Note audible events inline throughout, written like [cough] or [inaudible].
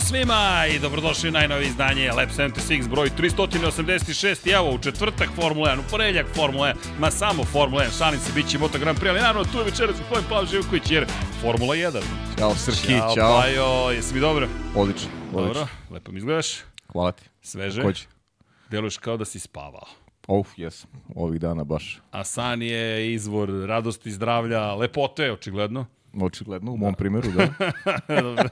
svima i dobrodošli u najnovije izdanje Lab 76 broj 386 i evo u četvrtak Formula 1, u ponedeljak Formula 1, ma samo Formula 1, šalim se, bit će Moto Grand Prix, ali naravno tu je večeras gospodin Pavel Živković jer Formula 1. Ćao Srki, Ćao, ćao. Pajo, jesi mi dobro? Odlično, odlično. Dobro, lepo mi izgledaš, Hvala ti. sveže, Takođe. deluješ kao da si spavao. Uf, jesam. Ovih dana baš. A san je izvor radosti, zdravlja, lepote, očigledno. Očigledno, u mom primjeru, da.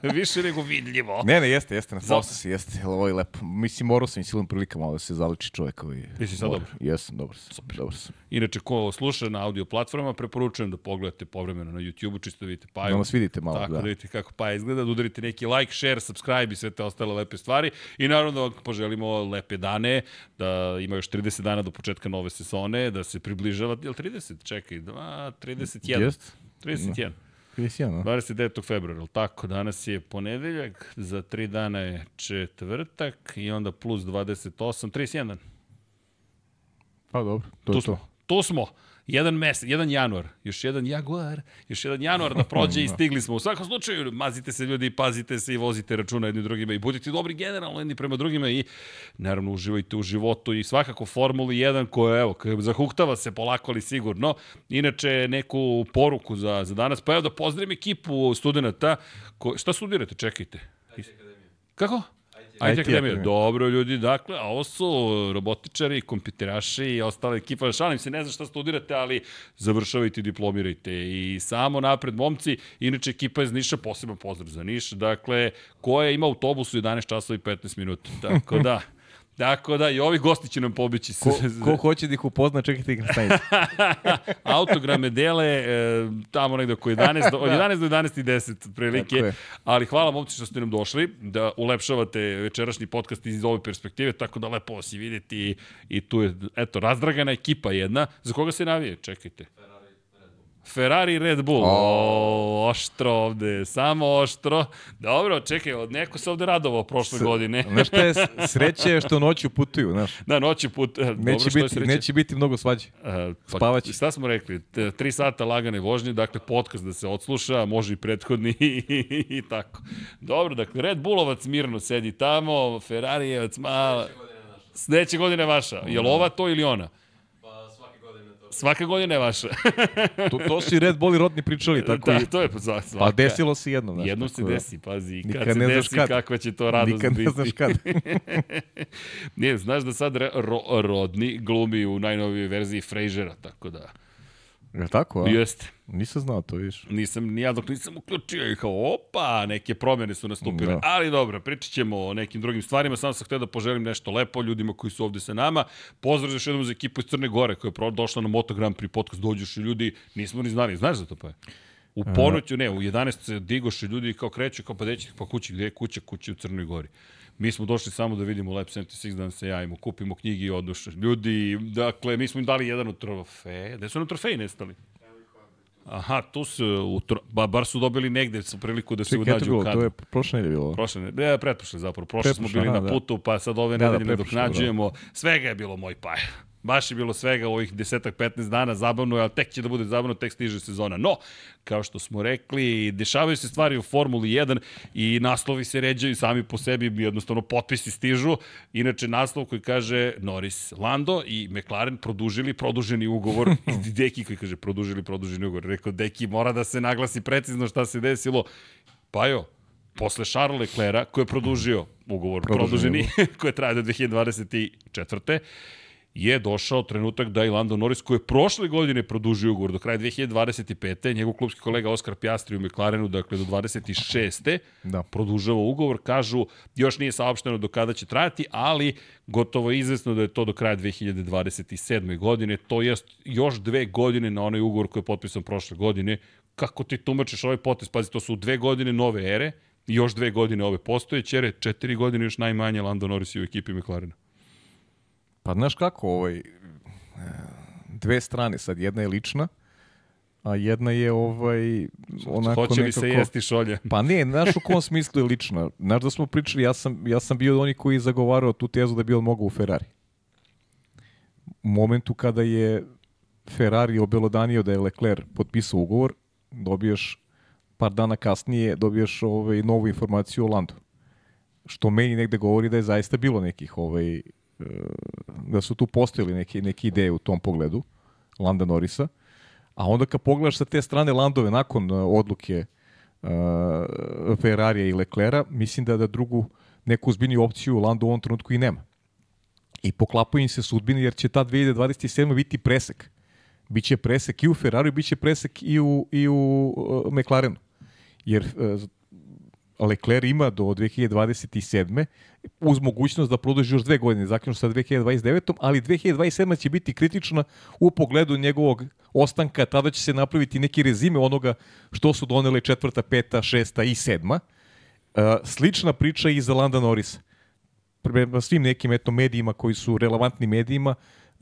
[laughs] Više nego vidljivo. ne, ne, jeste, jeste, na poslu si, jeste. Ovo je lepo. Mislim, morao sam i silom prilika malo da se zaliči čovjek koji... Ti si sad dobar? Jesam, dobar sam. Super. Dobar sam. Inače, ko sluša na audio platformama, preporučujem da pogledate povremeno na YouTube-u, čisto da vidite Paju. Da nas vidite malo, Tako da. da vidite kako Paja izgleda, da udarite neki like, share, subscribe i sve te ostale lepe stvari. I naravno da vam poželimo lepe dane, da ima još 30 dana do početka nove sezone, da se približava, je li 30? Čekaj, 2, 31. Jest? 31. Kristijan, a? 29. februara, ili tako? Danas je ponedeljak, za tri dana je četvrtak i onda plus 28, 31 dan. Pa dobro, to Tu je smo. to. Tu smo. Jedan mesec, jedan januar, još jedan jaguar, još jedan januar da prođe i [laughs] stigli smo. U svakom slučaju, mazite se ljudi, pazite se i vozite računa jedni drugima i budite dobri generalno jedni prema drugima i naravno uživajte u životu i svakako Formuli 1 koja, evo, zahuktava se polako ali sigurno. Inače, neku poruku za, za danas, pa evo da pozdravim ekipu studenta. Ko, šta studirate? Čekajte. Kako? IT Akademija. Dobro, ljudi, dakle, a ovo su robotičari, kompjuteraši i ostale ekipa. Šalim se, ne znam šta studirate, ali završavajte i diplomirajte. I samo napred, momci, inače ekipa iz Niša, poseban pozdrav za Niš, dakle, koja ima autobus u 11 časova i 15 minuta. Tako da, [laughs] Tako da, i ovi gosti će nam pobići. Ko, ko hoće da ih upozna, čekajte ih na stanici. [laughs] Autograme dele e, tamo negde oko 11, do, [laughs] od 11 do 11 i 10 prilike. Ali hvala momci što ste nam došli, da ulepšavate večerašnji podcast iz ove perspektive, tako da lepo vas i vidjeti i, i tu je, eto, razdragana ekipa jedna. Za koga se navije? Čekajte. Ferrari i Red Bull. O, oštro ovde, samo oštro. Dobro, čekaj, od neko se ovde radovao prošle godine. Znaš šta je, s- sreće je što noću putuju, znaš. Da, noći put. e, Dobro, Neće, što je biti, sreće. neće biti mnogo svađe. Uh, pa, Spavaće. Šta smo rekli? T- Tri sata lagane vožnje, dakle podcast da se odsluša, može i prethodni [laughs] i tako. Dobro, dakle Red Bullovac mirno sedi tamo, Ferrarijevac malo... Sledeće godine vaša. Je li ova to ili ona? Svake godine je vaša. To, to su i Red Bull i Rodni pričali, tako da, i... to je pa za svaka. Pa desilo se jednom, znaš. Jednom se da. desi, pazi, i kad Nikad se ne desi, kad. kakva će to radost Nikad biti. ne znaš kad. [laughs] Nije, znaš da sad ro, Rodni glumi u najnovijoj verziji Frasera, tako da... Je li tako, a? Jeste. Nisam znao to, vidiš. Nisam, ni ja dok nisam uključio i kao, opa, neke promjene su nastupile. Da. Ali dobro, pričat ćemo o nekim drugim stvarima, samo sam htio da poželim nešto lepo ljudima koji su ovde sa nama. Pozdrav još jednom za ekipu iz Crne Gore koja je došla na Moto Grand Prix podcast, dođeš i ljudi, nismo ni znali, znaš za to pa je? U ponoću, ne, u 11 se digoše ljudi kao kreću, kao pa deći, pa kući, gde je kuća? Kuća u Crnoj Gori. Mi smo došli samo da vidimo Lab 76, da nam se javimo, kupimo knjige i oduše. Ljudi, dakle, mi smo im dali jedan od trofeja. Gde su nam trofeji nestali? Aha, tu su, u tro... ba, bar su dobili negde su priliku da se Čekaj, unađu u kadru. to je prošle nedelje bilo. Prošle ne, ne, pretprošle zapravo. Prošle smo bili aha, na da. putu, pa sad ove Da, da, nedelje ne pretprošle, doknađujemo. Svega je bilo moj paj. Baš je bilo svega u ovih desetak, 15 dana zabavno, ali tek će da bude zabavno, tek stiže sezona. No, kao što smo rekli, dešavaju se stvari u Formuli 1 i naslovi se ređaju sami po sebi, jednostavno potpisi stižu. Inače, naslov koji kaže Norris, Lando i McLaren produžili produženi ugovor. [laughs] Deki koji kaže produžili produženi ugovor. Rekao, Deki, mora da se naglasi precizno šta se desilo. Pa jo, posle Charles Leclerca, koji je produžio ugovor Produženi produženi, [laughs] koji je traje do 2024 je došao trenutak da i Lando Norris, koji je prošle godine produžio ugovor do kraja 2025. Njegov klubski kolega Oskar Pjastri u McLarenu, dakle do 26. Da. produžava ugovor. Kažu, još nije saopšteno do kada će trajati, ali gotovo je izvesno da je to do kraja 2027. godine. To jest još dve godine na onaj ugovor koji je potpisan prošle godine. Kako ti tumačiš ovaj potez? Pazi, to su dve godine nove ere, još dve godine ove postojeće ere, četiri godine još najmanje Lando Norris u ekipi McLarena. Pa znaš kako, ovaj, e, dve strane sad, jedna je lična, a jedna je ovaj, onako Hoće li nekako... se jesti šolje? Pa ne, znaš u kom smislu je lična. Znaš da smo pričali, ja sam, ja sam bio od onih koji zagovarao tu tezu da bi on mogao u Ferrari. U momentu kada je Ferrari obelodanio da je Leclerc potpisao ugovor, dobiješ par dana kasnije dobiješ ovaj, novu informaciju o Landu. što meni negde govori da je zaista bilo nekih ovaj, da su tu postojili neke, neke ideje u tom pogledu Landa Norisa. A onda kad pogledaš sa te strane Landove nakon e, odluke uh, Ferrarija i Leclera, mislim da da drugu neku uzbiljniju opciju Lando u ovom trenutku i nema. I poklapaju im se sudbine jer će ta 2027. biti presek. Biće presek i u Ferrari, biće presek i u, i u uh, McLarenu. Jer uh, Leclerc ima do 2027. uz mogućnost da produži još dve godine, zaključno sa 2029. ali 2027. će biti kritična u pogledu njegovog ostanka, tada će se napraviti neki rezime onoga što su donele četvrta, peta, šesta i sedma. Uh, slična priča i za Landa Norrisa. Prema svim nekim eto, medijima koji su relevantni medijima,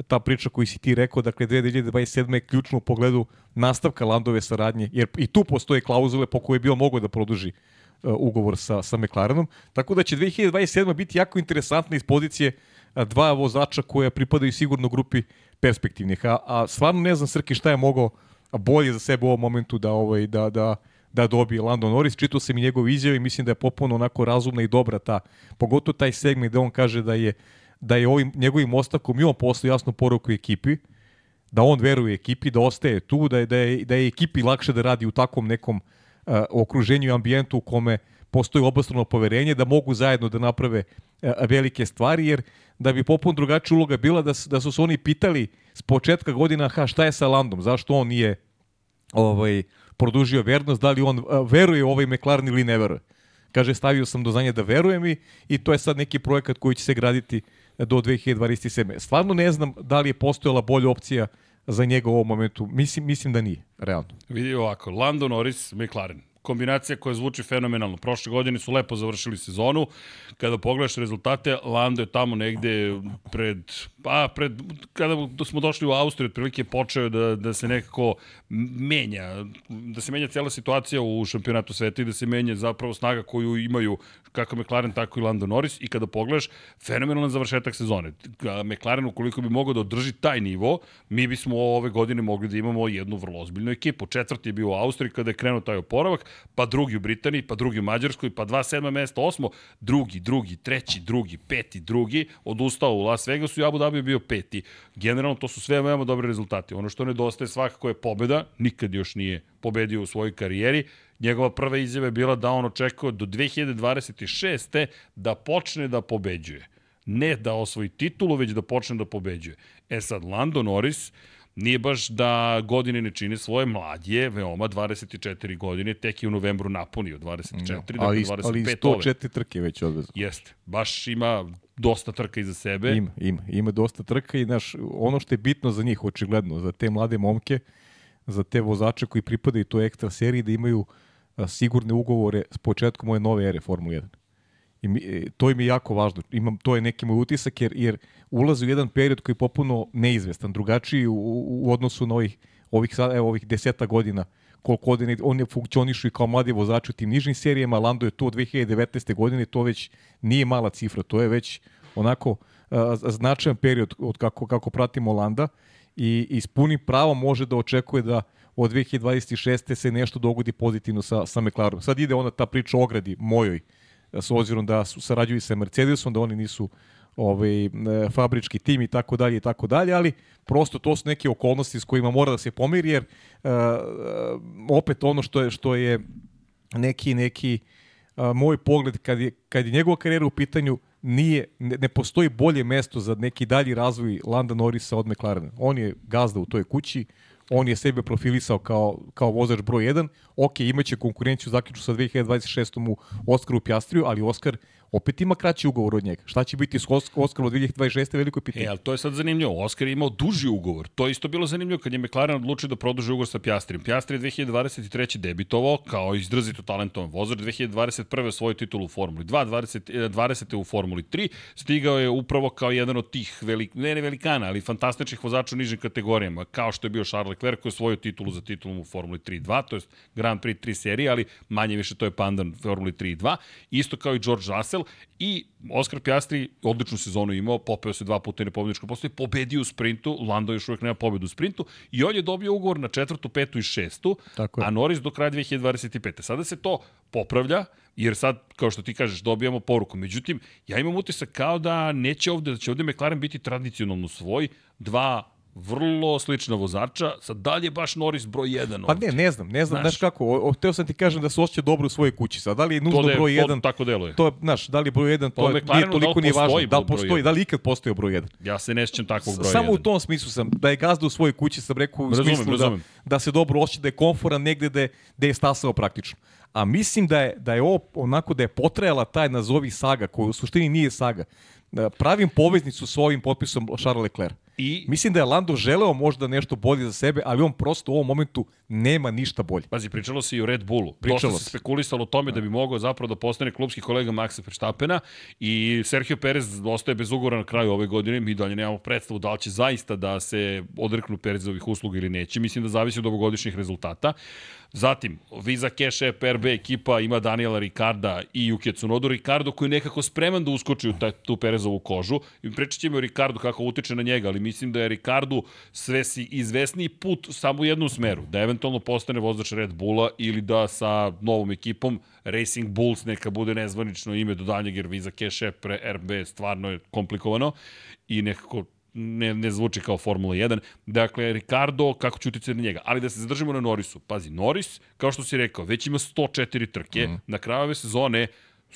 ta priča koju si ti rekao, dakle 2027. je ključno u pogledu nastavka Landove saradnje, jer i tu postoje klauzule po koje je bio mogo da produži uh, ugovor sa, sa McLarenom. Tako da će 2027. biti jako interesantna iz pozicije dva vozača koja pripadaju sigurno grupi perspektivnih. A, a stvarno ne znam Srki šta je mogao bolje za sebe u ovom momentu da ovaj da da da dobije Lando Norris. Čitao sam i njegove izjave i mislim da je popuno onako razumna i dobra ta, pogotovo taj segment gde on kaže da je da je ovim njegovim ostavkom i on poslao jasnu poruku ekipi, da on veruje ekipi, da ostaje tu, da je, da je, da je ekipi lakše da radi u takvom nekom uh, okruženju i ambijentu u kome postoji obostrano poverenje, da mogu zajedno da naprave uh, velike stvari, jer da bi popuno drugačija uloga bila da, da su se oni pitali s početka godina, ha, šta je sa Landom, zašto on nije ovaj, produžio vernost, da li on uh, veruje u ovaj McLaren ili ne veruje. Kaže, stavio sam do znanja da verujem i, i to je sad neki projekat koji će se graditi do 2027. Stvarno ne znam da li je postojala bolja opcija za njega u ovom momentu. Mislim, mislim da nije, realno. Vidi ovako, Lando Norris, McLaren kombinacija koja zvuči fenomenalno. Prošle godine su lepo završili sezonu. Kada pogledaš rezultate, Lando je tamo negde pred, pa pred, kada smo došli u Austriju, otprilike počeo da, da se nekako menja, da se menja cijela situacija u šampionatu sveta i da se menja zapravo snaga koju imaju kako McLaren, tako i Lando Norris i kada pogledaš, fenomenalan završetak sezone. McLaren, ukoliko bi mogao da održi taj nivo, mi bismo ove godine mogli da imamo jednu vrlo ozbiljnu ekipu. Četvrti je bio u Austriji kada je krenuo taj oporavak, pa drugi u Britaniji, pa drugi u Mađarskoj, pa dva sedma mesta, osmo, drugi, drugi, treći, drugi, peti, drugi, odustao u Las Vegasu i Abu Dhabi je bio peti. Generalno, to su sve veoma dobre rezultati. Ono što nedostaje svakako je pobeda, nikad još nije pobedio u svojoj karijeri, Njegova prva izjava je bila da on očekuje do 2026. da počne da pobeđuje. Ne da osvoji titulu, već da počne da pobeđuje. E sad, Lando Norris nije baš da godine ne čine svoje mladje, veoma 24 godine, tek je u novembru napunio 24, no, dakle ali, 25 ali 104 trke već odvezao. Jeste, baš ima dosta trka iza sebe. Ima, ima, ima dosta trka i naš, ono što je bitno za njih, očigledno, za te mlade momke, za te vozače koji pripadaju toj ekstra seriji, da imaju uh, sigurne ugovore s početkom ove nove ere Formule 1. I mi, e, to im je jako važno. Imam, to je neki moj utisak jer, jer ulaze u jedan period koji je popuno neizvestan, drugačiji u, u odnosu na ovih, ovih, evo, ovih deseta godina koliko godine oni funkcionišu i kao mladi vozači u tim nižnim serijama, Lando je to od 2019. godine, to već nije mala cifra, to je već onako a, značajan period od kako, kako pratimo Landa i, i s punim pravom može da očekuje da od 2026. se nešto dogodi pozitivno sa, sa McLarenom. Sad ide ona ta priča o ogradi mojoj, s obzirom da su sarađuju sa Mercedesom, da oni nisu ovaj, e, fabrički tim i tako dalje i tako dalje, ali prosto to su neke okolnosti s kojima mora da se pomiri, jer uh, opet ono što je, što je neki, neki uh, moj pogled kad je, kad je njegova karijera u pitanju, nije, ne, ne postoji bolje mesto za neki dalji razvoj Landa Norrisa od McLarena. On je gazda u toj kući, on je sebe profilisao kao, kao vozač broj 1, ok, imaće konkurenciju zaključu sa 2026. u Oskaru Pjastriju, ali Oskar opet ima kraći ugovor od njega. Šta će biti s Oskarom od 2026. veliko pitanje. E, ali to je sad zanimljivo. Oskar je imao duži ugovor. To je isto bilo zanimljivo kad je McLaren odlučio da produži ugovor sa Pjastrijom. Pjastri je 2023. debitovao kao izrazito talentovan vozač. 2021. svoju titulu u Formuli 2, 20, 20. u Formuli 3. Stigao je upravo kao jedan od tih velik, ne, ne velikana, ali fantastičnih vozača u nižim kategorijama, kao što je bio Charles Leclerc koji je svoju titulu za titulom u Formuli 3 2, to je Grand Prix 3 serije, ali manje više to je pandan Formuli 3 2. Isto kao i George Russell, i Oskar Pjastri odličnu sezonu imao, popeo se dva puta na pobedničko postoje, pobedio u sprintu, Lando još uvijek nema pobedu u sprintu i on je dobio ugovor na četvrtu, petu i šestu, Tako je. a Norris do kraja 2025. Sada se to popravlja, jer sad, kao što ti kažeš, dobijamo poruku. Međutim, ja imam utisak kao da neće ovde, da će ovde McLaren biti tradicionalno svoj, dva vrlo slična vozača, sad dalje baš Norris broj 1 Pa ne, ne znam, ne znam, Znaš- znaš, kako, o, o, teo sam ti kažem da se osjeća dobro u svojoj kući. Sad, da li je nužno to je, broj to 1, tako deluje. to je, znaš, da li je broj 1, Pa to u je, nije da li toliko nije važno. postoji Da li postoji, da li ikad postojao broj 1? Ja se ne sjećam takvog broja Samo u 1. tom smislu sam, da je gazda u svojoj kući, sam rekao u Razumem, smislu razumem. da, da se dobro osjeća, da je konforan negde da je, da je stasao praktično. A mislim da je, da je ovo onako da je potrajala taj nazovi saga, koja u suštini nije saga. Da Pravim poveznicu s ovim potpisom Charles Leclerc. I, Mislim da je Lando želeo možda nešto bolje za sebe, ali on prosto u ovom momentu nema ništa bolje. pazi, pričalo se i o Red Bullu. Pričalo Dosta se spekulisalo o tome da bi mogao zapravo da postane klubski kolega Maxa Verstappena i Sergio Perez ostaje bez ugovora na kraju ove godine. Mi dalje nemamo predstavu da li će zaista da se odreknu Perezovih usluga ili neće. Mislim da zavisi od ovogodišnjih rezultata. Zatim, Visa Cash App RB ekipa ima Daniela Ricarda i Yuki Tsunodu. Ricardo koji je nekako spreman da uskoči u taj, tu Perezovu kožu. I pričat ćemo o Ricardu kako utiče na njega, ali mislim da je Ricardu sve si izvesniji put samo u jednu smeru. Da eventualno postane vozač Red Bulla ili da sa novom ekipom Racing Bulls neka bude nezvanično ime do daljnjeg jer Visa Cash App RB stvarno je komplikovano i nekako ne, ne zvuči kao Formula 1. Dakle, Ricardo, kako će uticati na njega. Ali da se zadržimo na Norrisu. Pazi, Norris, kao što si rekao, već ima 104 trke. Mm. Na kraju ove sezone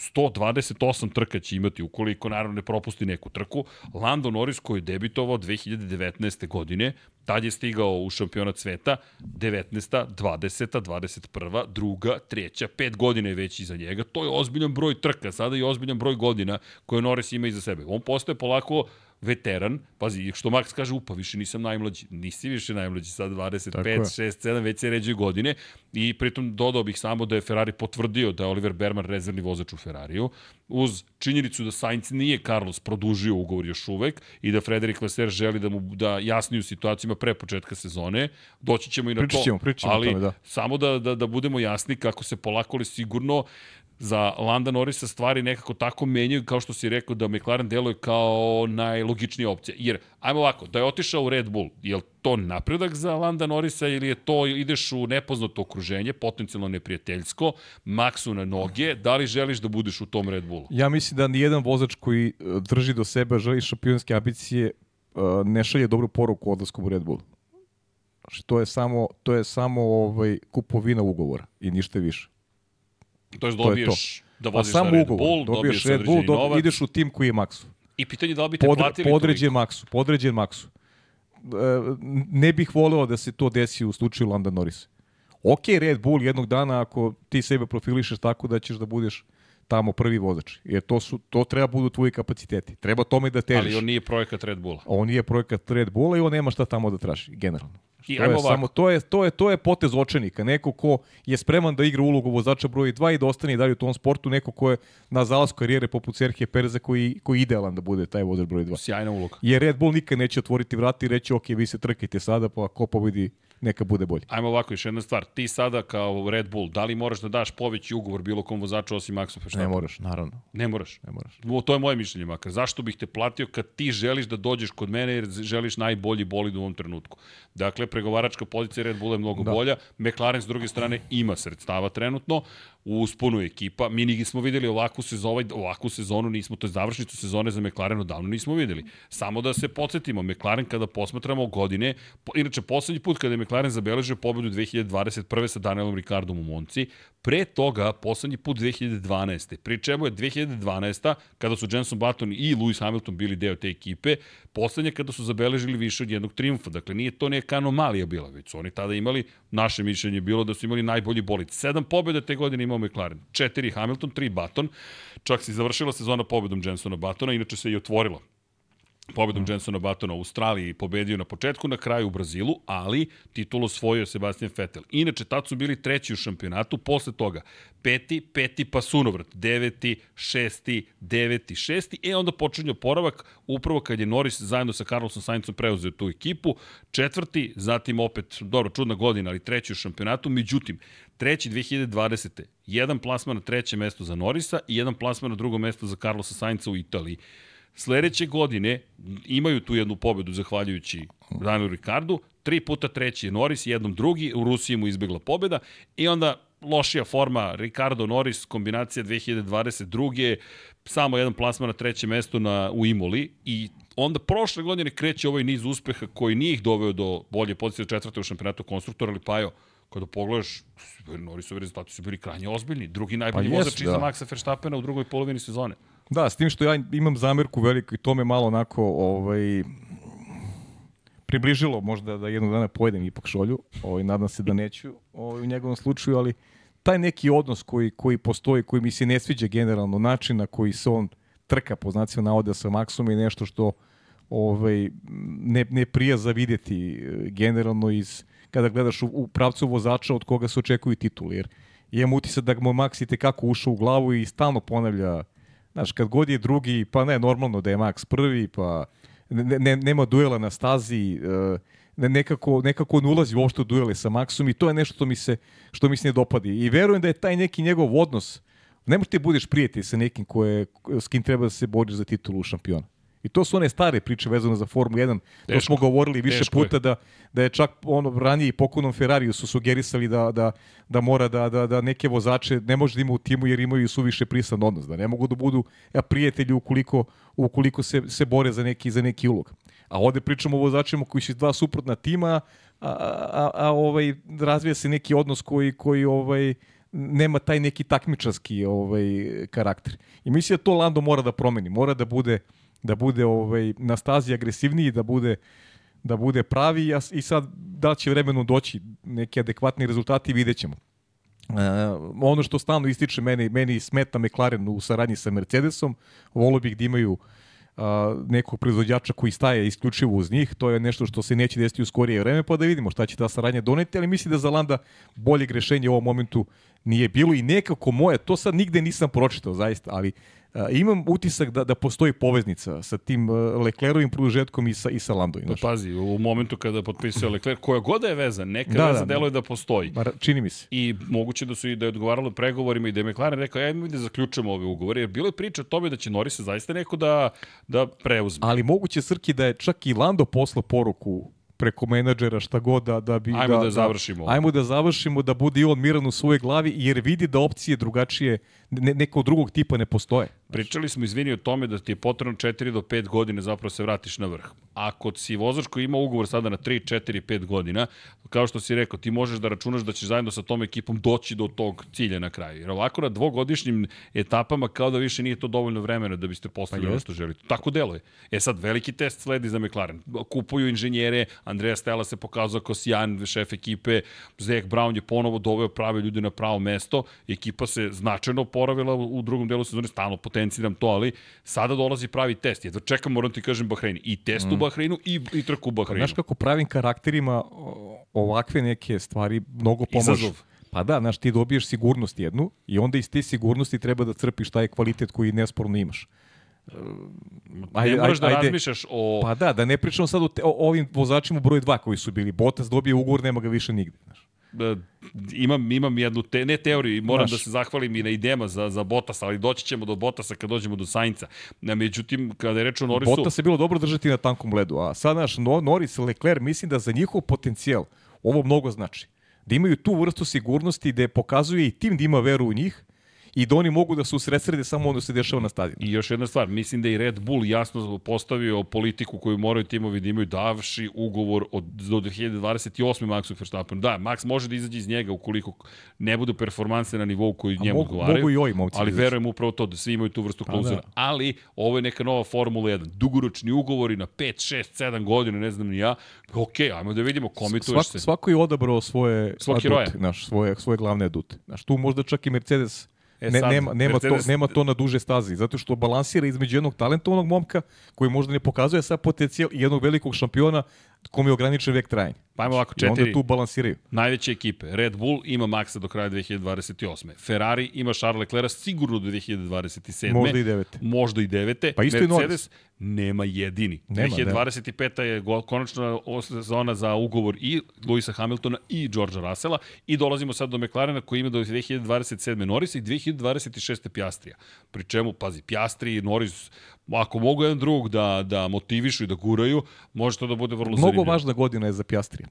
128 trka će imati, ukoliko naravno ne propusti neku trku. Lando Norris koji je debitovao 2019. godine, tad je stigao u šampionat sveta, 19. 20. 21. druga, treća, pet godina je već iza njega. To je ozbiljan broj trka, sada je ozbiljan broj godina koje Norris ima iza sebe. On postaje polako veteran, pazi, što Max kaže, upa, više nisam najmlađi. Nisi više najmlađi, sad 25, Tako je. 6, 7, već se ređuju godine. I pritom dodao bih samo da je Ferrari potvrdio da je Oliver Berman rezervni vozač u Ferrariju, uz činjenicu da Sainz nije Carlos produžio ugovor još uvek i da Frederik Vasseur želi da mu da jasniju situaciju ima pre početka sezone. Doći ćemo i na Pričat to. pričat ćemo ali tome, da. samo da, da, da budemo jasni kako se polako ali sigurno za Landa Norrisa stvari nekako tako menjaju kao što si rekao da McLaren deluje kao najlogičnija opcija. Jer, ajmo ovako, da je otišao u Red Bull, je li to napredak za Landa Norrisa ili je to, ideš u nepoznato okruženje, potencijalno neprijateljsko, maksu na noge, da li želiš da budeš u tom Red Bullu? Ja mislim da nijedan vozač koji e, drži do sebe, želi šampionske ambicije, e, ne šalje dobru poruku odlaskom u Red Bull. Znači, to je samo, to je samo ovaj, kupovina ugovora i ništa više. To je To je dobiješ da voziš na Red ugovor. Bull, dobiješ dobiješ Red Bull, dobi, novac ideš u tim koji je maksu. i pitanje je da li bi te Podre, platili podređen toliko. maksu. Podređen maksu. E, ne bih voleo da se to desi u slučaju Landa Norrisa. Ok, Red Bull jednog dana ako ti sebe profilišeš tako da ćeš da budeš tamo prvi vozač. Jer to, su, to treba budu tvoji kapaciteti. Treba tome da težiš. Ali on nije projekat Red Bulla. On nije projekat Red Bulla i on nema šta tamo da traži, generalno. I to je ovako. samo to je to je to je potez očenika, neko ko je spreman da igra ulogu vozača broj 2 i da ostane i dalje u tom sportu, neko ko je na zalasku karijere poput Serhije Pereza koji koji je idealan da bude taj vozač broj 2. Sjajna uloga. Jer Red Bull nikad neće otvoriti vrata i reći ok, vi se trkajte sada, pa ko pobedi neka bude bolje. Ajmo ovako, još jedna stvar. Ti sada kao Red Bull, da li moraš da daš poveći ugovor bilo kom vozaču osim Maxu Ne Verstappen? moraš, naravno. Ne moraš. Ne moraš. O, To je moje mišljenje makar. Zašto bih te platio kad ti želiš da dođeš kod mene jer želiš najbolji bolid u ovom trenutku? Dakle, pregovaračka pozicija Red Bulla je mnogo da. Da. bolja. McLaren s druge strane ima sredstava trenutno u usponu ekipa. Mi nismo videli ovakvu sezonu, ovakvu sezonu nismo, to je završnicu sezone za McLaren odavno nismo videli. Samo da se podsjetimo, McLaren kada posmatramo godine, po, inače poslednji put kada je McLaren zabeležio pobedu 2021. sa Danielom Ricardom u Monci, pre toga poslednji put 2012. Pri čemu je 2012. kada su Jenson Button i Lewis Hamilton bili deo te ekipe, poslednje kada su zabeležili više od jednog triumfa. Dakle, nije to neka anomalija bila, već su oni tada imali, naše mišljenje je bilo da su imali najbolji bolid. Sedam pobjeda te godine imao McLaren. Četiri Hamilton, tri Button. Čak se završila sezona pobedom Jensona Buttona, inače se i otvorila pobedom Jensona Batona u Australiji pobedio na početku, na kraju u Brazilu, ali titulu osvojio Sebastian Vettel. Inače, tad su bili treći u šampionatu, posle toga peti, peti pa sunovrat, deveti, šesti, deveti, šesti, e onda počinje oporavak, upravo kad je Norris zajedno sa Carlosom Saincom preuzeo tu ekipu, četvrti, zatim opet, dobro, čudna godina, ali treći u šampionatu, međutim, treći 2020. Jedan plasman na treće mesto za Norisa i jedan plasman na drugo mesto za Carlosa Sainca u Italiji. Sledeće godine imaju tu jednu pobedu zahvaljujući Danielu Ricardu, tri puta treći je Norris, jednom drugi, u Rusiji mu izbegla pobeda i onda lošija forma Ricardo Norris, kombinacija 2022. Samo jedan plasman na treće mesto na, u Imoli i onda prošle godine kreće ovaj niz uspeha koji nije ih doveo do bolje pozicije četvrte u šampionatu konstruktora, ali pa jo, kada pogledaš, Norrisovi rezultati su bili krajnje ozbiljni. Drugi najbolji pa vozač iza da. Maxa Verstappena u drugoj polovini sezone. Da, s tim što ja imam zamerku veliku i to me malo onako ovaj, približilo možda da jednog dana pojedem ipak šolju. Ovaj, nadam se da neću ovaj, u njegovom slučaju, ali taj neki odnos koji, koji postoji, koji mi se ne sviđa generalno, način na koji se on trka po znacima navoda sa Maksom je nešto što ovaj, ne, ne prija za videti eh, generalno iz, kada gledaš u, u pravcu vozača od koga se očekuju tituli. Jer imam utisak da mu Max i tekako ušao u glavu i stalno ponavlja Znaš, kad god je drugi, pa ne, normalno da je Max prvi, pa ne, ne, nema duela na stazi, uh, nekako, nekako ne ulazi uopšte u duele sa Maxom i to je nešto što mi se, što mi se ne dopadi. I verujem da je taj neki njegov odnos, ne ti budeš prijatelj sa nekim koje, s kim treba da se boriš za titulu šampiona. I to su one stare priče vezane za Formulu 1. Teško. To smo govorili više puta je. da, da je čak ono ranije i pokonom Ferrariju su sugerisali da, da, da mora da, da, da neke vozače ne može da ima u timu jer imaju suviše prisan odnos. Da ne mogu da budu ja, prijatelji ukoliko, ukoliko se, se bore za neki, za neki ulog. A ovde pričamo o vozačima koji su iz dva suprotna tima, a, a, a ovaj, razvija se neki odnos koji, koji ovaj, nema taj neki takmičarski ovaj, karakter. I mislim da to Lando mora da promeni. Mora da bude da bude ovaj na stazi agresivniji, da bude da bude pravi i sad da će vremenu doći neki adekvatni rezultati vidjet ćemo. Uh, ono što stalno ističe meni, meni smeta McLaren u saradnji sa Mercedesom, volio bih da imaju uh, nekog proizvođača koji staje isključivo uz njih, to je nešto što se neće desiti u skorije vreme, pa da vidimo šta će ta saradnja doneti, ali mislim da za Landa bolje grešenje u ovom momentu nije bilo i nekako moje, to sad nigde nisam pročitao zaista, ali imam utisak da, da postoji poveznica sa tim Leclerovim produžetkom i sa, i sa Landom. Pa pazi, u momentu kada potpisao Lecler, koja god da je veza, neka da, veza da, deluje da postoji. Bar, čini mi se. I moguće da su i da je odgovaralo pregovorima i da je McLaren rekao, ajmo da zaključujemo ove ugovore, jer bilo je priča o tome da će Norisa zaista neko da, da preuzme. Ali moguće, Srki, da je čak i Lando poslao poruku preko menadžera šta god da, da bi... Ajmo da, da, da završimo. Da, ajmo da završimo, da bude i on miran u svojoj glavi, jer vidi da opcije drugačije, ne, nekog drugog tipa ne postoje. Pričali smo, izvini, o tome da ti je potrebno 4 do 5 godine zapravo se vratiš na vrh. Ako si vozač koji ima ugovor sada na 3, 4, 5 godina, kao što si rekao, ti možeš da računaš da ćeš zajedno sa tom ekipom doći do tog cilja na kraju. Jer ovako na dvogodišnjim etapama kao da više nije to dovoljno vremena da biste postavili pa ono što želite. Tako deluje. E sad, veliki test sledi za McLaren. Kupuju inženjere, Andreja Stella se pokazao kao sjajan šef ekipe, Zek Brown je ponovo doveo prave ljude na pravo mesto, ekipa se značajno oporavila u drugom delu sezone, stalno potenciram to, ali sada dolazi pravi test. Jedva čekam, moram ti kažem, Bahrein. I test mm. u Bahreinu i, i trku u Bahreinu. Znaš kako pravim karakterima ovakve neke stvari mnogo pomožu. Izazov. Pa da, znaš, ti dobiješ sigurnost jednu i onda iz te sigurnosti treba da crpiš taj kvalitet koji nesporno imaš. Ajde, ne moraš da ajde, razmišljaš o... Pa da, da ne pričamo sad o, te, o ovim vozačima broj 2 koji su bili. Botas dobije ugovor, nema ga više nigde. Znaš. Da, imam, imam jednu, te, ne teoriju, moram Znaš. da se zahvalim i na idejama za, za Botasa, ali doći ćemo do Botasa kad dođemo do Sainca. Međutim, kada je reč o Norisu... Botas je bilo dobro držati na tankom ledu, a sad naš Noris, Leclerc, mislim da za njihov potencijal ovo mnogo znači. Da imaju tu vrstu sigurnosti, da je pokazuje i tim da ima veru u njih, i da oni mogu da se usredsrede samo ono se dešava na stadionu. I još jedna stvar, mislim da i Red Bull jasno postavio politiku koju moraju timovi da imaju davši ugovor od, do 2028. Maxu Verstappen. Da, Max može da izađe iz njega ukoliko ne budu performanse na nivou koji A njemu mogu, odgovaraju. Mogu i ovi momci. Ali da verujem upravo to da svi imaju tu vrstu pa klauzula. Da. Ali ovo je neka nova Formula 1. Dugoročni ugovori na 5, 6, 7 godina, ne znam ni ja. Ok, ajmo da vidimo, komituješ se. Svako je odabrao svoje adute, naš, svoje, svoje glavne adute. Znaš, tu možda čak i Mercedes E ne, sad, nema, nema, Mercedes- to, nema to na duže stazi, zato što balansira između jednog talentovnog momka koji možda ne pokazuje sad potencijal i jednog velikog šampiona kom je ograničen vek trajanja. Pa ajmo ovako, I onda četiri. tu balansiraju. Najveće ekipe. Red Bull ima Maxa do kraja 2028. Ferrari ima Charles Leclerc sigurno do 2027. Možda i devete. Možda i devete. Pa isto i Mercedes nema jedini. Nema, 2025. je go- konačna sezona za ugovor i Luisa Hamiltona i Georgea Russella i dolazimo sad do McLarena koji ima do 2027. Norisa i 2026. Piastrija. Pri čemu, pazi, Piastri i Norris, ako mogu jedan drugog da, da motivišu i da guraju, može to da bude vrlo Mnogo zanimljivo. važna godina je za Piastrija.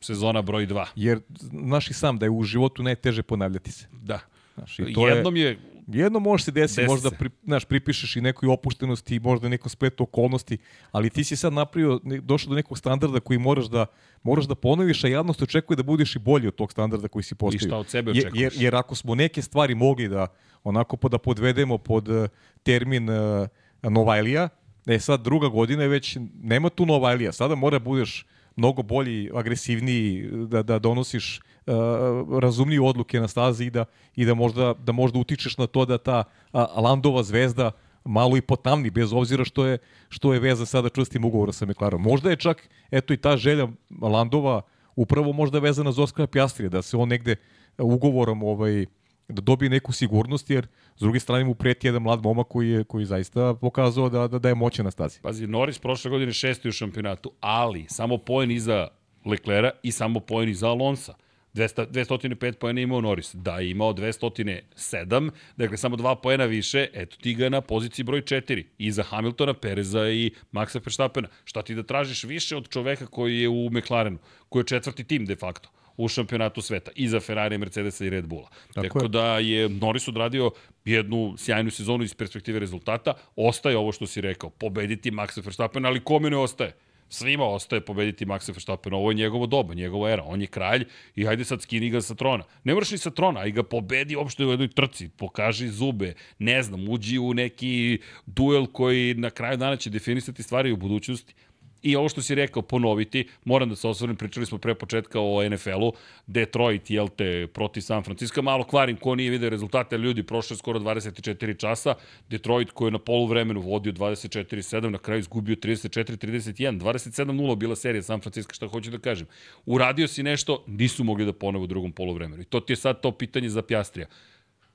Sezona broj 2. Jer znaš i sam da je u životu najteže ponavljati se. Da. Znaš, i to je- Jednom je Jedno može se desiti, Desi možda pri, znaš, pripišeš i nekoj opuštenosti i možda nekom spletu okolnosti, ali ti si sad napravio, došao do nekog standarda koji moraš da moraš da ponoviš, a javnost očekuje da budeš i bolji od tog standarda koji si postavio. šta od sebe Je- očekuješ? Jer, jer ako smo neke stvari mogli da onako po- da podvedemo pod eh, termin uh, Novajlija, e sad druga godina je već, nema tu Novajlija, sada mora budeš mnogo bolji, agresivniji, da, da donosiš uh, razumnije odluke na stazi i da, i da, možda, da možda utičeš na to da ta a, Landova zvezda malo i potamni, bez obzira što je, što je veza sada čvrstim ugovora sa McLarenom. Možda je čak, eto i ta želja Landova upravo možda vezana za Oskara Pjastrija, da se on negde ugovorom ovaj, da dobije neku sigurnost, jer s druge strane mu preti jedan mlad momak koji je koji zaista pokazao da, da, da je moćan na stazi. Pazi, Norris prošle godine šesti u šampionatu, ali samo poen iza Leclera i samo poen iza Alonsa. 200, 205 poena imao Norris. Da je imao 207, dakle samo dva poena više, eto ti ga na poziciji broj 4. Iza Hamiltona, Pereza i Maxa Verstappena. Šta ti da tražiš više od čoveka koji je u McLarenu, koji je četvrti tim de facto u šampionatu sveta, iza Ferrari, Mercedesa i Red Bulla. Tako Tako, je. da je Norris odradio jednu sjajnu sezonu iz perspektive rezultata. Ostaje ovo što si rekao, pobediti Maxa Verstappena, ali kome ne ostaje? Svima ostaje pobediti Maxa Verstappena. Ovo je njegovo doba, njegova era. On je kralj i hajde sad skini ga sa trona. Ne moraš ni sa trona, aj ga pobedi uopšte u jednoj trci. Pokaži zube, ne znam, uđi u neki duel koji na kraju dana će definisati stvari u budućnosti. I ovo što si rekao, ponoviti, moram da se osvrnem, pričali smo pre početka o NFL-u, Detroit, jel te, protiv San Francisco, malo kvarim ko nije vidio rezultate, ljudi, prošlo skoro 24 časa, Detroit koji je na poluvremenu vodio 24-7, na kraju izgubio 34-31, 27-0 bila serija San Francisco, šta hoću da kažem. Uradio si nešto, nisu mogli da ponove u drugom poluvremenu. I to ti je sad to pitanje za Pjastrija.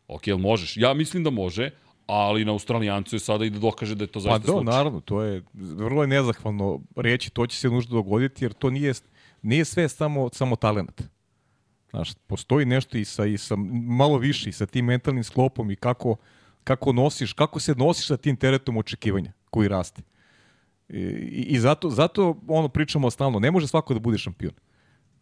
Ok, jel možeš? Ja mislim da može, ali na Australijancu je sada i da dokaže da je to Pa zaista da, slučaj. naravno, to je vrlo je nezahvalno reći, to će se nužno dogoditi, jer to nije, nije sve samo, samo talent. Znaš, postoji nešto i sa, i sa malo više, i sa tim mentalnim sklopom i kako, kako nosiš, kako se nosiš sa tim teretom očekivanja koji raste. I, i zato, zato ono pričamo stalno, ne može svako da bude šampion.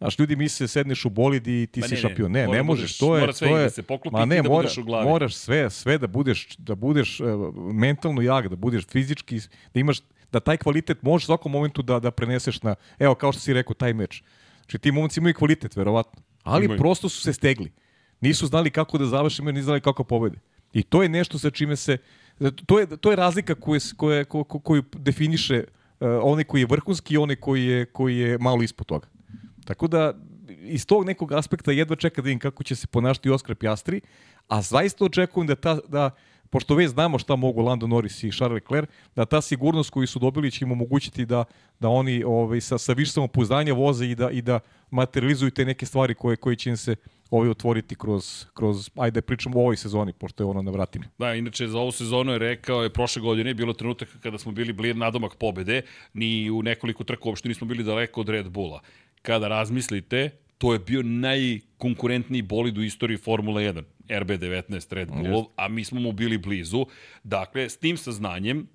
Znaš, ljudi misle sedneš u bolid i ti Ma si ne, ne, šampion. Ne, mora ne da možeš. budeš- To je, mora sve to je, da se poklopi ma i ne, da mora, budeš u glavi. Moraš sve, sve da budeš, da budeš uh, mentalno jak, da budeš fizički, da imaš, da taj kvalitet možeš u svakom momentu da, da preneseš na, evo, kao što si rekao, taj meč. Znači, ti momci imaju kvalitet, verovatno. Ali Imaju. prosto su se stegli. Nisu znali kako da završe, nisu znali kako pobede. I to je nešto sa čime se, to je, to je razlika koju, koju, koju, koju definiše uh, onaj koji je vrhunski i onaj koji je, koji je malo ispod toga. Tako da, iz tog nekog aspekta jedva čeka da vidim kako će se ponašati Oskar Pjastri, a zaista očekujem da, ta, da pošto već znamo šta mogu Lando Norris i Charles Leclerc, da ta sigurnost koju su dobili će im omogućiti da, da oni ovaj, sa, sa više samopouzdanja voze i da, i da materializuju te neke stvari koje, koje će im se ovaj otvoriti kroz, kroz ajde da pričamo o ovoj sezoni, pošto je ono na vratima. Da, inače za ovu sezonu je rekao, je prošle godine bilo trenutak kada smo bili blid nadomak pobede, ni u nekoliko trka uopšte nismo bili daleko od Red Bulla. Kada razmislite, to je bio najkonkurentniji bolid u istoriji Formule 1, RB19 Red Bullov, a mi smo mu bili blizu. Dakle, s tim saznanjem,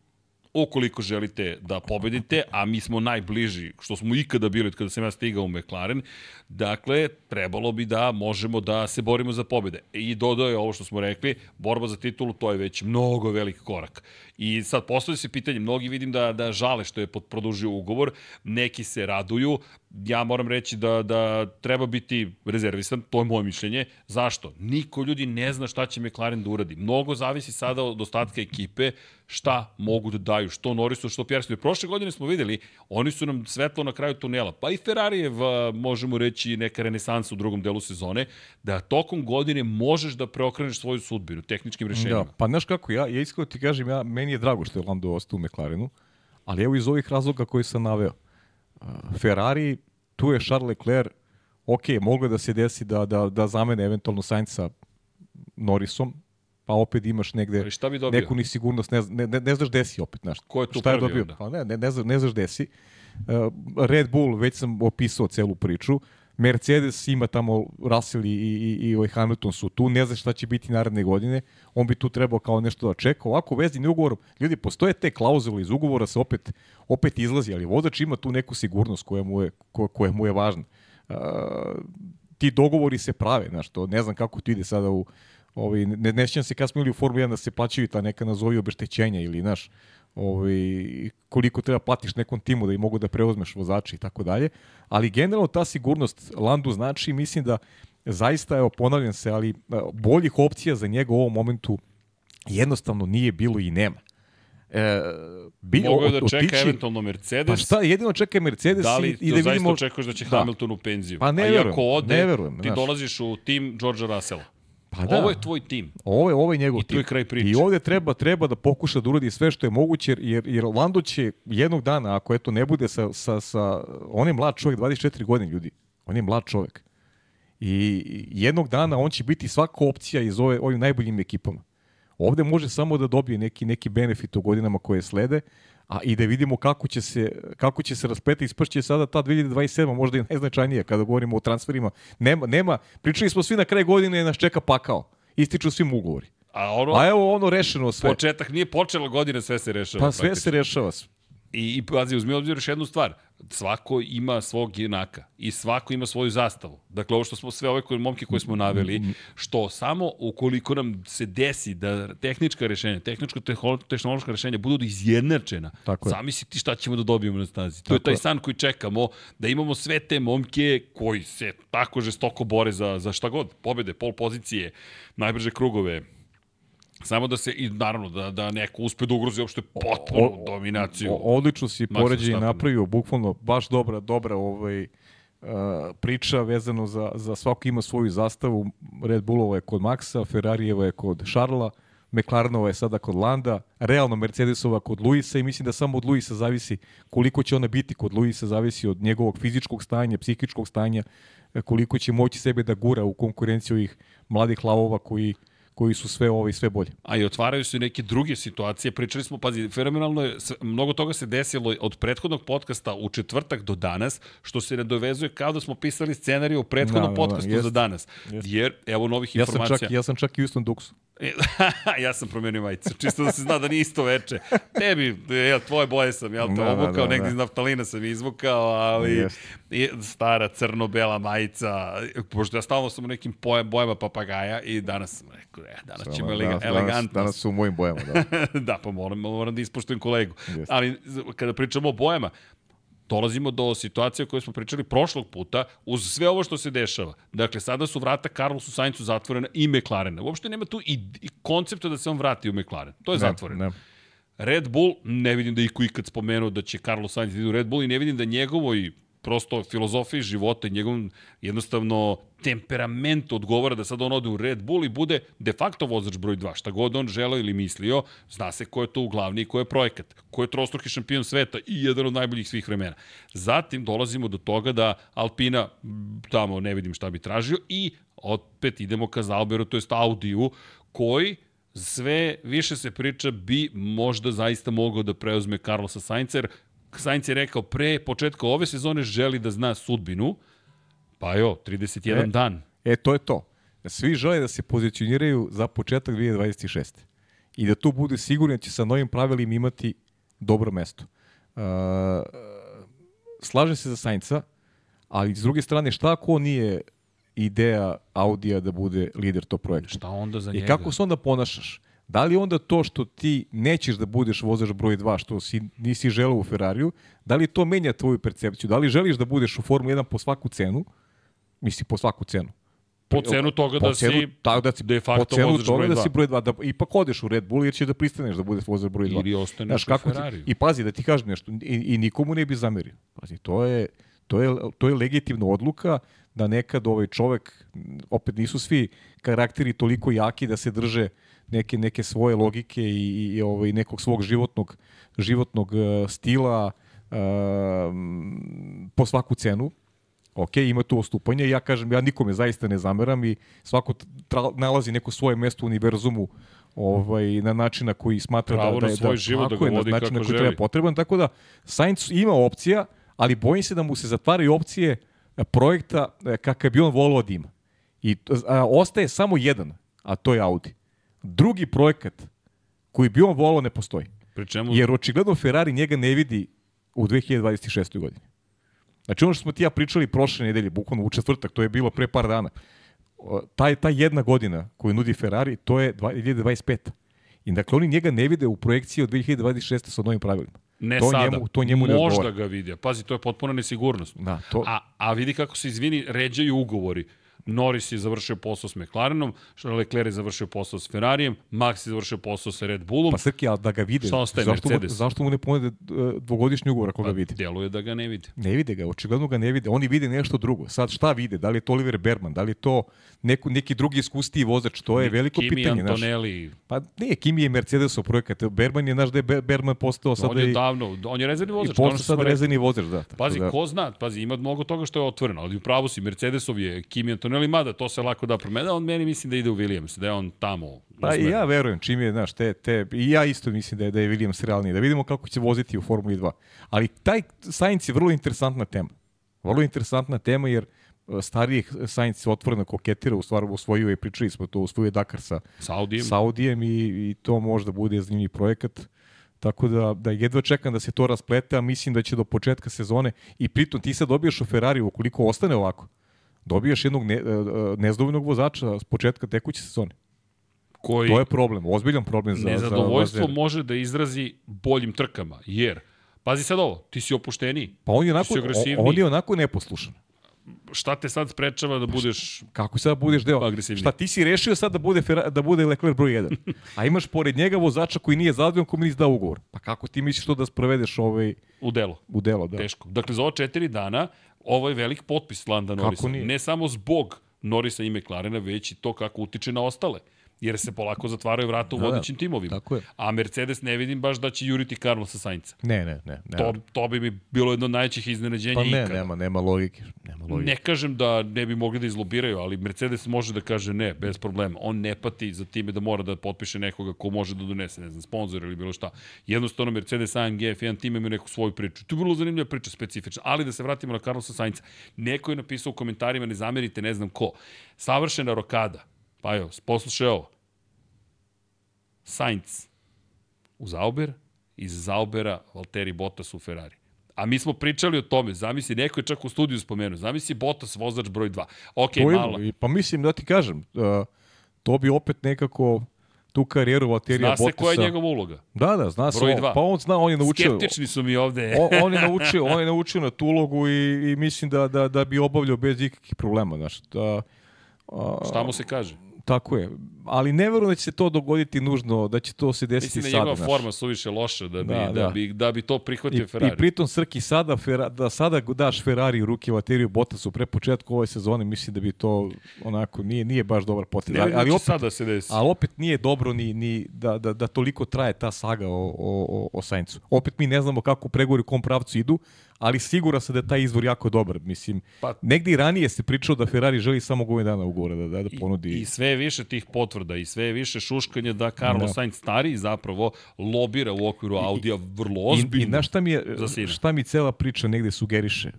ukoliko želite da pobedite, a mi smo najbliži, što smo ikada bili od kada sam ja stigao u McLaren, dakle, trebalo bi da možemo da se borimo za pobede. I dodao je ovo što smo rekli, borba za titulu, to je već mnogo velik korak. I sad postoji se pitanje, mnogi vidim da, da žale što je produžio ugovor, neki se raduju, ja moram reći da, da treba biti rezervisan, to je moje mišljenje. Zašto? Niko ljudi ne zna šta će McLaren da uradi. Mnogo zavisi sada od ostatka ekipe, šta mogu da daju, što Norrisu, što Pjersu. Prošle godine smo videli, oni su nam svetlo na kraju tunela, pa i Ferrarijev, možemo reći, neka renesansa u drugom delu sezone, da tokom godine možeš da preokreneš svoju sudbinu tehničkim rešenjima. Da, pa znaš kako, ja, ja iskreno ti kažem, ja, meni je drago što je Lando ostao u McLarenu, ali evo iz ovih razloga koji sam naveo. Ferrari, tu je Charles Leclerc, ok, moglo da se desi da, da, da zamene eventualno Sainca Norrisom, pa opet imaš negde šta bi dobio? neku nisigurnost, ne, ne, ne, ne znaš gde si opet. Znaš, Ko je tu šta je dobio? Pa ne, ne, ne, znaš, ne znaš gde si. Uh, Red Bull, već sam opisao celu priču. Mercedes ima tamo Russell i, i, i, i Hamilton su tu, ne znaš šta će biti naredne godine, on bi tu trebao kao nešto da čeka. Ovako vezni ugovor, ljudi, postoje te klauzule iz ugovora se opet, opet izlazi, ali vozač ima tu neku sigurnost koja mu je, koja, koja mu je važna. Uh, ti dogovori se prave, znaš, to ne znam kako to ide sada u, ovaj, ne, ne se kad smo ili u Formuli 1 da se plaćaju ta neka nazovi obeštećenja ili, znaš, ovaj, koliko treba platiš nekom timu da i mogu da preuzmeš vozači i tako dalje. Ali generalno ta sigurnost Landu znači, mislim da zaista, evo, ponavljam se, ali boljih opcija za njega u ovom momentu jednostavno nije bilo i nema. E, bi, Mogao da čeka otići, eventualno Mercedes. Pa šta, jedino čeka Mercedes da li i, i da vidimo... zaista očekuješ da će da. Hamilton u penziju? Pa ne A verujem, ode, ne verujem, ti znaš. dolaziš u tim George'a Russella. Pa da. Ovo je tvoj tim. Ovo je, ovo je njegov I tim. I tu je kraj priče. I ovde treba, treba da pokuša da uradi sve što je moguće, jer, jer Lando će jednog dana, ako eto ne bude sa, sa, sa... On je mlad čovjek, 24 godine, ljudi. On je mlad čovjek. I jednog dana on će biti svaka opcija iz ove, ovim najboljim ekipama. Ovde može samo da dobije neki, neki benefit u godinama koje slede, a i da vidimo kako će se, kako će se raspeti. Ispršće sada ta 2027. možda i najznačajnije kada govorimo o transferima. Nema, nema, pričali smo svi na kraj godine nas čeka pakao. Ističu svim ugovori. A, ono, a evo ono rešeno sve. Početak nije počela godina, sve se rešava. Pa sve praktično. se rešava. I, i pazi, uzmi obzir još jednu stvar. Svako ima svog junaka i svako ima svoju zastavu. Dakle, ovo što smo sve ove koje, momke koje smo naveli, što samo ukoliko nam se desi da tehnička rešenja, tehničko-tehnološka rešenja budu izjednačena, Tako sami si ti šta ćemo da dobijemo na stazi. To Tako je taj san koji čekamo, da imamo sve te momke koji se tako žestoko bore za, za šta god, pobede, pol pozicije, najbrže krugove, Samo da se, i naravno, da, da neko uspe da ugrozi uopšte potpunu o, dominaciju. O, odlično si poređenje napravio, bukvalno, baš dobra, dobra ovaj, uh, priča vezano za, za svako ima svoju zastavu. Red Bullova je kod Maxa, Ferrarijeva je kod Šarla, McLarenova je sada kod Landa, realno Mercedesova kod Luisa i mislim da samo od Luisa zavisi koliko će ona biti kod Luisa, zavisi od njegovog fizičkog stanja, psihičkog stanja, koliko će moći sebe da gura u konkurenciju ovih mladih lavova koji koji su sve ovo i sve bolje. A i otvaraju se neke druge situacije. Pričali smo, pazi, fenomenalno je, mnogo toga se desilo od prethodnog podcasta u četvrtak do danas, što se nadovezuje kao da smo pisali scenariju u prethodnom da, podcastu da, jest, za danas. Jest. Jer, evo novih ja informacija. Sam čak, ja sam čak i Houston Duxu. [laughs] Ja sam promenio majicu, čisto da se zna da nije isto veče. Tebi, jel, tvoje boje sam, jel, to da, obukao, da, da, negdje da. iz naftalina sam izvukao, ali yes. stara crno-bela majica, pošto ja stalno sam u nekim bojama papagaja i danas sam rekao, e, danas Samo, ćemo elega, danas, elegantno. Danas su u mojim bojama, da. [laughs] da, pa moram, moram da ispoštujem kolegu. Yes. Ali kada pričamo o bojama, dolazimo do situacije o kojoj smo pričali prošlog puta, uz sve ovo što se dešava. Dakle, sada su vrata Carlosu Sainzu zatvorena i McLarena. Uopšte nema tu i, i koncepta da se on vrati u McLaren. To je ne, zatvoreno. Ne. Red Bull, ne vidim da iko ikad spomenuo da će Carlos Sainz da ide u Red Bull i ne vidim da njegovoj prosto filozofiji života i njegovom jednostavno temperamentu odgovara da sad on ode u Red Bull i bude de facto vozač broj 2. Šta god on želeo ili mislio, zna se ko je to u glavni i ko je projekat. Ko je trostruki šampion sveta i jedan od najboljih svih vremena. Zatim dolazimo do toga da Alpina, tamo ne vidim šta bi tražio, i opet idemo ka Zalberu, to jest Audiju, koji sve više se priča bi možda zaista mogao da preuzme Carlosa Sainca, jer Sainz je rekao pre početka ove sezone želi da zna sudbinu, pa jo, 31 e, dan. E, to je to. Svi žele da se pozicioniraju za početak 2026. I da tu bude sigurno da će sa novim pravilima imati dobro mesto. Uh, slaže se za Sainca, ali s druge strane, šta ako on nije ideja Audija da bude lider tog projekta? Šta onda za njega? I kako se onda ponašaš? Da li onda to što ti nećeš da budeš vozač broj 2, što si, nisi želeo u Ferrariju, da li to menja tvoju percepciju? Da li želiš da budeš u Formuli 1 po svaku cenu? Misli, po svaku cenu. Po cenu toga po da cenu, si tako da si de facto po cenu toga da si broj 2, da ipak odeš u Red Bull jer će da pristaneš da bude vozač broj 2. Ili ostaneš Znaš, u kako ti, Ferrariju. I pazi, da ti kažem nešto, i, i nikomu ne bi zamerio. Pazi, to je, to je, to je legitimna odluka da nekad ovaj čovek, opet nisu svi karakteri toliko jaki da se drže neke neke svoje logike i, i ovaj nekog svog životnog životnog eh, stila m, po svaku cenu. Ok, ima tu ostupanje. Ja kažem, ja nikome zaista ne zameram i svako tra, nalazi neko svoje mesto u univerzumu ovaj, na način na koji smatra Pravo da, da svoj da, život da tako ga je, na način na koji želi. treba potreban. Tako da, Sainz ima opcija, ali bojim se da mu se zatvaraju opcije e, projekta e, kakav bi on volao da ima. I a, ostaje samo jedan, a to je Audi. Drugi projekat koji bi on volao ne postoji. Pri čemu Jer očigledno Ferrari njega ne vidi u 2026. godini. Znači ono što smo ti ja pričali prošle nedelje, bukvalno u četvrtak, to je bilo pre par dana, taj, ta jedna godina koju nudi Ferrari, to je 2025. I dakle oni njega ne vide u projekciji od 2026. sa novim pravilima. ne to sada, Njemu, to njemu ne možda odgovara. ga vidi. Pazi, to je potpuna nesigurnost. Da, to, A, a vidi kako se, izvini, ređaju ugovori. Norris je završio posao s McLarenom, Leclerc je završio posao s Ferrarijem, Max je završio posao sa Red Bullom. pa Srki, ali da ga vide, Šta ostaje, zašto, mu, Mercedes? zašto mu ne ponude e, dvogodišnji ugovor ako ga vide? Deluje da ga ne vide. Ne vide ga, očigledno ga ne vide. Oni vide nešto drugo. Sad šta vide? Da li je to Oliver Berman? Da li je to neko, neki drugi iskustiji vozač? To je veliko Kimi pitanje. znaš. Antonelli, Pa ne, Kimi je Mercedesov projekat. Berman je, znaš da je Ber- Berman postao sada on je i, davno, on je rezervni i vozač. ono postao sada rezervni vozač, da. Pazi, da, ko zna, pazi, ima mnogo toga što je otvoreno, ali upravo si, Mercedesov je Kimi Antonelli, mada to se lako da promena, on meni mislim da ide u Williams, da je on tamo. Pa i ja verujem, čim je, znaš, te, te, i ja isto mislim da je, da je Williams realniji. Da vidimo kako će voziti u Formuli 2. Ali taj Sainz je vrlo interesantna tema. Vrlo interesantna tema jer e, starijih Sainz otvoreno koketira, u stvari osvojio je, pričali smo to, osvojio je Dakar sa, Sa Audijem. sa Audijem i, i to možda bude zanimljiv projekat. Tako da, da jedva čekam da se to rasplete, a mislim da će do početka sezone i pritom ti sad dobijaš u Ferrari ukoliko ostane ovako. Dobijaš jednog ne, e, e, nezdovoljnog vozača s početka tekuće sezone. koji To je problem, ozbiljan problem za, za nezadovoljstvo vozere. može da izrazi boljim trkama, jer, pazi sad ovo, ti si opušteniji. Pa on je onako, on je onako neposlušan. Šta te sad sprečava da budeš Kako sad budeš deo? Agresivniji. Šta ti si rešio sad da bude Ferra, da bude Leclerc broj 1. [laughs] A imaš pored njega vozača koji nije zadovoljan kome nisi dao ugovor. Pa kako ti misliš to da sprovedeš ovaj u delo? u delo, da? Teško. Dakle, za ovo četiri dana, ovo je velik potpis Landa Norrisa. Ne samo zbog Norrisa i McLarena, već i to kako utiče na ostale. Jer se polako zatvaraju vrata u Da, da. vodećim timovima. Tako je. A Mercedes ne vidim baš da će juriti Carlosa Sainca. Ne, ne, ne. ne. To, to bi mi bilo jedno od najvećih iznenađenja pa ne, ikada. nema, nema logike. Nema logike. Ne kažem da ne bi mogli da izlobiraju, ali Mercedes može da kaže ne, bez problema. On ne pati za time da mora da potpiše nekoga ko može da donese, ne znam, sponsor ili bilo šta. Jednostavno Mercedes, AMG, F1 tim imaju neku svoju priču. To je vrlo zanimljiva priča, specifična. Ali da se vratimo na Carlosa Sainca. Neko je napisao u komentarima, ne zamerite, ne znam ko. Savršena rokada. Pa evo, poslušaj ovo. Sainz u Zauber, iz Zaubera Valtteri Bottas u Ferrari. A mi smo pričali o tome, zamisli, neko je čak u studiju spomenuo, zamisli Bottas vozač broj 2. Ok, To je- malo. i- Pa mislim da ti kažem, uh, to bi opet nekako tu karijeru Valterija Zna se Bottasa... koja je njegova uloga. Da, da, zna se. Broj on- dva. Pa on zna, on je naučio... Skeptični su mi ovde. on, on, je naučio, on je naučio na tu ulogu i, i mislim da, da, da bi obavljao bez ikakvih problema. Znaš, da, a, Šta mu se kaže? Tako je. Ali ne verujem da će se to dogoditi nužno, da će to se desiti Mislim da je sada. njegova forma suviše loša da bi, da, Da, da. bi, da bi to I, prihvatio Ferrari. I pritom Srki sada, Fera, da sada daš Ferrari u ruke Valteriju Bottasu pre početka ove sezone, mislim da bi to onako nije nije baš dobar potez. ali, ali će opet, sada se desi. ali opet nije dobro ni, ni da, da, da toliko traje ta saga o, o, o, o Saincu. Opet mi ne znamo kako pregovori u kom pravcu idu, ali siguran sam da je taj izvor jako dobar. Mislim, Pa- negde i ranije se pričalo da Ferrari želi samo godinu dana ugovora da, da, da ponudi. I, I sve više tih potvrda i sve više šuškanja da Carlos Da. Sainz stari zapravo lobira u okviru Audija vrlo I, ozbiljno. i znaš šta mi, je, šta mi cela priča negde sugeriše?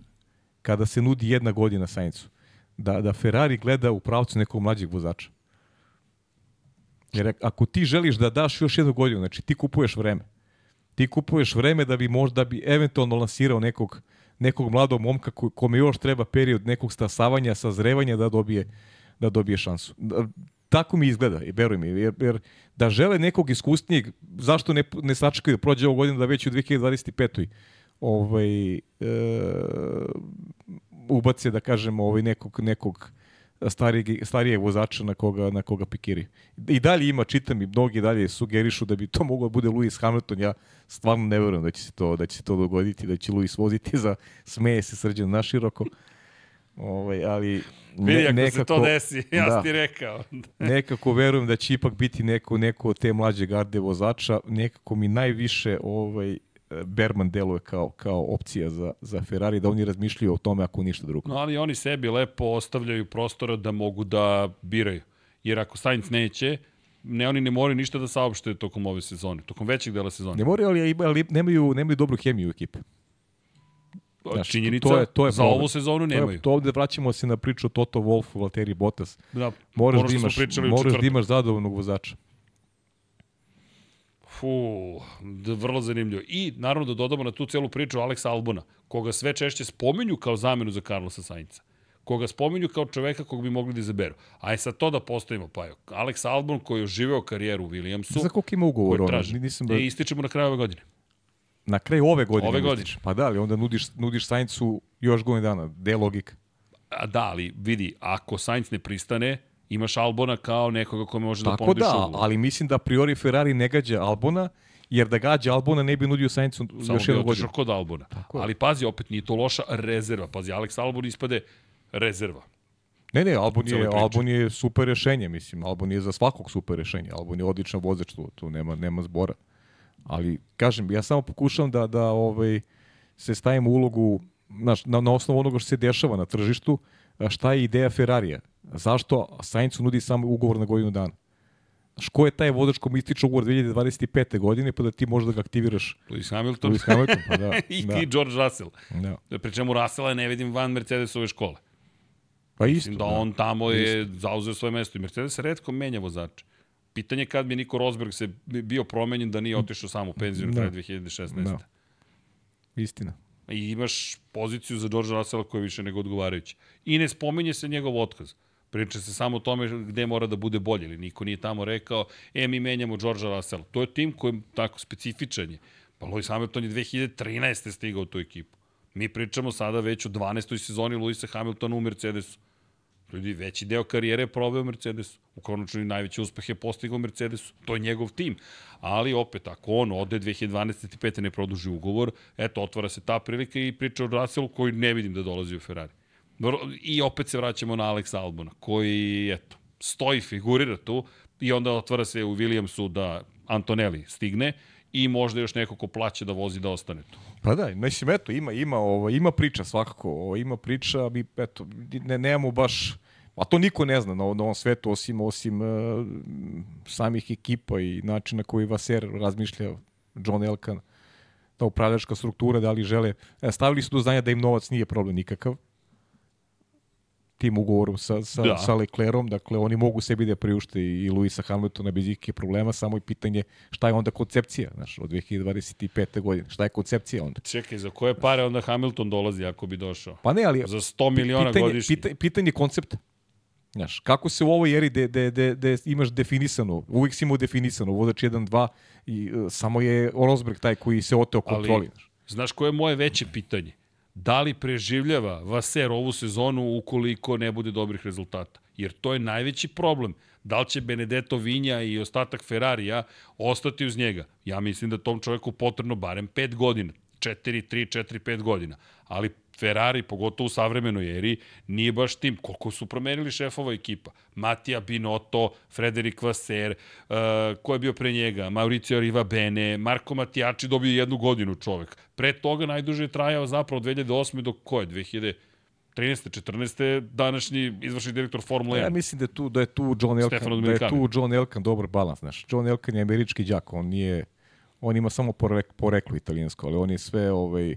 Kada se nudi jedna godina Saincu. Da, da Ferrari gleda u pravcu nekog mlađeg vozača. Jer ako ti želiš da daš još jednu godinu, znači ti kupuješ vreme. Ti kupuješ vreme da bi možda bi eventualno lansirao nekog, nekog mladog momka ko- kome još treba period nekog stasavanja, sazrevanja da dobije, da dobije šansu. Da- Tako mi izgleda, i veruj mi, jer, jer da žele nekog iskusnijeg, zašto ne, ne sačekaju da prođe ovo godinu da već u 2025. Ovaj, e, ubace, da kažemo, ovaj nekog, nekog starije, starije vozača na koga, na koga pikiri. I dalje ima, čitam i mnogi dalje sugerišu da bi to moglo da bude Lewis Hamilton. Ja stvarno ne verujem da će se to, da će se to dogoditi, da će Lewis voziti za smeje se srđan na široko. Ovaj, ali ne, Vidi, ako nekako, se to desi, ja da, ti rekao. [laughs] nekako verujem da će ipak biti neko, neko od te mlađe garde vozača. Nekako mi najviše ovaj, Berman deluje kao, kao opcija za, za Ferrari, da oni razmišljaju o tome ako ništa drugo. No, ali oni sebi lepo ostavljaju prostora da mogu da biraju. Jer ako Sainz neće, ne oni ne moraju ništa da saopšte tokom ove sezone, tokom većeg dela sezone. Ne moraju, ali, ali nemaju, nemaju dobru hemiju u ekipi. Znaš, Činjenica, to je, to je za problem. ovu sezonu nemaju. To, je, to ovde vraćamo se na priču Toto Wolff, Valtteri Bottas. Da, moraš, da imaš, moraš da imaš zadovoljnog vozača. Fu, vrlo zanimljivo. I naravno da dodamo na tu celu priču Alex Albona, koga sve češće spominju kao zamenu za Carlosa Sainca koga spominju kao čoveka kog bi mogli da izaberu. A je sad to da postavimo, pa je Alex Albon koji je oživeo karijeru u Williamsu. Za koliko ima ugovor? Ono, nisam da... E, ističemo na kraju ove godine. Na kraju ove godine? Ove godine. Pa da, ali onda nudiš, nudiš Saincu još godinu dana. Gde je logika? A da, ali vidi, ako Sainz ne pristane, imaš Albona kao nekoga kome može da Tako da ponudiš da, ugovor. ali mislim da priori Ferrari ne gađa Albona, jer da gađa Albona ne bi nudio Sainzu još jednu godinu. Samo kod Albona. Tako ali pazi, opet nije to loša rezerva. Pazi, Alex Albon ispade rezerva. Ne, ne, Albon je, Albon je super rešenje, mislim. Albon je za svakog super rešenje. Albon je odličan vozač, tu, tu nema, nema zbora. Ali, kažem, ja samo pokušavam da, da ovaj, se stavim u ulogu znaš, na, na osnovu onoga što se dešava na tržištu, šta je ideja Ferrarija? Zašto Sainzu nudi samo ugovor na godinu dana? Znaš, ko je taj vozač kom ističe ugovor 2025. godine, pa da ti možeš da ga aktiviraš? Lewis Hamilton. Lewis Hamilton, pa da. I, [laughs] da. I George Russell. Da. Pri čemu Russella ne vidim van Mercedesove škole. Pa isto. Mislim da, da on tamo je isto. zauzeo svoje mesto. I Mercedes redko menja vozače. Pitanje kad bi Niko Rosberg se bio promenjen da nije otišao sam u penziju da. 2016. Da. Istina. I imaš poziciju za George Russella koja je više nego odgovarajuća. I ne spominje se njegov otkaz. Priča se samo o tome gde mora da bude bolje, ili niko nije tamo rekao, e, mi menjamo George Russell. To je tim koji je tako specifičan je. Pa Lewis Hamilton je 2013. stigao u tu ekipu. Mi pričamo sada već u 12. sezoni Lewisa Hamiltona u Mercedesu. Ljudi, veći deo karijere je probao Mercedesu. U konačnoj najveći uspeh je postigao Mercedesu. To je njegov tim. Ali opet, ako on ode 2025. ne produži ugovor, eto, otvara se ta prilika i priča o Russellu koji ne vidim da dolazi u Ferrari. I opet se vraćamo na Alex Albona, koji, eto, stoji, figurira tu i onda otvara se u Williamsu da Antonelli stigne i možda još neko ko plaće da vozi da ostane tu. Pa da, mislim, eto, ima, ima, ovo, ima priča svakako, ovo, ima priča, mi, eto, ne, nemamo baš, a to niko ne zna na, na ovom svetu, osim, osim uh, samih ekipa i načina koji Vaser razmišlja, John Elkan, ta upravljačka struktura, da li žele, e, stavili su do znanja da im novac nije problem nikakav, tim ugovorom sa, sa, da. sa Leclerom, dakle oni mogu sebi da priušte i Luisa Hamiltona bez ikakve problema, samo je pitanje šta je onda koncepcija, znaš, od 2025. godine, šta je koncepcija onda? Čekaj, za koje pare onda Hamilton dolazi ako bi došao? Pa ne, ali... Za 100 miliona pitanje, godišnje. Pitanje, pitanje koncepta. Znaš, kako se u ovoj eri de, de, de, de imaš definisano, uvijek si imao definisano, vodač 1-2 i uh, samo je Rosberg taj koji se oteo kontroli. Ali, znaš koje je moje veće pitanje? Da li preživljava Vaser ovu sezonu ukoliko ne bude dobrih rezultata. Jer to je najveći problem. Da li će Benedetto Vinja i ostatak Ferrarija ostati uz njega? Ja mislim da tom čoveku potrebno barem 5 godina. 4, 3, 4, 5 godina. Ali Ferrari, pogotovo u savremenoj eri, nije baš tim. Koliko su promenili šefova ekipa? Matija Binotto, Frederik Vaser, uh, ko je bio pre njega? Mauricio Rivabene, Marko Matijači dobio jednu godinu čovek. Pre toga najduže je trajao zapravo od 2008. do koje? 2000 13. 14. današnji izvršni direktor Formule 1. Ja mislim da je tu da je tu John Elkan, da je tu John Elkan dobar balans, znaš. John Elkan je američki đak, on nije on ima samo porek, poreklo italijansko, ali on je sve ovaj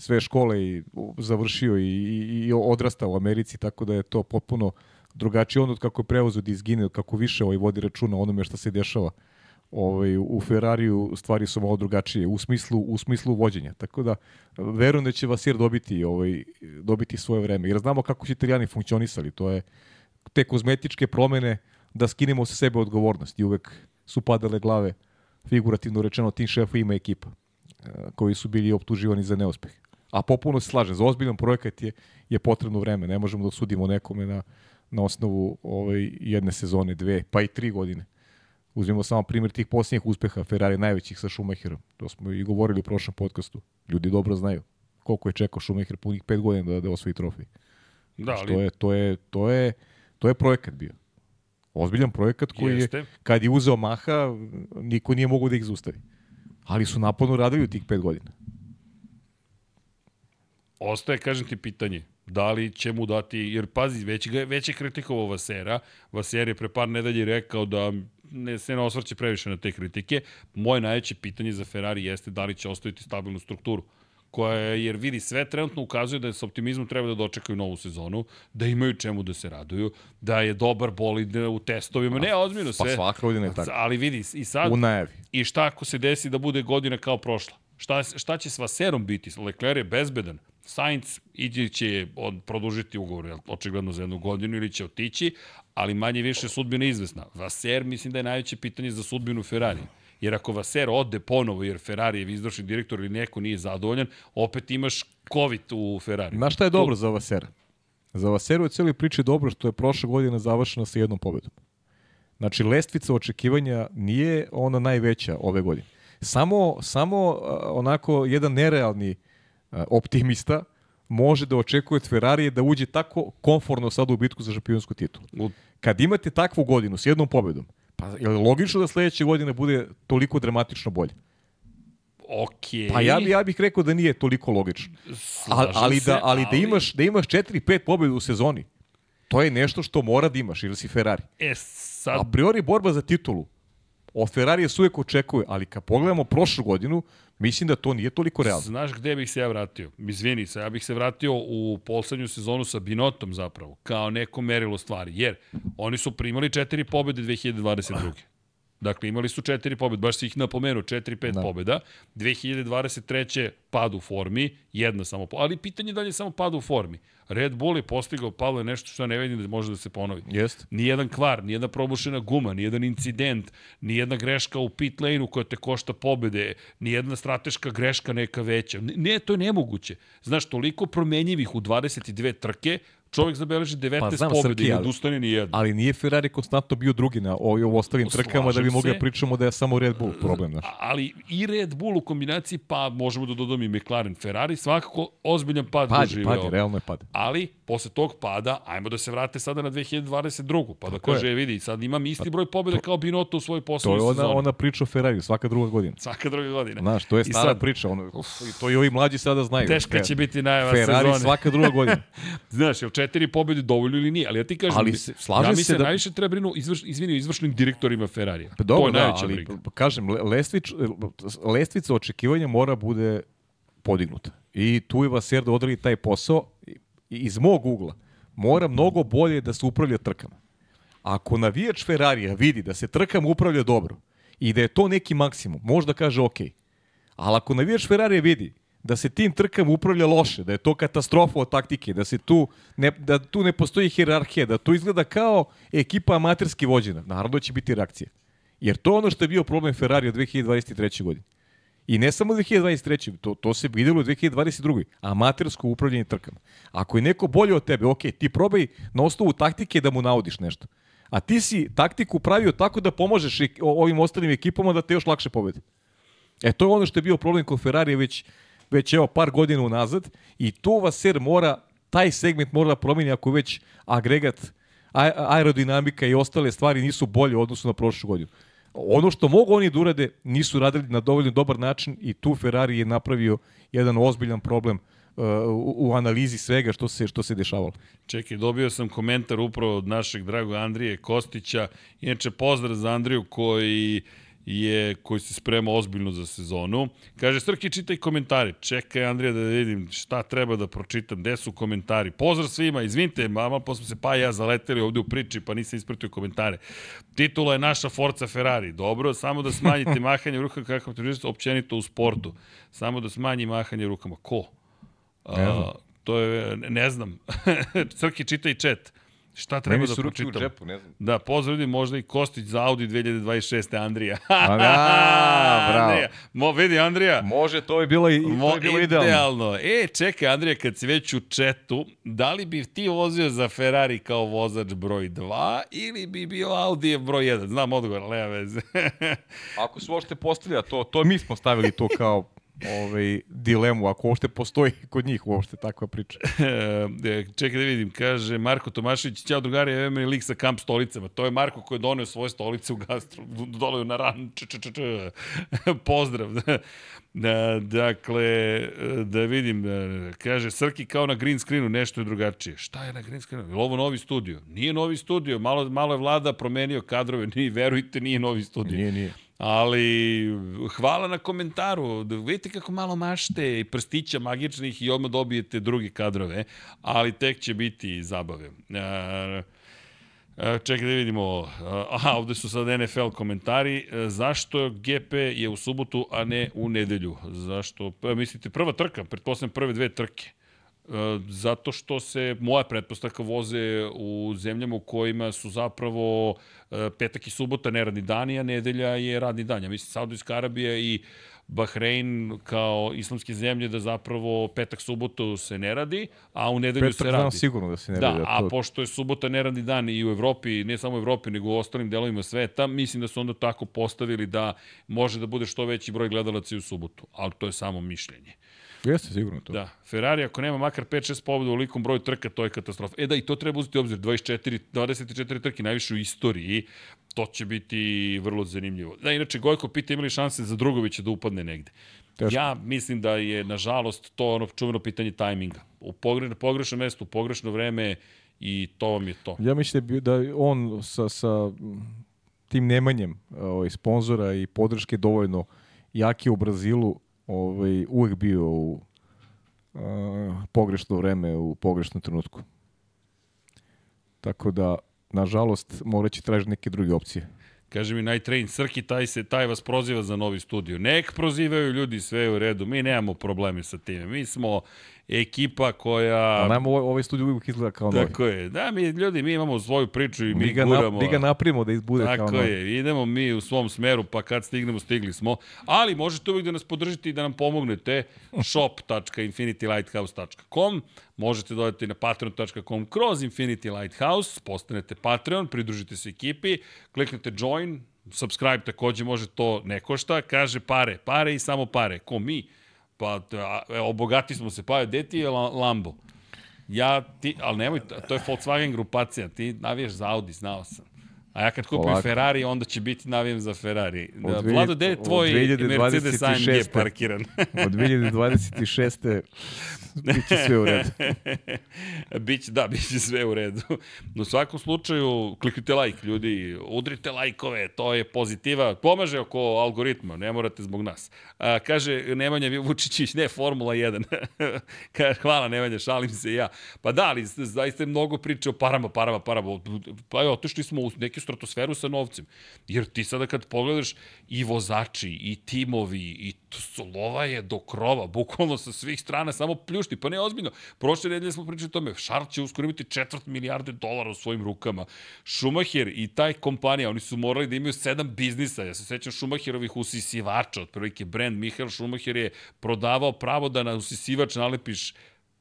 sve škole i završio i, i, i odrastao u Americi, tako da je to potpuno drugačije on od kako je prevozu da izgine, kako više ovaj vodi računa onome što se dešava ovaj, u Ferrariju stvari su malo drugačije u smislu, u smislu vođenja. Tako da verujem da će Vasir dobiti, ovaj, dobiti svoje vreme. Jer znamo kako će italijani funkcionisali. To je te kozmetičke promene da skinemo sa sebe odgovornost i uvek su padale glave figurativno rečeno tim šefovima ekipa eh, koji su bili optuživani za neuspeh. A popuno se slažem, za ozbiljan projekat je, je potrebno vreme. Ne možemo da sudimo nekome na, na osnovu ovaj, jedne sezone, dve, pa i tri godine. Uzmemo samo primjer tih posljednjih uspeha Ferrari najvećih sa Schumacherom. To smo i govorili u prošlom podcastu. Ljudi dobro znaju koliko je čekao Schumacher punih pet godina da, da osvoji trofej. Da, Znači, ali To je, to je, to je, to je projekat bio. Ozbiljan projekat koji Jeste. je, kad je uzeo maha, niko nije mogao da ih zaustavi. Ali su naporno radili u tih pet godina. Ostaje, kažem ti, pitanje. Da li će mu dati, jer pazi, već, ga, već je kritikovao Vasera. Vaser je pre par nedelji rekao da ne, se ne osvrće previše na te kritike. Moje najveće pitanje za Ferrari jeste da li će ostaviti stabilnu strukturu koja je, jer vidi, sve trenutno ukazuje da s optimizmom treba da dočekaju novu sezonu, da imaju čemu da se raduju, da je dobar bolid u testovima, ne, ozbiljno Pa sve. svaka godina je tako. Ali vidi, i sad, U najavi. I šta ako se desi da bude godina kao prošla? Šta, šta će s Vaserom biti? Leclerc je bezbedan. Sainz iđe će on produžiti ugovor, očigledno za jednu godinu ili će otići, ali manje više sudbina izvesna. Vaser mislim da je najveće pitanje za sudbinu Ferrari. Jer ako Vaser ode ponovo jer Ferrari je izvršni direktor ili neko nije zadovoljan, opet imaš COVID u Ferrari. Znaš šta je dobro za Vasera? Za Vaseru je cijeli priči dobro što je prošla godina završena sa jednom pobedom. Znači, lestvica očekivanja nije ona najveća ove godine. Samo, samo onako jedan nerealni a, optimista može da očekuje od Ferrarije da uđe tako komforno sad u bitku za šampionsku titulu. Kad imate takvu godinu s jednom pobedom, pa je li logično da sledeće godine bude toliko dramatično bolje? ok. Pa ja, bi, ja bih rekao da nije toliko logično. Ali, Slažem ali, se, da, ali da imaš, da imaš 4-5 pobjeda u sezoni, to je nešto što mora da imaš, ili si Ferrari. E, sad, A priori borba za titulu, od Ferrarija se uvek očekuje, ali kad pogledamo prošlu godinu, mislim da to nije toliko realno. Znaš gde bih se ja vratio? Izvini se, ja bih se vratio u poslednju sezonu sa Binotom zapravo, kao neko merilo stvari, jer oni su primali četiri pobede 2022. Dakle, imali su četiri pobede, baš si ih napomenuo, četiri, pet da. Da. pobeda. 2023. pad u formi, jedna samo, po- ali pitanje je da li je samo pad u formi. Red Bull je postigao, Pavle, nešto što ja ne vidim da može da se ponovi. Jeste. Nijedan kvar, nijedna probušena guma, nijedan incident, nijedna greška u pit lane-u koja te košta pobede, nijedna strateška greška neka veća. Ne, to je nemoguće. Znaš, toliko promenjivih u 22 trke, čovjek zabeleži 19 Pa znam, pobjede i odustane ni jedna. Ali nije Ferrari konstantno bio drugi na ovim ostalim Slažem trkama da bi mogli da pričamo da je samo Red Bull problem. Znaš. Ali i Red Bull u kombinaciji, pa možemo da dodamo i McLaren Ferrari, svakako ozbiljan pad Pad, je, doživeo. pad, je, realno je pad. Ali, posle tog pada, ajmo da se vrate sada na 2022. Pa da Tako kaže, je. vidi, sad imam isti broj pobjeda kao Binotto u svojoj To poslednjoj je ona, sezoni. ona priča o Ferrari, svaka druga godina. Svaka druga godina. Znaš, to je stara sad, priča. Ono, to i ovi mlađi sada znaju. Teška će biti najava Ferrari sezone. svaka druga godina. [laughs] Znaš, četiri pobjede dovoljno ili nije? Ali ja ti kažem, Ali se- slažem ja se mislim da- najviše treba brinu, izvrš, izvini, izvršnim direktorima Ferrarija. Pa to dobro, je da, ali briga. kažem, le- lestvič, lestvica očekivanja mora bude podignuta. I tu je Vaser da odradi taj posao iz mog ugla. Mora mnogo bolje da se upravlja trkama. Ako navijač Ferrarija vidi da se trkama upravlja dobro i da je to neki maksimum, možda kaže ok. Ali ako navijač Ferrarija vidi da se tim trkama upravlja loše, da je to katastrofa od taktike, da se tu ne, da tu ne postoji hirarhija, da to izgleda kao ekipa amaterski vođena, naravno da će biti reakcija. Jer to je ono što je bio problem Ferrari od 2023. godine. I ne samo 2023. To, to se videlo u 2022. Amatersko upravljanje trkama. Ako je neko bolje od tebe, ok, ti probaj na osnovu taktike da mu naudiš nešto. A ti si taktiku pravio tako da pomožeš o- ovim ostalim ekipama da te još lakše pobede. E, to je ono što je bio problem kod Ferrari već, već evo par godina unazad i tu Vaser mora, taj segment mora da promeni ako već agregat, aerodinamika i ostale stvari nisu bolje u odnosu na prošlu godinu. Ono što mogu oni da urade, nisu radili na dovoljno dobar način i tu Ferrari je napravio jedan ozbiljan problem uh, u, u analizi svega što se što se dešavalo. Čekaj, dobio sam komentar upravo od našeg dragog Andrije Kostića. Inače, pozdrav za Andriju koji je, koji se sprema ozbiljno za sezonu. Kaže, Srki, čitaj komentari. Čekaj, Andrija, da vidim šta treba da pročitam, gde su komentari. Pozdrav svima, izvinite, mama, posle se pa ja zaleteli ovde u priči, pa nisam ispratio komentare. Titula je naša Forza Ferrari. Dobro, samo da smanjite [laughs] mahanje rukama kakav turizam općenito u sportu. Samo da smanji mahanje rukama. Ko? A, to je, ne, ne znam. [laughs] Crki, čitaj chat. Šta treba Meni da su ruke u pročitam? džepu, ne znam. Da, pozdrav ljudi, možda i Kostić za Audi 2026. Andrija. A da, [laughs] bravo. Andrija. Mo, vidi, Andrija. Može, to je bilo, i, Mo, to je bilo idealno. idealno. E, čekaj, Andrija, kad si već u četu, da li bi ti vozio za Ferrari kao vozač broj 2 ili bi bio Audi broj 1? Znam odgovor, nema veze. [laughs] Ako se uopšte postavlja to, to mi smo stavili to kao ovaj, dilemu, ako uopšte postoji kod njih uopšte takva priča. [laughs] E, čekaj da vidim, kaže Marko Tomašević, ćao drugari, evo meni lik sa kamp stolicama. To je Marko koji je doneo svoje stolice u gastro, dole na ran, č, č, č, č. [laughs] Pozdrav. Da, dakle, da vidim, e, kaže Srki kao na green screenu, nešto je drugačije. Šta je na green screenu? Je ovo novi studio? Nije novi studio, malo, malo je vlada promenio kadrove, [laughs] nije, verujte, nije novi studio. Nije, nije. Ali hvala na komentaru. Da vidite kako malo mašte i prstića magičnih i odmah dobijete drugi kadrove, ali tek će biti zabave. E, e, čekaj da vidimo. Aha, ovde su sad NFL komentari. E, Zašto GP je u subotu, a ne u nedelju? Zašto? Pa, mislite, prva trka, pretpostavljam prve dve trke. Zato što se moja pretpostavka voze u zemljama u kojima su zapravo e, petak i subota neradni dani, a nedelja je radni dan. Ja mislim Saudijska Arabija i Bahrein kao islamske zemlje da zapravo petak, subotu se ne radi, a u nedelju Petak se znam radi. sigurno da se ne Da, radi. a to- pošto je subota neradni dan i u Evropi, ne samo u Evropi, nego u ostalim delovima sveta, mislim da su onda tako postavili da može da bude što veći broj gledalaca i u subotu. Ali to je samo mišljenje. Jeste sigurno to. Da, Ferrari ako nema makar 5-6 pobjeda u likom broju trka, to je katastrofa. E da, i to treba uzeti u obzir, 24, 24 trke, najviše u istoriji, to će biti vrlo zanimljivo. Da, inače, Gojko pita imali šanse za Drugovića da upadne negde. Teško. Ja mislim da je, nažalost, to ono čuveno pitanje tajminga. U pogre, pogrešno mesto, u pogrešno vreme i to vam je to. Ja mislim da, da on sa, sa tim nemanjem ovaj, sponzora i podrške dovoljno jaki u Brazilu ovaj, uvek bio u uh, pogrešno vreme, u pogrešnom trenutku. Tako da, nažalost, morat će tražiti neke druge opcije. Kaže mi Night Train, Srki, taj, se, taj vas proziva za novi studio. Nek prozivaju ljudi, sve u redu. Mi nemamo probleme sa time. Mi smo ekipa koja... A nam ovaj, studij uvijek izgleda kao novi. Tako je. Da, mi, ljudi, mi imamo svoju priču i mi, Mi ga, guramo. na, mi ga napravimo da izbude kao Tako novi. je, idemo mi u svom smeru, pa kad stignemo, stigli smo. Ali možete uvijek da nas podržite i da nam pomognete. [laughs] shop.infinitylighthouse.com Možete dodati na patreon.com kroz Infinity Lighthouse, postanete Patreon, pridružite se ekipi, kliknete join, subscribe takođe može to ne košta, kaže pare, pare i samo pare. Ko mi? Pa, evo, obogati smo se, pa gde ti je La- Lambo? Ja, ti, ali nemoj, to je Volkswagen grupacija, ti navijaš za Audi, znao sam. A ja kad kupim Polako. Ferrari, onda će biti navijem za Ferrari. Da, Od dvije- Vlado, gde je tvoj 2026. Mercedes AMG parkiran? [laughs] Od 2026. biće sve u redu. [laughs] biće, da, biće sve u redu. No, u svakom slučaju, kliknite like, ljudi, udrite lajkove, to je pozitiva, pomaže oko algoritma, ne morate zbog nas. A, kaže Nemanja Vučićić, ne, Formula 1. [laughs] kaže, hvala Nemanja, šalim se ja. Pa da, ali zaista je mnogo priče o parama, parama, parama. Pa evo, otišli smo u neku stratosferu sa novcem. Jer ti sada kad pogledaš i vozači, i timovi, i to su, lova je do krova, bukvalno sa svih strana, samo pljušti. Pa ne, ozbiljno. Prošle nedelje smo pričali o tome, Šarl će uskoro imati četvrt milijarde dolara u svojim rukama. Schumacher i taj kompanija, oni su morali da imaju sedam biznisa. Ja se sećam Schumacherovih usisivača, otprilike brand Michael Schumacher je prodavao pravo da na usisivač nalepiš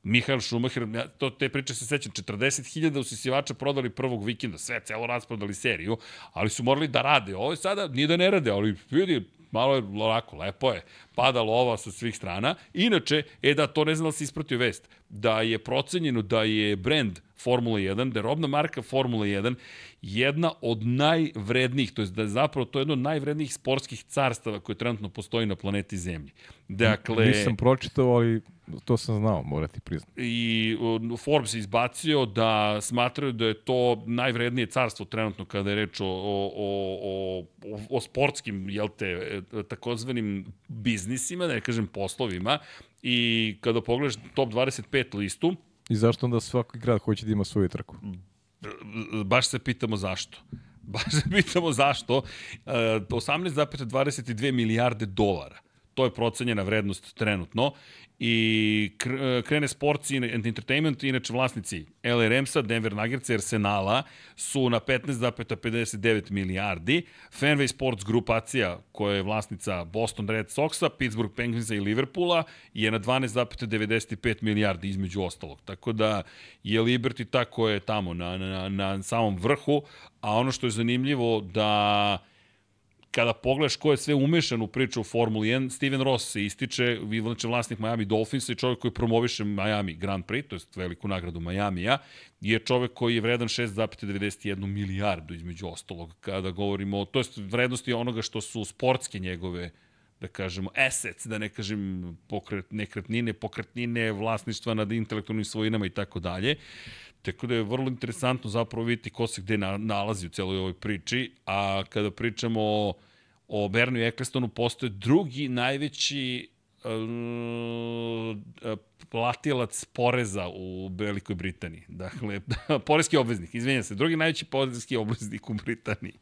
Mihael Schumacher, ja, to, te priče se sećam, 40.000 usisivača prodali prvog vikenda, sve, celo rasprodali seriju, ali su morali da rade. Ovo je sada, nije da ne rade, ali vidi, malo je lako, lepo je, pada lova sa svih strana. Inače, e da, to ne znam da si ispratio vest, da je procenjeno da je brand Formula 1, da je robna marka Formula 1 jedna od najvrednijih, to je da je zapravo to je jedno od najvrednijih sportskih carstava koje trenutno postoji na planeti Zemlji. Dakle, Nisam pročitao, ali to sam znao, morati priznati. i uh, Forbes izbacio da smatraju da je to najvrednije carstvo trenutno kada je reč o, o, o, o, o sportskim, jel te, e, takozvanim biznisima, da ne kažem poslovima, i kada pogledaš top 25 listu, I zašto onda svaki grad hoće da ima svoju trku? baš se pitamo zašto. [laughs] Baš se pitamo zašto. E, 18,22 milijarde dolara. To je procenjena vrednost trenutno i krene Sports and Entertainment, inače vlasnici LA Ramsa, Denver Nuggets i Arsenala su na 15,59 milijardi. Fenway Sports grupacija koja je vlasnica Boston Red Soxa, Pittsburgh Penguinsa i Liverpoola je na 12,95 milijardi između ostalog. Tako da je Liberty tako je tamo na, na, na samom vrhu, a ono što je zanimljivo da kada pogledaš ko je sve umešan u priču o Formuli 1, Steven Ross se ističe, znači vlasnik Miami Dolphinsa i čovjek koji promoviše Miami Grand Prix, to je veliku nagradu Majamija, je čovjek koji je vredan 6,91 milijardu između ostalog, kada govorimo, to je vrednosti onoga što su sportske njegove da kažemo, assets, da ne kažem pokret, nekretnine, pokretnine, vlasništva nad intelektualnim svojinama i tako dalje. Tako da je vrlo interesantno zapravo vidjeti ko se gde na, nalazi u celoj ovoj priči, a kada pričamo o, o Bernu i Ecclestonu, postoje drugi najveći uh, platilac poreza u Velikoj Britaniji. Dakle, [laughs] poreski obveznik, izvinjam se, drugi najveći poreski obveznik u Britaniji.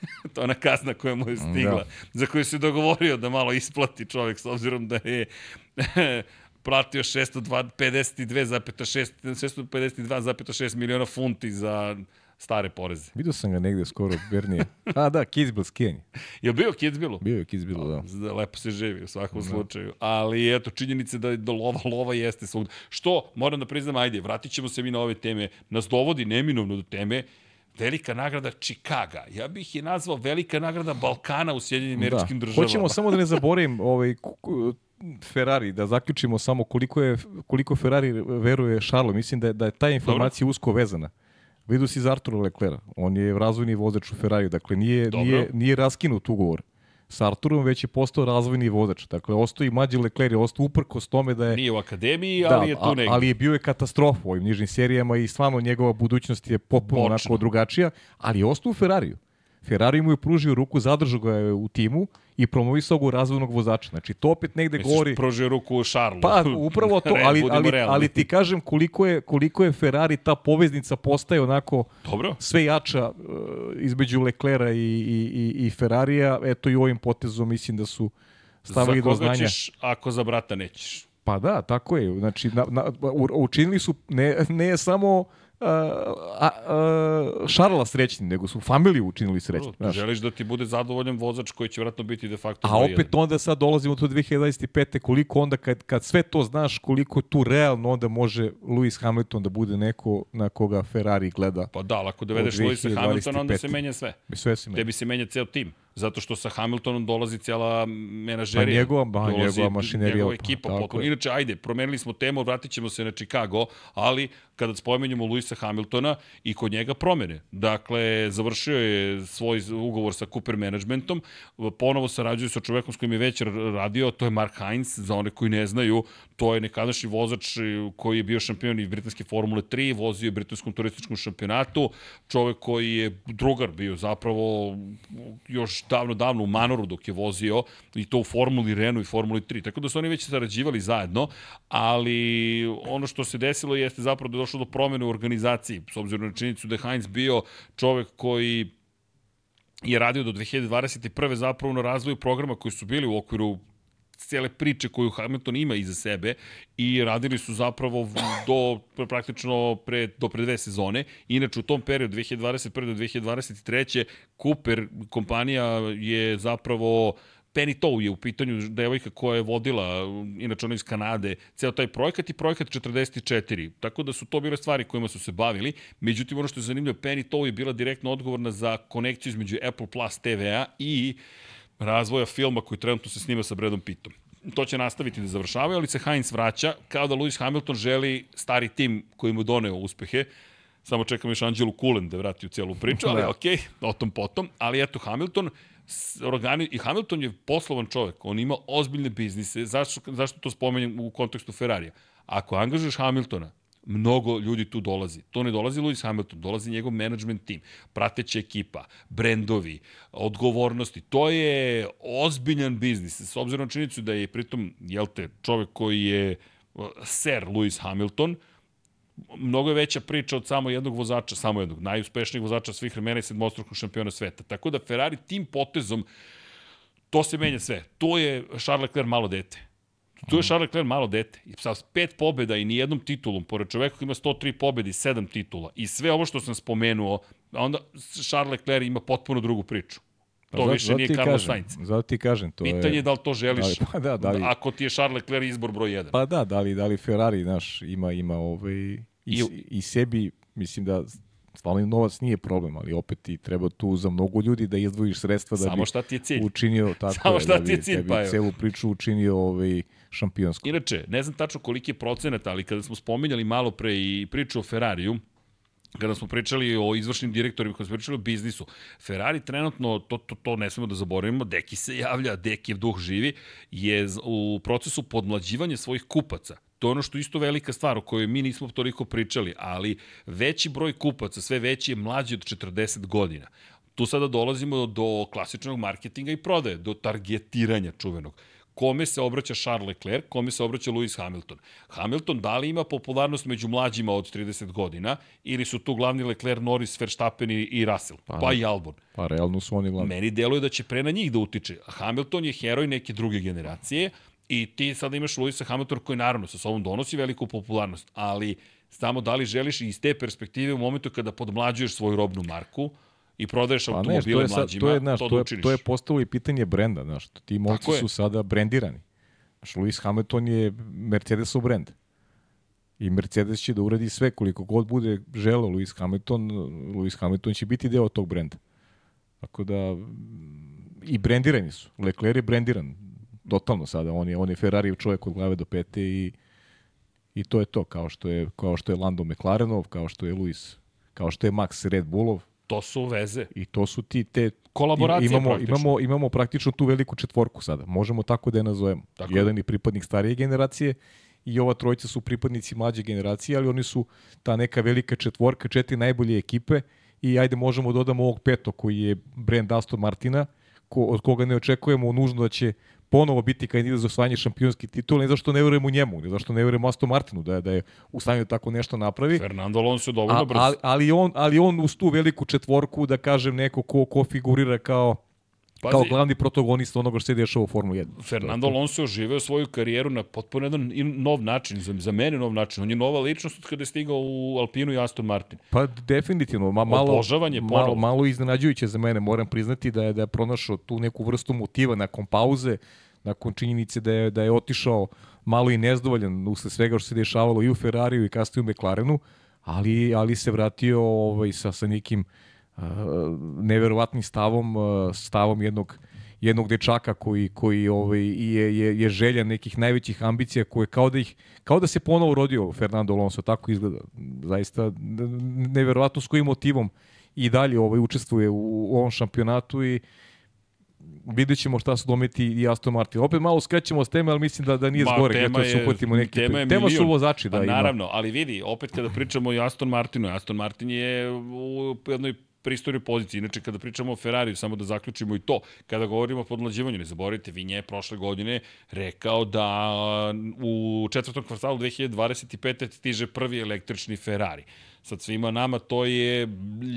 [laughs] to je ona kazna koja mu je stigla, da. za koju se dogovorio da malo isplati čovek, s obzirom da je [laughs] platio 652,6 652,6 miliona funti za stare poreze. Vidio sam ga negde skoro, Bernije. A da, Kitzbühel skijanje. Je bio Kitzbühelu? Bio je Kitzbühelu, da. Lepo se živi u svakom da. slučaju. Ali eto, činjenice da, da lova, lova jeste svog. Što, moram da priznam, ajde, vratit ćemo se mi na ove teme. Nas dovodi neminovno do teme velika nagrada Čikaga. Ja bih je nazvao velika nagrada Balkana u Sjedinjenim da. američkim državama. Hoćemo samo da ne zaboravim ovaj, Ferrari, da zaključimo samo koliko, je, koliko Ferrari veruje Šarlo. Mislim da je, da je ta informacija Dobro. usko vezana. Vidu si iz Artura Leclerc. On je razvojni vozač u Ferrari. Dakle, nije, Dobro. nije, nije raskinut ugovor sa Arturom, već je postao razvojni vozač. Dakle, ostao i Mađi Leclerc, je ostao uprkos tome da je... Nije u akademiji, da, ali je tu negdje. Ali je bio je katastrofa u ovim nižnim serijama i stvarno njegova budućnost je popuno onako drugačija, ali je ostao u Ferrariju. Ferrari mu je pružio ruku, zadržao ga je u timu i promovisao ga u razvojnog vozača. Znači, to opet negde Misliš, govori... pružio ruku u Šarlu. Pa, upravo to, [laughs] ali, ali, ali ti kažem koliko je, koliko je Ferrari ta poveznica postaje onako Dobro. sve jača uh, između Leclera i, i, i, i Ferrarija. Eto i ovim potezom mislim da su stavili do znanja. Za koga ćeš ako za brata nećeš? Pa da, tako je. Znači, na, na, učinili su ne, ne samo a, a, Šarla srećni, nego su familiju učinili srećni. Znaš. Želiš da ti bude zadovoljan vozač koji će vratno biti de facto... A opet jedan. onda sad dolazimo do 2025. koliko onda kad, kad sve to znaš, koliko tu realno onda može Lewis Hamilton da bude neko na koga Ferrari gleda. Pa da, ako dovedeš Lewis Hamiltona, onda se menja sve. Sve se menja. Tebi se menja ceo tim zato što sa Hamiltonom dolazi cijela menažerija. Pa njegova, ba, njegova mašinerija. Njegova ekipa. Pa, Inače, ajde, promenili smo temu, vratit ćemo se na Chicago, ali kada spomenjamo Luisa Hamiltona i kod njega promene. Dakle, završio je svoj ugovor sa Cooper Managementom, ponovo sarađuje sa čovekom s kojim je već radio, to je Mark Heinz, za one koji ne znaju, to je nekadašnji vozač koji je bio šampion i britanske Formule 3, vozio je britanskom turističkom šampionatu, čovek koji je drugar bio zapravo još davno, davno u Manoru dok je vozio i to u Formuli Renault i Formuli 3. Tako da su oni već sarađivali zajedno, ali ono što se desilo jeste zapravo da je došlo do promene u organizaciji, s obzirom na činjenicu da je Heinz bio čovek koji je radio do 2021. zapravo na razvoju programa koji su bili u okviru cijele priče koju Hamilton ima iza sebe i radili su zapravo do praktično pre, do pre dve sezone. Inače u tom periodu 2021. do 2023. Cooper kompanija je zapravo Penny Tow je u pitanju devojka koja je vodila, inače ona iz Kanade, ceo taj projekat i projekat 44. Tako da su to bile stvari kojima su se bavili. Međutim, ono što je zanimljivo, Penny Tow je bila direktno odgovorna za konekciju između Apple Plus TV-a i uh, razvoja filma koji trenutno se snima sa Bradom Pittom. To će nastaviti da završavaju, ali se Heinz vraća, kao da Lewis Hamilton želi stari tim koji mu doneo uspehe, samo čekam još Anđelu Kulen da vrati u celu priču, ali da. okej, okay, o tom potom. Ali eto, Hamilton, organi, i Hamilton je poslovan čovek, on ima ozbiljne biznise, zašto, zašto to spomenjem u kontekstu Ferrarija? Ako angažuješ Hamiltona, mnogo ljudi tu dolazi. To ne dolazi Lewis Hamilton, dolazi njegov management tim, prateća ekipa, brendovi, odgovornosti. To je ozbiljan biznis. S obzirom na činjenicu da je pritom, jel te, čovek koji je uh, Sir Lewis Hamilton, mnogo je veća priča od samo jednog vozača, samo jednog, najuspešnijeg vozača svih vremena i sedmostrukog šampiona sveta. Tako da Ferrari tim potezom To se menja sve. To je Charles Leclerc malo dete. Tu je Charles Leclerc malo dete. I sa pet pobjeda i nijednom titulom, pored čoveka koji ima 103 pobjede i 7 titula, i sve ovo što sam spomenuo, onda Charles Leclerc ima potpuno drugu priču. To zato, više nije Carlos Sainz. Zato ti kažem. To Pitanje je je da li to želiš, Da li- [laughs] pa da, da li- ako ti je Charles Leclerc izbor broj 1. Pa da, da li, da li Ferrari, znaš, ima, ima ovaj, i, I- i, sebi, mislim da stvarno novac nije problem, ali opet ti treba tu za mnogo ljudi da izdvojiš sredstva da Samo bi šta ti je cilj. učinio [laughs] tako Samo je, šta da ti je cilj, da bi Pajo? celu priču učinio ovaj, šampionsku. Inače, ne znam tačno koliki je procenat, ali kada smo spominjali malo pre i priču o Ferrariju, kada smo pričali o izvršnim direktorima, kada smo pričali o biznisu, Ferrari trenutno, to, to, to ne smemo da zaboravimo, Deki se javlja, Dekijev duh živi, je u procesu podmlađivanja svojih kupaca. To je ono što je isto velika stvar o kojoj mi nismo toliko pričali, ali veći broj kupaca, sve veći je mlađi od 40 godina. Tu sada dolazimo do klasičnog marketinga i prodaje, do targetiranja čuvenog kome se obraća Charles Leclerc, kome se obraća Lewis Hamilton. Hamilton da li ima popularnost među mlađima od 30 godina ili su tu glavni Leclerc, Norris, Verstappen i, Russell, pa, pa i Albon. Pa realno su oni glavni. Meni deluje da će pre na njih da utiče. Hamilton je heroj neke druge generacije i ti sada imaš Lewisa Hamiltona koji naravno sa sobom donosi veliku popularnost, ali samo da li želiš iz te perspektive u momentu kada podmlađuješ svoju robnu marku i prodaješ Pa ne, to automobile je, mlađima, to je, znaš, to, to, da je, to je postalo i pitanje brenda, znaš, ti momci Tako je. su sada brendirani. Znaš, Lewis Hamilton je Mercedesov brend. I Mercedes će da uradi sve koliko god bude želeo Lewis Hamilton, Lewis Hamilton će biti deo tog brenda. Tako da i brendirani su. Leclerc je brendiran totalno sada. On je, on je Ferrarijev čovjek od glave do pete i, i to je to. Kao što je, kao što je Lando McLarenov, kao što je Lewis, kao što je Max Red Bullov. To su veze. I to su ti te Kolaboracije imamo, praktično. imamo, imamo praktično tu veliku četvorku sada. Možemo tako da je nazovemo. Tako je. Jedan je pripadnik starije generacije i ova trojica su pripadnici mlađe generacije, ali oni su ta neka velika četvorka, četiri najbolje ekipe i ajde možemo da dodamo ovog peto koji je brand Aston Martina, ko, od koga ne očekujemo nužno da će ponovo biti kandidat za osvajanje šampionski titul, ne zašto ne verujemo njemu, ne zašto ne verujemo Aston Martinu da je, da je u stanju da tako nešto napravi. Fernando Alonso je dovoljno brzo. ali, ali, on, ali on uz tu veliku četvorku, da kažem, neko ko, ko figurira kao, Pazi, kao glavni protagonista onoga što se dešava u Formuli 1. Fernando Alonso je oživeo svoju karijeru na potpuno jedan nov način, za, za mene nov način. On je nova ličnost od kada je stigao u Alpinu i Aston Martin. Pa definitivno, ma, malo, Obožavan je malo, malo iznenađujuće za mene, moram priznati da je, da je pronašao tu neku vrstu motiva nakon pauze, nakon činjenice da je, da je otišao malo i nezdovoljan usled svega što se dešavalo i u Ferrariju i kasnije u McLarenu, ali, ali se vratio ovaj, sa, sa nekim uh, neverovatnim stavom, uh, stavom jednog jednog dečaka koji koji ovaj je je je želja nekih najvećih ambicija koje kao da ih kao da se ponovo rodio Fernando Alonso tako izgleda zaista neverovatno s kojim motivom i dalje ovaj učestvuje u, u ovom šampionatu i vidjet ćemo šta su dometi i Aston Martin. Opet malo skrećemo s teme, ali mislim da, da nije Ma, zgore. tema je- uhvatimo neki. tema je tema su vozači, da pa, ima. naravno, ali vidi, opet kada pričamo o Aston Martinu, Aston Martin je u jednoj pristojnoj poziciji. Inače, kada pričamo o Ferrariju, samo da zaključimo i to, kada govorimo o podmlađivanju, ne zaboravite, Vinje je prošle godine rekao da u četvrtom kvartalu 2025. stiže prvi električni Ferrari. Sad svima nama to je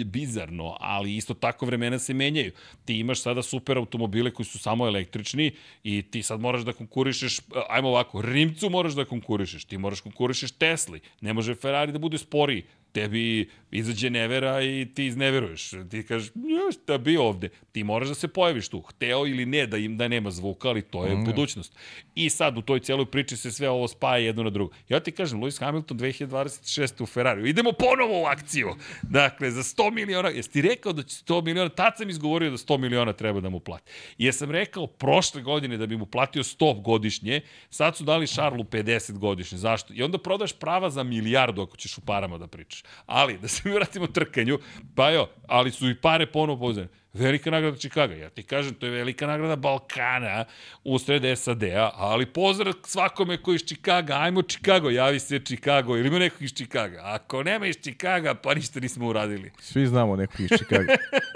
bizarno, ali isto tako vremena se menjaju. Ti imaš sada super automobile koji su samo električni i ti sad moraš da konkurišeš, ajmo ovako, Rimcu moraš da konkurišeš, ti moraš konkurišeš Tesli, ne može Ferrari da bude sporiji. Tebi izađe nevera i ti izneveruješ. Ti kažeš, "Ja, šta bi ovde? Ti moraš da se pojaviš tu. Hteo ili ne da im da nema zvuka, ali to je mm. budućnost. I sad u toj celoj priči se sve ovo spaja jedno na drugo. Ja ti kažem, Lewis Hamilton 2026. u Ferrariju. Idemo ponovo u akciju. Dakle, za 100 miliona. Jesi ti rekao da će 100 miliona? Tad sam izgovorio da 100 miliona treba da mu plati. I ja sam rekao prošle godine da bi mu platio 100 godišnje, sad su dali Šarlu 50 godišnje. Zašto? I onda prodaš prava za milijardu ako ćeš u parama da pričaš. Ali, da se mi vratimo trkanju, pa jo, ali su i pare ponovo pouzene. Velika nagrada Čikaga. Ja ti kažem, to je velika nagrada Balkana u sred SAD-a, ali pozdrav svakome koji iz Čikaga, ajmo Čikago, javi se Čikago, ili ima nekog iz Čikaga. Ako nema iz Čikaga, pa ništa nismo uradili. Svi znamo nekog iz Chicago.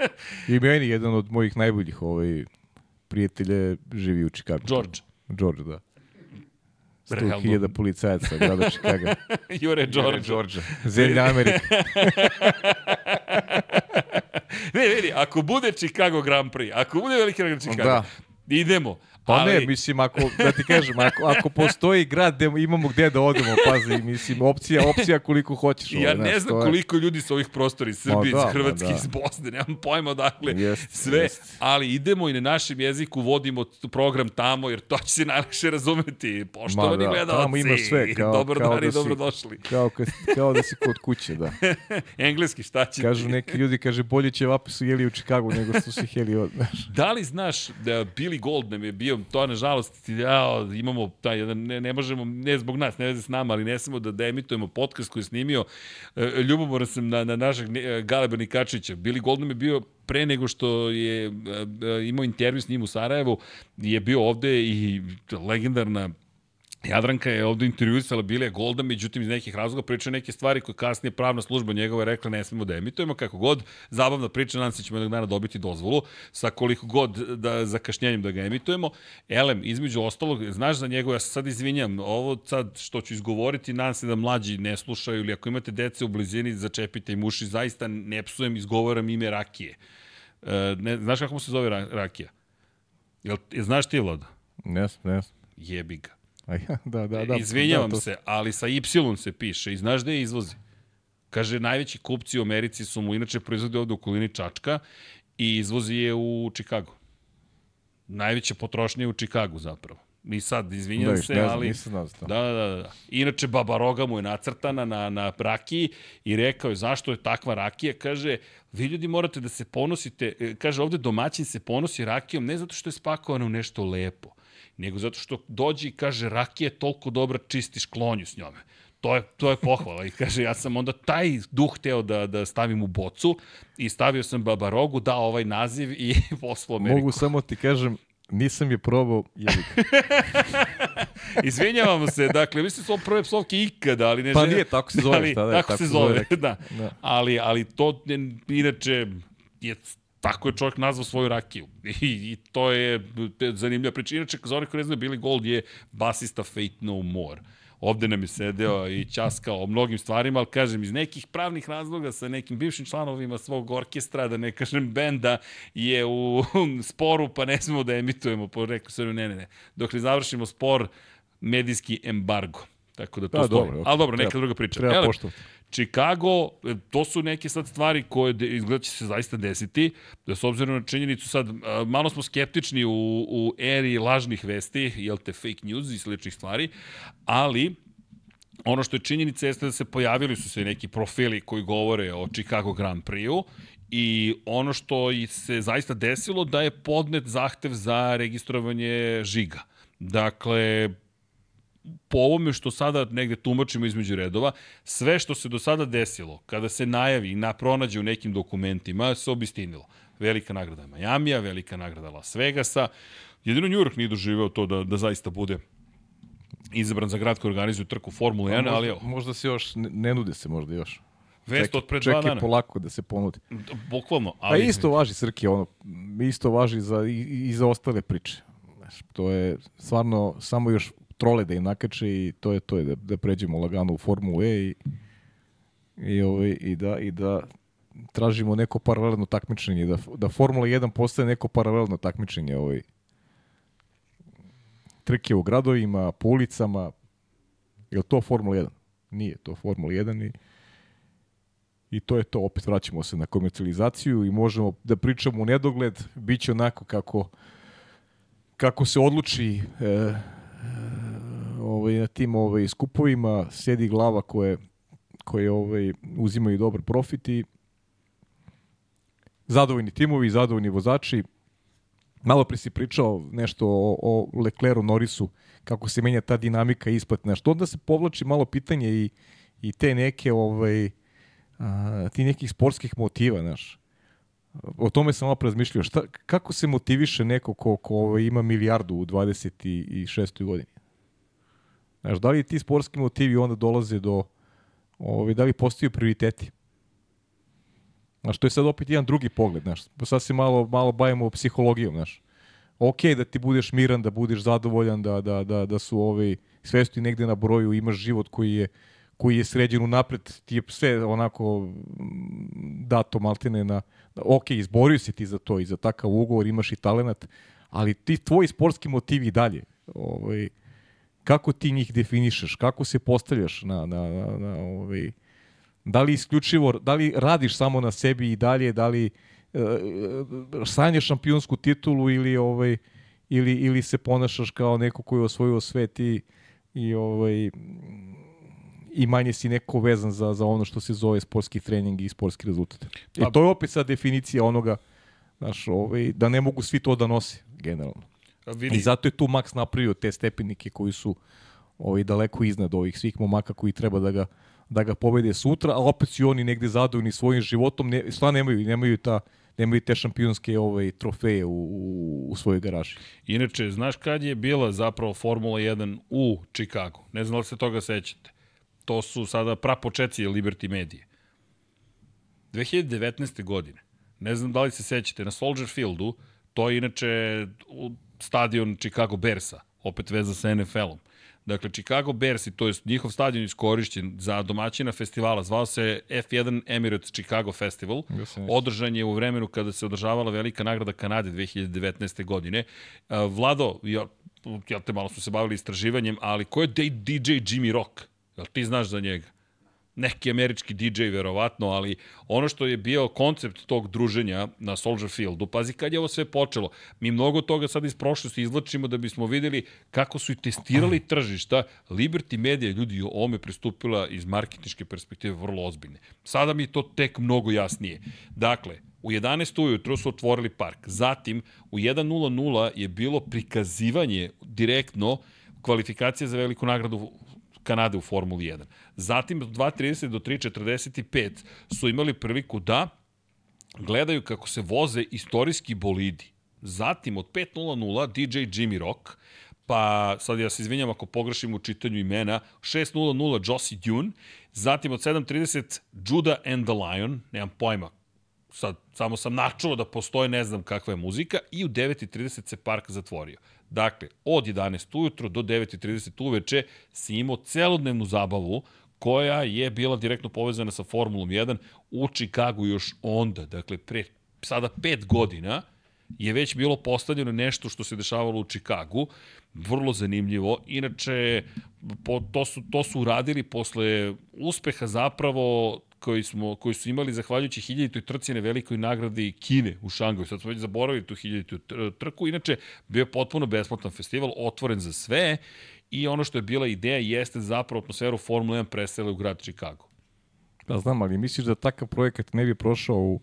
[laughs] I meni jedan od mojih najboljih ovaj, prijatelja živi u Chicago. George. George, da. Realno. 100.000 policajaca grada Chicago. [laughs] Jure George. George. Zemlja Amerika. [laughs] Ne, vidi, ako bude Chicago Grand Prix, ako bude veliki nagrada Chicago, Da. idemo. Pa ali, ne, mislim, ako, da ti kažem, ako, ako postoji grad gde imamo gde da odemo, pazi, mislim, opcija, opcija koliko hoćeš. Ja ovaj, ne znaš, znam je- koliko ljudi sa ovih prostora iz Srbije, da, iz Hrvatske, da. iz Bosne, nemam pojma odakle, Jest, sve, jest. ali idemo i na našem jeziku vodimo program tamo, jer to će se najlakše razumeti. Poštovani da, gledalci, tamo imaš sve, kao- dobar kao dan da si- dobrodošli. Kao, kad, kao da si kod kuće, da. [laughs] Engleski, šta će Kažu ti? neki ljudi, kaže, bolje će vapi su jeli u Čikagu nego su se [laughs] jeli od. Da li znaš da Billy Gold nam je bio, to nažalost, ja, imamo taj jedan, ne, ne možemo, ne zbog nas, ne veze s nama, ali ne smemo da, da emitujemo podcast koji je snimio. E, ljubomoran sam na, na našeg ne- Galeba Nikačića. Billy Gold nam je bio pre nego što je e, e, imao intervju s njim u Sarajevu, je bio ovde i legendarna Jadranka je ovde intervjuisala Bilija Golda, međutim iz nekih razloga priča neke stvari koje kasnije pravna služba njegova je rekla ne smemo da emitujemo, kako god, zabavna priča, nadam se da ćemo jednog dana dobiti dozvolu, sa koliko god da zakašnjenjem da ga emitujemo. Elem, između ostalog, znaš za njegov, ja se sad izvinjam, ovo sad što ću izgovoriti, nadam se da mlađi ne slušaju ili ako imate dece u blizini, začepite im uši, zaista ne psujem, izgovaram ime Rakije. E, ne, znaš kako mu se zove Ra- Rakija? Jel, znaš ti, Vlada? Ne ne. Jebi ga. [laughs] Da, da, da. Izvinjavam da, to- se, ali sa Y se piše i znaš gde je izvozi? Kaže, najveći kupci u Americi su mu inače proizvodi ovde u okolini Čačka i izvozi je u Čikagu. Najveća potrošnja je u Čikagu zapravo. I sad, izvinjam Da, se, ne znam, ali... znao to. Da, da, da, da. Inače, Baba Roga mu je nacrtana na, na rakiji i rekao je zašto je takva rakija. Kaže, vi ljudi morate da se ponosite, e, kaže ovde domaćin se ponosi rakijom ne zato što je spakovana u nešto lepo, nego zato što dođe i kaže rakija je toliko dobra, čistiš klonju s njome. To je, to je pohvala. I kaže, ja sam onda taj duh hteo da, da stavim u bocu i stavio sam Baba Rogu, dao ovaj naziv i [laughs] poslao Ameriku. Mogu samo ti kažem, nisam je probao, jebi ga. [laughs] Izvinjavamo se, dakle, mislim da su prve psovke ikada, ali ne Pa želim- nije, tako se zove, ali, šta da je, tako, tako se zove, zove, da. Da. Ali, ali to, inače, je tako je čovjek nazvao svoju rakiju. [laughs] I, i to je zanimljiva priča. Inače, za onih koji ne znaju, Billy Gold je basista Fate No More. Ovde nam je sedeo i ćaskao o mnogim stvarima, ali kažem, iz nekih pravnih razloga sa nekim bivšim članovima svog orkestra, da ne kažem benda, je u sporu, pa ne smemo da emitujemo. Pa rekao sam, ne, ne, ne. Dok ne završimo spor, medijski embargo. Tako da to Da, stoji. dobro, okej. Ali dobro, neka Treba- druga priča. treba Ele, poštovati. Chicago, e, to su neke sad stvari koje izgleda će se zaista desiti, da s obzirom na činjenicu sad, malo smo skeptični u, u eri lažnih vesti, jel te fake news i sličnih stvari, ali ono što je činjenica jeste da se pojavili su se neki profili koji govore o Chicago Grand Prix-u i ono što se zaista desilo da je podnet zahtev za registrovanje žiga. Dakle, po ovome što sada negde tumačimo između redova, sve što se do sada desilo, kada se najavi i na pronađe u nekim dokumentima, se obistinilo. Velika nagrada Majamija, velika nagrada Las Vegasa. Jedino New York nije doživeo to da, da zaista bude izabran za grad koji organizuje trku Formule 1, ali evo, možda, možda se još, ne, ne nude se možda još. vest od pre dva čekaj dana. polako da se ponudi. Bukvalno. Pa Ali, isto važi, Srki, ono, isto važi za, i, i za ostale priče. Znaš, to je stvarno samo još trole da im nakače i to je to, je da, da pređemo lagano u Formulu E i, i, ovaj, i, da, i da tražimo neko paralelno takmičenje, da, da Formula 1 postane neko paralelno takmičenje ovaj, trke u gradovima, po ulicama, je to Formula 1? Nije to Formula 1 i I to je to, opet vraćamo se na komercijalizaciju i možemo da pričamo u nedogled, bit će onako kako, kako se odluči e, ovaj, na tim ovaj, skupovima, sedi glava koje, koje ovaj, uzimaju dobar profit i zadovoljni timovi, zadovoljni vozači. Malo pre si pričao nešto o, o Lecleru Norrisu, kako se menja ta dinamika isplate, nešto. Onda se povlači malo pitanje i, i te neke ovaj, a, ti nekih sportskih motiva, znaš. O tome sam malo razmišljao. Šta, kako se motiviše neko ko, ko ovaj, ima milijardu u 26. godini? Znaš, da li ti sportski motivi onda dolaze do, ovaj, da li postaju prioriteti? Znaš, to je sad opet jedan drugi pogled, znaš. Sad se malo, malo bavimo psihologijom, znaš. Ok, da ti budeš miran, da budeš zadovoljan, da, da, da, da su ovi, sve su ti negde na broju, imaš život koji je koji je sređen unapred, ti je sve onako mm, dato maltene na, ok, izborio si ti za to i za takav ugovor, imaš i talenat, ali ti tvoji sportski motivi dalje, ovaj, kako ti njih definišeš, kako se postavljaš na, na, na, na ovaj, da li isključivo, da li radiš samo na sebi i dalje, da li uh, sanjaš šampionsku titulu ili ovaj ili, ili se ponašaš kao neko koji je osvojio svet i, i ovaj i manje si neko vezan za, za ono što se zove sportski trening i sportski rezultat. I to je opet sad definicija onoga znaš, ovaj, da ne mogu svi to da nose, generalno. Vidi. I zato je tu Max napravio te stepenike koji su ovaj, daleko iznad ovih svih momaka koji treba da ga, da ga pobede sutra, a opet su oni negde zadovoljni svojim životom, ne, sva nemaju, nemaju ta nemaju te šampionske ovaj, trofeje u, u, u svojoj garaži. Inače, znaš kad je bila zapravo Formula 1 u Chicago? Ne znam da li se toga sećate. To su sada prapočeci Liberty Medije. 2019. godine. Ne znam da li se sećate, na Soldier Fieldu, to je inače stadion Chicago Bearsa, opet veza sa NFL-om. Dakle, Chicago Bears, to je njihov stadion iskorišćen za domaćina festivala, zvao se F1 Emirates Chicago Festival. Održan je u vremenu kada se održavala velika nagrada Kanade 2019. godine. Vlado, ja, ja te malo smo se bavili istraživanjem, ali ko je DJ Jimmy Rock? Jel ti znaš za njega? Neki američki DJ verovatno, ali ono što je bio koncept tog druženja na Soldier Fieldu, pazi kad je ovo sve počelo, mi mnogo toga sad iz prošlosti izvlačimo da bismo videli kako su i testirali tržišta, Liberty Media ljudi ome pristupila iz marketničke perspektive vrlo ozbiljne. Sada mi to tek mnogo jasnije. Dakle, U 11. ujutru su otvorili park. Zatim, u 1.00 je bilo prikazivanje direktno kvalifikacije za veliku nagradu Kanade u Formuli 1. Zatim od 2.30 do 3.45 su imali priliku da gledaju kako se voze istorijski bolidi. Zatim od 5.00 DJ Jimmy Rock, pa sad ja se izvinjam ako pogrešim u čitanju imena, 6.00 Josie Dune, zatim od 7.30 Judah and the Lion, nemam pojma sad samo sam načuo da postoje, ne znam kakva je muzika, i u 9.30 se park zatvorio. Dakle, od 11 ujutro do 9.30 uveče si imao celodnevnu zabavu koja je bila direktno povezana sa Formulom 1 u Čikagu još onda, dakle pre sada 5 godina, je već bilo postavljeno nešto što se dešavalo u Čikagu, vrlo zanimljivo. Inače, po, to, su, to su uradili posle uspeha zapravo koji, smo, koji su imali zahvaljujući hiljaditoj trci na velikoj nagradi Kine u Šangaju. Sad smo već zaboravili tu hiljaditu trku. Inače, bio je potpuno besplatan festival, otvoren za sve i ono što je bila ideja jeste zapravo atmosferu Formula 1 presele u grad Chicago. Da znam, ali misliš da takav projekat ne bi prošao u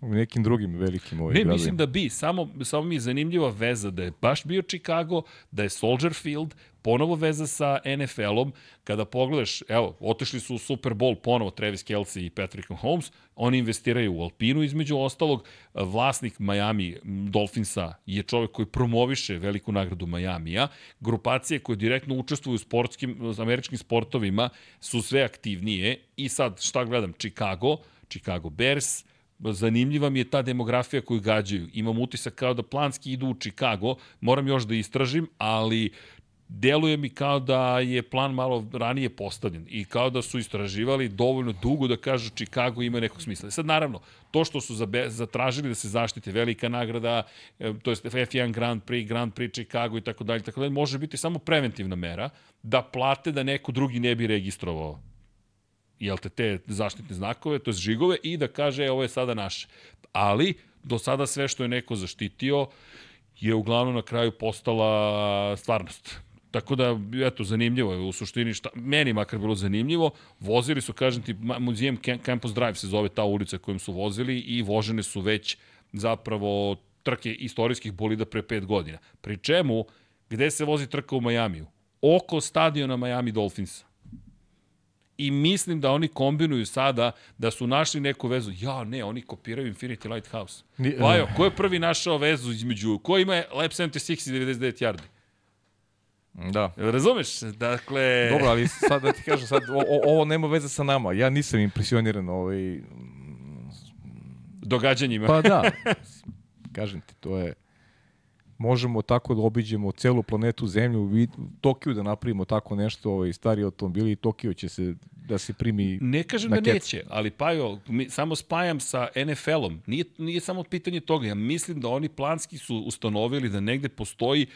u nekim drugim velikim ovim Ne, gradovima. mislim da bi. Samo, samo mi je zanimljiva veza da je baš bio Chicago, da je Soldier Field, ponovo veza sa NFL-om. Kada pogledaš, evo, otišli su u Super Bowl ponovo Travis Kelsey i Patrick Mahomes, oni investiraju u Alpinu između ostalog. Vlasnik Miami Dolphinsa je čovek koji promoviše veliku nagradu Majamija. Grupacije koje direktno učestvuju u sportskim, američkim sportovima su sve aktivnije. I sad, šta gledam? Chicago, Chicago Bears, zanimljiva mi je ta demografija koju gađaju. Imam utisak kao da planski idu u Chicago, moram još da istražim, ali deluje mi kao da je plan malo ranije postavljen i kao da su istraživali dovoljno dugo da kažu Chicago ima nekog smisla. Sad naravno, to što su zatražili da se zaštite velika nagrada, e, to je F1 Grand Prix, Grand Prix Chicago i tako dalje, tako dalje, može biti samo preventivna mera da plate da neko drugi ne bi registrovao jel te, te zaštitne znakove, to je žigove i da kaže e, ovo je sada naše. Ali, do sada sve što je neko zaštitio je uglavnom na kraju postala stvarnost. Tako da, eto, zanimljivo je u suštini, šta, meni makar bilo zanimljivo, vozili su, kažem ti, muzijem Campus Drive se zove ta ulica kojom su vozili i vožene su već zapravo trke istorijskih bolida pre pet godina. Pri čemu, gde se vozi trka u Majamiju? Oko stadiona Miami Dolphinsa i mislim da oni kombinuju sada da su našli neku vezu. Ja, ne, oni kopiraju Infinity Lighthouse. Ni, Vajo, ko je prvi našao vezu između, ko ima Lab 76 i 99 yardi? Da. Razumeš? Dakle... Dobro, ali sad da ti kažem, sad, o, o, ovo nema veze sa nama. Ja nisam impresioniran ovaj... Događanjima. Pa da. [laughs] Kažem ti, to je možemo tako da obiđemo celu planetu Zemlju, Tokiju da napravimo tako nešto, ovaj, stari automobili i Tokio će se da se primi Ne kažem na da kec. neće, ali Pajo, mi, samo spajam sa NFL-om. Nije, nije samo pitanje toga. Ja mislim da oni planski su ustanovili da negde postoji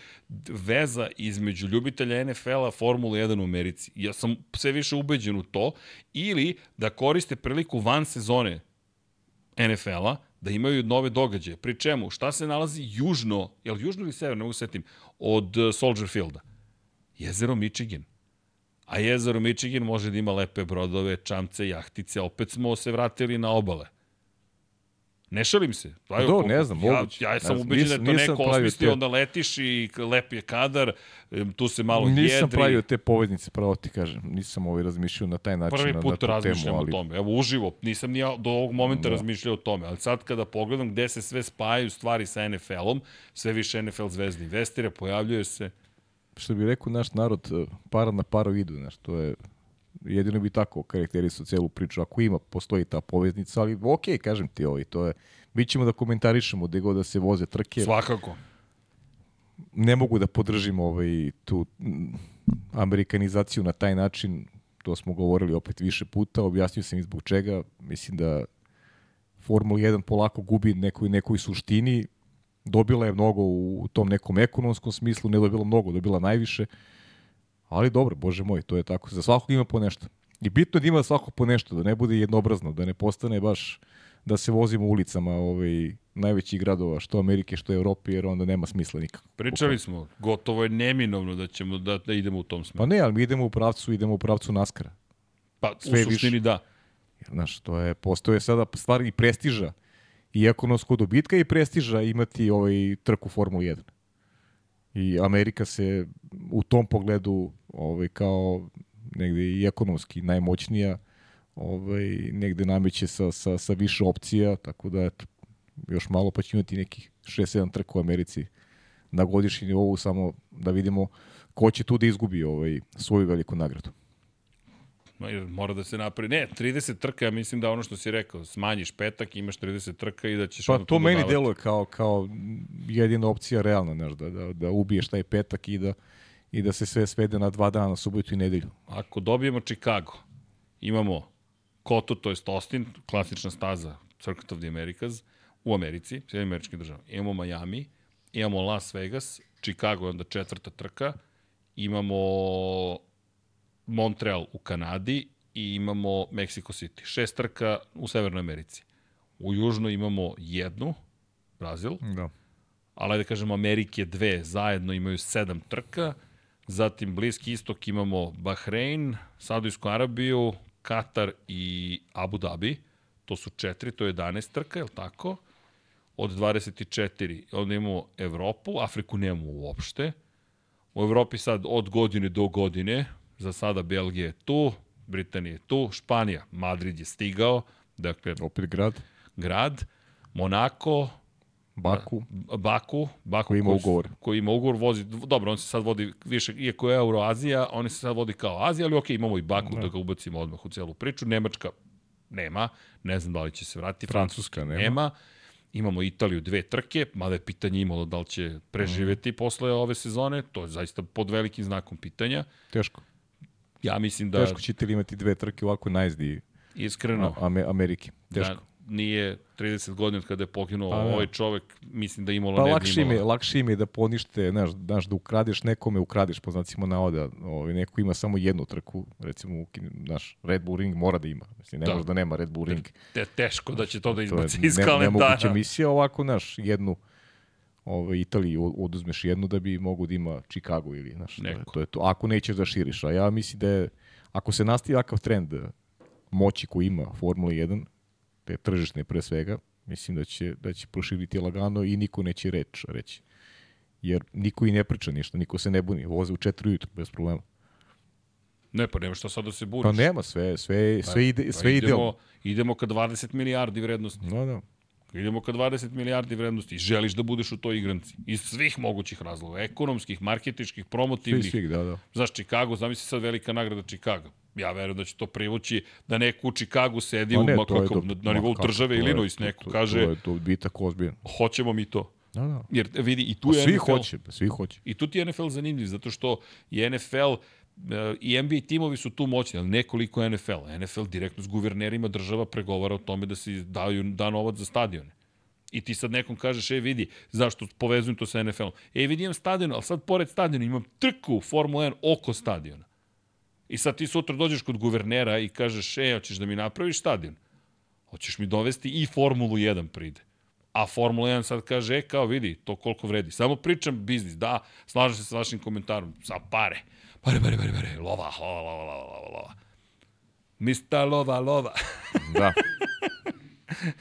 veza između ljubitelja NFL-a Formula 1 u Americi. Ja sam sve više ubeđen u to. Ili da koriste priliku van sezone NFL-a da imaju nove događaje. Pri čemu, šta se nalazi južno, je li južno ili severno, ne mogu se setim, od uh, Soldier Fielda? Jezero Michigan. A jezero Michigan može da ima lepe brodove, čamce, jahtice, opet smo se vratili na obale. Ne šalim se. Pa dobro, ne znam, ja, moguće. ja Ne sam ubeđen da je nisam- to nisam neko te- onda letiš i lep je kadar, tu se malo Nisam jedri. pravio te poveznice, pravo ti kažem. Nisam ovaj razmišljao na taj način. Prvi na, put na tu razmišljam temu, o ali, tome. Evo, uživo. Nisam ni ja do ovog momenta Da. razmišljao o tome. Ali sad kada pogledam gde se sve spajaju stvari sa NFL-om, sve više NFL zvezdi investira, pojavljuje se. Što bi rekao naš narod, para na paru idu, znaš, to je jedino bi tako karakterisao celu priču, ako ima, postoji ta poveznica, ali ok, kažem ti ovaj, to je, mi ćemo da komentarišemo gde god da se voze trke, Svakako. ne mogu da podržim ovaj, tu amerikanizaciju na taj način, to smo govorili opet više puta, objasnio sam i zbog čega, mislim da Formula 1 polako gubi nekoj, nekoj suštini, dobila je mnogo u tom nekom ekonomskom smislu, ne dobila mnogo, dobila najviše, ali dobro, bože moj, to je tako, za svakog ima po nešto. I bitno je da ima svako po nešto, da ne bude jednobrazno, da ne postane baš da se vozimo ulicama ovaj, najvećih gradova, što Amerike, što Evrope, jer onda nema smisla nikako. Pričali smo, gotovo je neminovno da ćemo da, da idemo u tom Pa smeru. ne, ali mi idemo u pravcu, idemo u pravcu naskara. Pa, sve u suštini više. da. Jer, znaš, to je, postoje sada stvar i prestiža i ekonomskog dobitka i prestiža imati ovaj trku Formula 1. I Amerika se u tom pogledu ovaj, kao negde i ekonomski najmoćnija ovaj, negde nameće sa, sa, sa više opcija, tako da eto, još malo pa će imati nekih 6-7 trka u Americi na godišnji nivou, samo da vidimo ko će tu da izgubi ovaj, svoju veliku nagradu. Mora da se napravi. Ne, 30 trka, ja mislim da ono što si rekao, smanjiš petak, imaš 30 trka i da ćeš Pa to meni dodavati. deluje kao, kao jedina opcija realna, znaš, da, da, da ubiješ taj petak i da, i da se sve svede na dva dana, subotu i nedelju. Ako dobijemo Chicago, imamo Koto, to je Austin, klasična staza Circuit of the Americas, u Americi, Sjedinim američkim državama. Imamo Miami, imamo Las Vegas, Chicago je onda četvrta trka, imamo Montreal u Kanadi i imamo Mexico City. Šest trka u Severnoj Americi. U Južnoj imamo jednu, Brazil, Da. ali da kažemo Amerike dve zajedno imaju sedam trka, zatim Bliski istok imamo Bahrein, Saudijsku Arabiju, Katar i Abu Dhabi, to su četiri, to je 11 trka, je li tako? Od 24, onda imamo Evropu, Afriku nemamo uopšte, u Evropi sad od godine do godine, za sada Belgija je tu, Britanija je tu, Španija, Madrid je stigao, dakle Opet grad, grad, Monako, Baku. Baku, Baku Koji ima koji- ugovor. Koji ima ugovor, vozi, dobro, on se sad vodi više, iako je Euroazija, on se sad vodi kao Azija, ali okej, imamo i Baku da. ga ubacimo odmah u celu priču. Nemačka nema, ne znam da li će se vratiti. Francuska nema. nema. Imamo Italiju dve trke, mada je pitanje imalo da li će preživeti Mhm. posle ove sezone, to je zaista pod velikim znakom pitanja. Teško. Ja mislim da, Teško ćete li imati dve trke ovako najzdi iskreno, Ame, Amerike. Teško. da nije 30 godina od kada je poginuo Pa da. ovaj čovek, mislim da imalo Pa ne lakše im, je, imalo. lakše im je da ponište, znaš, znaš, da ukradeš nekome, ukradeš, po znacima navoda, ovaj, neko ima samo jednu trku, recimo, znaš, Red Bull Ring mora da ima, mislim, ne Da. može da nema Red Bull Ring. Te, teško da će to da izbaci iz ne, nemoguća kalendara. misija, ovako, znaš, jednu, ovaj, Italiji oduzmeš jednu da bi mogu da ima Chicago ili, znaš, to je, to je to, ako nećeš da širiš, a ja mislim da je, ako se nastavi ovakav trend moći koji ima Formula 1, te tržišne pre svega, mislim da će, da će proširiti lagano i niko neće reč reći. Jer niko i ne priča ništa, niko se ne buni, voze u 4 ujutru bez problema. Ne, pa nema šta sad da se buriš. Pa nema, sve, sve, sve, ide, Pa sve idemo, idealno. idemo ka 20 milijardi vrednosti. No, da. Idemo ka 20 milijardi vrednosti. Želiš da budeš u toj igranci. Iz svih mogućih razloga. Ekonomskih, marketičkih, Svi, promotivnih. svih, da, da. Znaš, Chicago, zamisli sad velika nagrada Chicago. Ja verujem da će to privući da neko u Chicagu sedi Ma u, ne, ma, to na, na nivou države Illinois neko to- kaže To je to bitak ozbiljan. hoćemo mi to. Da, da. Jer vidi, i tu Pa je svi NFL, hoće, pa svi hoće. I tu ti je NFL zanimljiv, zato što je NFL i NBA timovi su tu moćni, ali nekoliko NFL. NFL direktno s guvernerima država pregovara o tome da se daju, da novac za stadione. I ti sad nekom kažeš, ej vidi, zašto povezujem to sa NFL-om? Ej vidi, imam stadion, ali sad pored stadiona imam trku Formula 1 oko stadiona. I sad ti sutra dođeš kod guvernera i kažeš, ej, hoćeš da mi napraviš stadion? Hoćeš mi dovesti i Formulu 1 pride. A Formula 1 sad kaže, e, kao vidi, to koliko vredi. Samo pričam biznis, da, slažem se sa vašim komentarom, sa pare. Pare, pare, pare, pare, lova, lova, lova, lova, lova, lova. Mista lova, lova. [laughs] Da,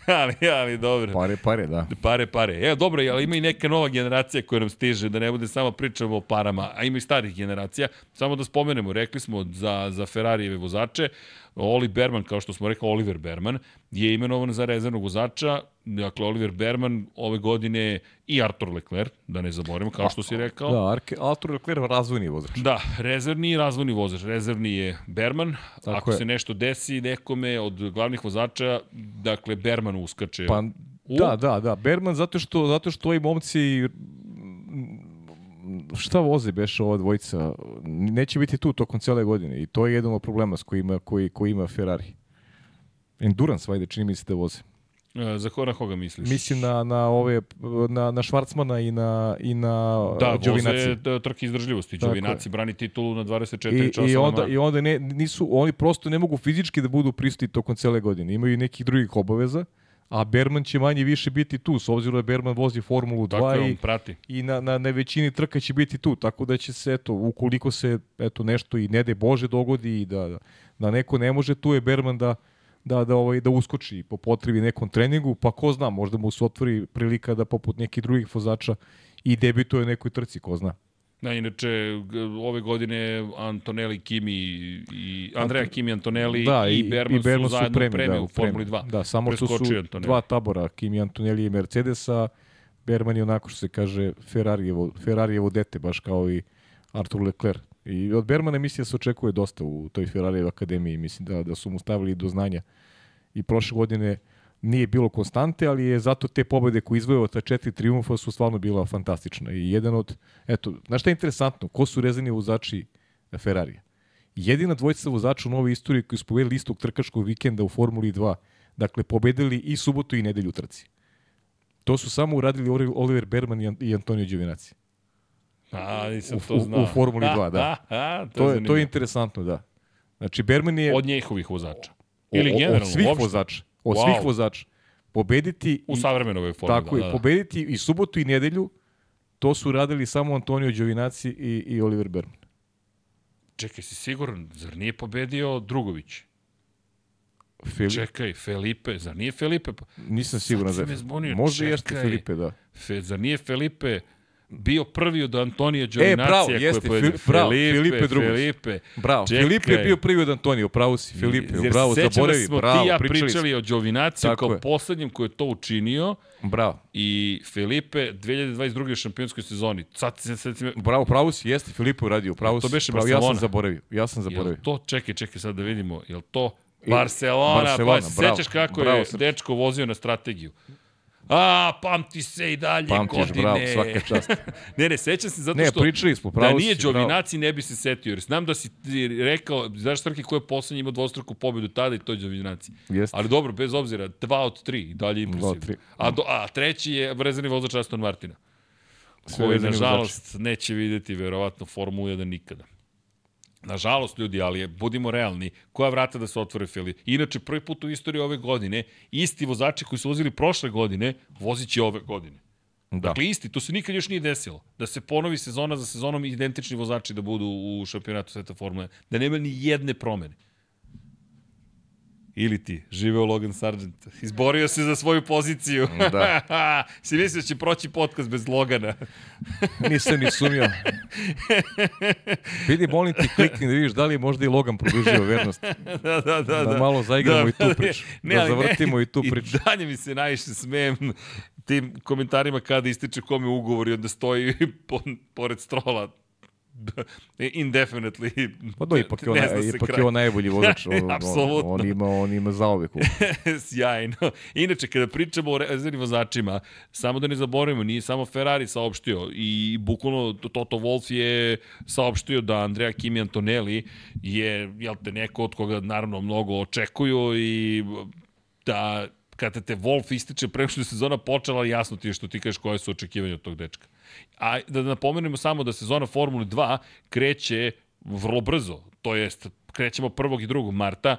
[laughs] ali, ali, dobro. pare, pare, da. Pare, pare. Evo, dobro, ali ima i neka nova generacija koja nam stiže, da ne bude samo pričamo o parama, a ima i starih generacija. Samo da spomenemo, rekli smo za, za Ferrarijeve vozače, Oli Berman, kao što smo rekli, Oliver Berman, je imenovan za rezervnog vozača. Dakle, Oliver Berman ove godine i Artur Leclerc, da ne zaboravimo, kao što si rekao. Da, Arke, Artur Leclerc razvojni vozač. Da, rezervni i razvojni vozač. Rezervni je Berman. Tako Ako je. se nešto desi nekome od glavnih vozača, dakle, Berman uskače. Pa, U? da, da, da. Berman zato što, zato što ovi momci šta voze beše ova dvojica, neće biti tu tokom cele godine i to je jedan od problema s kojima, koji, koji ima Ferrari. Endurance, vajde, čini mi se da voze. E, Za ko na koga misliš? Mislim na, na ove, na, na Švarcmana i na, i na Da, Giovinazzi. voze da, trke izdržljivosti. Đovinaci brani titulu na 24 I, časa. i onda, i onda ne, nisu, oni prosto ne mogu fizički da budu prisutni tokom cele godine. Imaju i nekih drugih obaveza, a Berman će manje više biti tu, s obzirom da Berman vozi Formulu 2 Tako je, i, prati. i na, na, na većini trka će biti tu, tako da će se, eto, ukoliko se eto, nešto i ne de Bože dogodi i da, da, da neko ne može, tu je Berman da, da, da, ovaj, da uskoči po potrebi nekom treningu, pa ko zna, možda mu se otvori prilika da poput nekih drugih vozača i debituje u nekoj trci, ko zna. Da, inače, ove godine Antonelli, Kimi i Andrea Kimi, Antonelli da, i, Berman, i Berman su zajedno premi, premi da, u Formuli 2. Da, samo što su Antonelli. dva tabora, Kimi Antonelli i Mercedesa, Berman je onako što se kaže Ferrarijevo, Ferrarijevo dete, baš kao i Artur Leclerc. I od Bermana mislim da se očekuje dosta u toj Ferrarijev akademiji, mislim da, da su mu stavili do znanja. I prošle godine nije bilo konstante, ali je zato te pobede koje izvojao ta četiri triumfa su stvarno bila fantastična. I jedan od, eto, znaš šta je interesantno? Ko su rezervni vozači Ferrarija? Jedina dvojica vozača u novoj istoriji koji su pobedili istog trkačkog vikenda u Formuli 2. Dakle, pobedili i subotu i nedelju u trci. To su samo uradili Oliver Berman i An- i Antonio Giovinazzi. A, nisam U- to u- znao. u Formuli [laughs] 2, da. A, a, to, To je, to je interesantno, da. Znači, Berman je... Od njihovih vozača. Ili o- generalno, Od svih uopšte. vozača. Od Wow. svih vozača. Pobediti... U savremenoj Formuli Tako 2, je, da, da. pobediti i subotu i nedelju, to su radili samo Antonio Giovinazzi i, i Oliver Berman. Čekaj, si siguran, zar nije pobedio Drugović? Fili... Čekaj, Felipe, zar nije Felipe? Nisam siguran si da zbunio, Možda jeste. Filipe, da. Fe, zar nije Felipe bio prvi od Antonija E, bravo, jeste, je Fili- bravo, Filipe Drugović. Felipe. Bravo, Čekaj. Filipe je bio prvi od Antonija, pravo si, Filipe, Jer bravo, zaboravi, smo bravo, ti ja pričali, pričali, o Giovinaciju Tako kao je. poslednjem koji je to učinio Bravo, i Felipe 2022. u šampionskoj sezoni. Sad se sad se bravo, pravo si, jeste, Filipe uradio, pravo To si, beše pravo, ja sam Barcelona. zaboravio, ja sam Jel zaboravio. to, čekaj, čekaj sad da vidimo, jel to Barcelona, Barcelona, pa bravo, sećaš kako bravo, je Srđan. dečko vozio na strategiju? A, pamti se i dalje Pamtiš, godine. bravo, svaka čast. [laughs] ne, ne, sećam se zato Ne, što pričali smo, da pravo nije si, bravo. Đovinaci ne bi se setio, jer znam da si ti rekao, znaš Trke ko je poslednji imao dvostruku pobedu tada i to je Đovinaci. Jeste. Ali dobro, bez obzira, dva od tri, i dalje impresivno. A, do, a treći je rezervni vozač Aston Martina, Sve koji, nažalost, neće videti verovatno Formulu 1 nikada. Nažalost, ljudi, ali je, budimo realni, koja vrata da se otvore Fili? Inače, prvi put u istoriji ove godine, isti vozači koji su vozili prošle godine, vozit će ove godine. Da. Dakle, isti, to se nikad još nije desilo. Da se ponovi sezona za sezonom identični vozači da budu u šampionatu sveta Formule 1. Da nema ni jedne promene. Ili ti, živeo Logan Sargent. Izborio se za svoju poziciju. Da. [laughs] si mislio da će proći podcast bez Logana. [laughs] Nisam ni sumnjao. Vidi, molim ti, klikni da vidiš da li je možda i Logan produžio vernost. [laughs] da, da, da, Da malo zaigramo i tu ne, priču. Ne, Da ali ne, zavrtimo i tu priču. I dalje mi se najviše smijem tim komentarima kada ističe kome ugovor i onda stoji po, pored strola indefinitely. Pa do, ipak, je on, ipak je on najbolji vozač. [laughs] On, Apsolutno. on, ima, on ima zaovek. [laughs] Sjajno. Inače, kada pričamo o rezervnim vozačima, samo da ne zaboravimo, nije samo Ferrari saopštio i bukvalno Toto Wolff je saopštio da Andrea Kimi Antonelli je, jel te, neko od koga naravno mnogo očekuju i da kada te Wolf ističe pre što je sezona počela, jasno ti je što ti kažeš koje su očekivanja od tog dečka. A da napomenemo samo da sezona Formule 2 kreće vrlo brzo, to jest krećemo 1. i 2. marta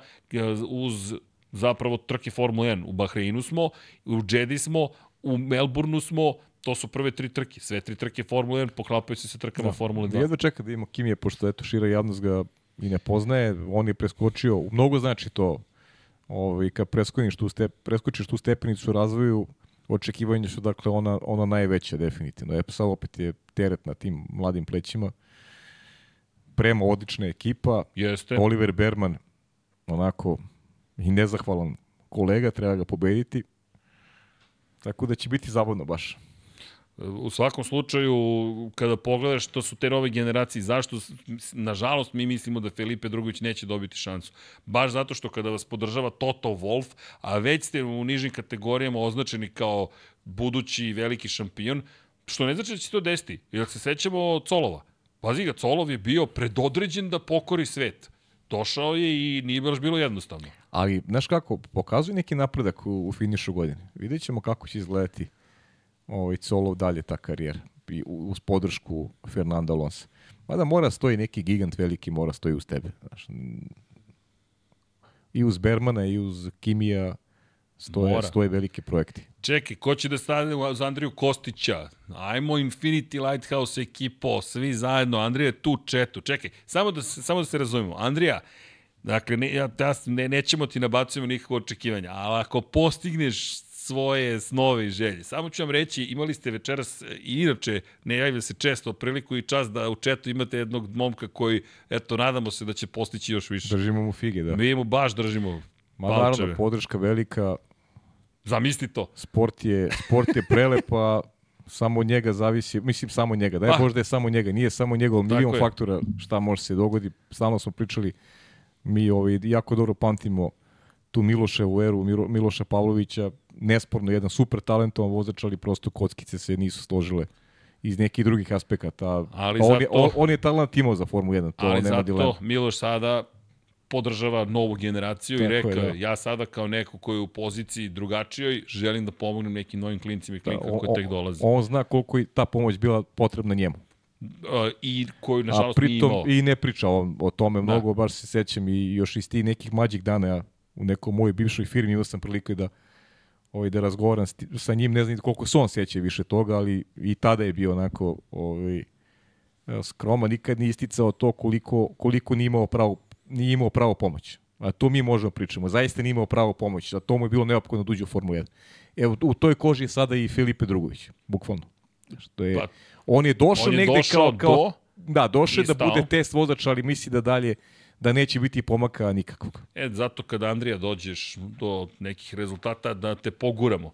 uz zapravo trke Formule 1. U Bahreinu smo, u Jedi smo, u Melbourneu smo, to su prve tri trke. Sve tri trke Formule 1 poklapaju se sa trkama da. Formule 2. Jedva čeka da imamo Kimije, pošto eto šira javnost ga i ne poznaje, on je preskočio, mnogo znači to ovaj, kad preskočiš tu, step, preskočiš tu stepenicu u razvoju, očekivanja su dakle ona, ona najveća definitivno. E, sad opet je teret na tim mladim plećima. Prema odlična ekipa. Jeste. Oliver Berman, onako, i nezahvalan kolega, treba ga pobediti. Tako da će biti zabavno baš. U svakom slučaju, kada pogledaš što su te nove generacije, zašto, nažalost, mi mislimo da Felipe Drugović neće dobiti šansu. Baš zato što kada vas podržava Toto Wolf, a već ste u nižim kategorijama označeni kao budući veliki šampion, što ne znači da će se to desiti. Jer se sećamo Colova. Pazi ga, Colov je bio predodređen da pokori svet. Došao je i nije baš bilo jednostavno. Ali, znaš kako, pokazuje neki napredak u, u finišu godine. Vidjet ćemo kako će izgledati ovaj, Colov dalje ta karijera i uz podršku Fernanda Alonso. Mada mora stoji neki gigant veliki, mora stoji uz tebe. Znaš, I uz Bermana i uz Kimija stoje, mora. stoje velike projekti. Čekaj, ko će da stane uz Andriju Kostića? Ajmo Infinity Lighthouse ekipo, svi zajedno. Andrija je tu četu. Čekaj, samo da se, samo da se razumemo. Andrija, dakle, ne, ja, ne, nećemo ti nabacujemo nikakvo očekivanja, ali ako postigneš svoje snove i želje. Samo ću vam reći, imali ste večeras, i inače, ne javlja se često priliku i čas da u četu imate jednog momka koji, eto, nadamo se da će postići još više. Držimo mu fige, da. Mi mu baš držimo Ma naravno, podrška velika. Zamisli to. Sport je, sport je prelepa, samo od njega zavisi, mislim samo njega, Bože da je samo njega, nije samo njegov milion faktora šta može se dogodi, stalno smo pričali, mi ovaj, jako dobro pamtimo tu Miloševu eru, Milo, Miloša Pavlovića, nesporno jedan super talentovan vozač, ali prosto kockice se nisu složile iz nekih drugih aspekata. Ali on, zato, je, on, on je talent imao za Formu 1, to ali nema zato dilema. Miloš sada podržava novu generaciju Tako i rekao je, da. ja sada kao neko koji je u poziciji drugačijoj želim da pomognem nekim novim klincima i da, klinkama da, koji tek dolaze. On zna koliko je ta pomoć bila potrebna njemu. I koju nažalost pritom, nije imao. I ne priča o, o tome da. mnogo, baš se sećam i još iz tih nekih mađih dana ja u nekoj mojoj bivšoj firmi imao sam priliku da ovaj, da razgovaram sa njim, ne znam koliko se on sjeća više toga, ali i tada je bio onako ovaj, skroma, nikad nije isticao to koliko, koliko nije imao pravo, nije imao pravo pomoć. A to mi možemo pričamo. Zaista nije imao pravo pomoć. A to mu je bilo neophodno da uđe u Formu 1. Evo, u toj koži je sada i Filipe Drugović, bukvalno. Što je, pa, on je došao on je negde došao kao, kao do, da, došao da bude test vozač, ali misli da dalje da neće biti pomaka nikakvog. E, zato kada Andrija dođeš do nekih rezultata da te poguramo.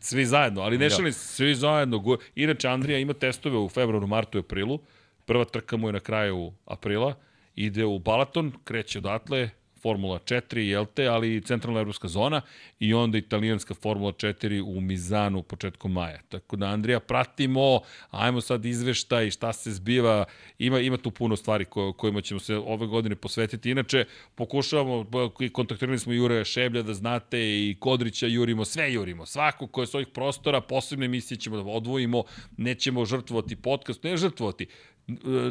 Svi zajedno, ali ne da. šalim svi zajedno. Inače, Andrija ima testove u februaru, martu i aprilu. Prva trka mu je na kraju aprila. Ide u Balaton, kreće odatle, Formula 4, jel te, ali centralna evropska zona i onda italijanska Formula 4 u Mizanu početkom maja. Tako da, Andrija, pratimo, ajmo sad izveštaj, šta se zbiva, ima, ima tu puno stvari ko, kojima ćemo se ove godine posvetiti. Inače, pokušavamo, kontaktirali smo Jure Šeblja, da znate, i Kodrića jurimo, sve jurimo, svako koje s ovih prostora, posebne emisije ćemo da odvojimo, nećemo žrtvovati podcast, ne žrtvovati,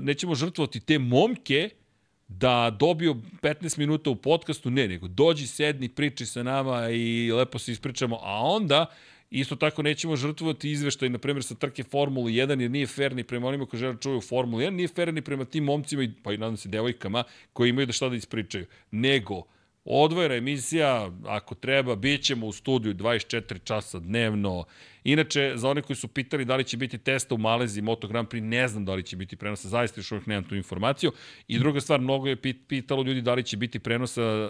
nećemo žrtvovati te momke da dobiju 15 minuta u podcastu, ne, nego dođi, sedni, priči sa nama i lepo se ispričamo, a onda Isto tako nećemo žrtvovati izveštaj, na primjer, sa trke Formule 1, jer nije fair ni prema onima koji žele da čuvaju Formulu 1, nije fair ni prema tim momcima, pa i nadam se devojkama, koji imaju da šta da ispričaju. Nego, Odvojena emisija, ako treba, bit ćemo u studiju 24 časa dnevno. Inače, za one koji su pitali da li će biti testa u Maleziji Moto Grand Prix, ne znam da li će biti prenosa, zaista još uvijek nemam tu informaciju. I druga stvar, mnogo je pitalo ljudi da li će biti prenosa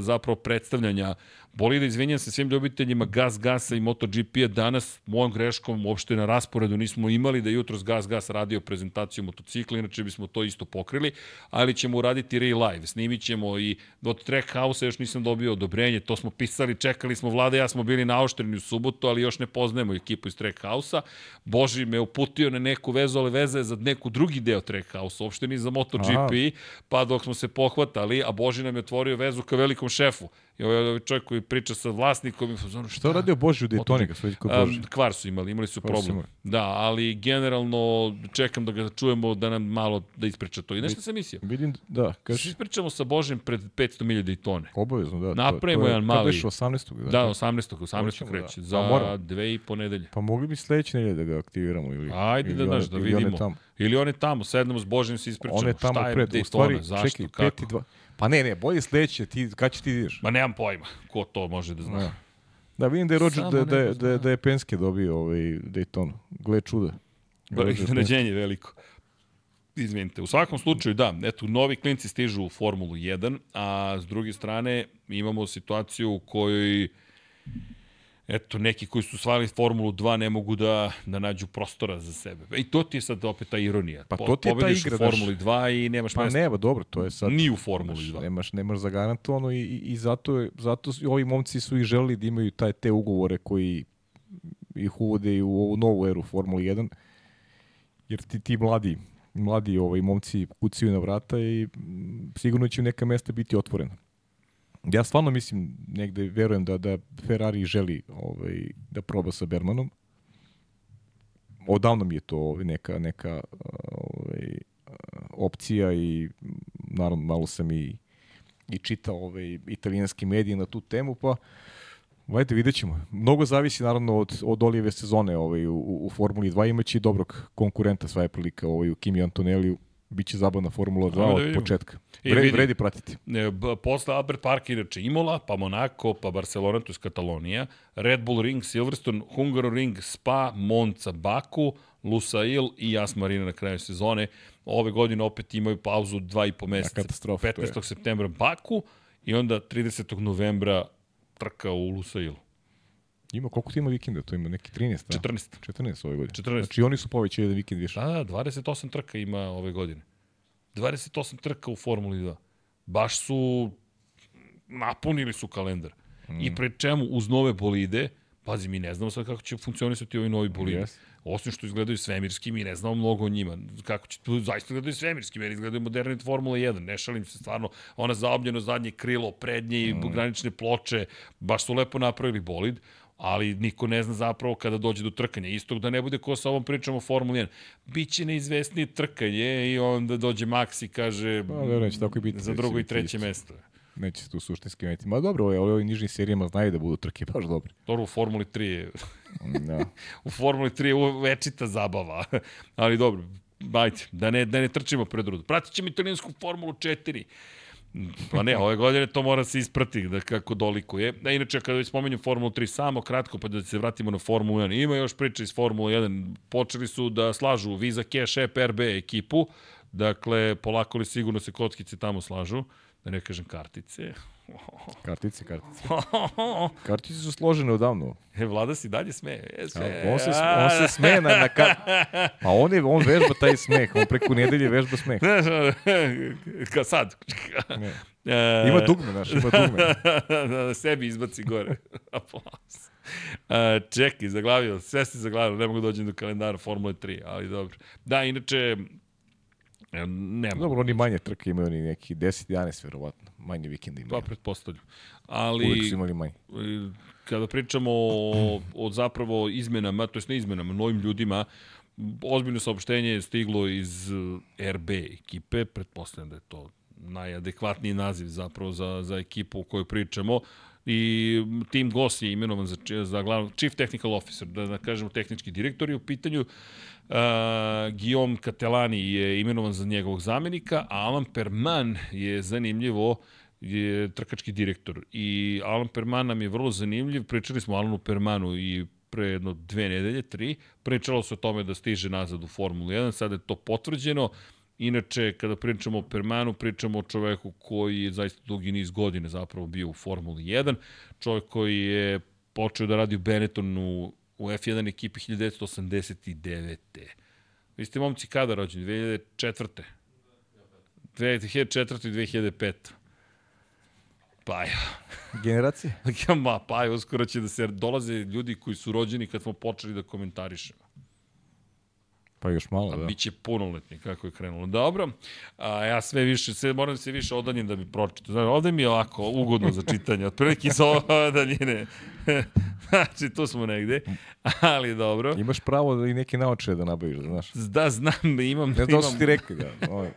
zapravo predstavljanja bolida. Izvinjam se svim ljubiteljima Gas Gasa i MotoGP-a danas, mojom greškom, uopšte na rasporedu nismo imali da jutro s Gas Gas radio prezentaciju motocikla, inače bismo to isto pokrili, ali ćemo uraditi re-live. Snimit ćemo i od Trackhouse-a još nisam dobio odobrenje, to smo pisali, čekali smo, vlada ja smo bili naoštreni u subotu, ali još ne poznajemo ekipu iz Trackhouse-a. Boži me uputio na neku vezu, ali veza je za neku drugi deo Trackhouse, uopšte ni za MotoGP, Aha. pa dok smo se pohvatali, a Boži nam je otvorio vezu ka velikom šefu I ovaj, ovaj čovjek koji priča sa vlasnikom i fazonu šta? Šta radio Boži u Daytoni kod Boži? Um, kvar su imali, imali su problem. Imali. Da, ali generalno čekam da ga čujemo da nam malo da ispriča to. I nešto sam mislio. Vidim, da. Kaži. Ispričamo sa Božim pred 500.000 Daytone. Obavezno, da. Napravimo jedan mali. Kada 18. Da, da 18. 18. kreće. Da. Za pa dve i po nedelje. Pa mogli bi sledeće nedelje da ga aktiviramo ili Ajde ili da daš, da vidimo. Ili one tamo, sednemo s Božim se ispričamo. One tamo šta je pred, Daytona, stvari, zašto, čekaj, kako? 5 Pa ne, ne, bolje sledeće, ti, kad će ti ideš? Ma nemam pojma, ko to može da zna. Da, da vidim da je, Roger, da, da, da, da je Penske dobio ovaj Daytona. Gle čuda. Iznenađenje veliko. Izvinite. U svakom slučaju, da, eto, novi klinci stižu u Formulu 1, a s druge strane imamo situaciju u kojoj eto, neki koji su svali Formulu 2 ne mogu da, da nađu prostora za sebe. I to ti je sad opet ta ironija. Pa to ti je ta igra. u Formuli 2 i nemaš pa mesta. Pa nema, dobro, to je sad... Ni u Formuli 2. Nemaš, nemaš zagarantovano i, i, i zato, zato ovi momci su i želi da imaju taj, te ugovore koji ih uvode i u ovu novu eru Formuli 1. Jer ti, ti mladi, mladi ovaj, momci kucaju na vrata i sigurno će neka mesta biti otvorena. Ja stvarno mislim, negde verujem da, da Ferrari želi ovaj, da proba sa Bermanom. Odavno mi je to ovaj, neka, neka ovaj, opcija i naravno malo sam i, i čitao ovaj, italijanski medije na tu temu, pa Vajte, vidjet ćemo. Mnogo zavisi naravno od, od olijeve sezone ovaj, u, u Formuli 2. Imaće dobrog konkurenta sva je prilika ovaj, u Kimi Antoneliju Biće zabavna Formula 2 da od početka. I vredi, vredi pratiti. E, posle Albert Park, inače Imola, pa Monaco, pa Barcelona, to je Katalonija, Red Bull Ring, Silverstone, Hungaroring, Spa, Monza, Baku, Lusail i Jas Marina na kraju sezone. Ove godine opet imaju pauzu dva i po meseca. 15. septembra Baku i onda 30. novembra trka u Lusailu. Ima, koliko ti ima vikenda? To ima neki 13, da? 14. 14 ove godine. 14. Znači oni su povećali jedan vikend više. Da, da, 28 trka ima ove godine. 28 trka u Formuli 2. Baš su napunili su kalendar. Mm. I pre čemu uz nove bolide, pazi, mi ne znamo sad kako će funkcionisati ovi novi bolidi. Yes. Osim što izgledaju svemirski, mi ne znamo mnogo o njima. Kako će, to zaista izgledaju svemirski, meni izgledaju moderni Formula 1. Ne šalim se stvarno, ona zaobljeno zadnje krilo, prednje i mm. granične ploče, baš su lepo napravili bolid ali niko ne zna zapravo kada dođe do trkanja. Istog da ne bude ko sa ovom pričom o Formuli 1. Biće neizvesnije trkanje i onda dođe Max i kaže pa, da, neće tako i biti, za drugo i treće isto. mesto. Neće se tu suštinski imati. Ma dobro, ove, ove nižnim serijama znaju da budu trke baš dobre. Dobro, u Formuli 3 je... da. [laughs] u Formuli 3 je večita zabava. [laughs] ali dobro, bajte, da ne, da ne trčimo pred rudu. Pratit ćemo italijansku Formulu 4. Pa ne, ove godine to mora se isprati da kako dolikuje. Da, inače, kada već spomenju Formulu 3, samo kratko, pa da se vratimo na Formulu 1. Ima još priča iz Formule 1. Počeli su da slažu Visa Cash App RB ekipu. Dakle, polako li sigurno se kockice tamo slažu. Da ne kažem kartice. [laughs] Kartice, kartice. [laughs] Kartice su složene odavno. E, vlada si dalje smeje. E, sve. on, se, on se smeje na, na kar... [laughs] Pa on, je, on vežba taj smeh. On preko nedelje vežba smeh. Ka sad. Ne. E, ima dugme, znaš, ima dugme. da sebi izbaci gore. Aplauz. Uh, čekaj, zaglavio, sve si zaglavio, ne mogu da dođem do kalendara Formule 3, ali dobro. Da, inače, nema. Dobro, oni manje trke imaju, oni neki 10-11 verovatno, manje vikenda imaju. Pa, pretpostavljam. Ali, Uvijek su imali manje. Kada pričamo o, o zapravo izmenama, to jest ne izmenama, novim ljudima, ozbiljno saopštenje je stiglo iz eh, RB ekipe, pretpostavljam da je to najadekvatniji naziv zapravo za, za ekipu o kojoj pričamo i Tim Goss je imenovan za, za glavno, Chief Technical Officer, da, da kažemo tehnički direktor i u pitanju Uh, Guillaume Catelani je imenovan za njegovog zamenika, a Alan Perman je zanimljivo je trkački direktor. I Alan Perman nam je vrlo zanimljiv. Pričali smo Alanu Permanu i pre jedno dve nedelje, tri. Pričalo se o tome da stiže nazad u Formulu 1, sada je to potvrđeno. Inače, kada pričamo o Permanu, pričamo o čoveku koji je zaista dugi niz godine zapravo bio u Formuli 1. Čovek koji je počeo da radi u Benettonu u F1 ekipi 1989. Vi ste momci kada rođeni? 2004. 2004. i 2005. Pa ja. Generacije? [laughs] Ma, pa ja, uskoro će da se dolaze ljudi koji su rođeni kad smo počeli da komentarišemo. Pa još malo, da. Biće punoletni, kako je krenulo. Dobro, a ja sve više, sve, moram se više odanjem da bi pročitao. Znači, ovde mi je ovako ugodno za čitanje, otprilike iz ove daljine. [laughs] znači, tu smo negde, ali dobro. Imaš pravo da i neke naoče da nabaviš, znaš. Da, znam, imam... Ne znam da su ti rekli, da. Ovaj,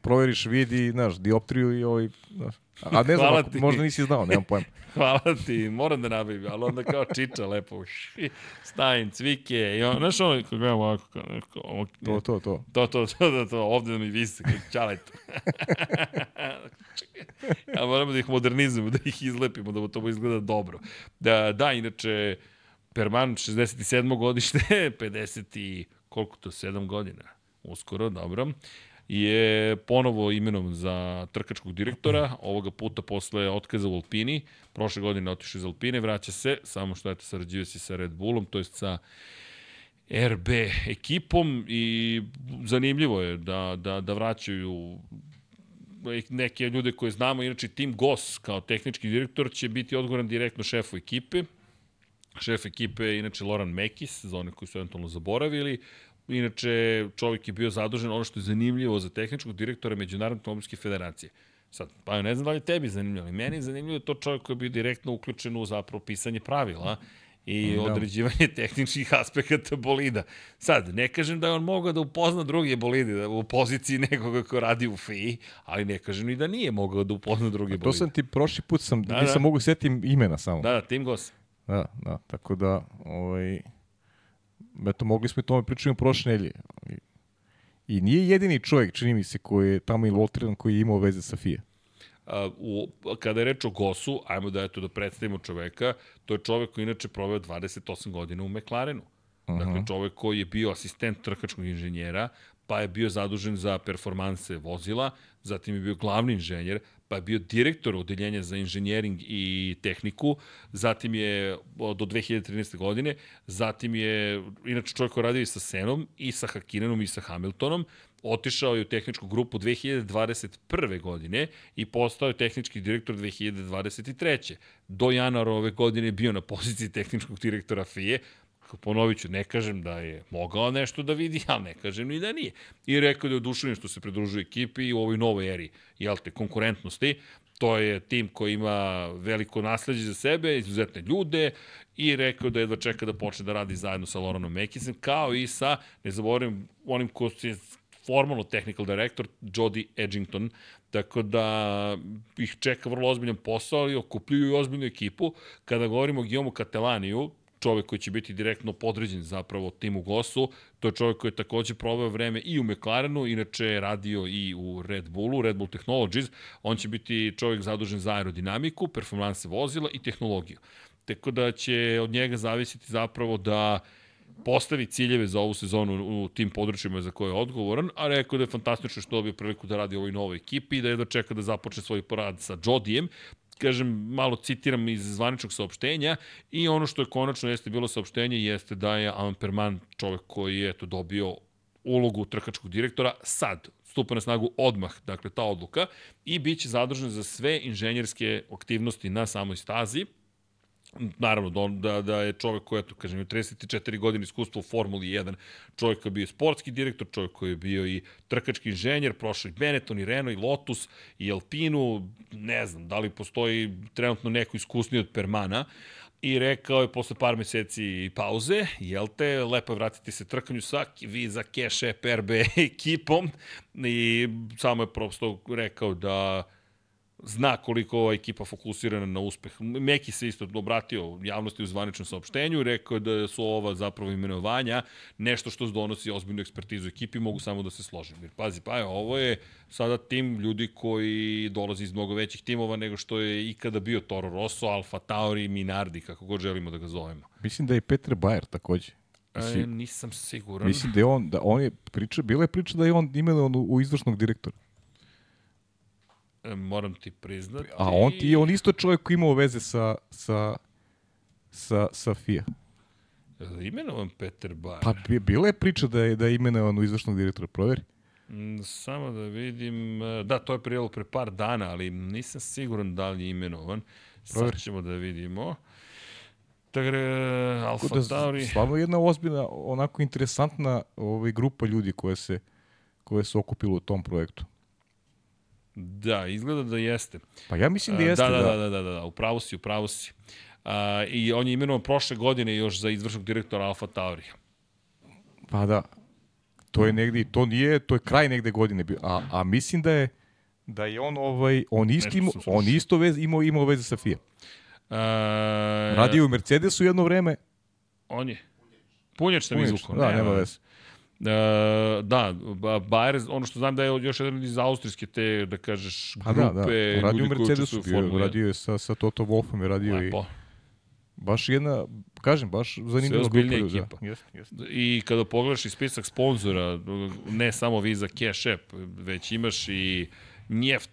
proveriš, vidi, znaš, dioptriju i ovaj, znaš. A ne znam, ako, možda nisi znao, nemam pojma. Hvala ti, moram da nabavim, ali onda kao čiča lepo, stavim cvike i on, znaš ono, kako gledam ovako, kao, ovo, to, to, to. To, to, to, to, to, ovde da mi vise, kao čalet. ja moramo da ih modernizujemo, da ih izlepimo, da to izgleda dobro. Da, da, inače, Perman, 67. godište, 50 i, koliko to, 7 godina, uskoro, dobro je ponovo imenom za trkačkog direktora, ovoga puta posle otkaza u Alpini, prošle godine otišao iz Alpine, vraća se, samo što eto sarađuje se sa Red Bullom, to je sa RB ekipom i zanimljivo je da, da, da vraćaju neke ljude koje znamo, inače Tim Goss kao tehnički direktor će biti odgovoran direktno šefu ekipe, Šef ekipe je inače Loran Mekis, za one koji su eventualno zaboravili. Inače, čovjek je bio zadužen, ono što je zanimljivo za tehničkog direktora Međunarodne automobilske federacije. Sad, pa ne znam da li tebi zanimljivo, ali meni je zanimljivo to čovjek koji je bio direktno uključen u zapravo pisanje pravila i da. određivanje tehničkih aspekata bolida. Sad, ne kažem da je on mogao da upozna druge bolide da u poziciji nekoga ko radi u FI, ali ne kažem ni da nije mogao da upozna druge bolide. To sam ti prošli put sam, da, nisam da. mogu setim imena samo. Da, da, Tim Goss. Da, da, tako da, ovaj, eto, mogli smo i tome pričati u prošle nedelje. I nije jedini čovjek, čini mi se, koji je tamo involtiran, koji je imao veze sa FIA. Uh, u, kada je reč o Gosu, ajmo da eto da predstavimo čoveka, to je čovek koji inače proveo 28 godina u McLarenu. Uh -huh. Dakle, čovek koji je bio asistent trkačkog inženjera, pa je bio zadužen za performanse vozila, zatim je bio glavni inženjer, pa bio direktor odeljenja za inženjering i tehniku, zatim je do 2013. godine, zatim je, inače čovjek koji radio i sa Senom, i sa Hakinenom, i sa Hamiltonom, otišao je u tehničku grupu 2021. godine i postao je tehnički direktor 2023. Do januara ove godine bio na poziciji tehničkog direktora FIE, ponovit ću, ne kažem da je mogao nešto da vidi, ali ne kažem ni da nije. I rekao da je oduševljen što se pridružuje ekipi u ovoj novoj eri, jel te, konkurentnosti. To je tim koji ima veliko nasledđe za sebe, izuzetne ljude i rekao da jedva čeka da počne da radi zajedno sa Loranom Mekisem, kao i sa, ne zaboravim, onim ko je formalno technical director, Jody Edgington, tako da ih čeka vrlo ozbiljan posao, ali okupljuju i ozbiljnu ekipu. Kada govorimo o Guillaume Katelaniju, čovek koji će biti direktno podređen zapravo timu Gosu. To je čovek koji je takođe proveo vreme i u McLarenu, inače je radio i u Red Bullu, Red Bull Technologies. On će biti čovek zadužen za aerodinamiku, performanse vozila i tehnologiju. Tako da će od njega zavisiti zapravo da postavi ciljeve za ovu sezonu u tim područjima za koje je odgovoran, a rekao da je fantastično što dobio priliku da radi u ovoj novoj ekipi i da jedno čeka da započne svoj porad sa Jodijem, kažem, malo citiram iz zvaničnog saopštenja i ono što je konačno jeste bilo saopštenje jeste da je Alan Perman čovek koji je eto dobio ulogu trkačkog direktora sad stupa na snagu odmah, dakle ta odluka, i bit će zadržan za sve inženjerske aktivnosti na samoj stazi, naravno da, da, da je čovek koji, eto, kažem, 34 godine iskustva u Formuli 1, čovjek koji je bio sportski direktor, čovjek koji je bio i trkački inženjer, prošao i Benetton, i Renault, i Lotus, i Alpinu, ne znam, da li postoji trenutno neko iskusniji od Permana, i rekao je posle par meseci pauze, jel te, lepo je vratiti se trkanju sa vi za Cash PRB [laughs] ekipom. I samo je prosto rekao da zna koliko ova ekipa fokusirana na uspeh. Meki se isto obratio javnosti u zvaničnom saopštenju i rekao da su ova zapravo imenovanja nešto što donosi ozbiljnu ekspertizu ekipi, mogu samo da se složim. Jer pazi, pa je, ovo je sada tim ljudi koji dolazi iz mnogo većih timova nego što je ikada bio Toro Rosso, Alfa Tauri, Minardi, kako god želimo da ga zovemo. Mislim da je Peter Bayer takođe. Mislim, e, nisam siguran. Mislim da je on, da on je priča, bila je priča da je on imenovan u, u izvršnog direktora. E, moram ti priznati. A on ti je on isto čovjek koji imao veze sa, sa, sa, sa FIA. Imenovan Peter Bar. Pa bila je priča da je, da je imenovan u izvršnog direktora, proveri. Mm, samo da vidim, e, da, to je prijelo pre par dana, ali nisam siguran da li je imenovan. Proveri. Sad ćemo da vidimo. Tako Alfa da, Tauri... Stvarno jedna ozbiljna, onako interesantna ovaj, grupa ljudi koje se, koje se okupilo u tom projektu. Da, izgleda da jeste. Pa ja mislim da jeste, da. Da, da, da, da, da, da upravo si, upravo si. Uh, I on je imenovan prošle godine još za izvršnog direktora Alfa Tauri. Pa da. To je negde, to nije, to je kraj negde godine bio. A, a mislim da je da je on ovaj on isto imao, on isto vez imao imao veze sa FIA. Uh, Radio u Mercedesu jedno vreme. On je. Punjač sam izvukao. Da, nema veze. Uh, da, Bayer, ono što znam da je još jedan iz austrijske te, da kažeš, grupe, pa da, da. Radio ljudi Mercedesu bio, radio je sa, sa Toto Wolfom je radio Lepo. i... Baš jedna, kažem, baš zanimljiva grupa. Da. ekipa. Da. Jest, jest. I kada pogledaš i spisak sponzora, ne samo Visa Cash App, već imaš i Njeft,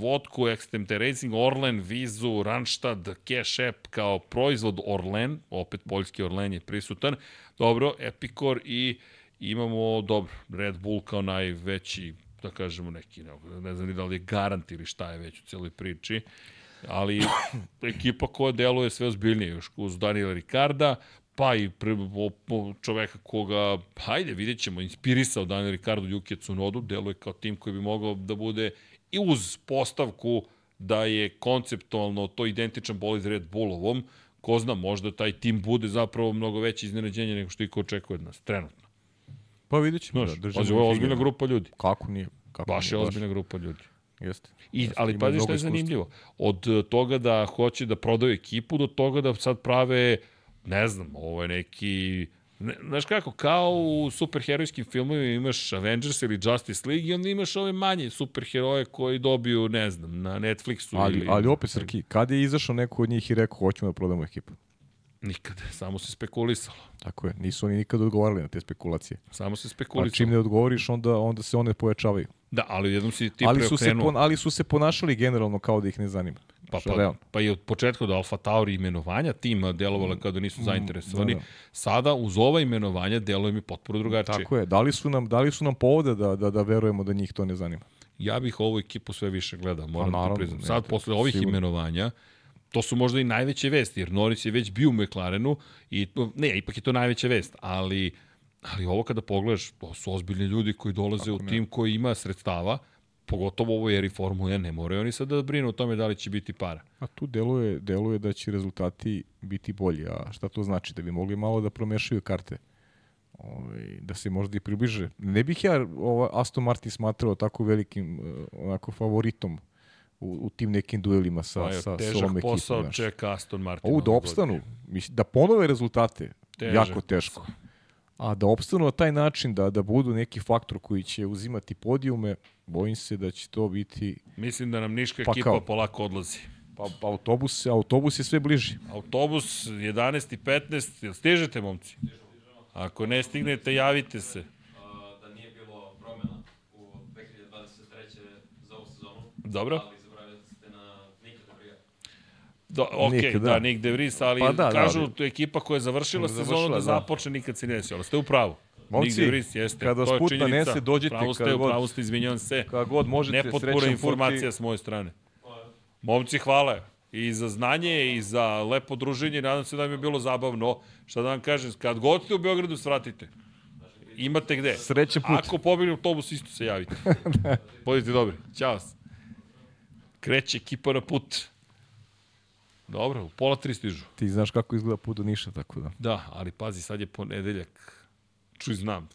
vodku, Extemte Racing, Orlen, Vizu, Randstad, Cash App kao proizvod Orlen, opet poljski Orlen je prisutan, dobro, Epicor i uh, imamo, dobro, Red Bull kao najveći, da kažemo neki, ne, ne znam ni da li je garant ili šta je već u celoj priči, ali [coughs] ekipa koja deluje sve ozbiljnije, još uz Daniela Ricarda, pa i pre, o, o, čoveka koga, hajde, vidjet ćemo, inspirisao Daniel Ricardo Juki Tsunodu, deluje kao tim koji bi mogao da bude i uz postavku da je konceptualno to identičan bolid Red Bullovom, ko zna, možda taj tim bude zapravo mnogo veće iznenađenje nego što i ko očekuje od nas, trenutno. Pa vidjet ćemo. Znaš, da, pazi, ovo je ozbiljna grupa ljudi. Kako nije? Kako baš nije, je ozbiljna grupa ljudi. Jeste. I, Jeste. ali pazi što je zanimljivo. Od eh, toga da hoće da prodaju ekipu do toga da sad prave, ne znam, ovo je neki... Ne, znaš kako, kao u superherojskim filmovima imaš Avengers ili Justice League i onda imaš ove manje superheroje koji dobiju, ne znam, na Netflixu ali, ili... Ali opet, Srki, kad je izašao neko od njih i rekao hoćemo da prodamo ekipu? Nikada, [laughs] samo se spekulisalo. Tako je, nisu oni nikada odgovarali na te spekulacije. Samo se spekulisalo. A čim ne odgovoriš, onda, onda se one pojačavaju. Da, ali jednom si ti ali su, se pon, ali su se ponašali generalno kao da ih ne zanima. Pa, pa, pa i od početka do Alfa Tauri imenovanja tima delovala kao da nisu mm, zainteresovani. Da, da. Sada uz ova imenovanja deluje mi potpuno drugačije. Tako je. Da li su nam, da li su nam povode da, da, da verujemo da njih to ne zanima? Ja bih ovu ekipu sve više gledao, moram pa, naravno, ti priznam. Sad, posle ovih sigurno. imenovanja, to su možda i najveće vesti, jer Norris je već bio u McLarenu i ne, ipak je to najveća vest, ali ali ovo kada pogledaš, to su ozbiljni ljudi koji dolaze Tako u tim koji ima sredstava, pogotovo u ovoj eri Formule ne moraju oni sad da brinu o tome da li će biti para. A tu deluje, deluje da će rezultati biti bolji, a šta to znači? Da bi mogli malo da promešaju karte? Ove, ovaj, da se možda i približe. Ne bih ja ovo Aston Martin smatrao tako velikim eh, onako favoritom u, u tim nekim duelima sa, pa, sa, sa ovom ekipom. posao naš. čeka Aston Martin. Ovu da opstanu, mislim, da ponove rezultate, težak jako teško. Posao. A da opstanu na taj način, da, da budu neki faktor koji će uzimati podijume, bojim se da će to biti... Mislim da nam Niška pa ekipa kao. polako odlazi. Pa, pa autobus, autobus je sve bliži. Autobus 11 i 15, jel stižete momci? Ako ne stignete, javite se. Da nije bilo promjena u 2023. za ovu sezonu. Dobro. Ali Do, ok, Nik, da. da, Nick De Vries, ali pa da, da kažu da, ali... ekipa koja je završila, završila sezonu da, da započne, nikad se ne desi, ali ste u pravu. Momci, Vries, jeste. Kada to sput nanese, dođite. Pravo ste, god, pravo ste, izvinjavam se. Kada god možete, Nepotpura informacija i... s moje strane. Momci, hvala i za znanje i za lepo druženje. Nadam se da mi je bilo zabavno. Šta da vam kažem, kad god ste u Beogradu, svratite. Imate gde. Srećan put. Ako pobili autobus, isto se javite. [laughs] Budite dobri. Ćao. Kreće ekipa na put. Dobro, u pola tri stižu. Ti znaš kako izgleda put do Niša, tako da. Da, ali pazi, sad je ponedeljak. Čuj, znam.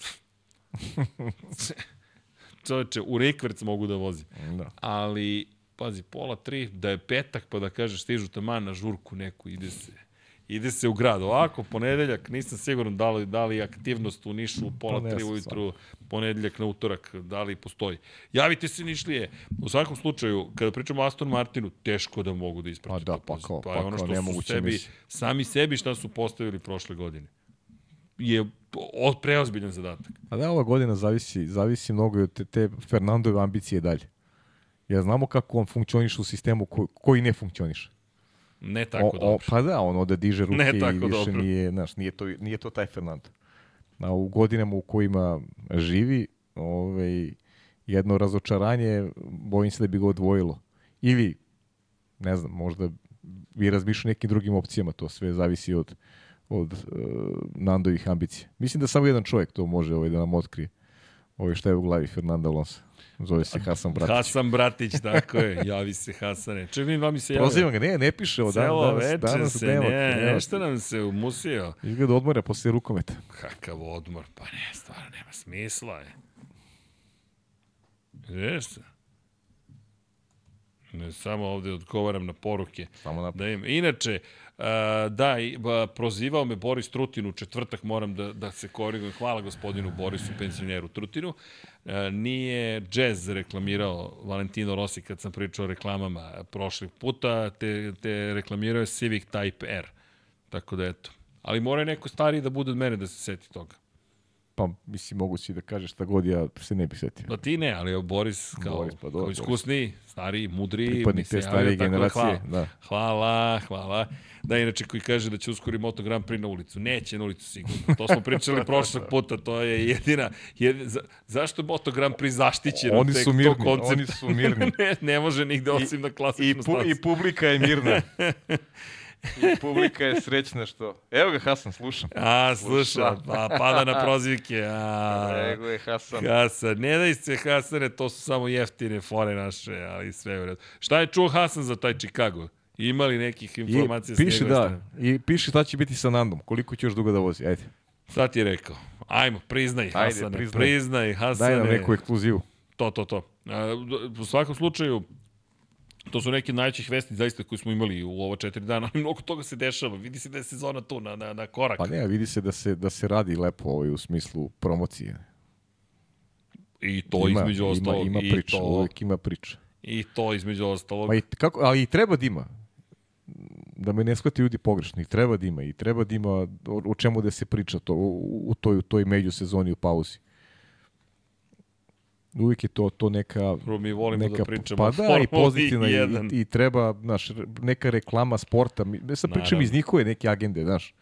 [laughs] Čoveče, u rekverc mogu da vozi. Da. Ali, pazi, pola tri, da je petak, pa da kažeš stižu taman na žurku neku, ide se ide se u grad. Ovako, ponedeljak, nisam siguran da li, da li aktivnost u Nišu u pola Pa tri ujutru, ponedeljak na utorak, da li postoji. Javite se Nišlije. U svakom slučaju, kada pričamo o Aston Martinu, teško da mogu da isprate. Da, pa kao- pa, pa ono kao što su sebi, misija. sami sebi šta su postavili prošle godine. Je preozbiljan zadatak. A da, ova godina zavisi, zavisi mnogo od te, te Fernandove ambicije dalje. Jer znamo kako on funkcioniše u sistemu ko, koji ne funkcioniše. Ne tako o, dobro. O, pa da, ono da diže ruke Ne i tako više dobro. nije, znaš, nije to, nije to taj Fernando. A u godinama u kojima živi, ovaj, jedno razočaranje, bojim se da bi ga odvojilo. Ili, ne znam, možda bi razmišljao nekim drugim opcijama, to sve zavisi od, od uh, Nandovih ambicija. Mislim da samo jedan čovjek to može ovaj, da nam otkrije. Ovaj šta je u glavi Fernanda Alonso. Zove se Hasan Bratić. Hasan Bratić, tako je. Javi se Hasane. Ček, vidim, vam mi se javio. Prozivam ga, ne, ne piše ovo dan, Celo danas, danas se, nema, ne, nema. nešto nam se umusio. Izgleda odmora posle rukometa. Kakav odmor, pa ne, stvarno nema smisla je. Vidiš se? Ne, samo ovde odgovaram na poruke. Samo na Da im. Inače, uh, da, i, ba, prozivao me Boris Trutin u četvrtak, moram da, da se korigujem. Hvala gospodinu Borisu, pensioneru Trutinu. Uh, nije Jazz reklamirao Valentino Rossi kad sam pričao o reklamama prošlih puta, te, te reklamirao je Civic Type R. Tako da eto. Ali mora neko stariji da bude od mene da se seti toga. Pa, mislim, mogu si da kažeš šta god, ja se ne bih setio. Pa ti ne, ali evo Boris kao, Boris, pa dobro, kao iskusniji, stariji, mudriji. Pripadnik te starije tako da generacije, hvala. da. Hvala, hvala. Da, inače koji kaže da će uskori Moto Grand Prix na ulicu. Neće na ulicu sigurno. To smo pričali [laughs] prošlog puta, to je jedina... jedina za, zašto je Moto Grand Prix zaštićen? Oni su mirni, oni su mirni. ne, ne može nigde osim na klasičnu stazu. publika je mirna. [laughs] I publika je srećna što... Evo ga Hasan, slušam. A, sluša, pa pada na prozivke. A, je Hasan. Hasan, ne daj se Hasane, to su samo jeftine fore naše, ali sve u redu. Šta je čuo Hasan za taj Chicago? Ima li nekih I informacija s piše da, strane? i piše šta će biti sa Nandom, koliko će još dugo da vozi, ajde. Šta ti je rekao? Ajmo, priznaj, Ajde, Hasane, priznaj. priznaj, Hasane. Daj nam neku ekskluzivu. To, to, to. A, u svakom slučaju, to su neki od najvećih vesti zaista koji smo imali u ovo četiri dana, ali mnogo toga se dešava. Vidi se da je sezona tu na, na, na korak. Pa ne, vidi se da se, da se radi lepo ovaj, u smislu promocije. I to ima, između ostalog. Ima, ima priča, to, uvijek ima priča. I to između ostalog. Pa i, kako, ali i treba da ima. Da me ne shvati ljudi pogrešno. I treba da ima. I treba da ima o, o čemu da se priča to, u, u toj, u toj međusezoni u pauzi. Uvijek je to, to neka... Prvo mi volimo neka, da pričamo pa da, i pozitivna i, 1. i, i treba, znaš, neka reklama sporta. Mi- Ja sad pričam iz njihove neke agende, znaš.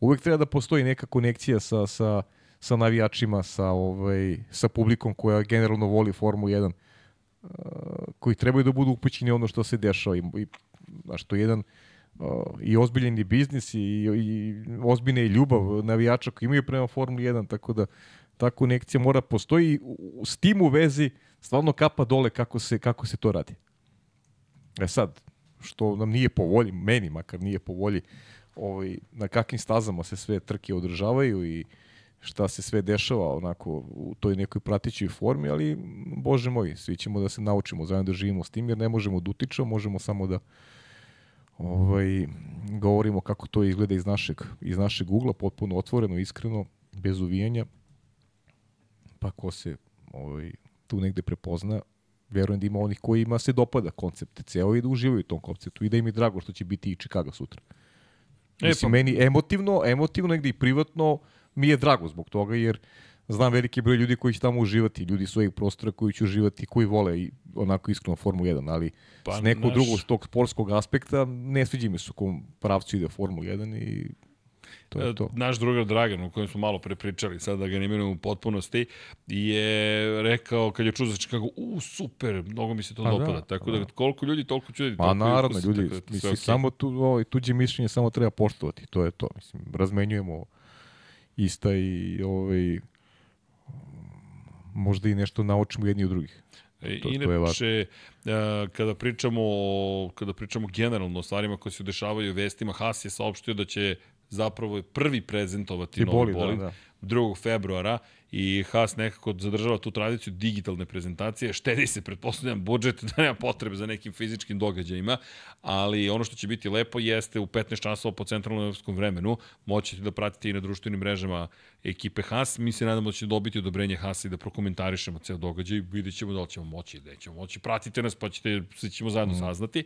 Uvijek treba da postoji neka konekcija sa, sa, sa navijačima, sa, ovaj, sa publikom koja generalno voli Formulu 1 uh, koji trebaju da budu upućeni ono što se dešava. I, i, znaš, to je jedan uh, i ozbiljen i biznis i, i ozbiljna i ljubav navijača koji imaju prema Formuli 1, tako da ta konekcija mora postoji s tim u vezi stvarno kapa dole kako se, kako se to radi. E sad, što nam nije po volji, meni makar nije po volji, ovaj, na kakvim stazama se sve trke održavaju i šta se sve dešava onako u toj nekoj pratićoj formi, ali bože moj, svi ćemo da se naučimo zajedno da živimo s tim, jer ne možemo da utičemo, možemo samo da ovaj, govorimo kako to izgleda iz našeg, iz našeg ugla, potpuno otvoreno, iskreno, bez uvijanja, pa ko se ovaj, tu negde prepozna, verujem da ima onih kojima se dopada koncept ceo i da uživaju u tom konceptu i da im je drago što će biti i Chicago sutra. E, Mislim, pa- meni emotivno, emotivno negde i privatno mi je drago zbog toga, jer znam veliki broj ljudi koji će tamo uživati, ljudi svojih prostora koji će uživati, koji vole i onako iskreno Formu 1, ali Pa, pa, s nekog naš- drugog tog sportskog aspekta ne sviđa mi se u kom pravcu ide Formula 1 i to je to. E, Naš drugar Dragan, o kojem smo malo prepričali, sad da ga ne imenujemo u potpunosti, je rekao kad je čuo za Chicago, u super, mnogo mi se to Pa da, dopada. Tako da, da. koliko ljudi, toliko ljudi. Pa naravno, ljudi, tako da to mislim, okej. samo tu, ovaj, tuđe mišljenje samo treba poštovati, to je to. Mislim, razmenjujemo ista i ovaj, možda i nešto naučimo jedni od drugih. E, To- to. Inače, a, kada pričamo kada pričamo generalno o stvarima koje se dešavaju u vestima, Haas je saopštio da će zapravo prvi prezentovati I novi boli, bolid da, da. 2. februara i Haas nekako zadržava tu tradiciju digitalne prezentacije, štedi se, pretpostavljam, budžet [laughs] da nema potrebe za nekim fizičkim događajima, ali ono što će biti lepo jeste u 15 časova po centralnom evropskom vremenu moćete da pratite i na društvenim mrežama ekipe Haas. Mi se nadamo da će dobiti odobrenje Haas i da prokomentarišemo ceo događaj. Vidjet ćemo da li ćemo moći ili nećemo moći. Pratite nas pa ćete, sve ćemo zajedno mm. saznati.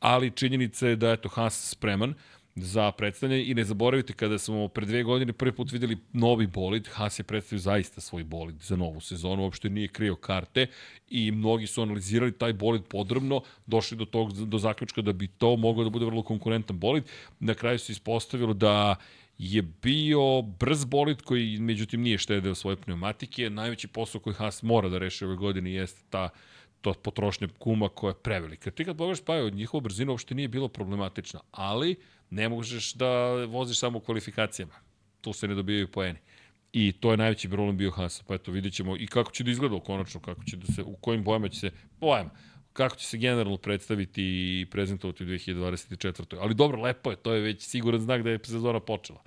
Ali činjenica je da je to Haas spreman za predstavljanje i ne zaboravite kada smo pre dve godine prvi put videli novi bolid, Haas je predstavio zaista svoj bolid za novu sezonu, uopšte nije krio karte i mnogi su analizirali taj bolid podrobno, došli do tog do zaključka da bi to moglo da bude vrlo konkurentan bolid. Na kraju se ispostavilo da je bio brz bolid koji međutim nije štedeo svoje pneumatike. Najveći posao koji Haas mora da reši ove godine jeste ta to potrošnja kuma koja je prevelika. Ti kad pogledaš pa njihova brzina uopšte nije bilo problematična, ali ne možeš da voziš samo u kvalifikacijama. Tu se ne dobijaju poeni. I to je najveći problem bio Hasa. Pa eto, vidjet ćemo i kako će da izgleda konačno, kako će da se, u kojim bojama će se, bojama, kako će se generalno predstaviti i prezentovati u 2024. Ali dobro, lepo je, to je već siguran znak da je sezona počela.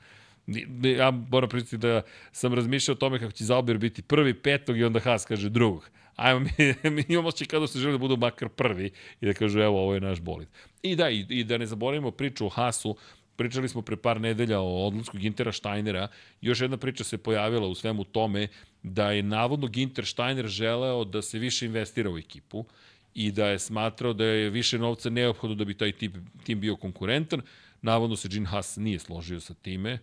Ja moram pričati da sam razmišljao o tome kako će Zalber biti prvi, petog i onda Haas kaže drugog. Ajmo, mi, [laughs] mi imamo će kada se žele da budu makar prvi i da kažu evo ovo je naš bolid. I da, i, i da ne zaboravimo priču o Haasu, pričali smo pre par nedelja o odlasku Gintera Steinera, još jedna priča se pojavila u svemu tome da je navodno Ginter Steiner želeo da se više investira u ekipu i da je smatrao da je više novca neophodno da bi taj tip, tim bio konkurentan. Navodno se Gene Haas nije složio sa time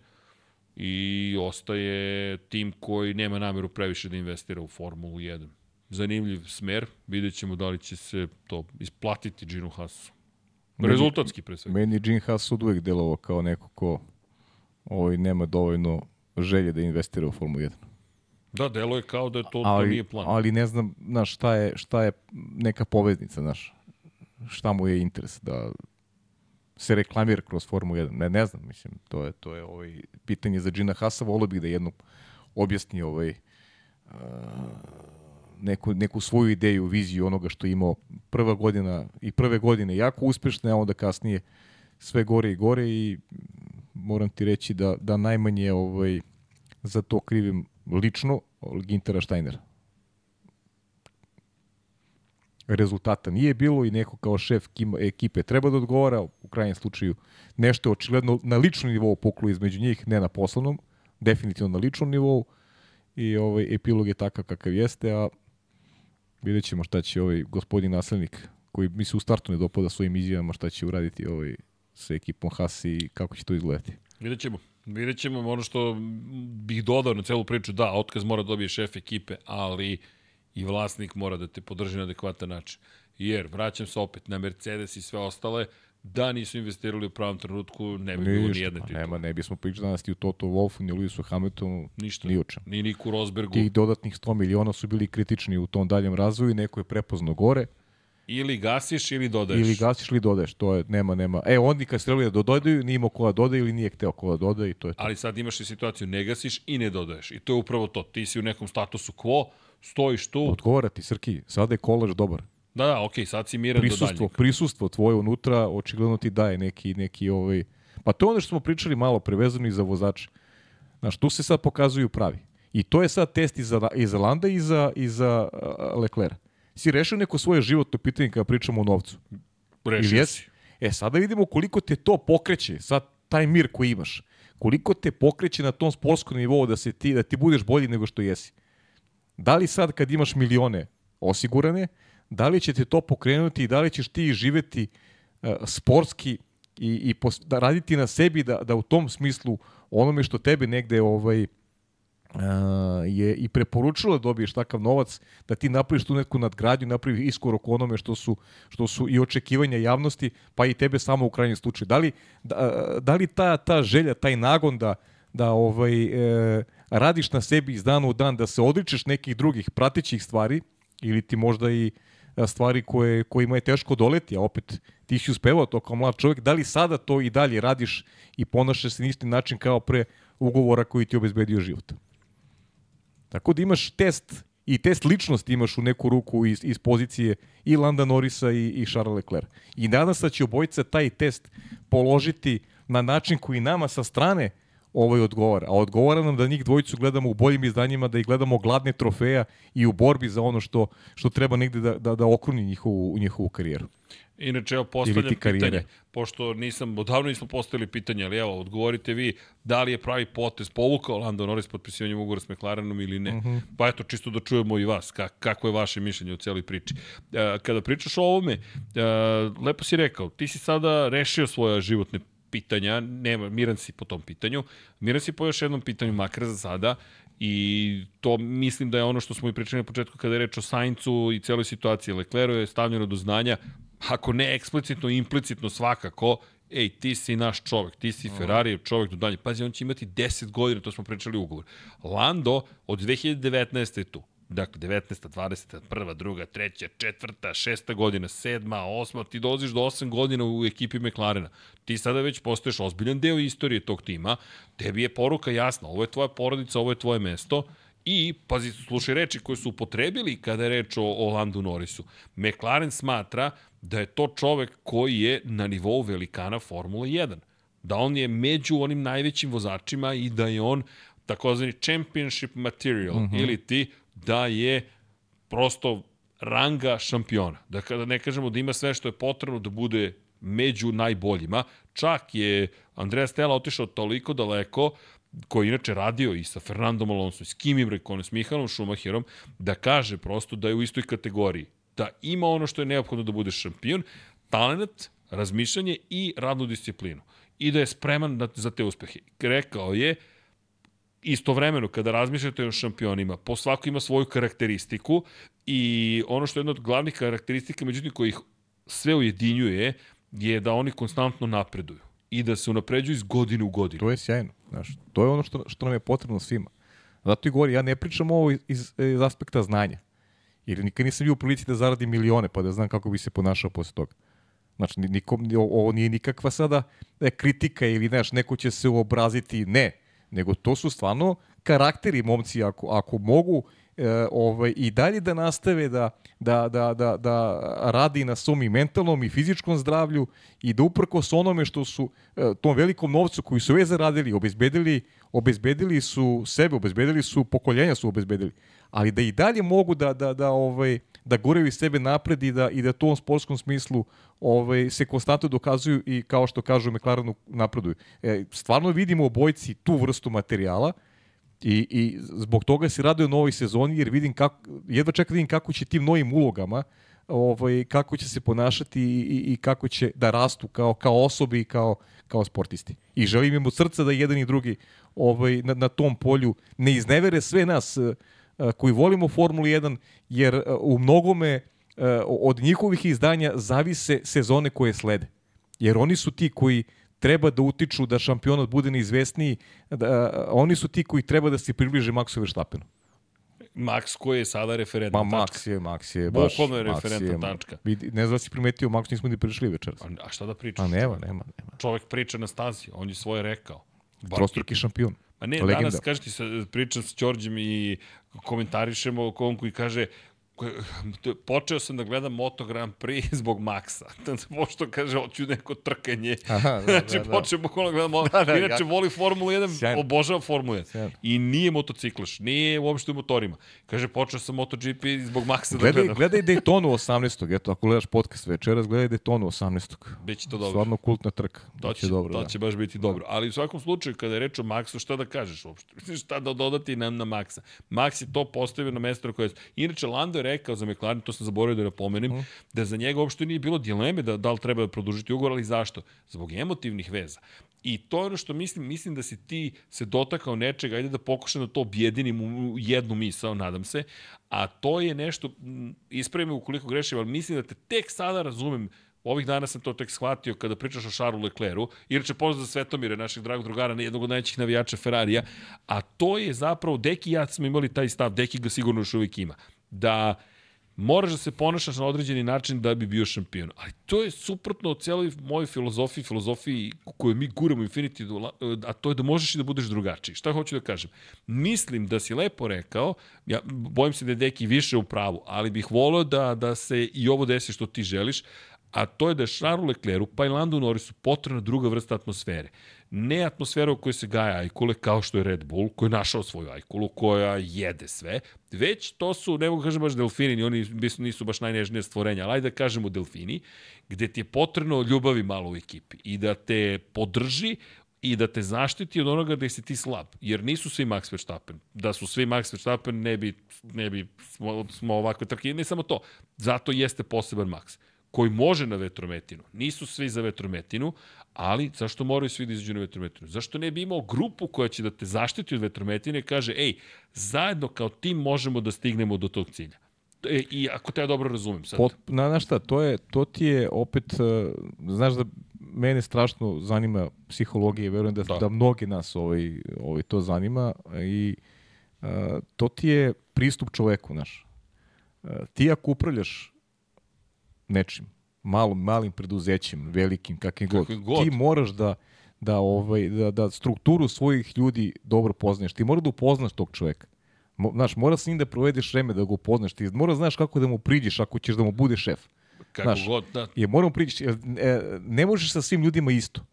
i ostaje tim koji nema nameru previše da investira u Formulu 1 zanimljiv smer. Vidjet ćemo da li će se to isplatiti Ginu Hasu. Rezultatski pre svega. Meni Gene Haas od uvek delovao kao neko ko ovaj, nema dovoljno želje da investira u Formulu 1. Da, delo je kao da je to, ali, to nije plan. Ali ne znam, znaš, šta je, šta je neka poveznica, znaš, šta mu je interes da se reklamira kroz Formulu 1. Ne, ne znam, mislim, to je, to je ovaj, pitanje za Gina Hasa, volio bih da jednom objasni ovaj, uh, neku, neku svoju ideju, viziju onoga što je imao prva godina i prve godine jako uspešne, a onda kasnije sve gore i gore i moram ti reći da, da najmanje ovaj, za to krivim lično Gintera Steinera. Rezultata nije bilo i neko kao šef ekipe treba da odgovara, u krajnjem slučaju nešto očigledno na ličnom nivou poklu između njih, ne na poslovnom, definitivno na ličnom nivou i ovaj epilog je takav kakav jeste, a Vidjet ćemo šta će ovaj gospodin naslednik, koji mi se u startu ne dopada svojim izjavama, šta će uraditi ovaj sa ekipom Haas i kako će to izgledati. Vidjet ćemo. Vidjet ćemo ono što bih dodao na celu priču. Da, otkaz mora da dobije šef ekipe, ali i vlasnik mora da te podrži na adekvatan način. Jer, vraćam se opet na Mercedes i sve ostale, da nisu investirali u pravom trenutku, ne bi bilo ni jedne titule. Nema, ne bismo pričali danas ni u Toto Wolfu, ni Lewisu Hamiltonu, Ništa. ni o čem. Ni Niku Rosbergu. Tih dodatnih 100 miliona su bili kritični u tom daljem razvoju, neko je prepozno gore. Ili gasiš ili dodaješ. Ili gasiš ili dodaješ, to je, nema, nema. E, oni kad streli da dodaju, nije imao ko da dodaje ili nije hteo ko da dodaje i to je to. Ali sad imaš i situaciju, ne gasiš i ne dodaješ. I to je upravo to. Ti si u nekom statusu quo, stojiš tu. Odgovara ti, Srki, sada je kolaž dobar. Da, da, okej, okay, sad si miran prisustvo, do daljnjeg. Prisustvo tvoje unutra očigledno ti daje neki, neki ovaj... Pa to je ono što smo pričali malo prevezano i za vozače. Znaš, tu se sad pokazuju pravi. I to je sad test i za, i za Landa i za, i za uh, Leclerc. Si rešio neko svoje životno pitanje kada pričamo o novcu? Rešio si. E, sada vidimo koliko te to pokreće, sad taj mir koji imaš. Koliko te pokreće na tom sportskom nivou da, se ti, da ti budeš bolji nego što jesi. Da li sad kad imaš milione osigurane, da li će te to pokrenuti i da li ćeš ti živeti uh, sportski i, i pos, da raditi na sebi da, da u tom smislu onome što tebe negde ovaj, Uh, je i preporučilo da dobiješ takav novac, da ti napraviš tu neku nadgradnju, napraviš iskorok onome što su, što su i očekivanja javnosti, pa i tebe samo u krajnjem slučaju. Da li, da, da li ta, ta želja, taj nagon da, da ovaj, e, radiš na sebi iz dana u dan, da se odričeš nekih drugih pratećih stvari, ili ti možda i stvari koje, kojima je teško doleti, a opet ti si uspevao to kao mlad čovjek, da li sada to i dalje radiš i ponašaš se na isti način kao pre ugovora koji ti obezbedio život. Tako da imaš test i test ličnosti imaš u neku ruku iz, iz pozicije i Landa Norisa i, i Charles Leclerc. I nadam se da će obojica taj test položiti na način koji nama sa strane ovaj odgovara. A odgovara nam da njih dvojicu gledamo u boljim izdanjima, da ih gledamo gladne trofeja i u borbi za ono što, što treba negde da, da, da okruni njihovu, njihovu karijeru. Inače, evo postavljam pitanje, pošto nisam, odavno nismo postavili pitanje, ali evo, odgovorite vi, da li je pravi potez povukao Lando Norris potpisivanjem ugovora s McLarenom ili ne. Uh Mhm. -huh. Pa eto, čisto da čujemo i vas, ka, kako je vaše mišljenje o cijeloj priči. E, kada pričaš o ovome, e, lepo si rekao, ti si sada rešio svoje životne pitanja, nema, miran si po tom pitanju, miran si po još jednom pitanju, makar za sada, i to mislim da je ono što smo i pričali na početku kada je reč o Saincu i celoj situaciji. Lecleru je stavljeno do znanja, ako ne eksplicitno, implicitno svakako, ej, ti si naš čovek, ti si Ferrari čovek do dalje. Pazi, on će imati 10 godina, to smo pričali u ugovor. Lando od 2019. je tu. Dakle, 19. 20. prva, druga, treća, četvrta, šesta godina, sedma, osma, ti dolaziš do 8 godina u ekipi McLarena. Ti sada već postoješ ozbiljan deo istorije tog tima. Tebi je poruka jasna, ovo je tvoja porodica, ovo je tvoje mesto. I, pazi, slušaj reči koje su upotrebili kada je reč o, o Landu Norrisu. McLaren smatra da je to čovek koji je na nivou velikana Formula 1. Da on je među onim najvećim vozačima i da je on takozvani championship material mm -hmm. ili ti da je prosto ranga šampiona. Da kada ne kažemo da ima sve što je potrebno da bude među najboljima, čak je Andrea Stella otišao toliko daleko koji inače radio i sa Fernandom Alonso, s Kimim Rekonem, s Mihalom Schumacherom, da kaže prosto da je u istoj kategoriji. Da ima ono što je neophodno da bude šampion, talent, razmišljanje i radnu disciplinu. I da je spreman za te uspehe. Rekao je, istovremeno kada razmišljate o šampionima, po svako ima svoju karakteristiku i ono što je jedna od glavnih karakteristika, međutim koji ih sve ujedinjuje, je da oni konstantno napreduju i da se unapređuju iz godine u godinu. To je sjajno. Znaš, to je ono što, što nam je potrebno svima. Zato i govori, ja ne pričam ovo iz, iz aspekta znanja. Jer nikad nisam bio u prilici da zaradim milione, pa da znam kako bi se ponašao posle toga. Znači, nikom, ovo nije nikakva sada e, kritika ili, znaš, neko će se uobraziti, ne. Nego to su stvarno karakteri momci, ako, ako mogu e, ovaj, i dalje da nastave da, da, da, da, da radi na svom i mentalnom i fizičkom zdravlju i da uprkos onome što su e, tom velikom novcu koji su već zaradili, obezbedili, obezbedili su sebe, obezbedili su pokoljenja su obezbedili, ali da i dalje mogu da, da, da, ovaj, da guraju sebe napred i da, i da to u sportskom smislu ovaj, se konstantno dokazuju i kao što kažu McLarenu napreduju. E, stvarno vidimo u bojci tu vrstu materijala, I, I zbog toga se raduje novoj sezoni, jer vidim kako, jedva čekam da vidim kako će tim novim ulogama, ovaj, kako će se ponašati i, i, i kako će da rastu kao, kao osobe i kao, kao sportisti. I želim im od srca da jedan i drugi ovaj, na, na tom polju ne iznevere sve nas koji volimo Formulu 1, jer uh, u mnogome uh, od njihovih izdanja zavise sezone koje slede. Jer oni su ti koji treba da utiču da šampionat bude neizvesniji, da, oni su ti koji treba da se približe Maxu Verstappenu. Max koji je sada referentna Ma, tačka. Max je, Max je baš... Bukvalno je referentna tačka. Vidi, ne znam da si primetio, Max nismo ni prišli večeras. A, a šta da pričaš? A nema, nema, nema. Čovek priča na stazi, on je svoje rekao. Bar- Trostruki šampion. Ma ne, Legenda. danas, kažeš ti, sa, pričam s Đorđem i komentarišemo o kom koji kaže počeo sam da gledam Moto Grand Prix [laughs] zbog Maxa. [laughs] Pošto kaže, hoću neko trkanje. Aha, da, [laughs] znači, da, da. počeo bukvalno gledam Moto Da, da, Inače, ja- voli Formulu 1, Sjajno. obožava Formulu 1. Sjajno. I nije motociklaš, nije uopšte u motorima. Kaže, počeo sam MotoGP zbog Maxa da Gledaj, gledam. gledaj Daytonu 18. Eto, ako gledaš podcast večeras, gledaj Daytonu 18. Biće to dobro. Stvarno kultna trka. To će, dobro, to da. će baš biti dobro. Ali u svakom slučaju, kada je reč o Maxu, šta da kažeš uopšte? šta da dodati nam na Maxa? Max je to postavio na mesto koje... Inače, Lando je rekao za McLaren, to sam zaboravio da napomenem, Mhm. da za njega uopšte nije bilo dileme da, da li treba da produžiti ugovor, ali zašto? Zbog emotivnih veza. I to je ono što mislim, mislim da si ti se dotakao nečega, ajde da pokušam da to objedinim u jednu misao, nadam se, a to je nešto, m, ispravi me ukoliko grešim, ali mislim da te tek sada razumem Ovih dana sam to tek shvatio kada pričaš o Charlesu Leclercu. Inače, pozdrav za Svetomire, našeg dragog drugara, jednog od najvećih navijača Ferrarija. A to je zapravo, Deki i ja smo imali taj stav, Deki ga sigurno još uvijek ima, da moraš da se ponašaš na određeni način da bi bio šampion. Ali to je suprotno od cijeloj mojoj filozofiji, filozofiji koju mi guramo Infinity, a to je da možeš i da budeš drugačiji. Šta hoću da kažem? Mislim da si lepo rekao, ja bojim se da je Deki više u pravu, ali bih volio da, da se i ovo desi što ti želiš, a to je da je Charlesu Leclercu pa i Landu Norrisu potrebna druga vrsta atmosfere. Ne atmosfera u kojoj se gaja ajkule, kao što je Red Bull, koji je našao svoju ajkulu, koja jede sve, već to su, ne mogu kažem baš delfini, oni nisu baš najnežnije stvorenja, ali da kažemo delfini, gde ti je potrebno ljubavi malo u ekipi i da te podrži i da te zaštiti od onoga da si ti slab. Jer nisu svi Max Verstappen. Da su svi Max Verstappen, ne bi, ne bi smo, smo ovakve trke. Ne samo to. Zato jeste poseban Max koji može na vetrometinu. Nisu svi za vetrometinu, ali zašto moraju svi da izađu na vetrometinu? Zašto ne bi imao grupu koja će da te zaštiti od vetrometine i kaže, ej, zajedno kao tim možemo da stignemo do tog cilja. E, I ako te ja dobro razumem sad. Pot, na, na šta, to, je, to ti je opet, uh, znaš da mene strašno zanima psihologija i verujem da, da. da mnogi nas ovaj, ovaj to zanima i uh, to ti je pristup čoveku, znaš. Uh, ti ako upravljaš nečim, malom, malim preduzećem, velikim, kakvim god, god, ti moraš da, da, ovaj, da, da strukturu svojih ljudi dobro poznaješ. Ti moraš da upoznaš tog čoveka. Mo, znaš, mora s njim da provedeš vreme da ga upoznaš. Ti mora znaš kako da mu priđeš ako ćeš da mu bude šef. Kako znaš, god, da. Je, moramo priđeš, jer, e, ne možeš sa svim ljudima isto.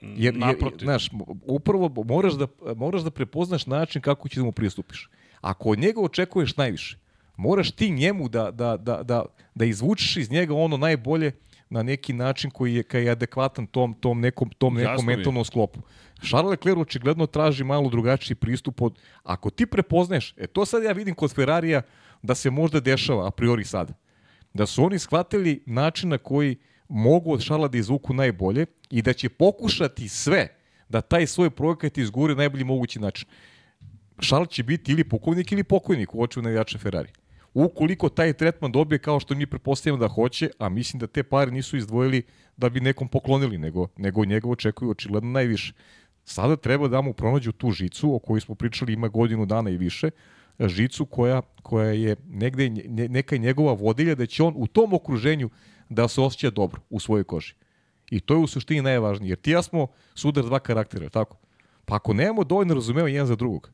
Jer, jer, znaš, upravo moraš da, moraš da prepoznaš način kako ćeš da mu pristupiš. Ako od njega očekuješ najviše, moraš ti njemu da, da, da, da, da izvučeš iz njega ono najbolje na neki način koji je, kaj je adekvatan tom, tom nekom, tom nekom mentalnom sklopu. Charles Leclerc očigledno traži malo drugačiji pristup od, ako ti prepoznaješ, e to sad ja vidim kod Ferrarija da se možda dešava a priori sada. Da su oni shvatili način na koji mogu od Šarla da izvuku najbolje i da će pokušati sve da taj svoj projekat izgure najbolji mogući način. Šarl će biti ili pokojnik ili pokojnik u oču navijača Ferrari ukoliko taj tretman dobije kao što mi prepostavljamo da hoće, a mislim da te pare nisu izdvojili da bi nekom poklonili, nego, nego njega očekuju očigledno najviše. Sada treba da mu pronađu tu žicu o kojoj smo pričali ima godinu dana i više, žicu koja, koja je negde neka njegova vodilja da će on u tom okruženju da se osjeća dobro u svojoj koži. I to je u suštini najvažnije, jer ti ja smo sudar dva karaktera, tako? Pa ako nemamo dovoljno razumeva jedan za drugog,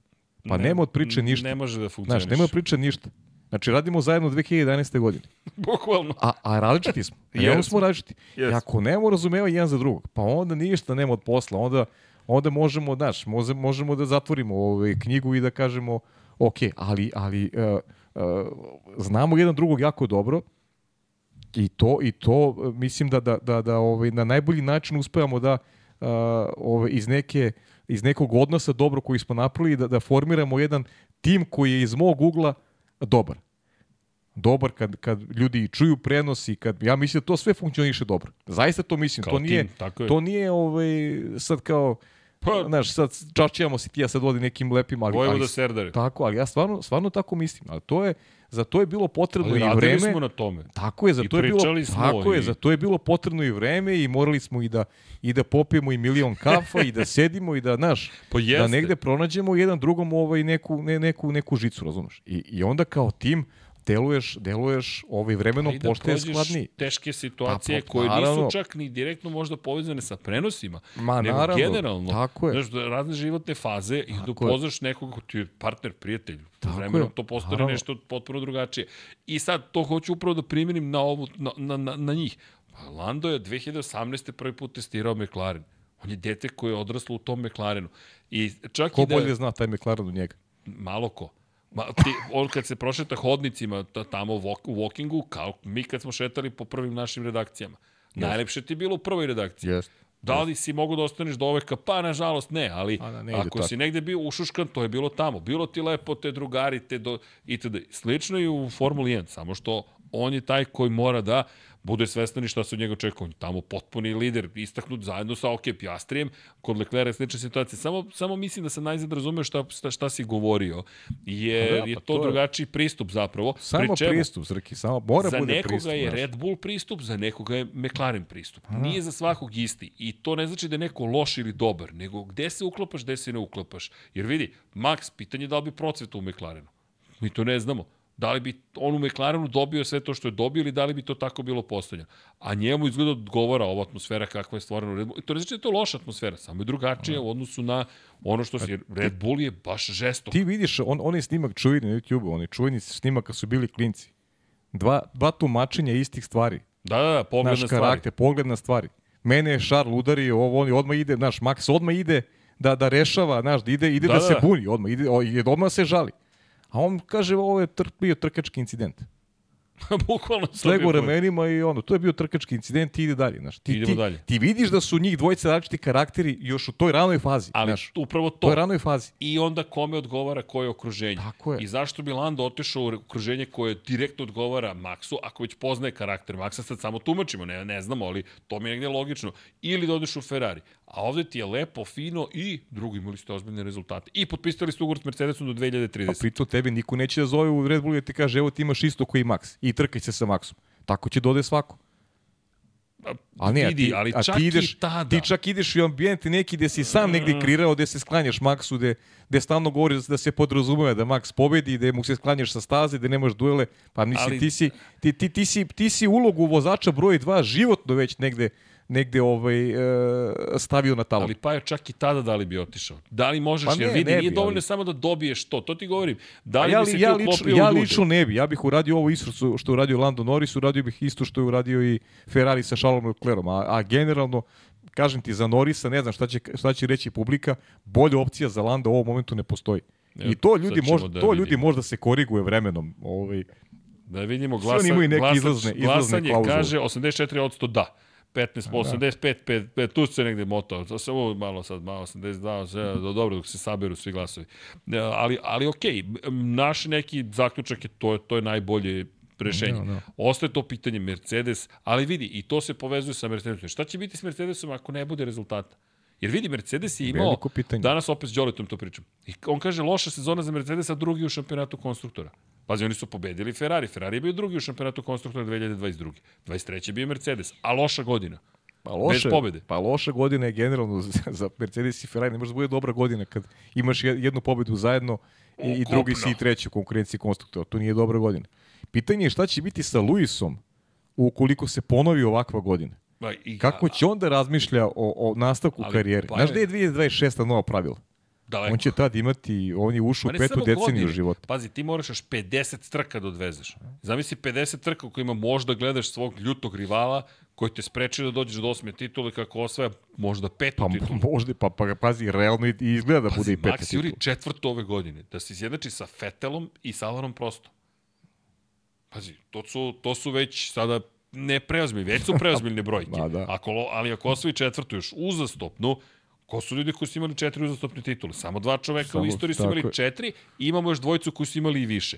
pa ne, nema od priče ništa. Ne može da funkcioniš. Znaš, nema od priče ništa. Znači, radimo zajedno 2011. godine. [laughs] Bukvalno. A, a različiti smo. yes. smo različiti. Yes. I ako nemamo razumeva jedan za drugog, pa onda ništa nema od posla. Onda, onda možemo, znaš, možemo da zatvorimo ovaj knjigu i da kažemo, ok, ali, ali uh, uh, znamo jedan drugog jako dobro i to, i to mislim da, da, da, da ovaj, na najbolji način uspevamo da uh, ovaj, iz neke iz nekog odnosa dobro koji smo napravili da, da formiramo jedan tim koji je iz mog ugla dobar. Dobar kad, kad ljudi čuju prenos i kad, ja mislim da to sve funkcioniše dobro. Zaista to mislim. Kao to nije, tim, tako je. to nije ovaj, sad kao, Pa, znaš, sad čašćijamo se ti ja sad vodi nekim lepim, ali... Vojvoda Serdare. Tako, ali ja stvarno, stvarno tako mislim. Ali to je, za to je bilo potrebno ali i vreme. smo na tome. Tako je, za I to je bilo, tako i... je, za to je bilo potrebno i vreme i morali smo i da, i da popijemo i milion kafa i da [laughs] sedimo i da, znaš, pa da negde pronađemo jedan drugom ovaj neku, ne, neku, neku žicu, razumeš? I, I onda kao tim, deluješ, deluješ ovaj vremenom da pošto je skladniji. teške situacije pa, koje naravno, nisu čak ni direktno možda povezane sa prenosima, ma, nego naravno, generalno. Tako je. Znaš, razne životne faze i da upoznaš nekog ko ti je partner, prijatelj. Tako vremenom je. to postane naravno. nešto potpuno drugačije. I sad to hoću upravo da primjerim na, ovu, na, na, na, na njih. Pa Lando je 2018. prvi put testirao McLaren. On je dete koje je odraslo u tom McLarenu. I čak ko i da, bolje zna taj McLaren od njega? Malo ko. Ma, ti, on kad se prošeta hodnicima tamo u walkingu, kao mi kad smo šetali po prvim našim redakcijama. Yes. Najlepše ti je bilo u prvoj redakciji. Yes. Da li si mogu da ostaneš do oveka? Pa, nažalost, ne, ali A, da, ne ako tako. si negde bio ušuškan, to je bilo tamo. Bilo ti lepo, te drugari, te do, itd. Slično i u Formuli 1, samo što on je taj koji mora da bude svestan i šta se od njega očekuje. Tamo potpuni lider, istaknut zajedno sa OK Pjastrijem, kod Leclerc je slična situacija. Samo, samo mislim da sam najzad razumeo šta, šta, šta si govorio, jer ja, pa je to, to drugačiji pristup zapravo. Samo čemu, pristup, Zrki, samo mora za bude pristup. Za nekoga je Red Bull pristup, za nekoga je McLaren pristup. Aha. Nije za svakog isti. I to ne znači da je neko loš ili dobar, nego gde se uklapaš, gde se ne uklapaš. Jer vidi, Max, pitanje da li bi procvetao u McLarenu. Mi to ne znamo. Da li bi on u McLarenu dobio sve to što je dobio ili da li bi to tako bilo postavljeno. A njemu izgleda odgovara ova atmosfera kakva je stvorena u Red Bullu. To ne znači da je to loša atmosfera, samo je drugačija u odnosu na ono što si... Red Bull je baš žestok. Ti vidiš, on, onaj snimak čuveni na YouTube, oni čuveni snimaka su bili klinci. Dva, dva tumačenja istih stvari. Da, da, da, pogled naš na stvari. karakter, pogled na stvari. Mene je Šarl udario, ovo, on odmah ide, naš Max odmah ide da, da rešava, znaš, da ide, ide da, Da, da, da. se buni, odmah, ide, odmah se žali. A on kaže, ovo je tr, bio trkački incident. [laughs] Bukvalno pogled. ramenima i ono, to je bio trkački incident i ide dalje. Znaš. Ti, Idemo ti, dalje. ti vidiš da su njih dvojice različiti karakteri još u toj ranoj fazi. Ali znaš, upravo to. toj ranoj fazi. I onda kome odgovara koje okruženje. Tako je. I zašto bi Lando otišao u okruženje koje direktno odgovara Maxu, ako već poznaje karakter Maxa, sad samo tumačimo, ne, ne znamo, ali to mi je negde logično. Ili da odeš u Ferrari. A ovde ti je lepo, fino i drugi imali ste ozbiljne rezultate. I potpisali ste ugovor s Mercedesom do 2030. Pa pritom tebi niko neće da zove u Red Bullu i da ti kaže evo ti imaš isto koji Max i trkaj se sa Maxom. Tako će dode svako. A ne, a vidi, ti, ali a čak ti ideš, i tada. Ti čak ideš u ambijent neki gde si sam negde kreirao, gde se sklanjaš Maxu, gde, gde stalno govori da se podrazumeva da Max pobedi, gde mu se sklanjaš sa staze, gde nemaš duele. Pa mislim, Ali- ti, si, ti, ti, ti, si, ti si ulogu vozača broj 2 životno već negde negde ovaj, e, stavio na talon. Ali pa je čak i tada da li bi otišao. Da li možeš, Pa ne, jer vidi, ne nije bi, dovoljno ali- samo da dobiješ to. To ti govorim. Da li ja, bi se li, ti ja, lično, ja ne bi. Ja bih uradio ovo isto što, je uradio Lando Norris, uradio bih isto što je uradio i Ferrari sa Charlesom Leclerom. A, a generalno, kažem ti, za Norrisa, ne znam šta će, šta će reći publika, bolja opcija za Landa u ovom momentu ne postoji. Evo, I to ljudi možda, da to vidimo. ljudi možda se koriguje vremenom. Ovaj, Da vidimo glasa, glasač, izlazne- izlazne glasanje klauzule. kaže 84% da. 15, 85, 5, 5, tu se negde motao. Samo malo sad, malo 82, sve, do, [laughs] dobro dok se saberu svi glasovi. E, Ali, ali okej, m, naš neki zaključak je to, to je najbolje rešenje. Da, da. Ostaje to pitanje Mercedes, ali vidi, i to se povezuje sa Mercedesom. Šta će biti s Mercedesom ako ne bude rezultata? Jer vidi, Mercedes je imao, danas opet s Đoletom to pričam, i on kaže loša sezona za Mercedesa, drugi u šampionatu konstruktora. Pazi, oni su pobedili Ferrari. Ferrari je bio drugi u šampionatu konstruktora 2022. 23. je bio Mercedes, a loša godina. Pa loše, pobede. Pa loša godina je generalno za, Mercedes i Ferrari. Ne može da bude dobra godina kad imaš je- jednu pobedu zajedno i, i drugi si i treći u konkurenciji konstruktora. To nije dobra godina. Pitanje je šta će biti sa Luisom ukoliko se ponovi ovakva godina. Pa, i, Kako će onda razmišlja o, o nastavku Ali, karijere? pa Znaš da je 2026. nova pravila? Daleko. On će tad imati, on je ušao u petu deceniju godine. života. Pazi, ti moraš još 50 trka da odvezeš. Zamisli 50 trka u kojima možda gledaš svog ljutog rivala koji te spreči da dođeš do osme titule kako osvaja možda petu Pa titulu. možda, pa, pa pazi, realno i izgleda da bude Pazi, i peta Max Juri četvrto ove godine. Da se izjednači sa Fetelom i sa Alanom Prosto. Pazi, to su, to su već sada ne preozbiljni, već su [laughs] preozbiljne brojke. Da. Ako, ali ako osvoji četvrtu još uzastopnu, ko su ljudi koji su imali četiri uzastopne titule? Samo dva čoveka Samo- u istoriji su imali je. četiri i imamo još dvojicu koji su imali i više.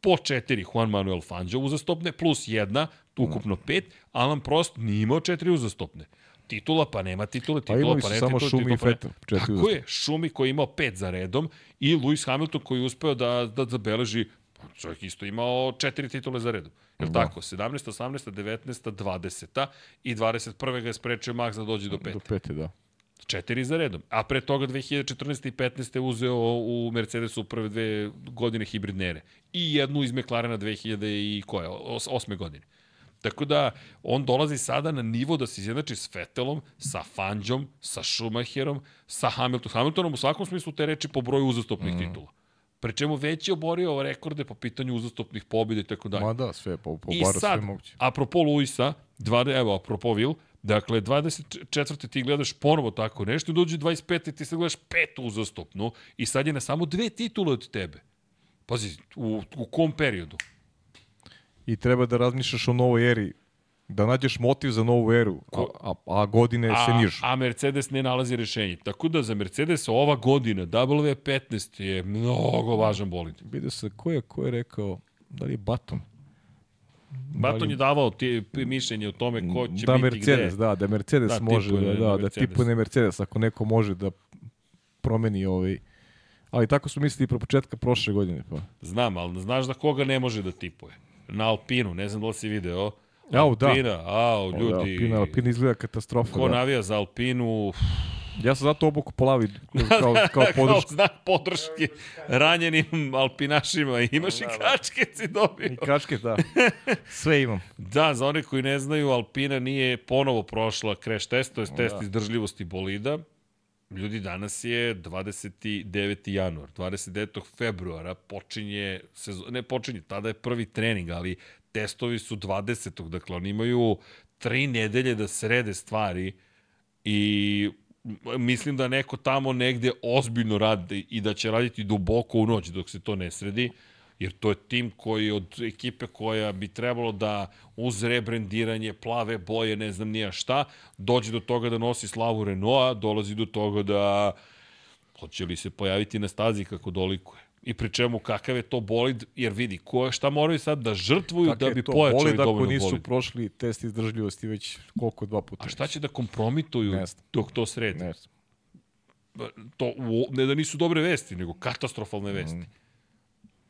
Po četiri Juan Manuel Fangio uzastopne, plus jedna, ukupno pet. Alan Prost nije imao četiri uzastopne. Titula pa nema titule, titula imali pa su ne samo titule, Schumi titula i pa ne. Vettel, četiri Tako uzastopne. je, Šumi koji je imao pet za redom i Lewis Hamilton koji je uspeo da, da zabeleži pa čovjek isto imao četiri titule za redom. Je li Da. tako? 17, 18, 19, 20 i 21. ga je sprečio Max da dođe do pete. Do pete, da. Četiri za redom. A pre toga 2014. i 15. je uzeo u Mercedesu prve dve godine hibridnere. I jednu iz McLarena 2000 i koje, os, osme godine. Tako da, on dolazi sada na nivo da se izjednači s Vettelom, sa Fanđom, sa Schumacherom, sa Hamiltonom. Hamiltonom u svakom smislu te reči po broju uzastopnih mm. titula. Pri čemu već je oborio rekorde po pitanju uzastopnih pobjede i tako dalje. Ma da, sve, po, po I sad, sve moguće. apropo Luisa, dva, evo, apropo Vil, dakle, 24. ti gledaš ponovo tako nešto, dođe 25. ti sad gledaš petu uzastopnu i sad je na samo dve titule od tebe. Pazi, u, u kom periodu? I treba da razmišljaš o novoj eri, da nađeš motiv za novu eru, a, a, a godine se A, nižu. a Mercedes ne nalazi rešenje. Tako da za Mercedes ova godina W15 je mnogo važan bolid. Vidio se, ko je, ko je rekao, da li je Baton? Baton je davao ti mišljenje o tome ko će da biti Mercedes, gde. da, da Mercedes Da, može, da, da, da Mercedes. tipuje Mercedes, ako neko može da promeni ovaj... Ali tako su mislili pro početka prošle godine. Pa. Znam, ali znaš da koga ne može da tipuje? Na Alpinu, ne znam da li si video. Au, da. Alpina, au, Da, ljudi. Alpina, Alpina izgleda katastrofa. Ko da. navija za Alpinu, Ja sam zato obuku polavi [laughs] kao, kao kao podršku. znak podrške ranjenim alpinašima. Imaš i kačke si dobio. I kačke, da. [laughs] Sve imam. Da, za one koji ne znaju, Alpina nije ponovo prošla crash test, to je test izdržljivosti bolida. Ljudi, danas je 29. januar. 29. februara počinje, sezon, ne počinje, tada je prvi trening, ali testovi su 20. Dakle, oni imaju tri nedelje da srede stvari i mislim da neko tamo negde ozbiljno radi i da će raditi duboko u noć dok se to ne sredi, jer to je tim koji od ekipe koja bi trebalo da uz rebrendiranje, plave boje, ne znam nija šta, dođe do toga da nosi slavu Renaulta, dolazi do toga da hoće li se pojaviti na stazi kako dolikuje. I pri čemu kakav je to bolid, jer vidi, ko, šta moraju sad da žrtvuju Kakav da bi pojačali bolid dovoljno ako nisu bolid. prošli test izdržljivosti već koliko, dva puta? A šta će da kompromituju dok to sredi? Ne znam. to ne da nisu dobre vesti, nego katastrofalne vesti. Mm.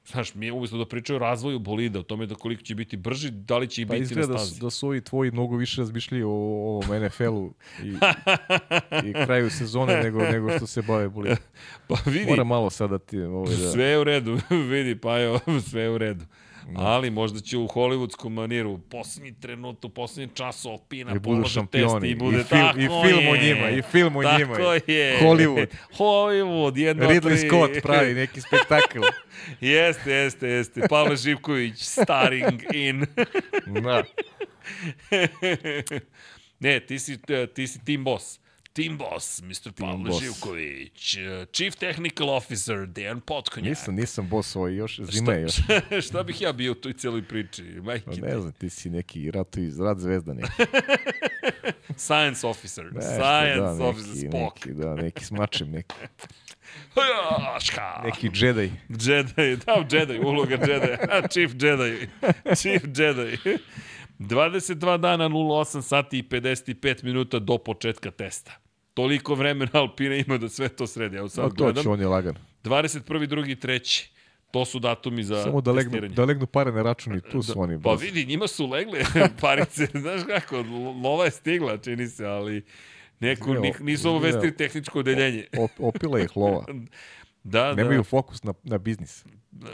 Znaš, mi umesto da pričaju o razvoju bolida, o tome da koliko će biti brži, da li će i Pa biti na da, stazi. su- da su ovi tvoji mnogo više razmišljali o ovom NFL-u i, [laughs] i kraju sezone nego, nego što se bave bolidom. [laughs] Pa vidi, Moram malo sad da ti... Ovaj, da, sve je u redu, [laughs] vidi, pa evo, sve je u redu. Ali možda će u hollywoodskom maniru u poslednji trenut, u poslednji čas Alpina I budu polože test šampioni. i bude I fil- tako i film o njima, i film o tako njima. je. Hollywood. Hollywood, jedno, Ridley tri. Scott pravi neki spektakl. [laughs] Jeste, jeste, jeste. Pavle Živković, starring in. da. [laughs] ne, ti si, ti si team boss. Team boss, Mr. Pavle boss. Živković. Uh, Chief Technical Officer, Dejan Potkonjak. Nisam, nisam boss ovaj, još zima je još. [laughs] Šta bih ja bio u toj cijeloj priči? Pa Majke, ne znam, ti si neki ratu iz rad zvezda neki. [laughs] Science officer. Nešto, Science da, officer, neki, Spock. neki, da, neki smačem, neki, [laughs] neki Jedi. Jedi, da, Jedi, uloga Jedi. Chief Jedi. Chief Jedi. 22 dana, 08 sati i 55 minuta do početka testa. Toliko vremena [laughs] Alpina ima da sve to sredi. Evo sad No, to gledam. će, on je lagan. 21. 2. 3. To su datumi za Samo da legnu, testiranje. da legnu pare na račun i tu su oni. Pa vidi, njima su legle [laughs] parice, znaš kako, lova je stigla, čini se, ali neko, nih- nisu obavestili tehničko odeljenje. Op, opila ih lova. [laughs] Da, Nemaju fokus na, na biznis. Da.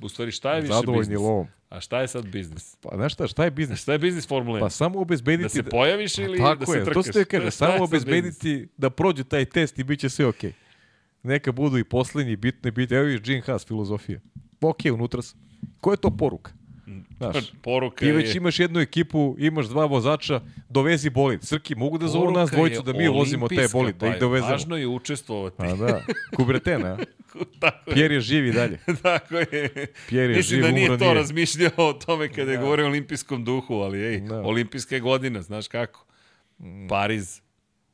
[laughs] U stvari, šta je više Zadovoljni biznis? lovom. A šta je sad biznis? Pa znaš šta, šta je biznis? Šta je biznis Formule 1? Pa samo obezbediti... da se pojaviš ili Tako da se je, trkaš? to se te kaže, Šta je samo obezbediti da prođe taj test i bit će sve okej. Neka budu i poslednji, bitno je biti, evo viš Gene Haas filozofija. Ok, unutra sam. Koja je to poruka? Znaš, [laughs] Poruka ti već je... imaš jednu ekipu, imaš dva vozača, dovezi bolid. Srki, mogu da zovu nas dvojicu da mi vozimo olimpijska, bolid, da ih pa dovezemo. Važno je učestvovati. A da, Kubretena, a? [laughs] Tako je. Pierre je živi dalje. [laughs] Tako je. Pierre je Mislim živ, da nije to nije. razmišljao o tome kada je govorio o olimpijskom duhu, ali ej, Da. olimpijska godina, znaš kako. Pariz.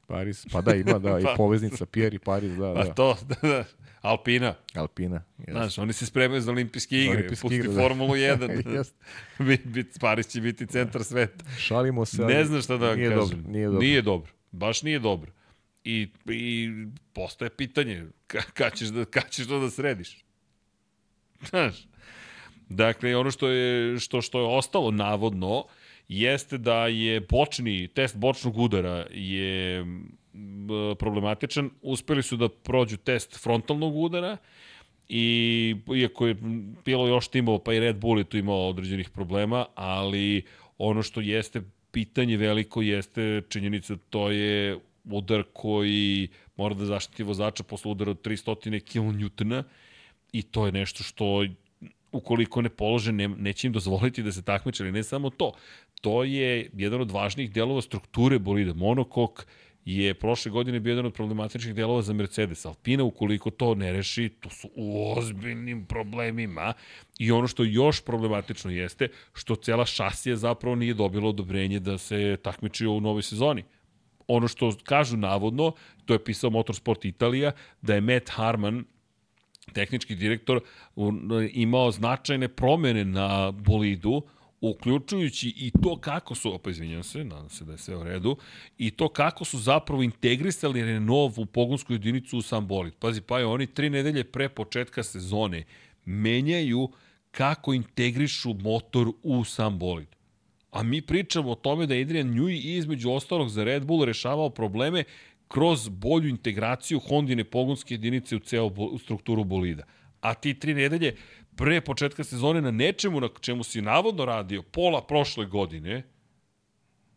Paris, pa da, ima, da, [laughs] i Pa. poveznica Pierre i Paris, da, Pa da. to, da, da. Alpina. Alpina. Yes. Znaš, oni se spremaju za olimpijske igre. Olimpijske Pusti igre, da. Formulu 1. [laughs] Jeste. Bit, Paris će biti centar sveta. Šalimo se, Ne znam šta da vam nije kažem. Dobro, nije dobro. Nije dobro. Baš nije dobro. I, i postoje pitanje, ka, kad, ćeš da, kad ćeš to da središ? Znaš, dakle, ono što je, što, što je ostalo navodno, jeste da je bočni, test bočnog udara je problematičan. Uspeli su da prođu test frontalnog udara i iako je bilo još timova, pa i Red Bull je tu imao određenih problema, ali ono što jeste pitanje veliko jeste činjenica to je udar koji mora da zaštiti vozača posle udara od 300 kN i to je nešto što ukoliko ne polože, ne, neće im dozvoliti da se takmiče, ali ne samo to. To je jedan od važnijih delova strukture bolida. Monokok je prošle godine bio jedan od problematičnih delova za Mercedes. Alpina, ukoliko to ne reši, to su u ozbiljnim problemima. I ono što još problematično jeste, što cela šasija zapravo nije dobila odobrenje da se takmiči u novoj sezoni ono što kažu navodno, to je pisao Motorsport Italija, da je Matt Harman, tehnički direktor, imao značajne promene na bolidu, uključujući i to kako su, opa izvinjam se, nadam se da je sve u redu, i to kako su zapravo integrisali Renault u pogonsku jedinicu u sam bolid. Pazi, pa je oni tri nedelje pre početka sezone menjaju kako integrišu motor u sam bolid. A mi pričamo o tome da je Adrian Newey između ostalog za Red Bull rešavao probleme kroz bolju integraciju Hondine pogonske jedinice u ceo u strukturu bolida. A ti tri nedelje pre početka sezone na nečemu na čemu si navodno radio pola prošle godine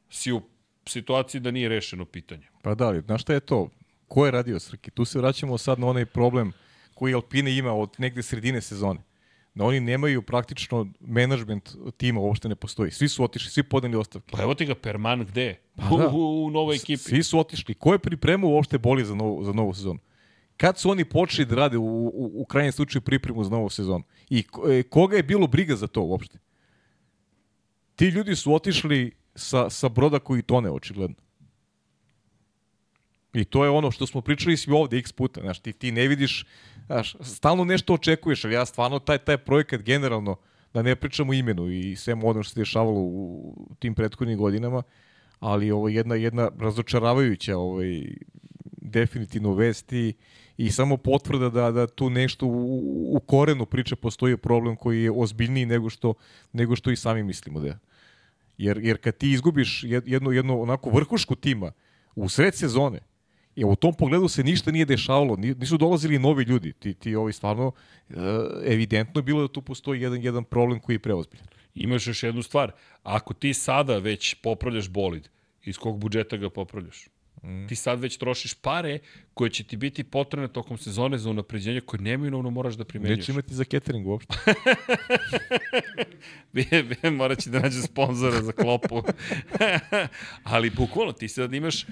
si u situaciji da nije rešeno pitanje. Pa da li, znaš šta je to? Ko je radio Srki? Tu se vraćamo sad na onaj problem koji Alpine ima od negde sredine sezone. da oni nemaju praktično menadžment tima uopšte ne postoji. Svi su otišli, svi podneli ostavke. Pa evo ti ga Perman gde? Pa u, da. u, u novoj ekipi. Svi su otišli. Ko je pripremao uopšte boli za novu, za novu sezonu? Kad su oni počeli da rade u, u, u krajnjem slučaju pripremu za novu sezonu? I e, koga je bilo briga za to uopšte? Ti ljudi su otišli sa, sa broda koji tone, očigledno. I to je ono što smo pričali svi ovde x puta. Znaš, ti, ti ne vidiš, znaš, stalno nešto očekuješ, ali ja stvarno taj, taj projekat generalno, da ne pričamo imenu i svemu ono što se dešavalo u tim prethodnim godinama, ali ovo je jedna, jedna razočaravajuća ovaj, definitivno vest i, i samo potvrda da, da tu nešto u, u korenu priče postoji problem koji je ozbiljniji nego što, nego što i sami mislimo da je. Jer, jer kad ti izgubiš jed- jednu, jednu onako vrhušku tima u sred sezone, I u tom pogledu se ništa nije dešavalo, ni- nisu dolazili novi ljudi. Ti, ti ovaj stvarno, e, evidentno je bilo da tu postoji jedan, jedan problem koji je preozbiljan. Imaš još jednu stvar. Ako ti sada već popravljaš bolid, iz kog budžeta ga popravljaš? Mm. Ti sad već trošiš pare koje će ti biti potrebne tokom sezone za unapređenje koje neminovno moraš da primenjuješ. Neće imati za catering uopšte. [laughs] Morat će da nađe sponzora za klopu. [laughs] Ali bukvalno ti sad imaš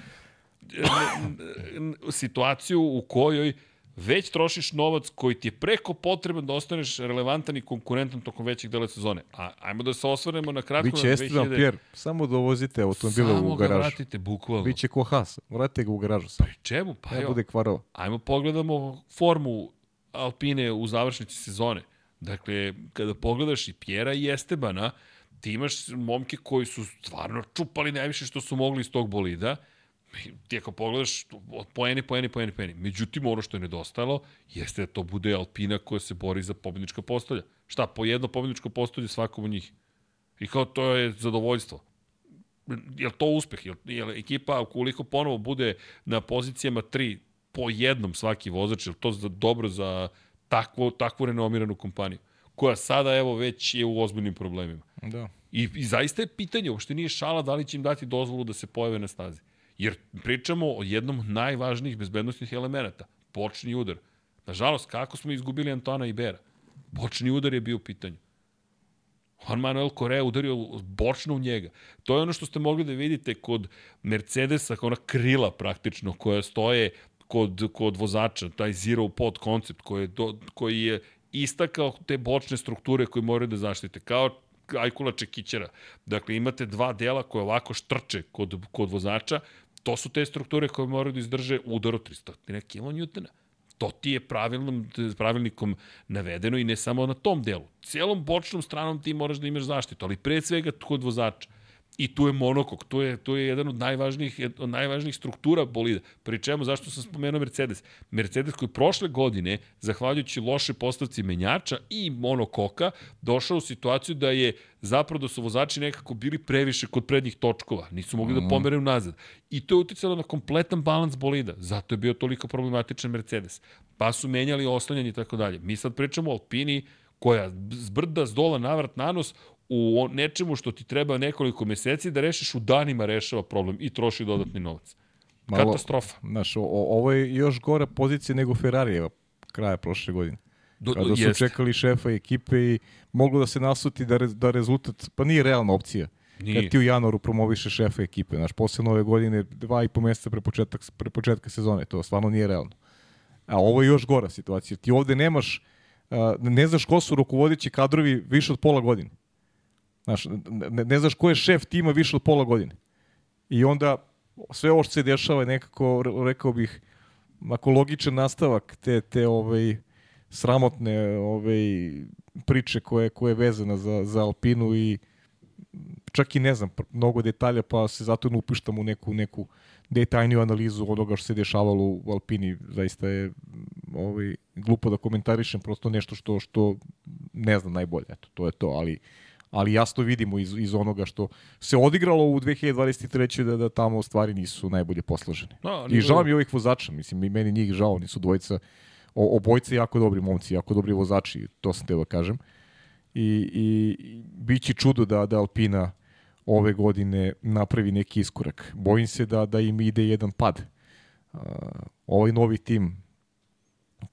situaciju u kojoj već trošiš novac koji ti je preko potreban da ostaneš relevantan i konkurentan tokom većeg dela sezone. A ajmo da se osvrnemo na kratko Biće na Esteban Pierre, samo dovozite automobile Samo u ga garažu. vratite, bukvalno. Biće ko Haas, vratite ga u garažu samo. Čemu? Pa Ne evo, bude kvarova. ajmo pogledamo formu Alpine u završnici sezone. Dakle, kada pogledaš i Pjera i Estebana, ti imaš momke koji su stvarno čupali najviše što su mogli iz tog bolida. Ti ako pogledaš, od poeni, poeni, poeni, poeni. Međutim, ono što je nedostalo jeste da to bude Alpina koja se bori za pobednička postolja. Šta, po jedno pobedničko postolje svakom od njih. I kao to je zadovoljstvo. Je li to uspeh? Je li, je li ekipa, ukoliko ponovo bude na pozicijama 3 po jednom svaki vozač, je to za, dobro za takvu, takvu renomiranu kompaniju? koja sada evo već je u ozbiljnim problemima. Da. I, I zaista je pitanje, uopšte nije šala da li će im dati dozvolu da se pojave na stazi. Jer pričamo o jednom najvažnijih bezbednostnih elemenata, počni udar. Nažalost, kako smo izgubili Antona Ibera? Počni udar je bio u pitanju. Juan Manuel Correa udario bočno u njega. To je ono što ste mogli da vidite kod Mercedesa, ona krila praktično koja stoje kod, kod vozača, taj zero pod koncept koji je, do, koji je istakao te bočne strukture koje moraju da zaštite. Kao Ajkula Čekićera. Dakle, imate dva dela koje ovako štrče kod, kod vozača, to su te strukture koje moraju da izdrže udar od 300 kN. To ti je pravilnom, pravilnikom navedeno i ne samo na tom delu. Cijelom bočnom stranom ti moraš da imaš zaštitu, ali pre svega kod vozača. I tu je monokok, tu je, tu je jedan od najvažnijih, od najvažnijih struktura bolida. Pri čemu, zašto sam spomenuo Mercedes? Mercedes koji prošle godine, zahvaljujući loše postavci menjača i monokoka, došao u situaciju da je zapravo da su vozači nekako bili previše kod prednjih točkova. Nisu mogli da pomeraju nazad. I to je uticalo na kompletan balans bolida. Zato je bio toliko problematičan Mercedes. Pa su menjali oslanjanje i tako dalje. Mi sad pričamo o Alpini koja zbrda, zdola, navrat, nanos, u nečemu što ti treba nekoliko meseci da rešiš u danima rešava problem i troši dodatni novac. Malo- Katastrofa. Znaš, o, ovo je još gora pozicija nego Ferrarijeva kraja prošle godine. Do, Kada su jeste. čekali šefa ekipe i moglo da se nasuti da, re, da rezultat, pa nije realna opcija. Nije. Kad ti u januaru promoviše šefa ekipe, znaš, posle nove godine, dva i po meseca pre, početak, pre početka sezone, to stvarno nije realno. A ovo je još gora situacija. Ti ovde nemaš, ne znaš ko su rukovodeći kadrovi više od pola godine. Znaš, ne, ne znaš ko je šef tima više od pola godine. I onda sve ovo što se dešava je nekako, re- rekao bih, ako logičan nastavak te, te ovaj, sramotne ovaj, priče koje, koje je vezana za, za Alpinu i čak i ne znam mnogo detalja pa se zato ne upištam u neku, neku detaljniju analizu onoga što se dešavalo u Alpini. Zaista je ovaj, glupo da komentarišem prosto nešto što, što ne znam najbolje. Eto, to je to, ali ali jasno vidimo iz, iz onoga što se odigralo u 2023. da, da tamo stvari nisu najbolje posložene. No, I žao mi ovih vozača, mislim, i meni njih žao, oni su dvojica, o, obojca jako dobri momci, jako dobri vozači, to sam teo da kažem. I, i, i bit će čudo da, da Alpina ove godine napravi neki iskorak. Bojim se da, da im ide jedan pad. Uh, ovaj novi tim,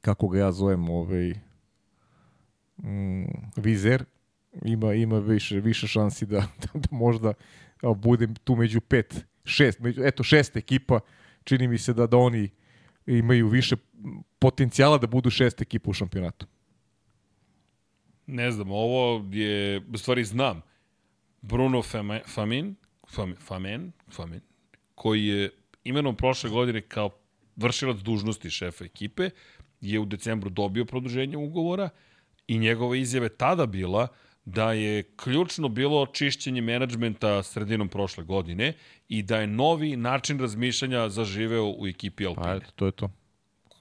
kako ga ja zovem, ovaj, mm, Vizer ima ima više više šansi da, [laughs] da, da možda a, bude tu među pet, šest, među, eto šest ekipa, čini mi se da da oni imaju više potencijala da budu šest ekipa u šampionatu. Ne znam, ovo je, u stvari znam, Bruno Famin, Fam, Famen, Famen, koji je imenom prošle godine kao vršilac dužnosti šefa ekipe, je u decembru dobio produženje ugovora i njegova izjave tada bila da je ključno bilo čišćenje menadžmenta sredinom prošle godine i da je novi način razmišljanja zaživeo u ekipi Alpine. Pa eto, to je to.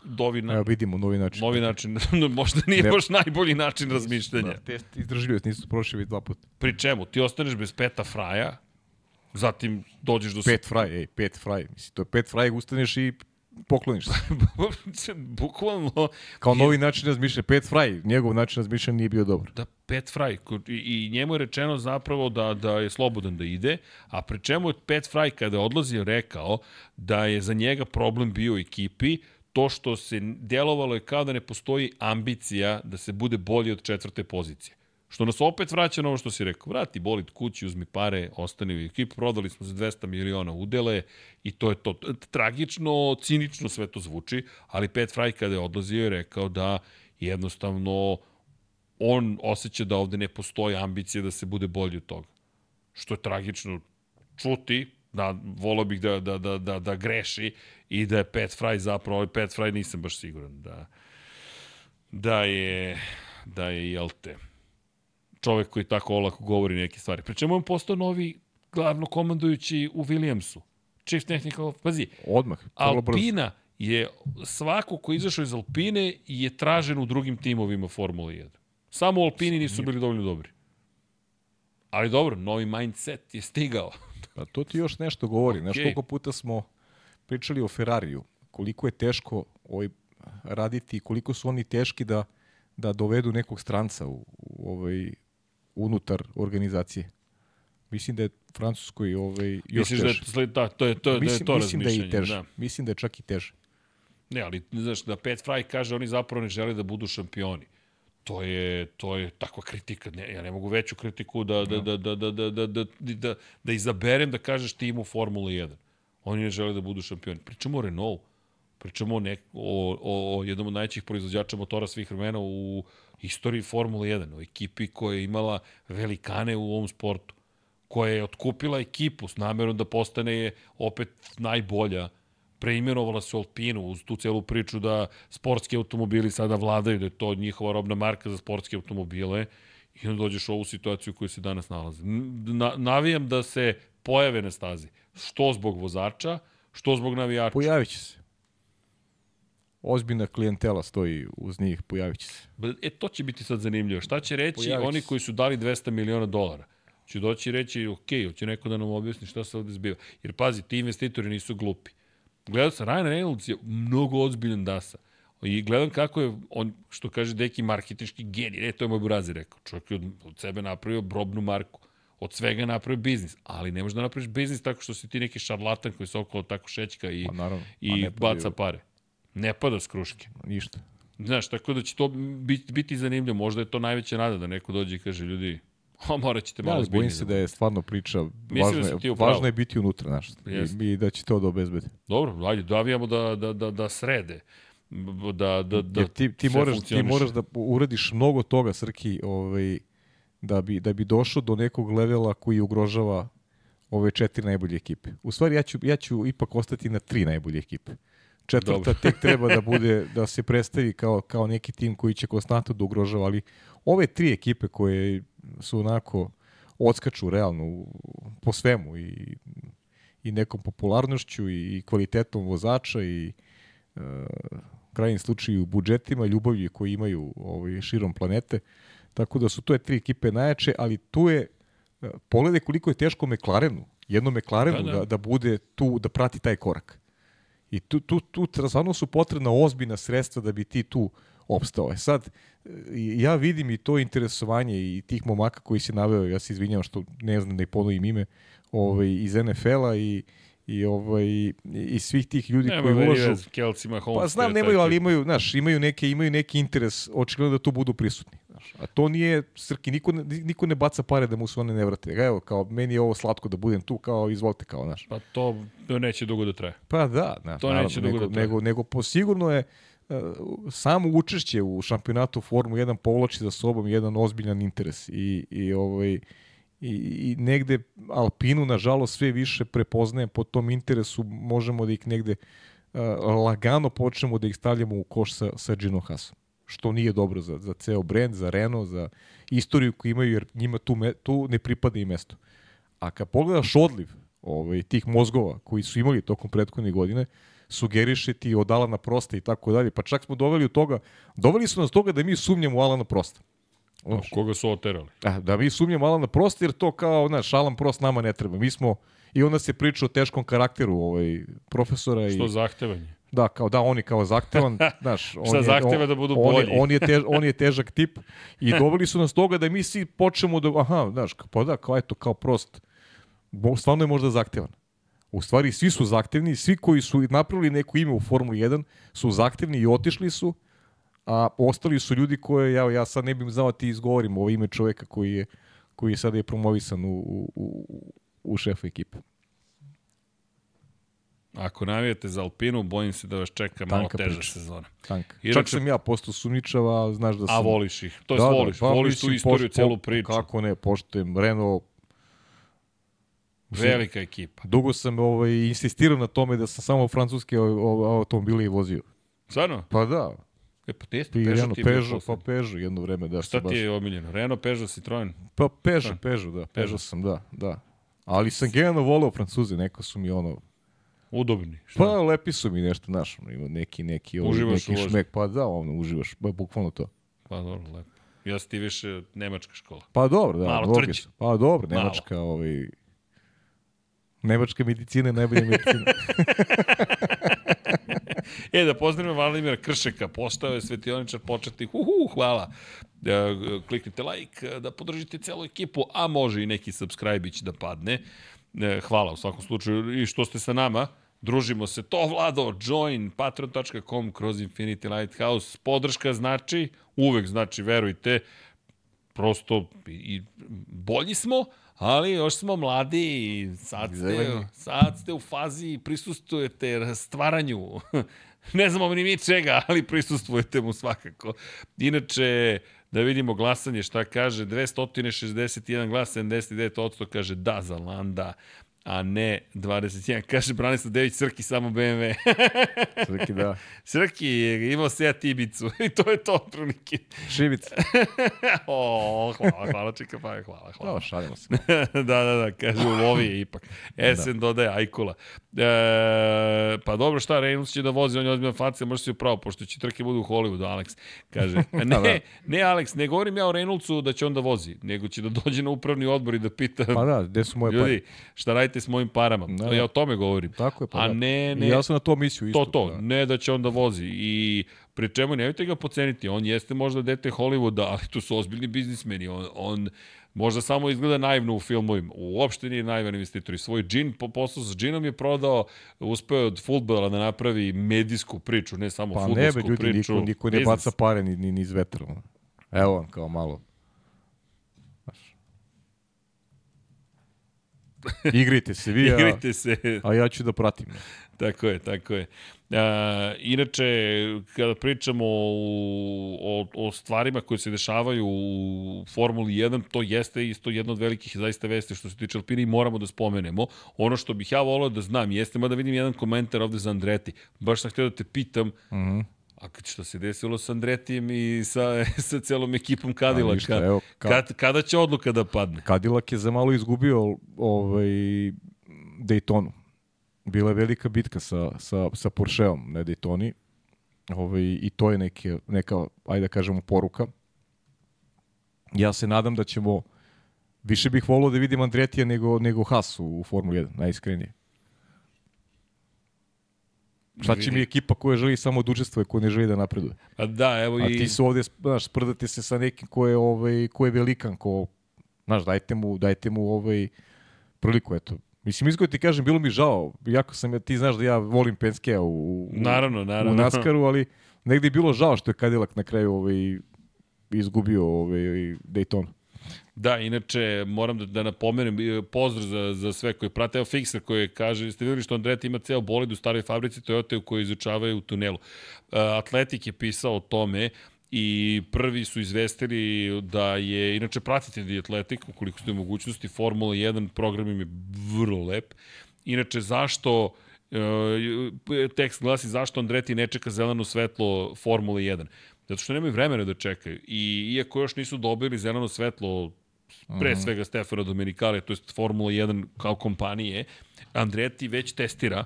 Dovi na, Evo vidimo novi način. novi način, [laughs] možda nije Ne. baš najbolji način razmišljanja. Da, test izdržljivost nisu prošli već dva puta. Pri čemu? Ti ostaneš bez peta fraja, zatim dođeš do... Pet fraj, ej, pet fraj. Mislim, to je pet fraj, ustaneš i pokloniš. [laughs] Bukvalno, Kao Je- novi način razmišljanja. Pet fraj, njegov način razmišljanja nije bio dobar. da Pet Fry, i, i njemu je rečeno zapravo da, da je slobodan da ide, a pri čemu je Pet Fry kada je odlazio rekao da je za njega problem bio u ekipi to što se djelovalo je kao da ne postoji ambicija da se bude bolji od četvrte pozicije. Što nas opet vraća na ovo što si rekao. Vrati bolit kući, uzmi pare, ostani u ekipu. Prodali smo za 200 miliona udele i to je to. Tragično, cinično sve to zvuči, ali Pet Fry kada je odlazio je rekao da jednostavno on osjeća da ovde ne postoji ambicija da se bude bolji od toga. Što je tragično čuti, da volao bih da, da, da, da, da greši i da je Pat Fry zapravo, ovaj Pat Fry nisam baš siguran da, da je, da je, jel te, čovek koji tako olako govori neke stvari. Pri čemu je on postao novi glavno komandujući u Williamsu. Chief Technical, pazi, Odmah. Alpina je, svako ko izašao iz Alpine je tražen u drugim timovima Formule 1. Samo u Alpini nisu bili dovoljno dobri. Ali dobro, novi mindset je stigao. [laughs] Pa to ti još nešto govori. Znaš Okej. koliko puta smo pričali o Ferrariju, koliko je teško ovaj, raditi, i koliko su oni teški da, da dovedu nekog stranca u, u ovaj, unutar organizacije. Mislim da je Francuskoj ovaj, još Misliš da je, teže. da, to je to, da je mislim, to mislim da je i razmišljanje. teže. Da. Mislim da je čak i teže. Ne, ali znaš da Pat Fry kaže oni zapravo ne žele da budu šampioni. To je to je takva kritika. Ne, ja ne mogu veću kritiku da da da da da da da da, da, da izaberem da kažeš timu Formule 1. Oni ne žele da budu šampioni. Pričamo o Renault. Pričamo o, nek, o, o, o jednom od najvećih proizvođača motora svih vremena u istoriji Formule 1, o ekipi koja je imala velikane u ovom sportu, koja je otkupila ekipu s namerom da postane opet najbolja, preimenovala se u Alpinu uz tu celu priču da sportski automobili sada vladaju, da je to njihova robna marka za sportske automobile i onda dođeš u ovu situaciju u kojoj se danas nalaze. Na, navijam da se pojave na stazi. Što zbog vozača, što zbog navijača. Pojavit će se. Ozbiljna klijentela stoji uz njih, pojavit će se. E, to će biti sad zanimljivo. Šta će reći Pojavit oni koji su dali 200 miliona dolara? Će doći i reći, ok, hoće neko da nam objasni šta se ovde zbiva. Jer pazi, ti investitori nisu glupi. Gledao sam, Ryan Reynolds je mnogo ozbiljan dasa. I gledam kako je, on, što kaže Deki, marketinški genij. Ne, to je moj burazi rekao. Čovjek je od, od sebe napravio brobnu marku. Od svega napravio biznis. Ali ne možeš da napraviš biznis tako što si ti neki šarlatan koji se okolo tako šećka i, Pa naravno. A i baca pare. Ne pada s kruške. Ništa. Znaš, tako da će to biti, biti zanimljivo. Možda je to najveća nada da neko dođe i kaže, ljudi, a morat ćete Ja, malo ali zbiljnije. bojim se da je stvarno priča, da važno, si je, važno je biti unutra, znaš, i, i da će to da obezbedi. Dobro, ajde, davijamo da, da, da, da srede. Da, da, da Jer ti, ti, moraš, ti moraš da uradiš mnogo toga, Srki, ovaj, da, bi, da bi došao do nekog levela koji ugrožava ove četiri najbolje ekipe. U stvari, ja ću, ja ću ipak ostati na tri najbolje ekipe. Četvrta Dobro. tek treba da bude, da se predstavi kao, kao neki tim koji će konstantno da ugrožava, ali ove tri ekipe koje su onako odskaču realno po svemu i, i nekom popularnošću i, kvalitetom vozača i e, krajnjem slučaju budžetima, ljubavlju koji imaju ovaj, širom planete. Tako da su to je tri ekipe najjače, ali tu je, e, pogledaj koliko je teško McLarenu, jednom McLarenu da, da. da. da bude tu, da prati taj korak. I tu, tu, tu stvarno su potrebna ozbiljna sredstva da bi ti tu opstao. E sad, e, ja vidim i to interesovanje i tih momaka koji se naveo, ja se izvinjam što ne znam da ih ponovim ime, ovaj, iz NFL-a i, i, ovaj, i svih tih ljudi Nema koji ulažu. Kelcima, Holmes. Pa znam, nemaju, ali imaju, znaš, imaju, neke, imaju neki interes, očigledno da tu budu prisutni. Znaš. A to nije, Srki, niko, niko ne baca pare da mu se one ne vrate. Evo, kao, meni je ovo slatko da budem tu, kao, izvolite, kao, znaš. Pa to neće dugo da traje. Pa da, znaš, To naravno, neće dugo nego, da traje. nego, nego po sigurno je uh, samo učešće u šampionatu Formu 1 povlači za sobom jedan ozbiljan interes i, i ovaj i, i negde Alpinu nažalost sve više prepoznaje po tom interesu možemo da ih negde uh, lagano počnemo da ih stavljamo u koš sa, sa Gino Haasom što nije dobro za, za ceo brend, za Renault, za istoriju koju imaju, jer njima tu, me, tu ne pripada i mesto. A kad pogledaš odliv ovaj, tih mozgova koji su imali tokom prethodne godine, sugeriše ti od Alana Prosta i tako dalje, pa čak smo doveli od toga, doveli su nas toga da mi sumnjamo u Alana Prosta. A koga su oterali? A, da mi sumnjamo Alana Prosta jer to kao, znaš, Alan Prost nama ne treba. Mi smo, i onda se priča o teškom karakteru ovaj, profesora. i, Što zahtevanje? Da, kao da, on je kao zahtevan, [laughs] znaš, on Šta je, zahteva on, da budu on bolji? Je, on, je tež, on je težak tip i [laughs] doveli su nas toga da mi svi počnemo da, aha, znaš, pa da, kao eto, kao prost, stvarno je možda zahtevan. U stvari, svi su zahtevni, svi koji su napravili neko ime u Formuli 1 su zahtevni i otišli su, a ostali su ljudi koje, ja, ja sad ne bih znao da ti izgovorim ovo ime čoveka koji je, koji je sada je promovisan u, u, u, u šefa ekipe. Ako navijate za Alpinu, bojim se da vas čeka malo Tanka teža priča. sezona. Tanka. Inače- Čak sam ja postao sumničava, znaš da sam... A voliš ih. To je voliš. pa voliš tu istoriju, poš- celu priču. Kako ne, poštujem Renault. Velika ekipa. Dugo sam ovaj, insistirao na tome da sam samo francuske automobile i vozio. Stvarno? Pa da, E, pa jeste, i Peugeot Renault, ti je bio Peugeot, pa poslednji. Peugeot jedno vreme. Da, Šta sam ti je omiljeno? Renault, Peugeot, Citroen? Pa Peugeot, Peugeot, da, Peugeot. Peugeot sam, da, da. Ali sam generalno voleo Francuze, neko su mi ono, Udobni. Šta? pa lepi su mi nešto, znaš, ima neki, neki, ovaj, Uživaš neki šmek, pa da, ono, uživaš, ba, bukvalno to. Pa dobro, lepo. Ja sam ti više nemačka škola. Pa dobro, da, Malo logično. Pa dobro, Malo. Nemačka, ovaj, Nemačka medicina je najbolja medicina. [laughs] E, da pozdravimo Valimira Kršeka, postao je svetioničar početnik. Uhu, hvala. E, kliknite like, e, da podržite celu ekipu, a može i neki subscribe da padne. E, hvala u svakom slučaju i što ste sa nama. Družimo se. To Vlado, join patreon.com kroz Infinity Lighthouse. Podrška znači, uvek znači, verujte, prosto i bolji smo, ali još smo mladi i sad ste, sad ste u fazi prisustujete stvaranju. [laughs] ne znamo ni mi čega, ali prisustvujete mu svakako. Inače, da vidimo glasanje šta kaže, 261 glas, 79% kaže da za Landa, a ne 21. Kaže Branislav Dević, Srki samo BMW. [laughs] Srki, da. Srki je imao Seat Ibicu [laughs] i to je to, otprilike. Šivica. [laughs] o, hvala, hvala, čeka, pa hvala, hvala. Da, šalimo se. da, da, da, kaže, u lovi je ipak. Esen da. dodaje Ajkula. E, pa dobro, šta, Reynolds će da vozi, on je ozbiljna facija, može si upravo, pošto će trke budu u Hollywoodu, Alex. Kaže, ne, Da, da. ne, Alex, ne govorim ja o Reynoldsu da će on da vozi, nego će da dođe na upravni odbor i da pita, Pa da, gde su moje pare? ljudi, šta radite s mojim parama? Da, Da, da. ja o tome govorim. Tako je, pa A da. ne, ne, I ja sam na to mislio isto. to, to, Da. ne da će on da vozi. I pri čemu nemojte ga poceniti, on jeste možda dete Hollywooda, ali to su ozbiljni biznismeni. On, on možda samo izgleda naivno u filmovima. Uopšte nije naivan investitor. I svoj džin, po poslu sa džinom je prodao, uspeo je od futbola da napravi medijsku priču, ne samo Pa ne futbolsku be, ljudi, priču. niko, niko ne baca pare ni, ni, ni iz vetra. Evo vam kao malo. Igrajte se vi, [laughs] a, Igrajte se. a ja ću da pratim. Tako je, tako je. A, inače, kada pričamo o, o, o stvarima koje se dešavaju u Formuli 1, to jeste isto jedna od velikih zaista vesti što se tiče Alpine i moramo da spomenemo. Ono što bih ja volao da znam jeste, mada vidim jedan komentar ovde za Andreti. Baš sam htio da te pitam, Mm -hmm. A što se desilo sa Andretijem i sa, [laughs] sa celom ekipom ništa, Cadillaca? evo, ka- Kad, kada će odluka da padne? Cadillac je za malo izgubio ovaj, Daytonu. Bila je velika bitka sa, sa, sa Porscheom na Daytoni. Ovaj, I to je neke, neka, ajde da kažemo, poruka. Ja se nadam da ćemo, više bih volio da vidim Andretija nego, nego Haas u, u Formuli 1, najiskrenije. Šta će mi ekipa koja želi samo da učestvuje, koja ne želi da napreduje? A da, evo A i... ti se ovde, znaš, sprdate se sa nekim ko je, ovaj, ko je velikan, ko, znaš, dajte mu, dajte mu ovaj, priliku, eto. Mislim, iskreno ti kažem, bilo mi žao, jako sam, ja- ti znaš da ja volim Penskea u, u, Naravno, naravno. u Naskaru, ali negde je bilo žao što je Cadillac na kraju ovaj, izgubio ovaj, Daytona. Da, inače, moram da, da napomenem, e, pozdrav za, za sve koji prate. Evo Fixer koji kaže, ste videli što Andretti ima ceo bolid u staroj fabrici Toyota u kojoj izučavaju u tunelu. Uh, Atletik je pisao o tome i prvi su izvestili da je, inače pratite The Athletic, ukoliko ste u mogućnosti, Formula 1 program im je vrlo lep. Inače, zašto e, tekst glasi zašto Andreti ne čeka zeleno svetlo Formula 1. Zato što nemaju vremena da čekaju. I iako još nisu dobili zeleno svetlo pre mhm. svega Stefano Domenicali, to je Formula 1 kao kompanije, Andretti već testira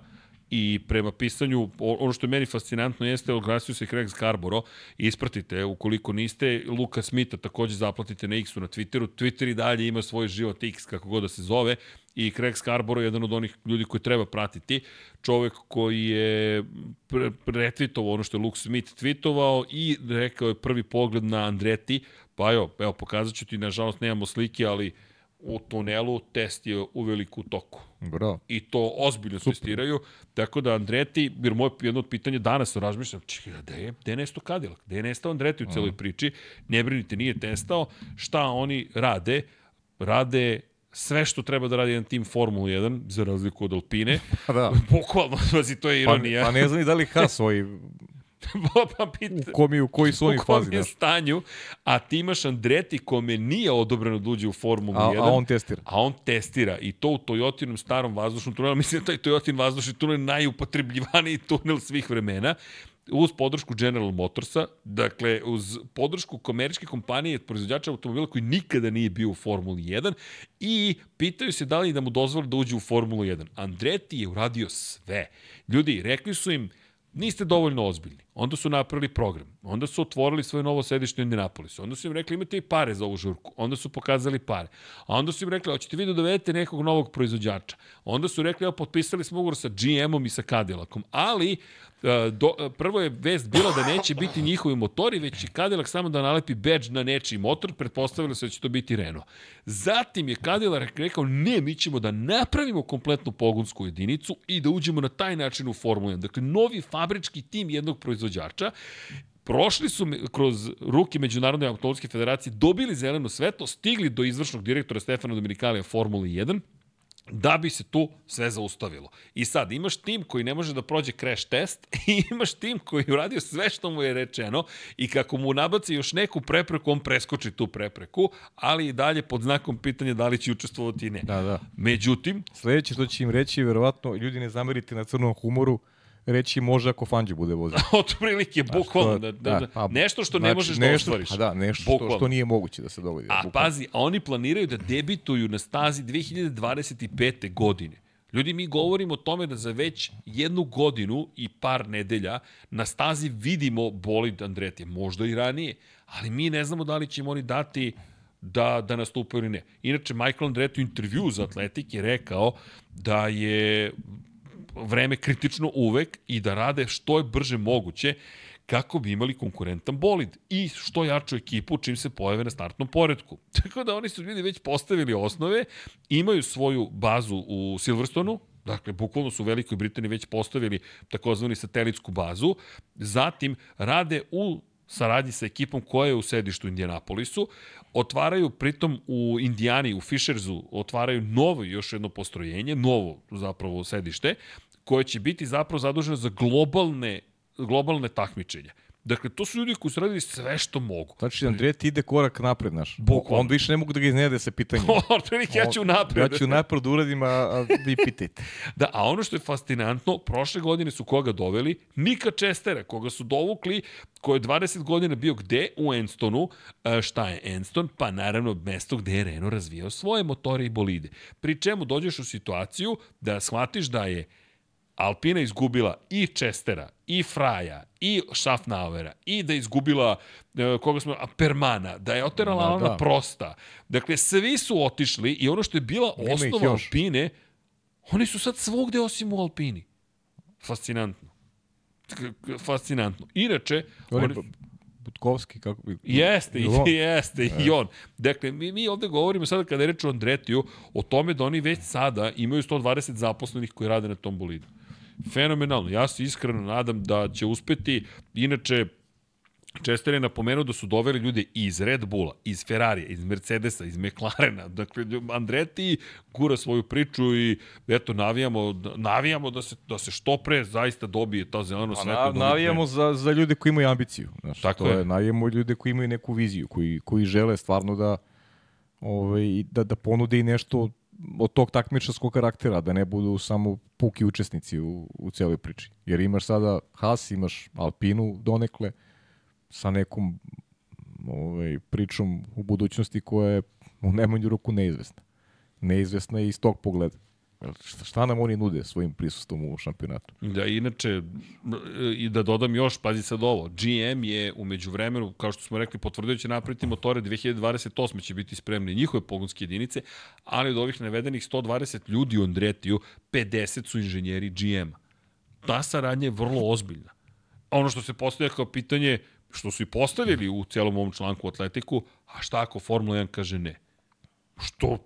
i prema pisanju, ono što je meni fascinantno jeste, oglasio se Craig Scarborough, ispratite, ukoliko niste, Luka Smitha takođe zaplatite na X-u na Twitteru, Twitter i dalje ima svoj život X, kako god da se zove, i Craig Scarborough je jedan od onih ljudi koji treba pratiti, čovek koji je retvitovao ono što je Luke Smith tweetovao i rekao je prvi pogled na Andreti, pa evo, evo pokazat ću ti, nažalost nemamo slike, ali u tunelu test je u veliku toku. Bravo. I to ozbiljno Super. testiraju. Tako da Andreti, jer moje jedno od pitanja danas razmišljam, čekaj, gde je, gde je nestao Cadillac? Gde je nestao Andreti u celoj priči? Ne brinite, nije testao. Šta oni rade? Rade sve što treba da radi jedan tim Formula 1, za razliku od Alpine. [laughs] da. Bukvalno, [laughs] pazi, to je ironija. Pa, pa ne znam ni da li Haas [laughs] svoj [laughs] pa pita, u, kom je, u koji su oni fazi. U kom je da. stanju, a ti imaš Andreti kome nije odobreno da uđe u Formulu a, 1. A on testira. A on testira i to u Toyotinom starom vazdušnom tunelu. Mislim da taj Toyotin vazdušni tunel je najupotrebljivaniji tunel svih vremena uz podršku General Motorsa, dakle uz podršku komerčke kompanije proizvođača automobila koji nikada nije bio u Formuli 1 i pitaju se da li da mu dozvoli da uđe u Formulu 1. Andretti je uradio sve. Ljudi, rekli su im, niste dovoljno ozbiljni. Onda su napravili program. Onda su otvorili svoje novo sedište u Indianapolisu. Onda su im rekli imate i pare za ovu žurku. Onda su pokazali pare. A onda su im rekli hoćete vi da dovedete nekog novog proizvođača. Onda su rekli evo potpisali smo ugovor sa GM-om i sa Cadillacom. Ali E, do, e, prvo je vest bila da neće biti njihovi motori, već će Cadillac samo da nalepi badge na nečiji motor, pretpostavili se da će to biti Renault. Zatim je Cadillac rekao, ne, mi ćemo da napravimo kompletnu pogonsku jedinicu i da uđemo na taj način u Formulu 1. Dakle, novi fabrički tim jednog proizvođača prošli su kroz ruke Međunarodne automobilske federacije, dobili zeleno svetlo, stigli do izvršnog direktora Stefana Dominikalija Formule 1, da bi se tu sve zaustavilo. I sad, imaš tim koji ne može da prođe crash test [laughs] i imaš tim koji uradio sve što mu je rečeno i kako mu nabaci još neku prepreku, on preskoči tu prepreku, ali i dalje pod znakom pitanja da li će učestvovati i ne. Da, da. Međutim... Sledeće što će im reći, verovatno, ljudi ne zamerite na crnom humoru, reći može ako Fanđi bude vozio. [laughs] Od prilike, bukvalno. Da, da, da, pa, nešto što znači, ne možeš da nešto, da ostvariš. A da, nešto što, što nije moguće da se dogodi. A bukvalno. pazi, a oni planiraju da debituju na stazi 2025. godine. Ljudi, mi govorimo o tome da za već jednu godinu i par nedelja na stazi vidimo bolid Andretija, možda i ranije, ali mi ne znamo da li ćemo oni dati da, da nastupaju ili ne. Inače, Michael Andretti u intervju za Atletik je rekao da je vreme kritično uvek i da rade što je brže moguće kako bi imali konkurentan bolid i što jaču ekipu čim se pojave na startnom poredku. [laughs] Tako da oni su ljudi već postavili osnove, imaju svoju bazu u Silverstonu, Dakle, bukvalno su u Velikoj Britaniji već postavili takozvani satelitsku bazu. Zatim rade u saradnji sa ekipom koja je u sedištu Indianapolisu, otvaraju pritom u Indijani, u Fishersu, otvaraju novo još jedno postrojenje, novo zapravo sedište, koje će biti zapravo zaduženo za globalne, globalne takmičenja. Dakle, to su ljudi koji su radili sve što mogu. Znači, Andret ide korak napred, naš. Bukvalno. On više ne mogu da ga iznede sa pitanjem. [laughs] Otprilike, ja ću napred. Ja ću napred da uradim, a, a vi pitajte. [laughs] da, a ono što je fascinantno, prošle godine su koga doveli? Nika Čestera, koga su dovukli, ko je 20 godina bio gde? U Enstonu. E, šta je Enston? Pa naravno mesto gde je Renault razvijao svoje motore i bolide. Pri čemu dođeš u situaciju da shvatiš da je Alpina izgubila i Čestera, i Fraja, i Schaffnauera, i da je izgubila, e, koga smo, Permana, da je oterala da, da. Prosta. Dakle, svi su otišli i ono što je bila Nema osnova Alpine, oni su sad svugde osim u Alpini. Fascinantno. Fascinantno. Inače, oni, oni Butkovski, kako bi... Jeste, i, jeste, i on. Dakle, mi, mi ovde govorimo sada kada je reč o Andretiju, o tome da oni već sada imaju 120 zaposlenih koji rade na tom bolidu. Fenomenalno. Ja se iskreno nadam da će uspeti. Inače, Chester je napomenuo da su doveli ljude iz Red Bulla, iz Ferrarija, iz Mercedesa, iz McLarena. [laughs] Dakle, Andretti gura svoju priču i eto, navijamo, navijamo da se, da se što pre zaista dobije ta zeleno Pa svetlo. na, navijamo za, za ljude koji imaju ambiciju. Znaš, Tako to je. je. Navijamo ljude koji imaju neku viziju, koji, koji žele stvarno da, ovaj, da, da ponude i nešto od tog takmičarskog karaktera, da ne budu samo puki učesnici u, u celoj priči. Jer imaš sada Haas, imaš Alpinu donekle, sa nekom ovaj, pričom u budućnosti koja je u najmanju ruku neizvesna. Neizvesna je iz tog pogleda. Šta, nam oni nude svojim prisustvom u šampionatu? Da, inače, i da dodam još, pazi sad ovo, GM je umeđu vremenu, kao što smo rekli, potvrdio će napraviti motore 2028. će biti spremni njihove pogonske jedinice, ali od ovih navedenih 120 ljudi u Andretiju, 50 su inženjeri GM-a. Ta saradnja je vrlo ozbiljna. Ono što se postavlja kao pitanje, što su i postavili u celom ovom članku u atletiku, a šta ako Formula 1 kaže ne? Što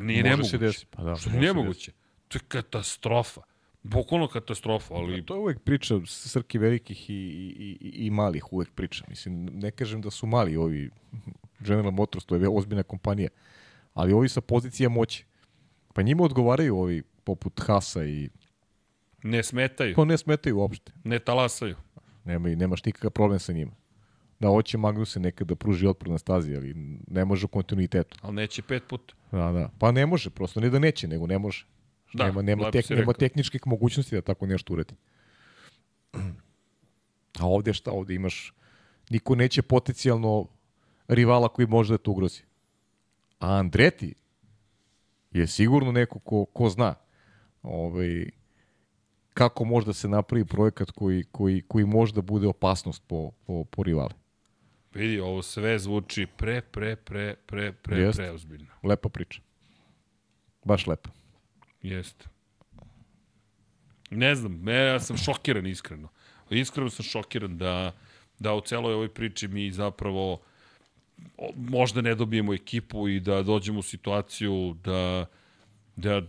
nije nemoguće. desiti, pa da, što se nemoguće. To je katastrofa. Bukvalno katastrofa, ali... To je uvek priča Srki velikih i, i, i, i malih uvek priča. Mislim, ne kažem da su mali ovi General Motors, to je ozbiljna kompanija, ali ovi sa pozicija moći. Pa njima odgovaraju ovi poput Hasa i Ne smetaju, to ne smetaju uopšte. ne talasaju. Nema, nemaš nikakav problem sa njima. Da hoće Magnuse nekad da pruži otpor na stazi, ali ne može u kontinuitetu. Ali neće pet puta. Da, da. Pa ne može, prosto ne da neće, nego ne može. Da, nema, nema, tek, nema tehničkih mogućnosti da tako nešto uredi. A ovde šta? Ovde imaš niko neće potencijalno rivala koji može da te ugrozi. A Andreti je sigurno neko ko, ko zna ovaj, kako može da se napravi projekat koji, koji, koji može da bude opasnost po, po, po rivali. Vidi, ovo sve zvuči pre, pre, pre, pre, pre, Jeste. preozbiljno. Lepa priča. Baš lepa. Jeste. Ne znam, ja sam šokiran iskreno. Iskreno sam šokiran da, da u celoj ovoj priči mi zapravo možda ne dobijemo ekipu i da dođemo u situaciju da, da,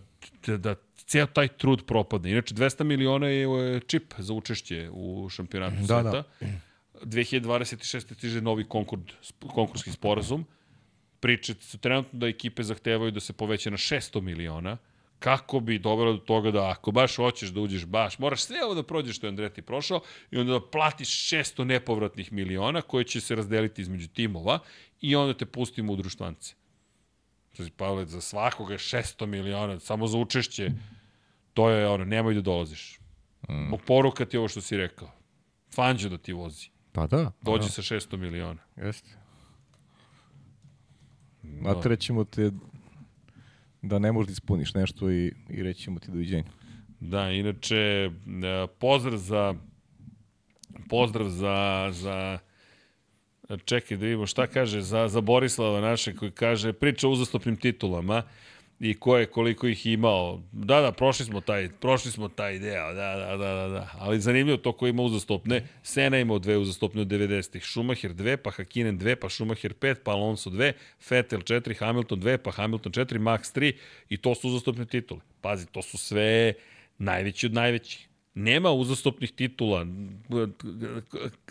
da, da ceo taj trud propadne. Inače, 200 miliona je čip za učešće u šampionatu Da, sveta. da. 2026. stiže novi konkurd, konkurski sporazum. Priče su trenutno da ekipe zahtevaju da se poveće na 600 miliona, kako bi dovelo do toga da ako baš hoćeš da uđeš baš, moraš sve ovo da prođeš što je Andreti prošao i onda da platiš 600 nepovratnih miliona koje će se razdeliti između timova i onda te pustimo u društvance. Znači, Pavle, za svakoga je 600 miliona, samo za učešće, to je ono, nemoj da dolaziš. Mm. Poruka ti je ovo što si rekao. Fanđo da ti vozi. Pa da. Dođi da. sa 600 miliona. Jeste. Natrećemo te da ne možeš da ispuniš nešto i, i reći ćemo ti doviđenja. Da, inače, e, pozdrav za pozdrav za, za čekaj da vidimo šta kaže za, za Borislava naše koji kaže priča o uzastopnim titulama i ko je koliko ih imao. Da, da, prošli smo taj, prošli smo taj deo, da, da, da, da, da. Ali zanimljivo to ko ima uzastopne. Sena imao dve uzastopne od 90-ih. Schumacher 2, pa Hakinen 2, pa Schumacher 5, pa Alonso 2, Vettel 4, Hamilton 2, pa Hamilton 4, Max 3 i to su uzastopne titule. Pazi, to su sve najveći od najvećih. Nema uzastopnih titula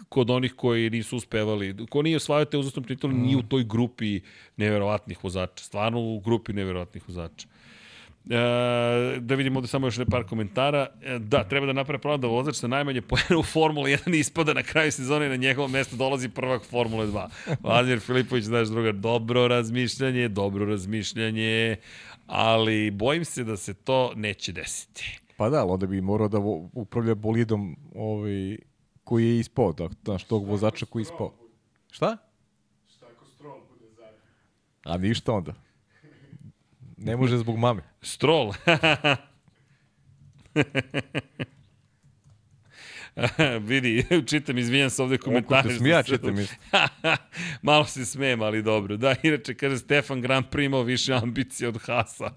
kod onih koji nisu uspevali. Ko nije osvajao te uzastopne titule, nije u toj grupi neverovatnih vozača. Stvarno u grupi neverovatnih vozača. E, da vidimo ovde samo još ne par komentara. E, da, treba da naprave plan da vozač sa najmanje pojena u Formula 1 ispada na kraju sezone i na njegovo mesto dolazi prvak Formule 2. Vladimir Filipović, znaš druga, dobro razmišljanje, dobro razmišljanje, ali bojim se da se to neće desiti. Pa da, ali onda bi morao da vo, upravlja bolidom ovaj, koji je ispao, da, znaš, tog vozača koji je ispao. Šta? A ništa onda. Ne može zbog mame. Stroll. [laughs] [laughs] Vidi, [laughs] čitam, izvinjam se ovde komentare. te smija, čitam. Malo se smijem, ali dobro. Da, inače, kaže Stefan Grand Prix imao više ambicije od Hasa.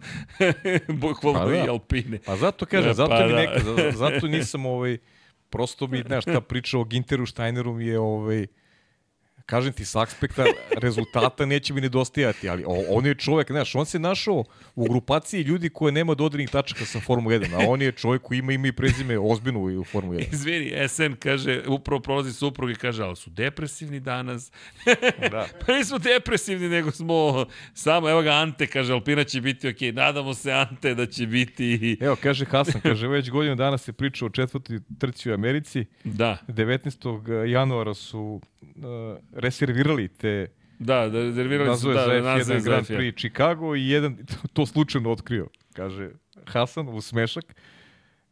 [laughs] Bukvalno Pa da. i Alpine. Pa zato kažem, E, zato pa mi da. neka, za- zato nisam ovaj, prosto mi, znaš, ta priča o Ginteru Steineru mi je ovaj, Kažem ti, s aspekta rezultata neće mi nedostajati, ali on je čovjek, znaš, on se našao u grupaciji ljudi koje nema dodirnih tačaka sa Formula 1, a on je čovjek koji ima ime i prezime ozbiljno u Formula 1. Izvini, SN kaže, upravo prolazi suprug i kaže, ali su depresivni danas. [laughs] Da. pa nismo depresivni, nego smo samo, evo ga Ante, kaže, Alpina će biti okej. Nadamo se, Ante, da će biti... [laughs] Evo, kaže Hasan, kaže, već godinu dana se priča o četvrtoj trci u Americi. Da, 19. januara su reservirali te da, da, rezervirali su da, za da, F1 naziv za Grand F1. Prix Chicago i jedan [laughs] to slučajno otkrio, kaže Hasan u smešak.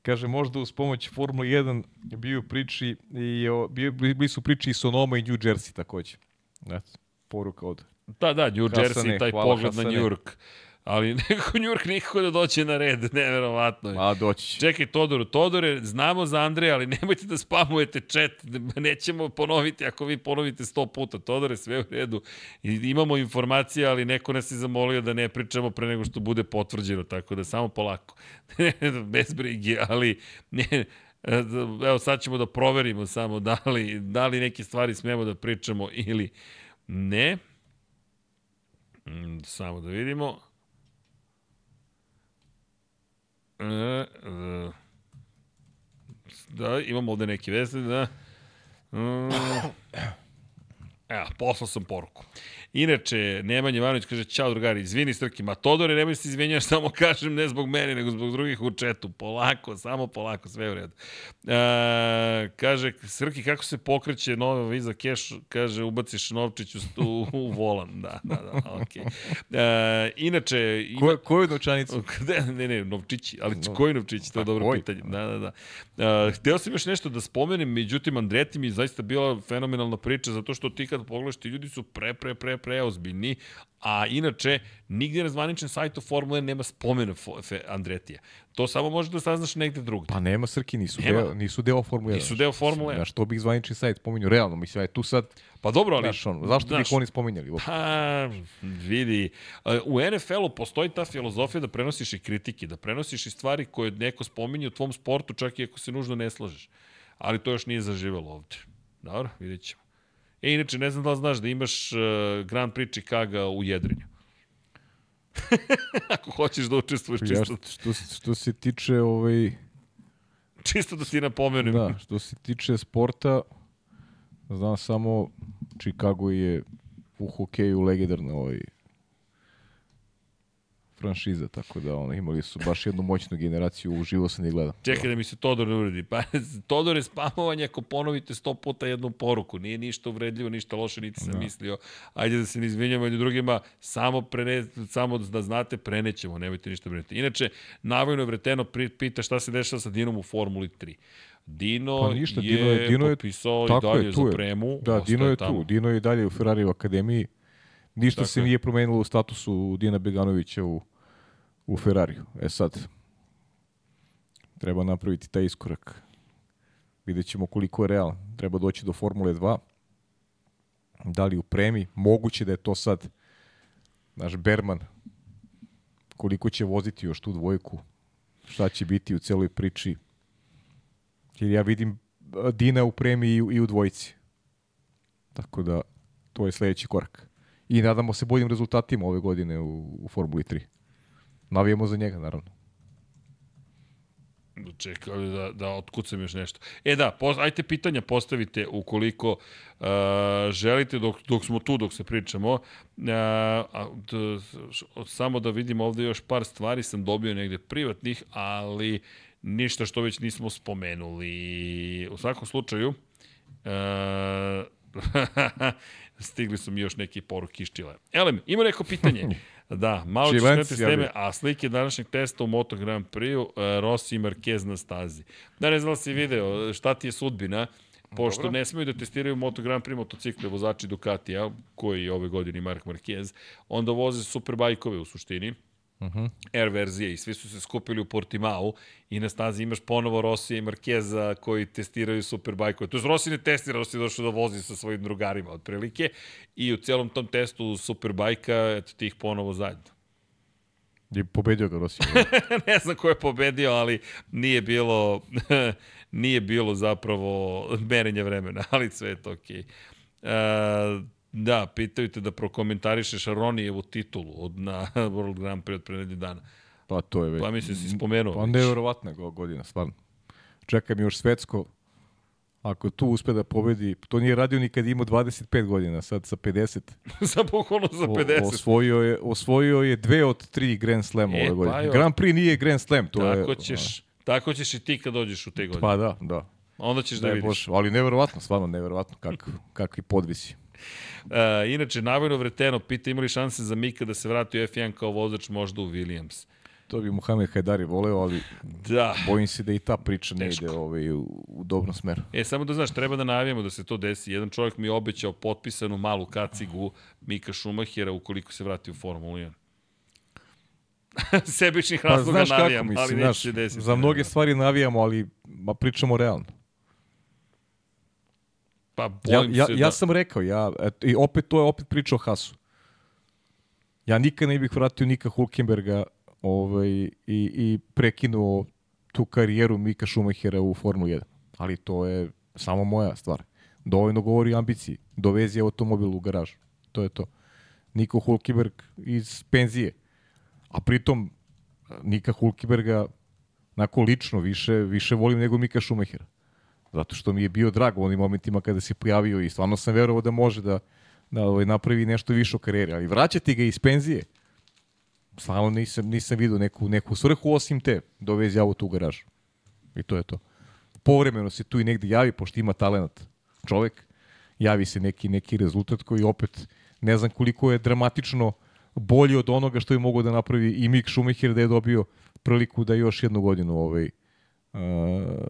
Kaže, možda uz pomoć Formula 1 bio priči i o, bio, bili su priči i Sonoma i New Jersey takođe. Eto, poruka od Da, da, New Hasane, Jersey, taj pogled na Hasane. New York. Ali [laughs] nekako New York nikako da doće na red, neverovatno je. A, doći će. Čekaj, Todoru, Todore, znamo za Andreja, ali [laughs] nemojte da spamujete chat, nećemo ponoviti ako vi ponovite sto puta. Todore, sve u redu. I imamo informacije, ali neko nas je zamolio da ne pričamo pre nego što bude potvrđeno, tako da samo polako. [laughs] Bez brige, ali ne, evo sad ćemo da proverimo samo da li, da li neke stvari smemo da pričamo ili ne. Mm, Samo da vidimo. E, e, da, imamo ovde neke veze, da. [coughs] Evo, poslao sam poruku. Inače, Nemanja Ivanović kaže, čao drugari, izvini Srki, ma Todore, nemoj se izvinjaš, samo kažem ne zbog mene, nego zbog drugih u četu. Polako, samo polako, sve u redu. E, kaže, Srki, kako se pokreće nova Visa Cash, kaže, ubaciš novčić u, u, u volan. Da, da, da, okej. E, inače, ima, Ko, koju novčanicu? [laughs] Gde? Ne, ne, novčići, ali No. koji novčići, to je A dobro koji? pitanje. Da, da, da. Uh, hteo sam još nešto da spomenem, međutim, Andreti mi je zaista bila fenomenalna priča, zato što ti kad pogledaš, ti ljudi su pre, pre, pre, pre ozbiljni, a inače, nigde na zvaničnom sajtu Formule nema spomena Andretija. To samo možeš da saznaš negde drugde. Pa nema Srki, nisu, Nema. deo, nisu deo Formule 1. Nisu deo Formule 1. Znaš, to bih zvanični sajt pominju realno. Mislim, aj tu sad, Pa dobro, ali... znaš, ono, zašto znaš, bih oni spominjali? uopšte? Pa, vidi, u NFL-u postoji ta filozofija da prenosiš i kritike, da prenosiš i stvari koje neko spominje u tvom sportu, čak i ako se nužno ne slažeš. Ali to još nije zaživelo ovde. Dobro, vidjet ćemo. E, inače, ne znam da li znaš da imaš uh, Grand Prix Chicago u jedrenju. [laughs] ako hoćeš da učestvuješ, Ja, čisto, što, što, što se tiče ovaj, čisto da ti napomenem. da, što se tiče sporta, znam samo Chicago je u hokeju legendarna ovaj franšiza, tako da ono, imali su baš jednu moćnu generaciju, uživo sam i gledam. Čekaj da mi se Todor ne uredi. Pa, [laughs] Todor je spamovanje ako ponovite sto puta jednu poruku. Nije ništa uvredljivo, ništa loše, niti sam Da. mislio. Ajde da se ne izvinjamo jedni drugima, samo, prene, samo da znate, prenećemo, nemojte ništa brinuti. Inače, Navojno Vreteno pita šta se dešava sa Dinom u Formuli 3. Dino, Pa ništa, je, Dino je- Dino je- potpisao i tako je, dalje tu za je. premu. Da, Dino je tamo. tu, Dino je i dalje u Ferrari akademiji. Ništa Tako se je. nije promenilo u statusu Dina Beganovića u, u Ferrariju. E sad, treba napraviti taj iskorak. Vidjet ćemo koliko je realan. Treba doći do Formule 2. Da li u premi? Moguće da je to sad naš Berman. Koliko će voziti još tu dvojku? Šta će biti u celoj priči? Jer ja vidim Dina u premi i, u- i u dvojici. Tako da, to je sledeći korak. I nadamo se boljim rezultatima ove godine u, u Formuli 3. Navijemo za njega, naravno. Čekaj da, da otkucam još nešto. E da, pos, ajte pitanja postavite ukoliko uh, želite dok, dok smo tu, dok se pričamo. Uh, a, d, samo da vidim ovde još par stvari sam dobio negde privatnih, ali ništa što već nismo spomenuli. U svakom slučaju, uh, [laughs] stigli su mi još neki poruki iz Čile. Elem, ima neko pitanje. [laughs] Da, malo ću Čilenci skrenuti s teme, a slike današnjeg testa u Moto Grand Prix-u, uh, Rossi i Marquez na stazi. Da, ne znam da si video, šta ti je sudbina, pošto Dobro. ne smeju da testiraju Moto Grand Prix motocikle vozači Ducatija, koji je ove godine Mark Marquez, onda voze superbajkove u suštini, Uh -huh. R verzije i svi su se skupili u Portimao i na stazi imaš ponovo Rosija i Markeza koji testiraju Superbike. To je Rossi ne testira, Rossi je došao da vozi sa svojim drugarima otprilike i u celom tom testu Superbajka, eto ti ih ponovo zajedno. I pobedio ga Rossi. [laughs] ne znam ko je pobedio, ali nije bilo [laughs] nije bilo zapravo merenja vremena, [laughs] ali sve je to okej. E, da, pitaju te da prokomentarišeš Ronijevu titulu od, na [laughs] World Grand Prix od pre dana. Pa to je već. Pa mislim si spomenuo. Pa nevjerovatna go- godina, stvarno. Čeka mi još svetsko. Ako tu uspe da pobedi, to nije radio ni kad je imao 25 godina, sad sa 50. za bukvalno za O- 50. osvojio, je, osvojio je dve od tri Grand Slema E, ove pa godine. jo. Grand Prix nije Grand Slam, to je... tako ćeš, tako ćeš i ti kad dođeš u te godine. Pa da, da. Onda ćeš da Daj vidiš. Bože, ali neverovatno, stvarno neverovatno kak, kakvi podvisi. E, inače, Navojno Vreteno pita ima li šanse za Mika da se vrati u F1 kao vozač možda u Williams. To bi Mohamed Hajdari voleo, ali Da. bojim se da i ta priča ne ide ovaj, u, u dobrom smeru. E, samo da znaš, treba da najavimo da se to desi. Jedan čovjek mi je obećao potpisanu malu kacigu Mika Šumahira ukoliko se vrati u Formulu 1. [laughs] Sebičnih Pa razloga kako, navijam, ali mislim, neće znaš, se desiti. za mnoge stvari navijamo, ali ma, pričamo realno. Pa Ja, bojim ja, se ja da... sam rekao, ja, et, i opet to je opet priča o Hasu. Ja nikad ne bih vratio Nika Hulkenberga ovaj, i, i prekinuo tu karijeru Mika Schumachera u Formuli 1. Ali to je samo moja stvar. Dovoljno govori o ambiciji. Dovezi automobil u garažu. To je to. Niko Hulkenberg iz penzije. A pritom Nika Hulkenberga onako lično više, više volim nego Mika Schumachera. Zato što mi je bio drag u onim momentima kada se pojavio i stvarno sam verovao da može da, da ovaj, napravi nešto više u karijeri. Ali vraćati ga iz penzije, stvarno nisam, nisam vidio neku, neku svrhu osim te dovezi auto u garažu. I to je to. Povremeno se tu i negde javi, pošto ima talent čovek, javi se neki, neki rezultat koji opet ne znam koliko je dramatično bolji od onoga što je mogao da napravi i Mick Schumacher da je dobio priliku da još jednu godinu ovaj,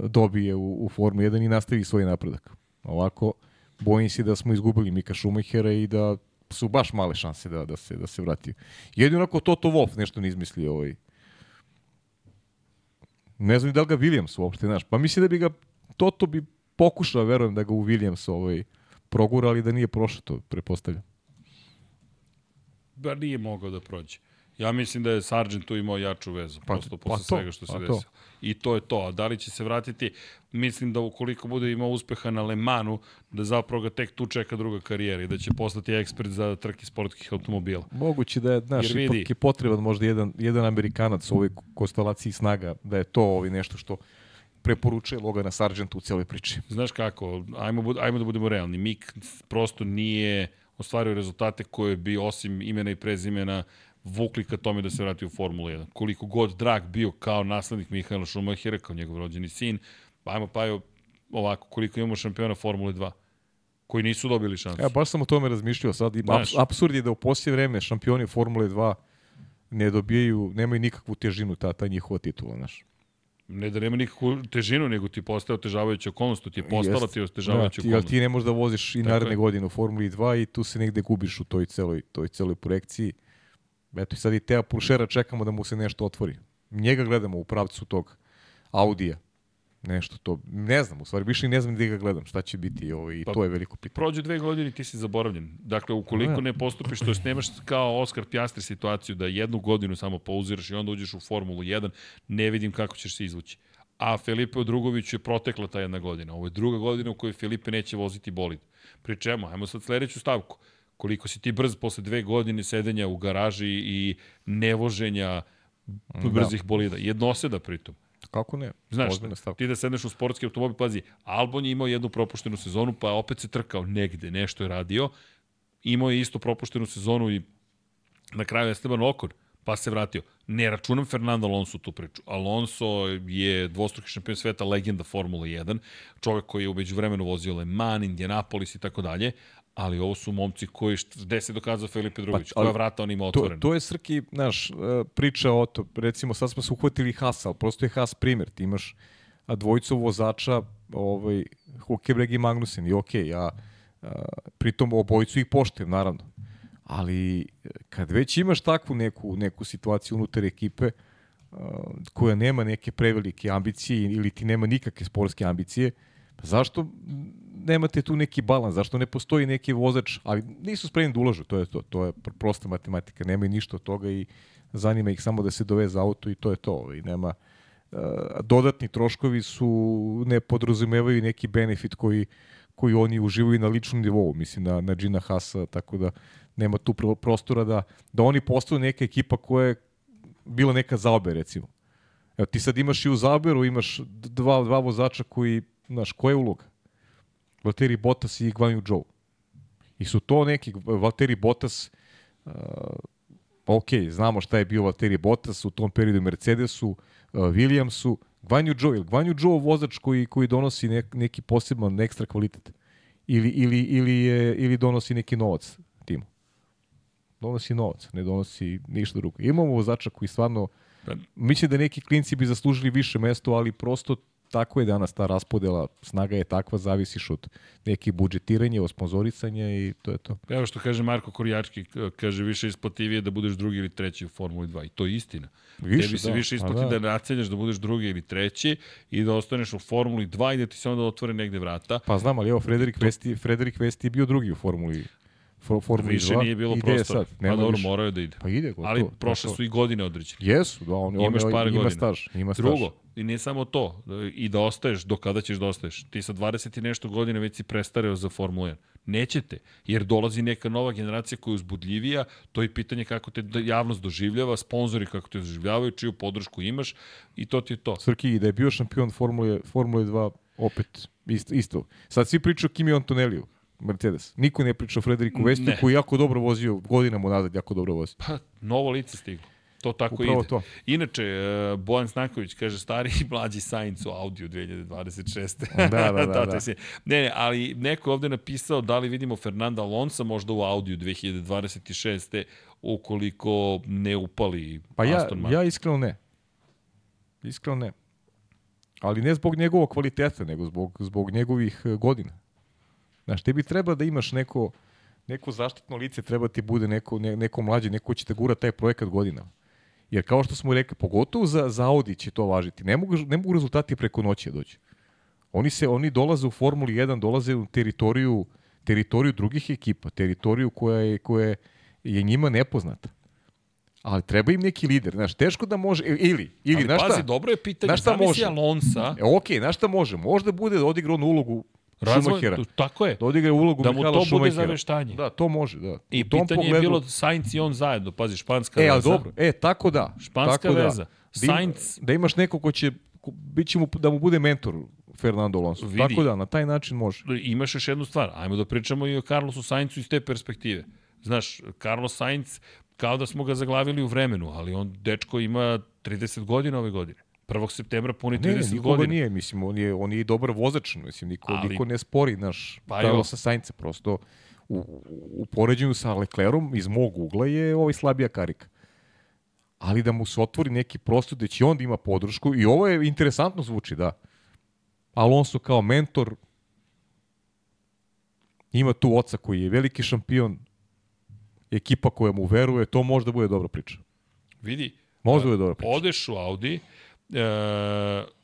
dobije u, u Formu 1 i nastavi svoj napredak. Ovako, bojim se da smo izgubili Mika Schumachera i da su baš male šanse da, da, se, da se vrati. Jedino ako Toto Wolff nešto ne izmisli ovaj, ne znam da li ga Williams uopšte, znaš. Pa mislim da bi ga, Toto bi pokušao, verujem da ga u Williams ovaj, progura, ali da nije prošao to, prepostavljam. Bar nije mogao da prođe. Ja mislim da je Sargent tu imao jaču vezu, Pa- prosto pa posle to, svega što se pa to. desilo. I to je to. A da li će se vratiti? Mislim da ukoliko bude imao uspeha na Le Manu, da zapravo ga tek tu čeka druga karijera i da će postati ekspert za trke sportskih automobila. Moguće da je, znaš, vidi- ipak je potreban možda jedan, jedan Amerikanac u ovoj konstelaciji snaga, da je to ovaj nešto što preporučuje Logana Sargenta u cijeloj priči. Znaš kako, ajmo, ajmo da budemo realni. Mik prosto nije ostvario rezultate koje bi osim imena i prezimena vukli ka tome da se vrati u Formulu 1. Koliko god drag bio kao naslednik Mihaela Šumahira, kao njegov rođeni sin, ajmo pa jo, ovako, koliko imamo šampiona Formule 2 koji nisu dobili šansu. Ja baš sam o tome razmišljao sad. Ima, Znaš. abs, absurd je da u poslije vreme šampioni Formule 2 ne dobijaju, nemaju nikakvu težinu ta, ta njihova titula, znaš. Ne da nema nikakvu težinu, nego ti postaje otežavajuća okolnost, ti je postala Jest. ti otežavajuća da, ti, okolnost. ti ne možeš da voziš i naredne je. godine u Formuli 2 i tu se negde gubiš u toj celoj, toj celoj projekciji. Eto i sad i Teo Puršera čekamo da mu se nešto otvori. Njega gledamo u pravcu tog Audija. Nešto to, ne znam, u stvari više ne znam gde ga gledam, šta će biti ovaj, i Pa, to je veliko pitanje. Prođe dve godine i ti si zaboravljen. Dakle, ukoliko Da. ne postupiš, to jest nemaš kao Oskar Pjastri situaciju da jednu godinu samo pauziraš i onda uđeš u Formulu 1, ne vidim kako ćeš se izvući. A Filipe Drugoviću je protekla ta jedna godina. Ovo je druga godina u kojoj Filipe neće voziti bolid. Pri čemu? Ajmo sad sledeću stavku. Koliko si ti brz posle dve godine sedenja u garaži i nevoženja brzih bolida. Jednoseda pritom. Kako ne? Znaš, ti da sedneš u sportski automobil, pazi, Albon je imao jednu propuštenu sezonu, pa opet se trkao negde, nešto je radio, imao je isto propuštenu sezonu i na kraju Esteban Okon, pa se vratio. Ne računam Fernando Alonso tu priču. Alonso je dvostruki šampion sveta, legenda Formula 1, čovjek koji je umeđu vremenu vozio Le Mans, Indianapolis i tako dalje, ali ovo su momci koji, gde se dokazao Felipe Drugović, Pa, koja vrata on ima To, otvorena. to je Srki, znaš, e, priča o to, recimo sad smo se uhvatili Hasa, ali prosto je Has primjer, ti imaš dvojicu vozača, ovaj, Hukebreg i Magnussen, i okej, ja a, pritom obojicu ih poštujem, naravno, ali e, kad već imaš takvu neku, neku situaciju unutar ekipe, a, koja nema neke prevelike ambicije ili ti nema nikakve sportske ambicije, pa zašto nemate tu neki balans, zašto ne postoji neki vozač, ali nisu spremni da ulažu, to je to, to je pr- prosta matematika, nemaju ništa od toga i zanima ih samo da se doveze auto i to je to, i nema dodatni troškovi su, ne podrazumevaju neki benefit koji, koji oni uživaju na ličnom nivou, mislim na, na Gina Hasa, tako da nema tu pro- prostora da, da oni postaju neka ekipa koja je bila neka zaobe, recimo. Evo, ti sad imaš i u zaoberu, imaš dva, dva vozača koji, znaš, koja je uloga? Valtteri Bottas i Guan Yu Zhou. I su to neki, Valtteri Bottas, uh, ok, znamo šta je bio Valtteri Bottas u tom periodu Mercedesu, uh, Williamsu, Guan Yu Zhou, ili Guan Yu Zhou vozač koji, koji donosi nek, neki poseban ekstra kvalitet? Ili, ili, ili, je, ili donosi neki novac timu? Donosi novac, ne donosi ništa drugo. Imamo vozača koji stvarno, Pa- mislim da neki klinci bi zaslužili više mesto, ali prosto tako je danas ta raspodela, snaga je takva, zavisiš od nekih budžetiranja, od sponzorisanja i to je to. Evo što kaže Marko Korjački, kaže više isplativije da budeš drugi ili treći u Formuli 2. I to je istina. Više, Tebi se da, više pa isplati da. da. naceljaš da budeš drugi ili treći i da ostaneš u Formuli 2 i da ti se onda otvore negde vrata. Pa znam, ali evo, Frederik Vesti, Frederik Vesti je bio drugi u Formuli, for, Formuli Više 2. nije bilo prostora. Sad? Pa dobro, više. morao je da ide. Pa ide, gotovo. Ali prošle su i godine određene. Jesu, da, on, Imaš on, par ima godina. staž. Ima staž. Drugo, i ne samo to, i da ostaješ, do kada ćeš da ostaješ. Ti sa 20 i nešto godina već si prestareo za Formulu 1. Nećete, jer dolazi neka nova generacija koja je uzbudljivija, to je pitanje kako te javnost doživljava, sponzori kako te doživljavaju, čiju podršku imaš i to ti je to. Srki, da je bio šampion Formule, Formule 2, opet isto. isto. Sad svi pričaju o Kimi Antoneliju, Mercedes. Niko ne priča o Frederiku Vesti, Ne. koji jako dobro vozio, godinama unazad jako dobro vozi. Pa, novo lice stiglo. To tako Upravo ide. to. Inače, e, Bojan Snaković kaže stari i mlađi Sainz u Audiju 2026. Da, da, [laughs] da, da. si- Ne, ne, ali neko je ovde napisao da li vidimo Fernanda Alonso možda u Audiju 2026. ukoliko ne upali Pa ja, Aston Martin. ja iskreno ne. Iskreno ne. Ali ne zbog njegovog kvaliteta, nego zbog, zbog njegovih e, godina. Znaš, tebi treba da imaš neko, neko zaštitno lice, treba ti bude neko, ne, neko mlađe, neko ko će te gura taj projekat godinama. Jer kao što smo rekli, pogotovo za, za Audi će to važiti. Ne mogu, ne mogu rezultati preko noći da dođu. Oni se oni dolaze u Formuli 1, dolaze u teritoriju teritoriju drugih ekipa, teritoriju koja je koja je njima nepoznata. Ali treba im neki lider, znaš, teško da može ili ili Ali znaš pazi, šta? dobro je pitanje, Znaš šta zamisli može? Alonsa, E, okej, znaš šta može? Možda bude da odigra onu ulogu razvoj, Schumachera. tako je. Da odigra ulogu Da mu to bude zaveštanje. Da, to može, da. I U tom pitanje je bilo Sainz i on zajedno, pazi, španska E, veza. dobro. E, tako da. Španska tako da. veza. Da, Sainz- da imaš neko ko će, ko, bit će mu, da mu bude mentor Fernando Alonso. Vidi. Tako da, na taj način može. imaš još jednu stvar. Ajmo da pričamo i o Carlosu Sainzu iz te perspektive. Znaš, Carlos Sainz, kao da smo ga zaglavili u vremenu, ali on, dečko, ima 30 godina ove godine. 1. septembra puni 30 Ne, nikoga godina. nije, mislim, on je, on je i dobar vozač, mislim, niko, Ali- niko ne spori, naš, Pa jo. Carlosa Sainca, prosto u, u poređenju sa Leclerom, iz mog ugla je ovaj slabija karika. Ali da mu se otvori neki prostor gde će on da ima podršku, i ovo je interesantno zvuči, da. Alonso kao mentor, ima tu oca koji je veliki šampion, ekipa koja mu veruje, to može da bude dobra priča. Vidi, Može da bude dobra priča. odeš u Audi,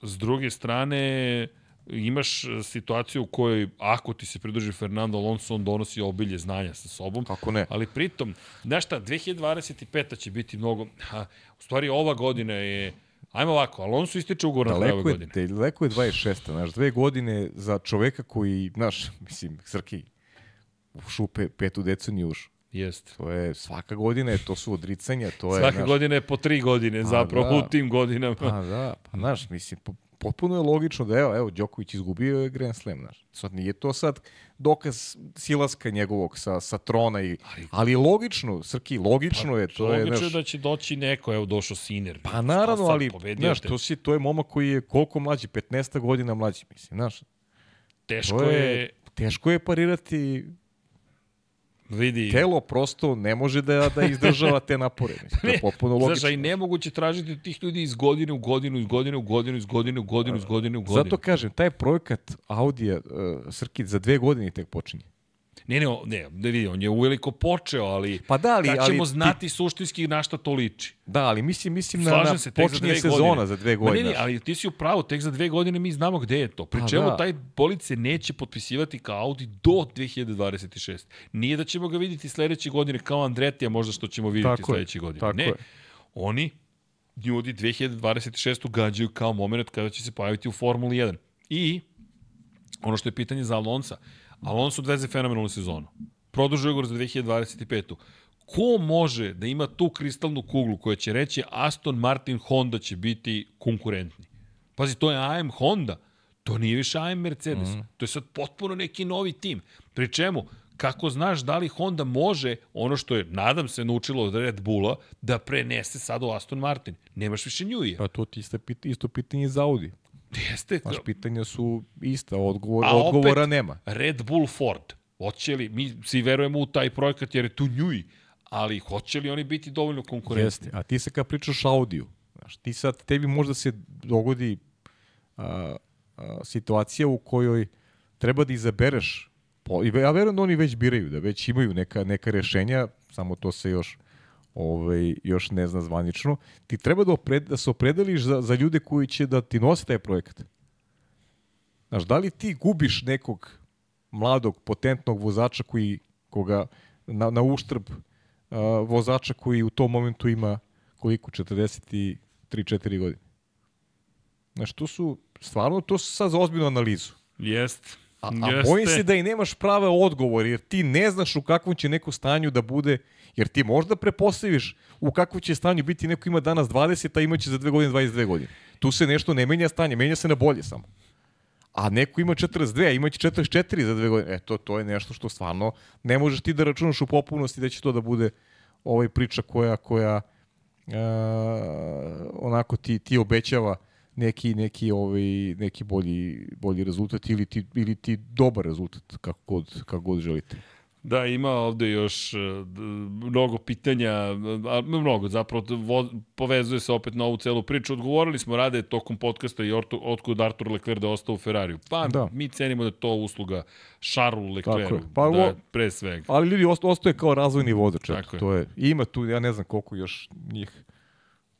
s druge strane imaš situaciju u kojoj ako ti se pridruži Fernando Alonso, on donosi obilje znanja sa sobom. Kako ne? Ali pritom, znaš šta, 2025. će biti mnogo, ha, u stvari ova godina je, ajmo ovako, Alonso ističe ugovor na kraju ove godine. te, daleko je 26. Znaš, dve godine za čoveka koji, znaš, mislim, Srki, ušu pe, petu deceniju ušu. Jeste. To je svaka godina, je, to su odricanja, to je, Svaka znaš, godina je po tri godine, Pa zapravo da. u tim godinama. Pa da, pa znaš, mislim, po- potpuno je logično da evo, evo, Đoković izgubio je Grand Slam, znaš. Sad nije to sad dokaz silaska njegovog sa, sa trona, i, Ali- ali, logično, Srki, logično je, to je, Logično znaš, je da će doći neko, evo došao Siner. Pa naravno, ali, znaš, to, si, to je momak koji je koliko mlađi, 15 godina mlađi, mislim, znaš. Teško je, je, teško je parirati vidi, telo prosto ne može da da izdržava te napore. Mislim, to je [laughs] potpuno logično. Znaš, a i nemoguće tražiti od tih ljudi iz godine u godinu, iz godine u godinu, iz godine u godinu, iz godine u godinu. Zato kažem, taj projekat Audija uh, Srkit za dve godine tek počinje. Ne, ne, ne, ne vidi, on je uveliko počeo, ali, Pa da, ali- kad ali ćemo ti- znati suštinski na šta to liči. Da, ali mislim, mislim na, Slažem na se, za počinje dve sezona godine. za dve Ma godine. ne, ne, ali ti si u pravu, tek za dve godine mi znamo gde je to. Pri Pa čemu da. taj bolid se neće potpisivati kao Audi do 2026. Nije da ćemo ga vidjeti sledeće godine kao Andretija možda što ćemo vidjeti Tako je, sledeće godine. tako ne, je. oni ljudi 2026. ugađaju kao moment kada će se pojaviti u Formuli 1. I ono što je pitanje za Alonsa, Alonso odveze fenomenalnu sezonu. Produžuje ugovor za 2025. Ko može da ima tu kristalnu kuglu koja će reći Aston Martin Honda će biti konkurentni? Pazi, to je AM Honda. To nije više AM Mercedes. Mm. To je sad potpuno neki novi tim. Pri čemu, kako znaš da li Honda može ono što je, nadam se, naučilo od Red Bulla, da prenese sad u Aston Martin. Nemaš više njuje. Pa to ti isto pitanje za Audi. Jeste. Znaš, pitanja su ista, odgovor, A odgovora opet, nema. Red Bull Ford. Hoće li, mi svi verujemo u taj projekat jer je tu njuj, ali hoće li oni biti dovoljno konkurentni? Jeste, a ti se kad pričaš Audiju, znaš, ti sad, tebi možda se dogodi a, a, situacija u kojoj treba da izabereš, po, ja verujem da oni već biraju, da već imaju neka, neka rešenja, samo to se još ovaj, još ne zna zvanično, ti treba da, opred, da se opredeliš za, za ljude koji će da ti nose taj projekat. Znaš, da li ti gubiš nekog mladog, potentnog vozača koji, koga na, na uštrb uh, vozača koji u tom momentu ima koliko, 43-4 godine. Znaš, to su, stvarno, to su sad za ozbiljnu analizu. Jest. A, a bojim se da i nemaš prave odgovor, jer ti ne znaš u kakvom će neko stanju da bude, jer ti možda prepostaviš u kakvom će stanju biti neko ima danas 20, a imaće za dve godine 22 godine. Tu se nešto ne menja stanje, menja se na bolje samo. A neko ima 42, a imaće 44 za dve godine. E, to, to je nešto što stvarno ne možeš ti da računaš u popunosti da će to da bude ovaj priča koja, koja uh, onako ti, ti obećava neki neki ovaj neki bolji bolji rezultat ili ti ili ti dobar rezultat kako god kako god želite. Da, ima ovde još uh, mnogo pitanja, a, mnogo zapravo vo, povezuje se opet na ovu celu priču. Odgovorili smo rade tokom podcasta i otkud Artur Leclerc da ostao u Ferrariju. Pa da. mi cenimo da je to usluga Charlesu Leclercu, pa, da, pre svega. Ali ljudi ostaje kao razvojni vozač. To je. Ima tu, ja ne znam koliko još njih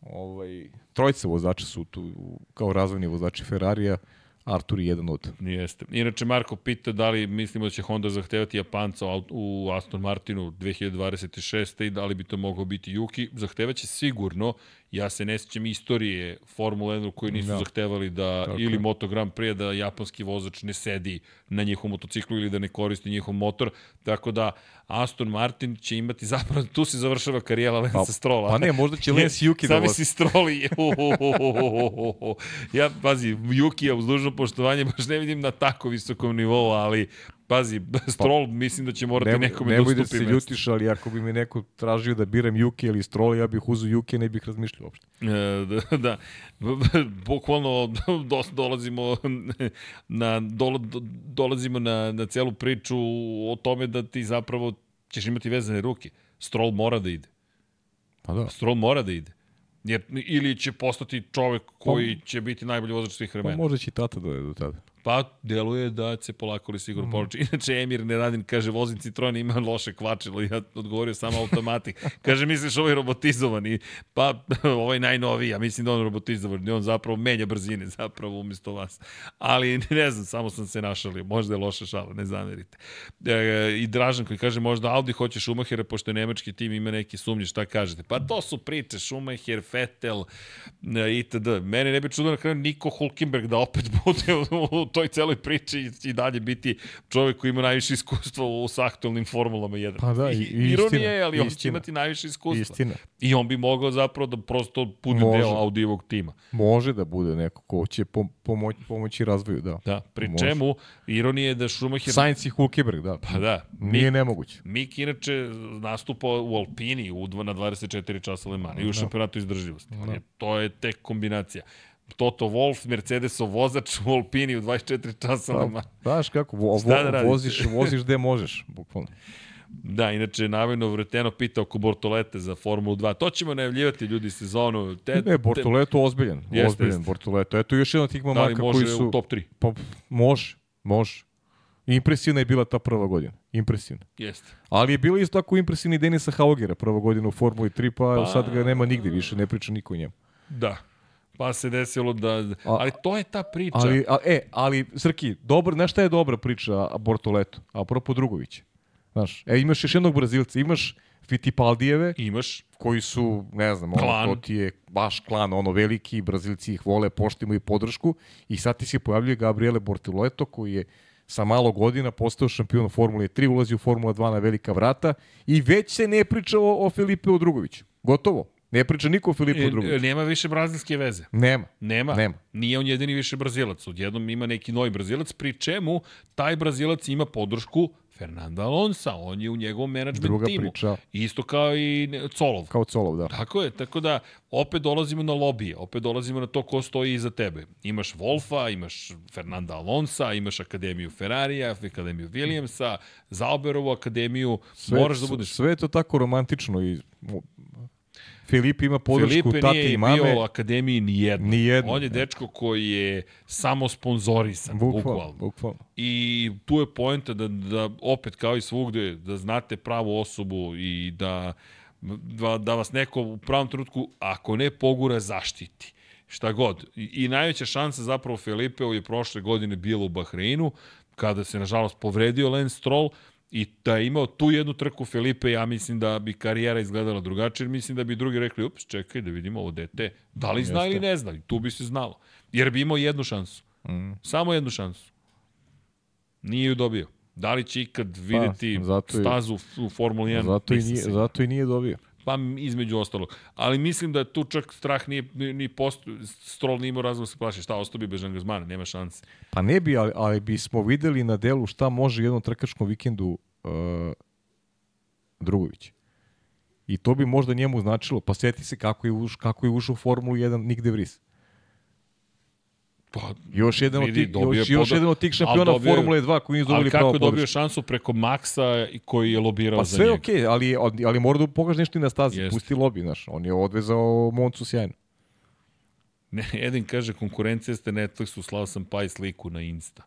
ovaj, trojica vozača su tu kao razvojni vozači Ferrarija, Artur je jedan od. Jeste. Inače, Marko pita da li mislimo da će Honda zahtevati Japanca u Aston Martinu 2026. i da li bi to mogao biti Yuki. Zahtevaće sigurno, Ja se ne sjećam istorije Formula 1 koji nisu da. zahtevali da Tako. ili Moto Grand Prix da japanski vozač ne sedi na njihovom motociklu ili da ne koristi njihov motor. Tako da Aston Martin će imati [laughs] zapravo tu se završava karijera Lensa pa, Strola. Pa ne, možda će Lance Yuki da vozi. Stroli. ja pazi, Yuki ja uz dužno poštovanje baš ne vidim na tako visokom nivou, ali Pazi, [laughs] Stroll pa, mislim da će morati ne, nekome ne da ustupi da se ljutiš, ali ako bi mi neko tražio da biram Juke ili Stroll, ja bih uzao Juke, ne bih razmišljao uopšte. E, [laughs] da, da, bukvalno [laughs] do, dolazimo na, do, dolazimo na, na celu priču o tome da ti zapravo ćeš imati vezane ruke. Stroll mora da ide. Pa da. Stroll mora da ide. Jer, ili će postati čovek koji pa, će biti najbolji vozač svih vremena. Pa možda će i tata da je do tada. Pa, deluje da se polako li sigurno mm. poluči. [laughs] Inače, Emir Neradin kaže, vozim Citroen ima loše kvačilo. Ja odgovorio samo automatik. [laughs] kaže, misliš ovaj robotizovani? Pa, [laughs] ovaj najnoviji, ja mislim da on robotizovan. On zapravo menja brzine, zapravo umesto vas. Ali, ne znam, samo sam se našalio. Možda je loša šala, ne zamerite. E, I Dražan koji kaže, možda Audi hoće Schumachera, pošto je nemački tim ima neki sumnje, šta kažete? Pa to su priče, Schumacher, Vettel, e, itd. Mene ne bi čudo na kraju Niko Hulkenberg da opet bude u toj celoj priči i dalje biti čovek koji ima najviše iskustva u s aktualnim formulama 1. Pa da, i, i Ironija je, ali on će imati najviše iskustva. Istina. I on bi mogao zapravo da prosto bude Može. deo Audijevog tima. Može da bude neko ko će pomoć, pomoći razvoju, da. Da, pri Može. čemu ironija je da Schumacher... Sainz i Hulkeberg, da. Pa da. Nije Mik, nemoguće. Mik inače nastupa u Alpini u, na 24 časa Le Mans i u da. šampionatu izdržljivosti. Da. To je tek kombinacija. Toto Wolf, Mercedesov vozač [laughs] u Alpini u 24 časa. Pa, znaš kako, vo, vo, da voziš, voziš gde možeš, bukvalno. Da, inače, navodno Vreteno pita oko Bortolete za Formulu 2. To ćemo najavljivati ljudi sezonu. Te, ne, Bortoleto ozbiljen. Jeste, ozbiljen jeste. Bortoleto. Eto još jedan tih momaka da koji su... u top 3? Pa, može, može. Impresivna je bila ta prva godina. Impresivna. Jeste. Ali je bilo isto tako impresivni Denisa Haugera prva godina u Formuli 3, pa, pa sad ga nema nigde više, ne priča niko o njemu. Da. Pa se desilo da... Ali to je ta priča. Ali, a, e, ali, Srki, dobro, znaš šta je dobra priča Bortoleto? A apropo Drugovića. Znaš, e, imaš još jednog Brazilca, imaš Fittipaldijeve. Imaš. Koji su, ne znam, ono, to ti je baš klan, ono, veliki, Brazilci ih vole, poštimo i podršku. I sad ti se pojavljuje Gabriele Bortoleto, koji je sa malo godina postao šampion Formule 3, ulazi u Formula 2 na velika vrata i već se ne priča o, o Filipeu Drugoviću. Gotovo. Ne priča niko o Filipeu E, Drugoviću. nema više brazilske veze. Nema. Nema. Nema. Nije on jedini više Brazilac. Odjednom ima neki novi Brazilac, pri čemu taj Brazilac ima podršku Fernanda Alonsa. On je u njegovom menadžment Druga timu. priča. Isto kao i Colov. Kao Colov, da. Tako je, tako da opet dolazimo na lobije, opet dolazimo na to ko stoji iza tebe. Imaš Wolfa, imaš Fernanda Alonsa, imaš Akademiju Ferrarija, Akademiju Williamsa, Zauberovu akademiju, Sve, moraš da budeš... Sve je to tako romantično i Filip ima podršku Filipe tate nije i mame. bio u akademiji ni jedno. Ni jedno, On je dečko koji je samo sponzorisan, Bukvalno, bukvalno. bukvalno. I tu je poenta da, da opet kao i svugde, da znate pravu osobu i da, da, da vas neko u pravom trenutku, ako ne pogura, zaštiti. Šta god. I, i najveća šansa zapravo Filipeu je prošle godine bila u Bahreinu, kada se nažalost povredio Lance Stroll, I da je imao tu jednu trku Felipe, ja mislim da bi karijera izgledala drugačije, mislim da bi drugi rekli, ups, čekaj da vidimo ovo dete, da li zna Jeste. ili ne zna, i tu bi se znalo. Jer bi imao jednu šansu. Mm. Samo jednu šansu. Nije ju dobio. Da li će ikad videti Pa, zato i- stazu u- Formuli 1? Zato i, nije, zato i nije dobio. Pa između ostalog. Ali mislim da tu čak strah nije, ni, post, Stroll nije imao razlog da se plaši. Šta, ostao bi bez angažmana, nema šanse. Pa ne bi, ali, ali bismo videli na delu šta može jednom trkačkom vikendu uh, Drugović. I to bi možda njemu značilo. Pa sjeti se kako je, uš, kako je ušao u Formulu 1 nigde vris. Pa, Još jedan, od tih, još, još jedan od tih ali šampiona dobio Formule 2 koji nisu ali dobili kako pravo je dobio podršku. šansu preko Maxa i koji je lobirao Pa za sve njega? okej, ali, ali, ali mora da pokaže nešto i na stazi. Jeste. Pusti lobi, znaš. On je odvezao Moncu sjajno. Ne, Edin kaže, konkurencija ste Netflixu, slao sam pa i sliku na Insta.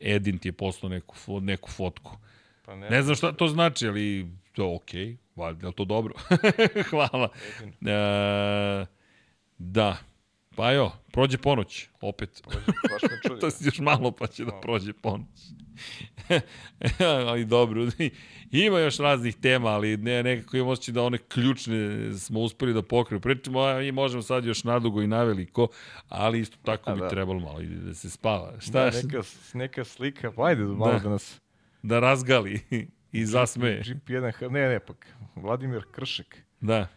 Edin ti je poslao neku, neku fotku. Pa Ne znam šta to znači, ali to je okej. Okay. Valjda, je li to dobro? [laughs] Hvala. E, da. Pa jo, prođe ponoć, opet. Baš me čudi. [laughs] to si još malo pa će da prođe ponoć. [laughs] ali dobro, [laughs] ima još raznih tema, ali ne, nekako imam osjećaj da one ključne smo uspeli da pokriju. Pričamo, a mi možemo sad još nadugo i naveliko, ali isto tako A, bi da. trebalo malo i da se spava. Šta, Da, da, neka, neka slika, pa ajde malo Da. da, nas... da razgali i zasmeje. GP1, ne, ne, pak, Vladimir Kršek. Da.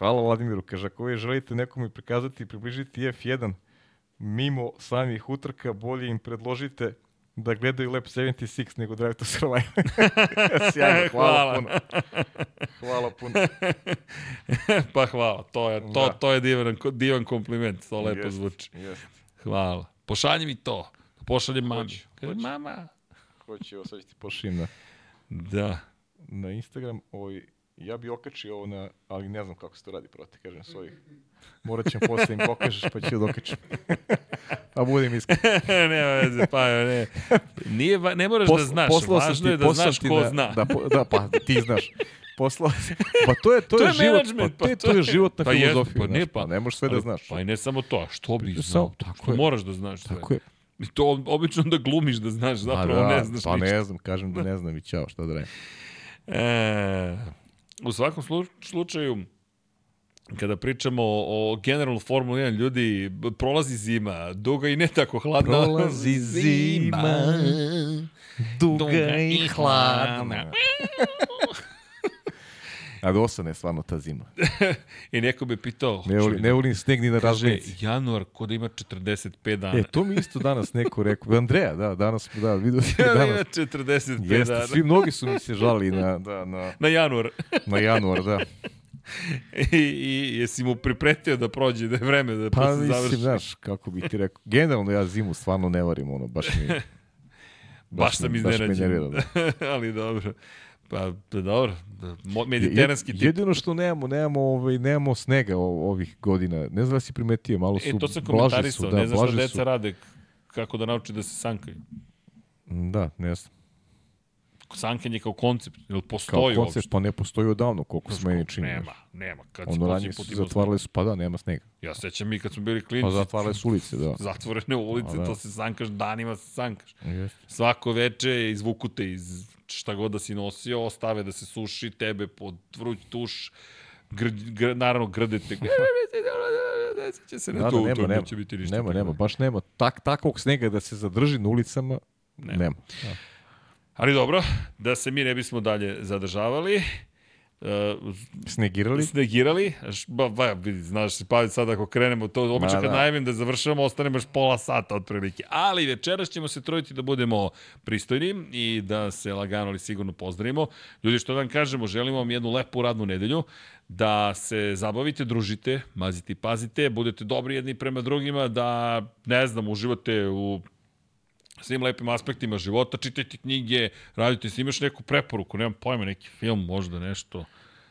Hvala Vladimiru, kaže, ako vi želite nekome prikazati i približiti F1 mimo samih utrka, bolje im predložite da gledaju Lab 76 nego Drive to Survive. [laughs] Sjajno, hvala, Hvala. puno. Hvala puno. [laughs] pa hvala, to je, to, Da. to je divan, divan kompliment, to lepo Jest, zvuči. Jest. Hvala. Pošalji mi to. Pošaljem mami. Hoću, Kaže, hoću. mama. Hoće, evo sad ću ti pošaljem na, Da. na Instagram. Ovaj, ja bi okačio ovo na, ali ne znam kako se to radi, proti, kažem svojih. Morat ćem posle im pokažeš, pa ću da okačim. [laughs] A budem iskren. [laughs] Nema veze, pa ne. Nije, ne moraš da znaš, poslao sam važno ti- je da znaš ko da, zna. Da, da, pa ti znaš. Poslao sam- Pa to je, to, To je, je život, pa, pa to, je, to to je životna pa jeste, filozofija. pa ne, znaš, pa- ne možeš sve da Ali- znaš. Pa i ne samo to, a što bi znao? tako Što je. moraš da znaš sve. Tako je. I to obično da glumiš da znaš, zapravo da, ne znaš Pa ništa. ne znam, kažem da ne znam i ćao, šta da radim. E, u svakom slu, slučaju, kada pričamo o, o generalno Formula 1, ljudi, prolazi zima, duga i ne tako hladna. Prolazi zima, duga i hladna. A dosadna je stvarno ta zima. [laughs] I neko bi pitao, Ne, hoće voli, li ne da- volim sneg ni na kaže, razglednici. januar kod ima 45 dana. E, to mi isto danas neko rekao. Andreja, da, danas, smo, da, vidio sam [laughs] Ja, da ima danas. 45 Jeste, dana. svi mnogi su mi se žali na, da, na, Na januar. na januar, da. [laughs] I, I jesi mu pripretio da prođe, da je vreme da Pa pa, se mislim, završi. znaš, kako bi ti rekao. Generalno ja zimu stvarno ne varim, ono, baš mi... Baš sam Baš me iznenađen. da. Ali dobro. Pa, dobro. Mediteranski tip. Jedino što nemamo, nemamo, ovaj, nemamo snega ovih godina. Ne znam da si primetio, malo su E, to sam komentarisao, da, ne znaš šta deca su. rade, kako da nauči da se sankaju. Da, ne znam. Sankanje kao koncept, ili Kao postoji koncept, uopšte? pa ne postoji odavno, koliko se meni čini. Nema, nema. Kad Ono ranije su imao zatvarali su, pa da, nema snega. sneg? Ja sećam mi kad smo bili Pa klinci, zatvarale su ulice, da. [laughs] zatvorene ulice, A, da. to se sankaš, danima se sankaš. Jeste. Svako veče izvuku te iz šta god da si nosio, ostave da se suši, tebe pod vruć tuš, gr, gr, naravno grdete. [laughs] Će se ne Da, to, da, nema, nema, neće biti ništa. nema, nema, baš nema tak, takvog snega da se zadrži na ulicama, Nema. Nema. Da. Ali dobro, da se mi ne bismo dalje zadržavali. Uh, Snegirali? snegirali. Ba, ba, znaš, pa sad ako krenemo to, obično Ma, kad da. najavim da završavamo, ostanemo još pola sata otprilike. Ali večeras ćemo se truditi da budemo pristojni i da se lagano ali sigurno pozdravimo. Ljudi, što da vam kažemo, želimo vam jednu lepu radnu nedelju, da se zabavite, družite, mazite i pazite, budete dobri jedni prema drugima, da, ne znam, uživate u svim lepim aspektima života, čitajte knjige, radite se, imaš neku preporuku, nemam pojma, neki film, možda nešto.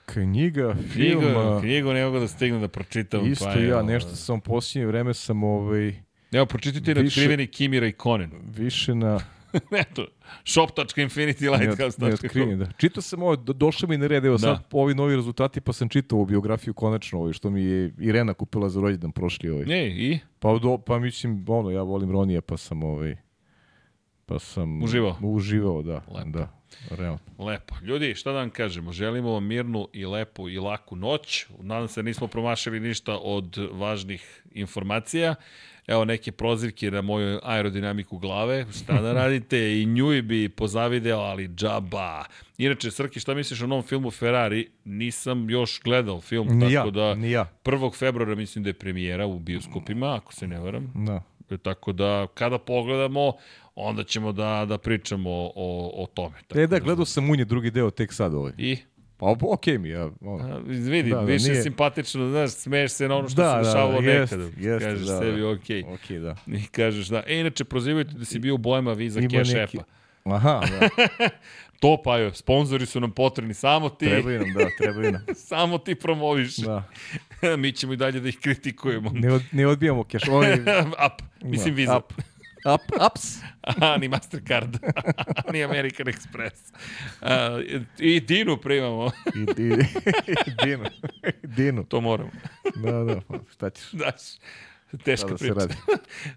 Knjiga, film, a, knjigu ne mogu da stignem da pročitam. isto pa ja, evo, nešto sam u posljednje vreme sam ovaj, Evo, pročitajte na više- otkriveni Kimira i Konen. više na... [laughs] Eto, shop.infinitylighthouse.com. Neotkriveni, da. Čitao sam ovo, do, došlo mi na red, evo sad Da. ovi novi rezultati, pa sam čitao ovu biografiju konačno, ovaj, što mi je Irena kupila za rođendan prošli ovaj. Ne, i? Pa, do, pa mislim, ono, ja volim Ronija, pa sam ovaj, pa sam... Uživao? Uživao, da. Lepo. Da, realno. Lepo. Ljudi, šta da vam kažemo? Želimo vam mirnu i lepu i laku noć. Nadam se da nismo promašili ništa od važnih informacija. Evo neke prozivke na moju aerodinamiku glave. Šta da [laughs] radite? I nju bi pozavideo, ali džaba. Inače, Srki, šta misliš o novom filmu Ferrari? Nisam još gledao film, Ni ja, tako da ni ja. 1. februara mislim da je premijera u bioskopima, ako se ne varam. Da. Tako da, kada pogledamo, onda ćemo da, da pričamo o, o tome. Tako E da, gledao sam unje drugi deo tek sad ovaj. I? Pa okej mi, ja. Ono. A, vidi, Da, da, da, više nije- simpatično, znaš, smeješ se na ono što Da, se da, dešavalo da, jest, nekada. jest, kažeš da, sebi, da. okej. Okej, da. I kažeš da. E, inače, prozivaju da si bio u bojama viza Ima Cash neki-. Aha, da. [laughs] To pa je, sponzori su nam potrebni, samo ti, Trebaju nam, da, trebaju nam. [laughs] samo ti promoviš. Da. [laughs] Mi ćemo i dalje da ih kritikujemo. Ne, od, ne odbijamo keš. Ovaj, Up, mislim da, viza. Up. Up, ups. Aha, [laughs] ni Mastercard, [laughs] ni American Express. A, I Dinu primamo, I, i, Dinu. Dinu. to moramo. Da, da, pa šta ćeš? Daš, teška da priča. radi?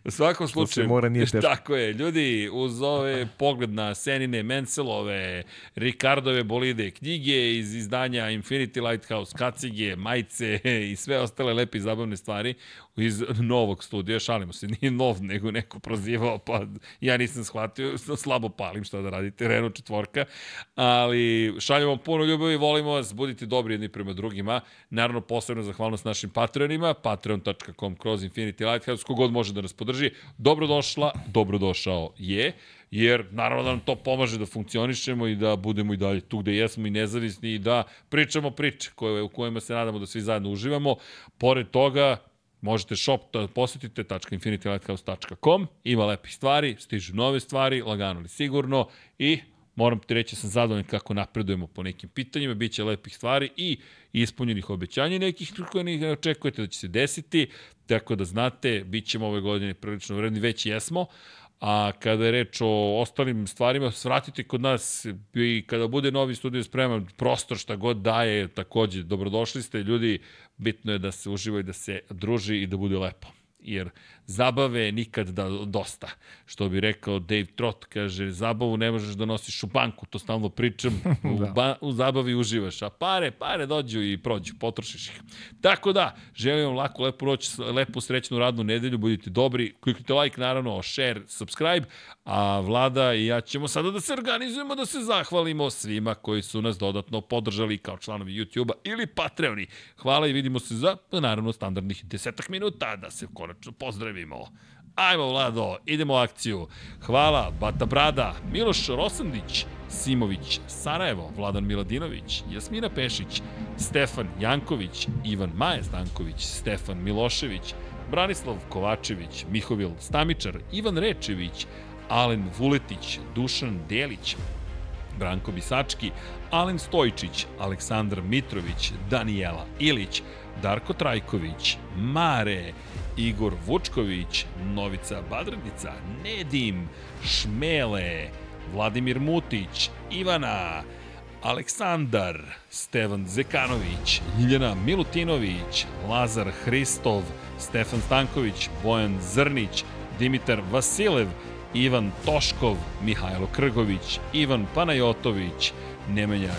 U svakom slučaju, mora, nije [laughs] teško. tako je. Ljudi, uz ove pogled na Senine, Mencelove, Ricardove bolide, knjige iz izdanja Infinity Lighthouse, kacige, majice i sve ostale lepe i zabavne stvari iz novog studija, šalimo se, [laughs] nije nov, nego neko prozivao, pa ja nisam shvatio, slabo palim šta da radite, Renault četvorka, ali šaljemo vam puno ljubavi, volimo vas, budite dobri jedni prema drugima, naravno posebno zahvalnost našim patronima, patreon.com kroz Infinity Lighthouse, kogod može da nas podrži, dobrodošla, dobrodošao je, jer naravno da nam to pomaže da funkcionišemo i da budemo i dalje tu gde jesmo i nezavisni i da pričamo priče koje, u kojima se nadamo da svi zajedno uživamo. Pored toga, Možete shop posetite .infinitylighthouse.com, ima lepih stvari, stižu nove stvari, lagano ali sigurno i moram ti reći sam zadovoljan kako napredujemo po nekim pitanjima, bit će lepih stvari i ispunjenih obećanja nekih koje ne očekujete da će se desiti, tako da znate, bit ćemo ove godine prilično vredni, već jesmo, A kada je reč o ostalim stvarima, svratite kod nas i kada bude novi studio spreman, prostor šta god daje, takođe, dobrodošli ste, ljudi, bitno je da se uživa i da se druži i da bude lepo. Jer zabave nikad da dosta. Što bi rekao Dave Trott, kaže, zabavu ne možeš da nosiš u banku, to stalno pričam, [laughs] u, Da. ba, u zabavi uživaš, a pare, pare dođu i prođu, potrošiš ih. Tako da, želim vam laku, lepu noć, lepu, srećnu radnu nedelju, budite dobri, kliknite like, naravno, share, subscribe, a Vlada i ja ćemo sada da se organizujemo, da se zahvalimo svima koji su nas dodatno podržali kao članovi YouTube-a ili Patreoni. Hvala i vidimo se za, naravno, standardnih desetak minuta da se konačno pozdravimo. Ajmo, Vlado, idemo u akciju. Hvala, Bata Brada, Miloš Rosandić, Simović, Sarajevo, Vladan Miladinović, Jasmina Pešić, Stefan Janković, Ivan Maje Stanković, Stefan Milošević, Branislav Kovačević, Mihovil Stamičar, Ivan Rečević, Alen Vuletić, Dušan Delić, Branko Bisački, Alen Stojčić, Aleksandar Mitrović, Danijela Ilić, Darko Trajković, Mare, Igor Vučković, Novica Badrnica, Nedim, Šmele, Vladimir Mutić, Ivana, Aleksandar, Stevan Zekanović, Ljiljana Milutinović, Lazar Hristov, Stefan Stanković, Bojan Zrnić, Dimitar Vasilev, Ivan Toškov, Mihajlo Krgović, Ivan Panajotović, Nemanja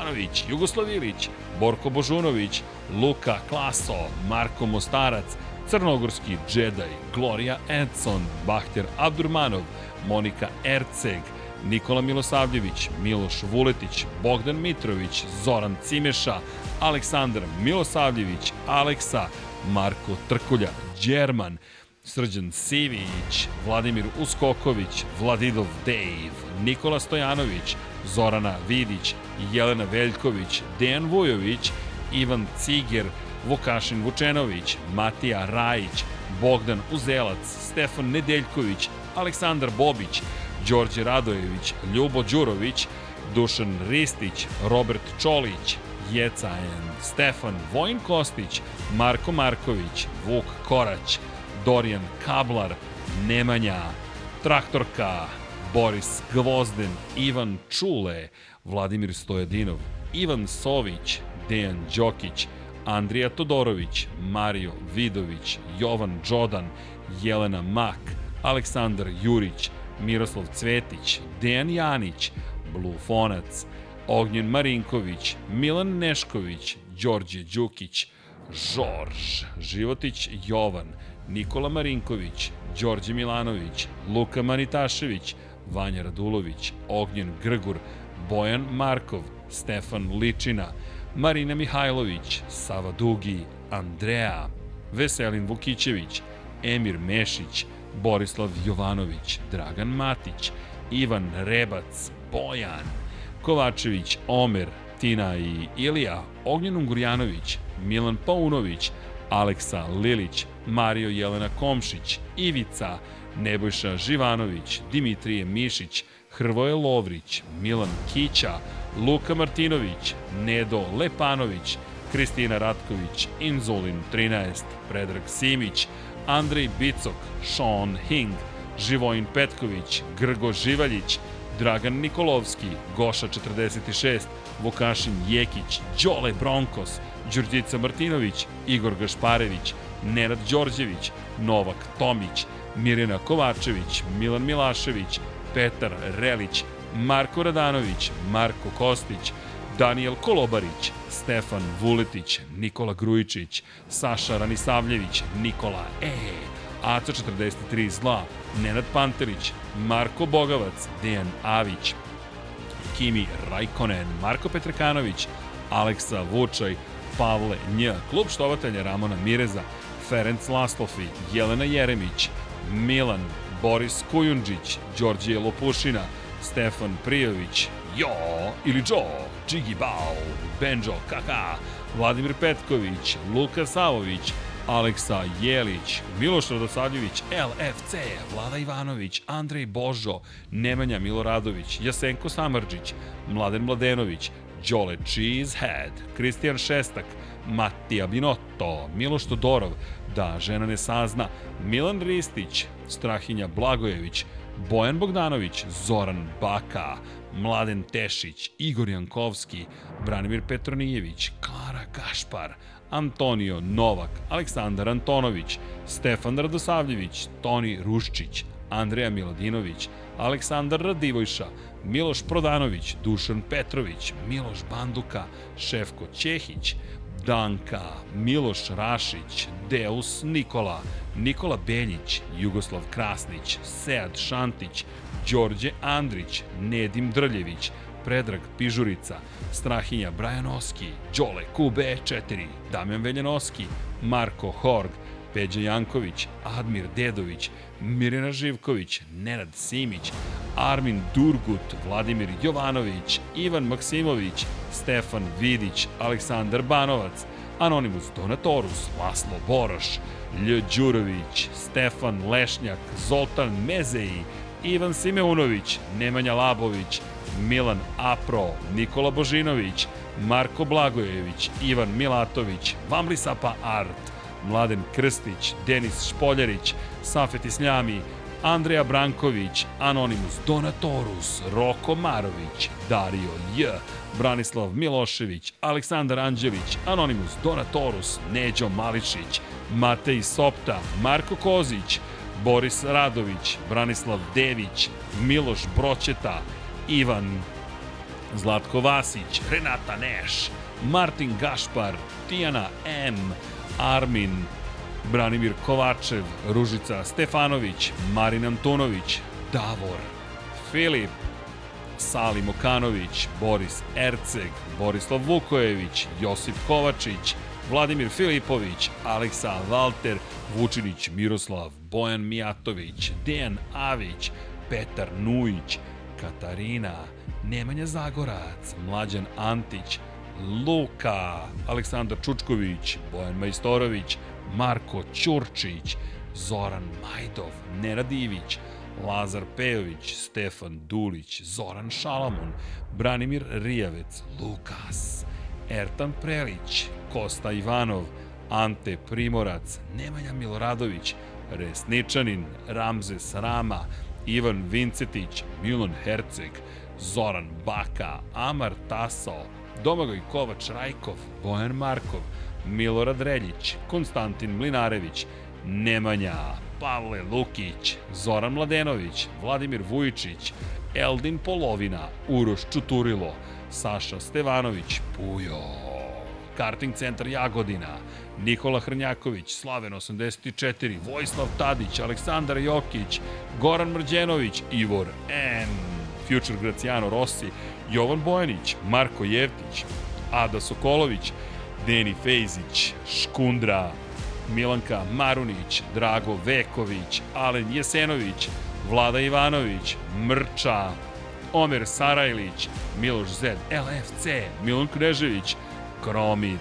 Jovanović, Jugoslav Ilić, Borko Božunović, Luka Klaso, Marko Mostarac, Crnogorski Jedi, Gloria Edson, Bahter Abdurmanov, Monika Erceg, Nikola Milosavljević, Miloš Vuletić, Bogdan Mitrović, Zoran Cimeša, Aleksandar Milosavljević, Aleksa, Marko Trkulja, Đerman, Srđan Sivić, Vladimir Uskoković, Vladidov Dave, Nikola Stojanović, Zorana Vidić, Jelena Veljković, Dejan Vujović, Ivan Ciger, Vukašin Vučenović, Matija Rajić, Bogdan Uzelac, Stefan Nedeljković, Aleksandar Bobić, Đorđe Radojević, Ljubo Đurović, Dušan Ristić, Robert Čolić, Jeca Stefan Vojin Kostić, Marko Marković, Vuk Korać, Dorijan Kablar, Nemanja, Traktorka, Boris Gvozden, Ivan Čule, Vladimir Stojadinov, Ivan Sović, Dejan Đokić, Andrija Todorović, Mario Vidović, Jovan Đodan, Jelena Mak, Aleksandar Jurić, Miroslav Cvetić, Dejan Janić, Blufonac, Ognjen Marinković, Milan Nešković, Đorđe Đukić, Žorž, Životić Jovan, Nikola Marinković, Đorđe Milanović, Luka Manitašević, Vanja Radulović, Ognjen Grgur, Bojan Markov, Stefan Ličina, Marina Mihajlović, Sava Dugi, Andrea, Veselin Vukićević, Emir Mešić, Borislav Jovanović, Dragan Matić, Ivan Rebac, Bojan, Kovačević, Omer, Tina i Ilija, Ognjen Ungurjanović, Milan Paunović, Aleksa Lilić, Mario Jelena Komšić, Ivica, Nebojša Živanović, Dimitrije Mišić, Hrvoje Lovrić, Milan Kića, Luka Martinović, Nedo Lepanović, Kristina Ratković, Inzulin 13, Predrag Simić, Andrej Bicok, Sean Hing, Živojin Petković, Grgo Živaljić, Dragan Nikolovski, Goša 46, Vukašin Jekić, Đole Bronkos, Đurđica Martinović, Igor Gašparević, Nenad Đorđević, Novak Tomić, Mirjana Kovačević, Milan Milašević, Petar Relić, Marko Radanović, Marko Kostić, Daniel Kolobarić, Stefan Vuletić, Nikola Grujičić, Saša Ranisavljević, Nikola E, Aca 43 Zla, Nenad Panterić, Marko Bogavac, Dejan Avić, Kimi Rajkonen, Marko Petrekanović, Aleksa Vučaj, Pavle Nj, klub štovatelja Ramona Mireza, Ferenc Laslofi, Jelena Jeremić, Milan, Boris Kujundžić, Đorđije Lopušina, Stefan Prijović, Jo ili Džo, Džigi Bao, Benđo Kaka, Vladimir Petković, Luka Savović, Aleksa Jelić, Miloš Radosavljević, LFC, Vlada Ivanović, Andrej Božo, Nemanja Miloradović, Jasenko Samarđić, Mladen Mladenović, Đole Cheesehead, Kristijan Šestak, Matija Binotto, Miloš Todorov, Da žena ne sazna, Milan Ristić, Strahinja Blagojević, Bojan Bogdanović, Zoran Baka, Mladen Tešić, Igor Jankovski, Branimir Petronijević, Klara Gašpar, Antonio Novak, Aleksandar Antonović, Stefan Radosavljević, Toni Ruščić, Andreja Miladinović, Aleksandar Radivojša, Miloš Prodanović, Dušan Petrović, Miloš Banduka, Šefko Ćehić, Danka, Miloš Rašić, Deus Nikola, Nikola Beljić, Jugoslav Krasnić, Sead Šantić, Đorđe Andrić, Nedim Drljević, Predrag Pižurica, Strahinja Brajanoski, Đole QB4, Damjan Veljanoski, Marko Horg, Peđa Janković, Admir Dedović, Mirjana Živković, Nenad Simić, Armin Durgut, Vladimir Jovanović, Ivan Maksimović, Stefan Vidić, Aleksandar Banovac, Anonimus Donatorus, Laslo Boroš, Lj. Đurović, Stefan Lešnjak, Zoltan Mezeji, Ivan Simeunović, Nemanja Labović, Milan Apro, Nikola Božinović, Marko Blagojević, Ivan Milatović, Vamlisapa Art, Mladen Krstić, Denis Špoljarić, Safet Isljami, Andreja Branković, Anonimus Donatorus, Roko Marović, Dario J, Branislav Milošević, Aleksandar Anđelić, Anonimus Donatorus, Neđo Mališić, Matej Sopta, Marko Kozić, Boris Radović, Branislav Dević, Miloš Broćeta, Ivan Zlatko Vasić, Renata Neš, Martin Gašpar, Tijana M, Armin, Branimir Kovačev, Ružica Stefanović, Marin Antunović, Davor, Filip, Salim Okanović, Boris Erceg, Borislav Vukojević, Josip Kovačić, Vladimir Filipović, Aleksa Valter, Vučinić Miroslav, Bojan Mijatović, Dejan Avić, Petar Nujić, Katarina, Nemanja Zagorac, Mlađan Antić, Luka, Aleksandar Čučković, Bojan Majstorović, Marko Ćurčić, Zoran Majdov, Nenad Ivić, Lazar Pejović, Stefan Dulić, Zoran Šalamun, Branimir Rijavec, Lukas, Ertan Prelić, Kosta Ivanov, Ante Primorac, Nemanja Miloradović, Resničanin, Ramzes Rama, Ivan Vincetić, Milan Herceg, Zoran Baka, Amar Tasao, Domagoj Kovač Rajkov, Bojan Markov, Milorad Reljić, Konstantin Mlinarević, Nemanja, Pavle Lukić, Zoran Mladenović, Vladimir Vujičić, Eldin Polovina, Uroš Čuturilo, Saša Stevanović, Pujo, Karting centar Jagodina, Nikola Hrnjaković, Slaven 84, Vojislav Tadić, Aleksandar Jokić, Goran Mrđenović, Ivor N, Future Graciano Rossi, Jovan Bojanić, Marko Jevtić, Ada Sokolović, Deni Fejzić, Škundra, Milanka Marunić, Drago Veković, Alen Jesenović, Vlada Ivanović, Mrča, Omer Sarajlić, Miloš Zed, LFC, Milan Knežević, Kromid,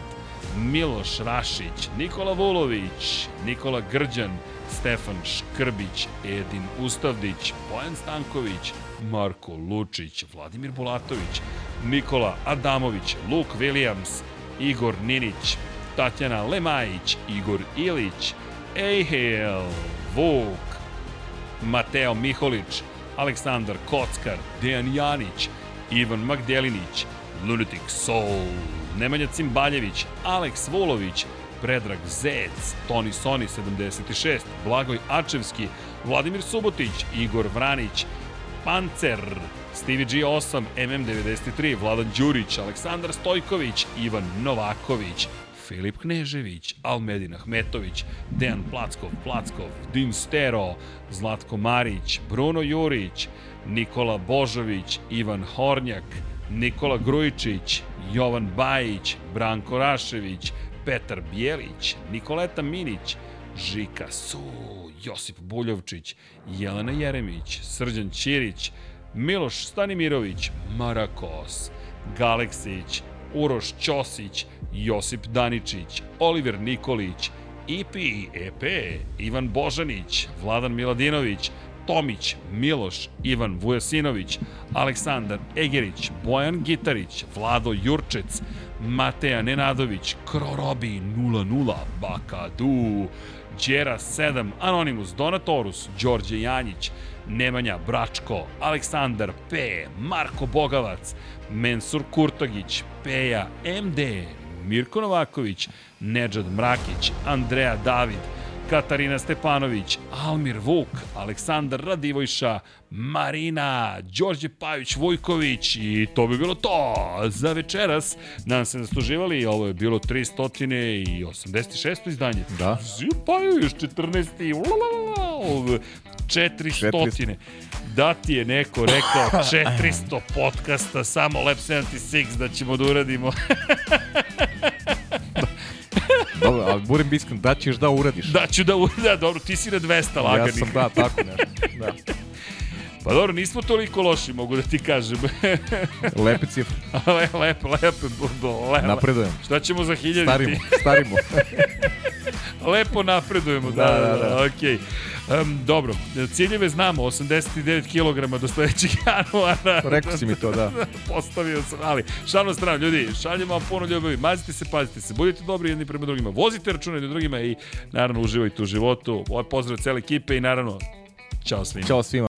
Miloš Rašić, Nikola Vulović, Nikola Grđan, Stefan Škrbić, Edin Ustavdić, Bojan Stanković, Marko Lučić, Vladimir Bulatović, Nikola Adamović, Luke Williams, Igor Ninić, Tatjana Lemajić, Igor Ilić, Ejhel, Vuk, Mateo Miholić, Aleksandar Kockar, Dejan Janić, Ivan Magdelinić, Lunatic Soul, Nemanja Cimbaljević, Aleks Vulović, Predrag Zec, Toni Soni 76, Blagoj Ačevski, Vladimir Subotić, Igor Vranić, Pancer, Stevie G8, MM93, Vladan Đurić, Aleksandar Stojković, Ivan Novaković, Filip Knežević, Almedin Ahmetović, Dejan Plackov, Plackov, Din Stero, Zlatko Marić, Bruno Jurić, Nikola Božović, Ivan Hornjak, Nikola Grujičić, Jovan Bajić, Branko Rašević, Petar Bijelić, Nikoleta Minić, Žika Su, Josip Buljovčić, Jelena Jeremić, Srđan Ćirić, Miloš Stanimirović, Marakos, Galeksić, Uroš Ćosić, Josip Daničić, Oliver Nikolić, IP, EP, Ivan Božanić, Vladan Miladinović, Tomić, Miloš, Ivan Vujasinović, Aleksandar Egerić, Bojan Gitarić, Vlado Jurčec, Mateja Nenadović, Krorobi 00, Bakadu, Đera 7, Anonimus, Donatorus, Đorđe Janjić, Nemanja Bračko, Aleksandar P, Marko Bogavac, Mensur Kurtagić, Peja MD, Mirko Novaković, Nedžad Mrakić, Andreja David, Katarina Stepanović, Almir Vuk, Aleksandar Radivojša, Marina, Đorđe Pavić Vujković i to bi bilo to za večeras. Nadam se da ste uživali, ovo je bilo 386. izdanje. Da. Zipaju još 14. Ulalala, 400. Da ti je neko rekao 400 podcasta, samo Lab 76 da ćemo da uradimo. [laughs] Dobro, ali budem iskren, da ćeš da uradiš. da ću da uradim, da, dobro, ti si na 200 laganih. Ja sam, da, tako [laughs] nešto. Da. Pa dobro, nismo toliko loši, mogu da ti kažem. [laughs] Lepe cifre. [laughs] lepo, lepo, lepo, lepo. Napredujem. Šta ćemo za hiljaditi? Starimo, starimo. [laughs] Lepo napredujemo, da, da, da, da. okej. Okay. Um, dobro, ciljeve znamo, 89 kg do sledećeg januara. Rekao si mi to, da. Postavio sam, ali šalno strano, ljudi, šaljemo vam puno ljubavi, mazite se, pazite se, budite dobri jedni prema drugima, vozite račune jedni drugima i naravno uživajte u životu. Ovo je pozdrav cele ekipe i naravno, čao svima. Ćao svima.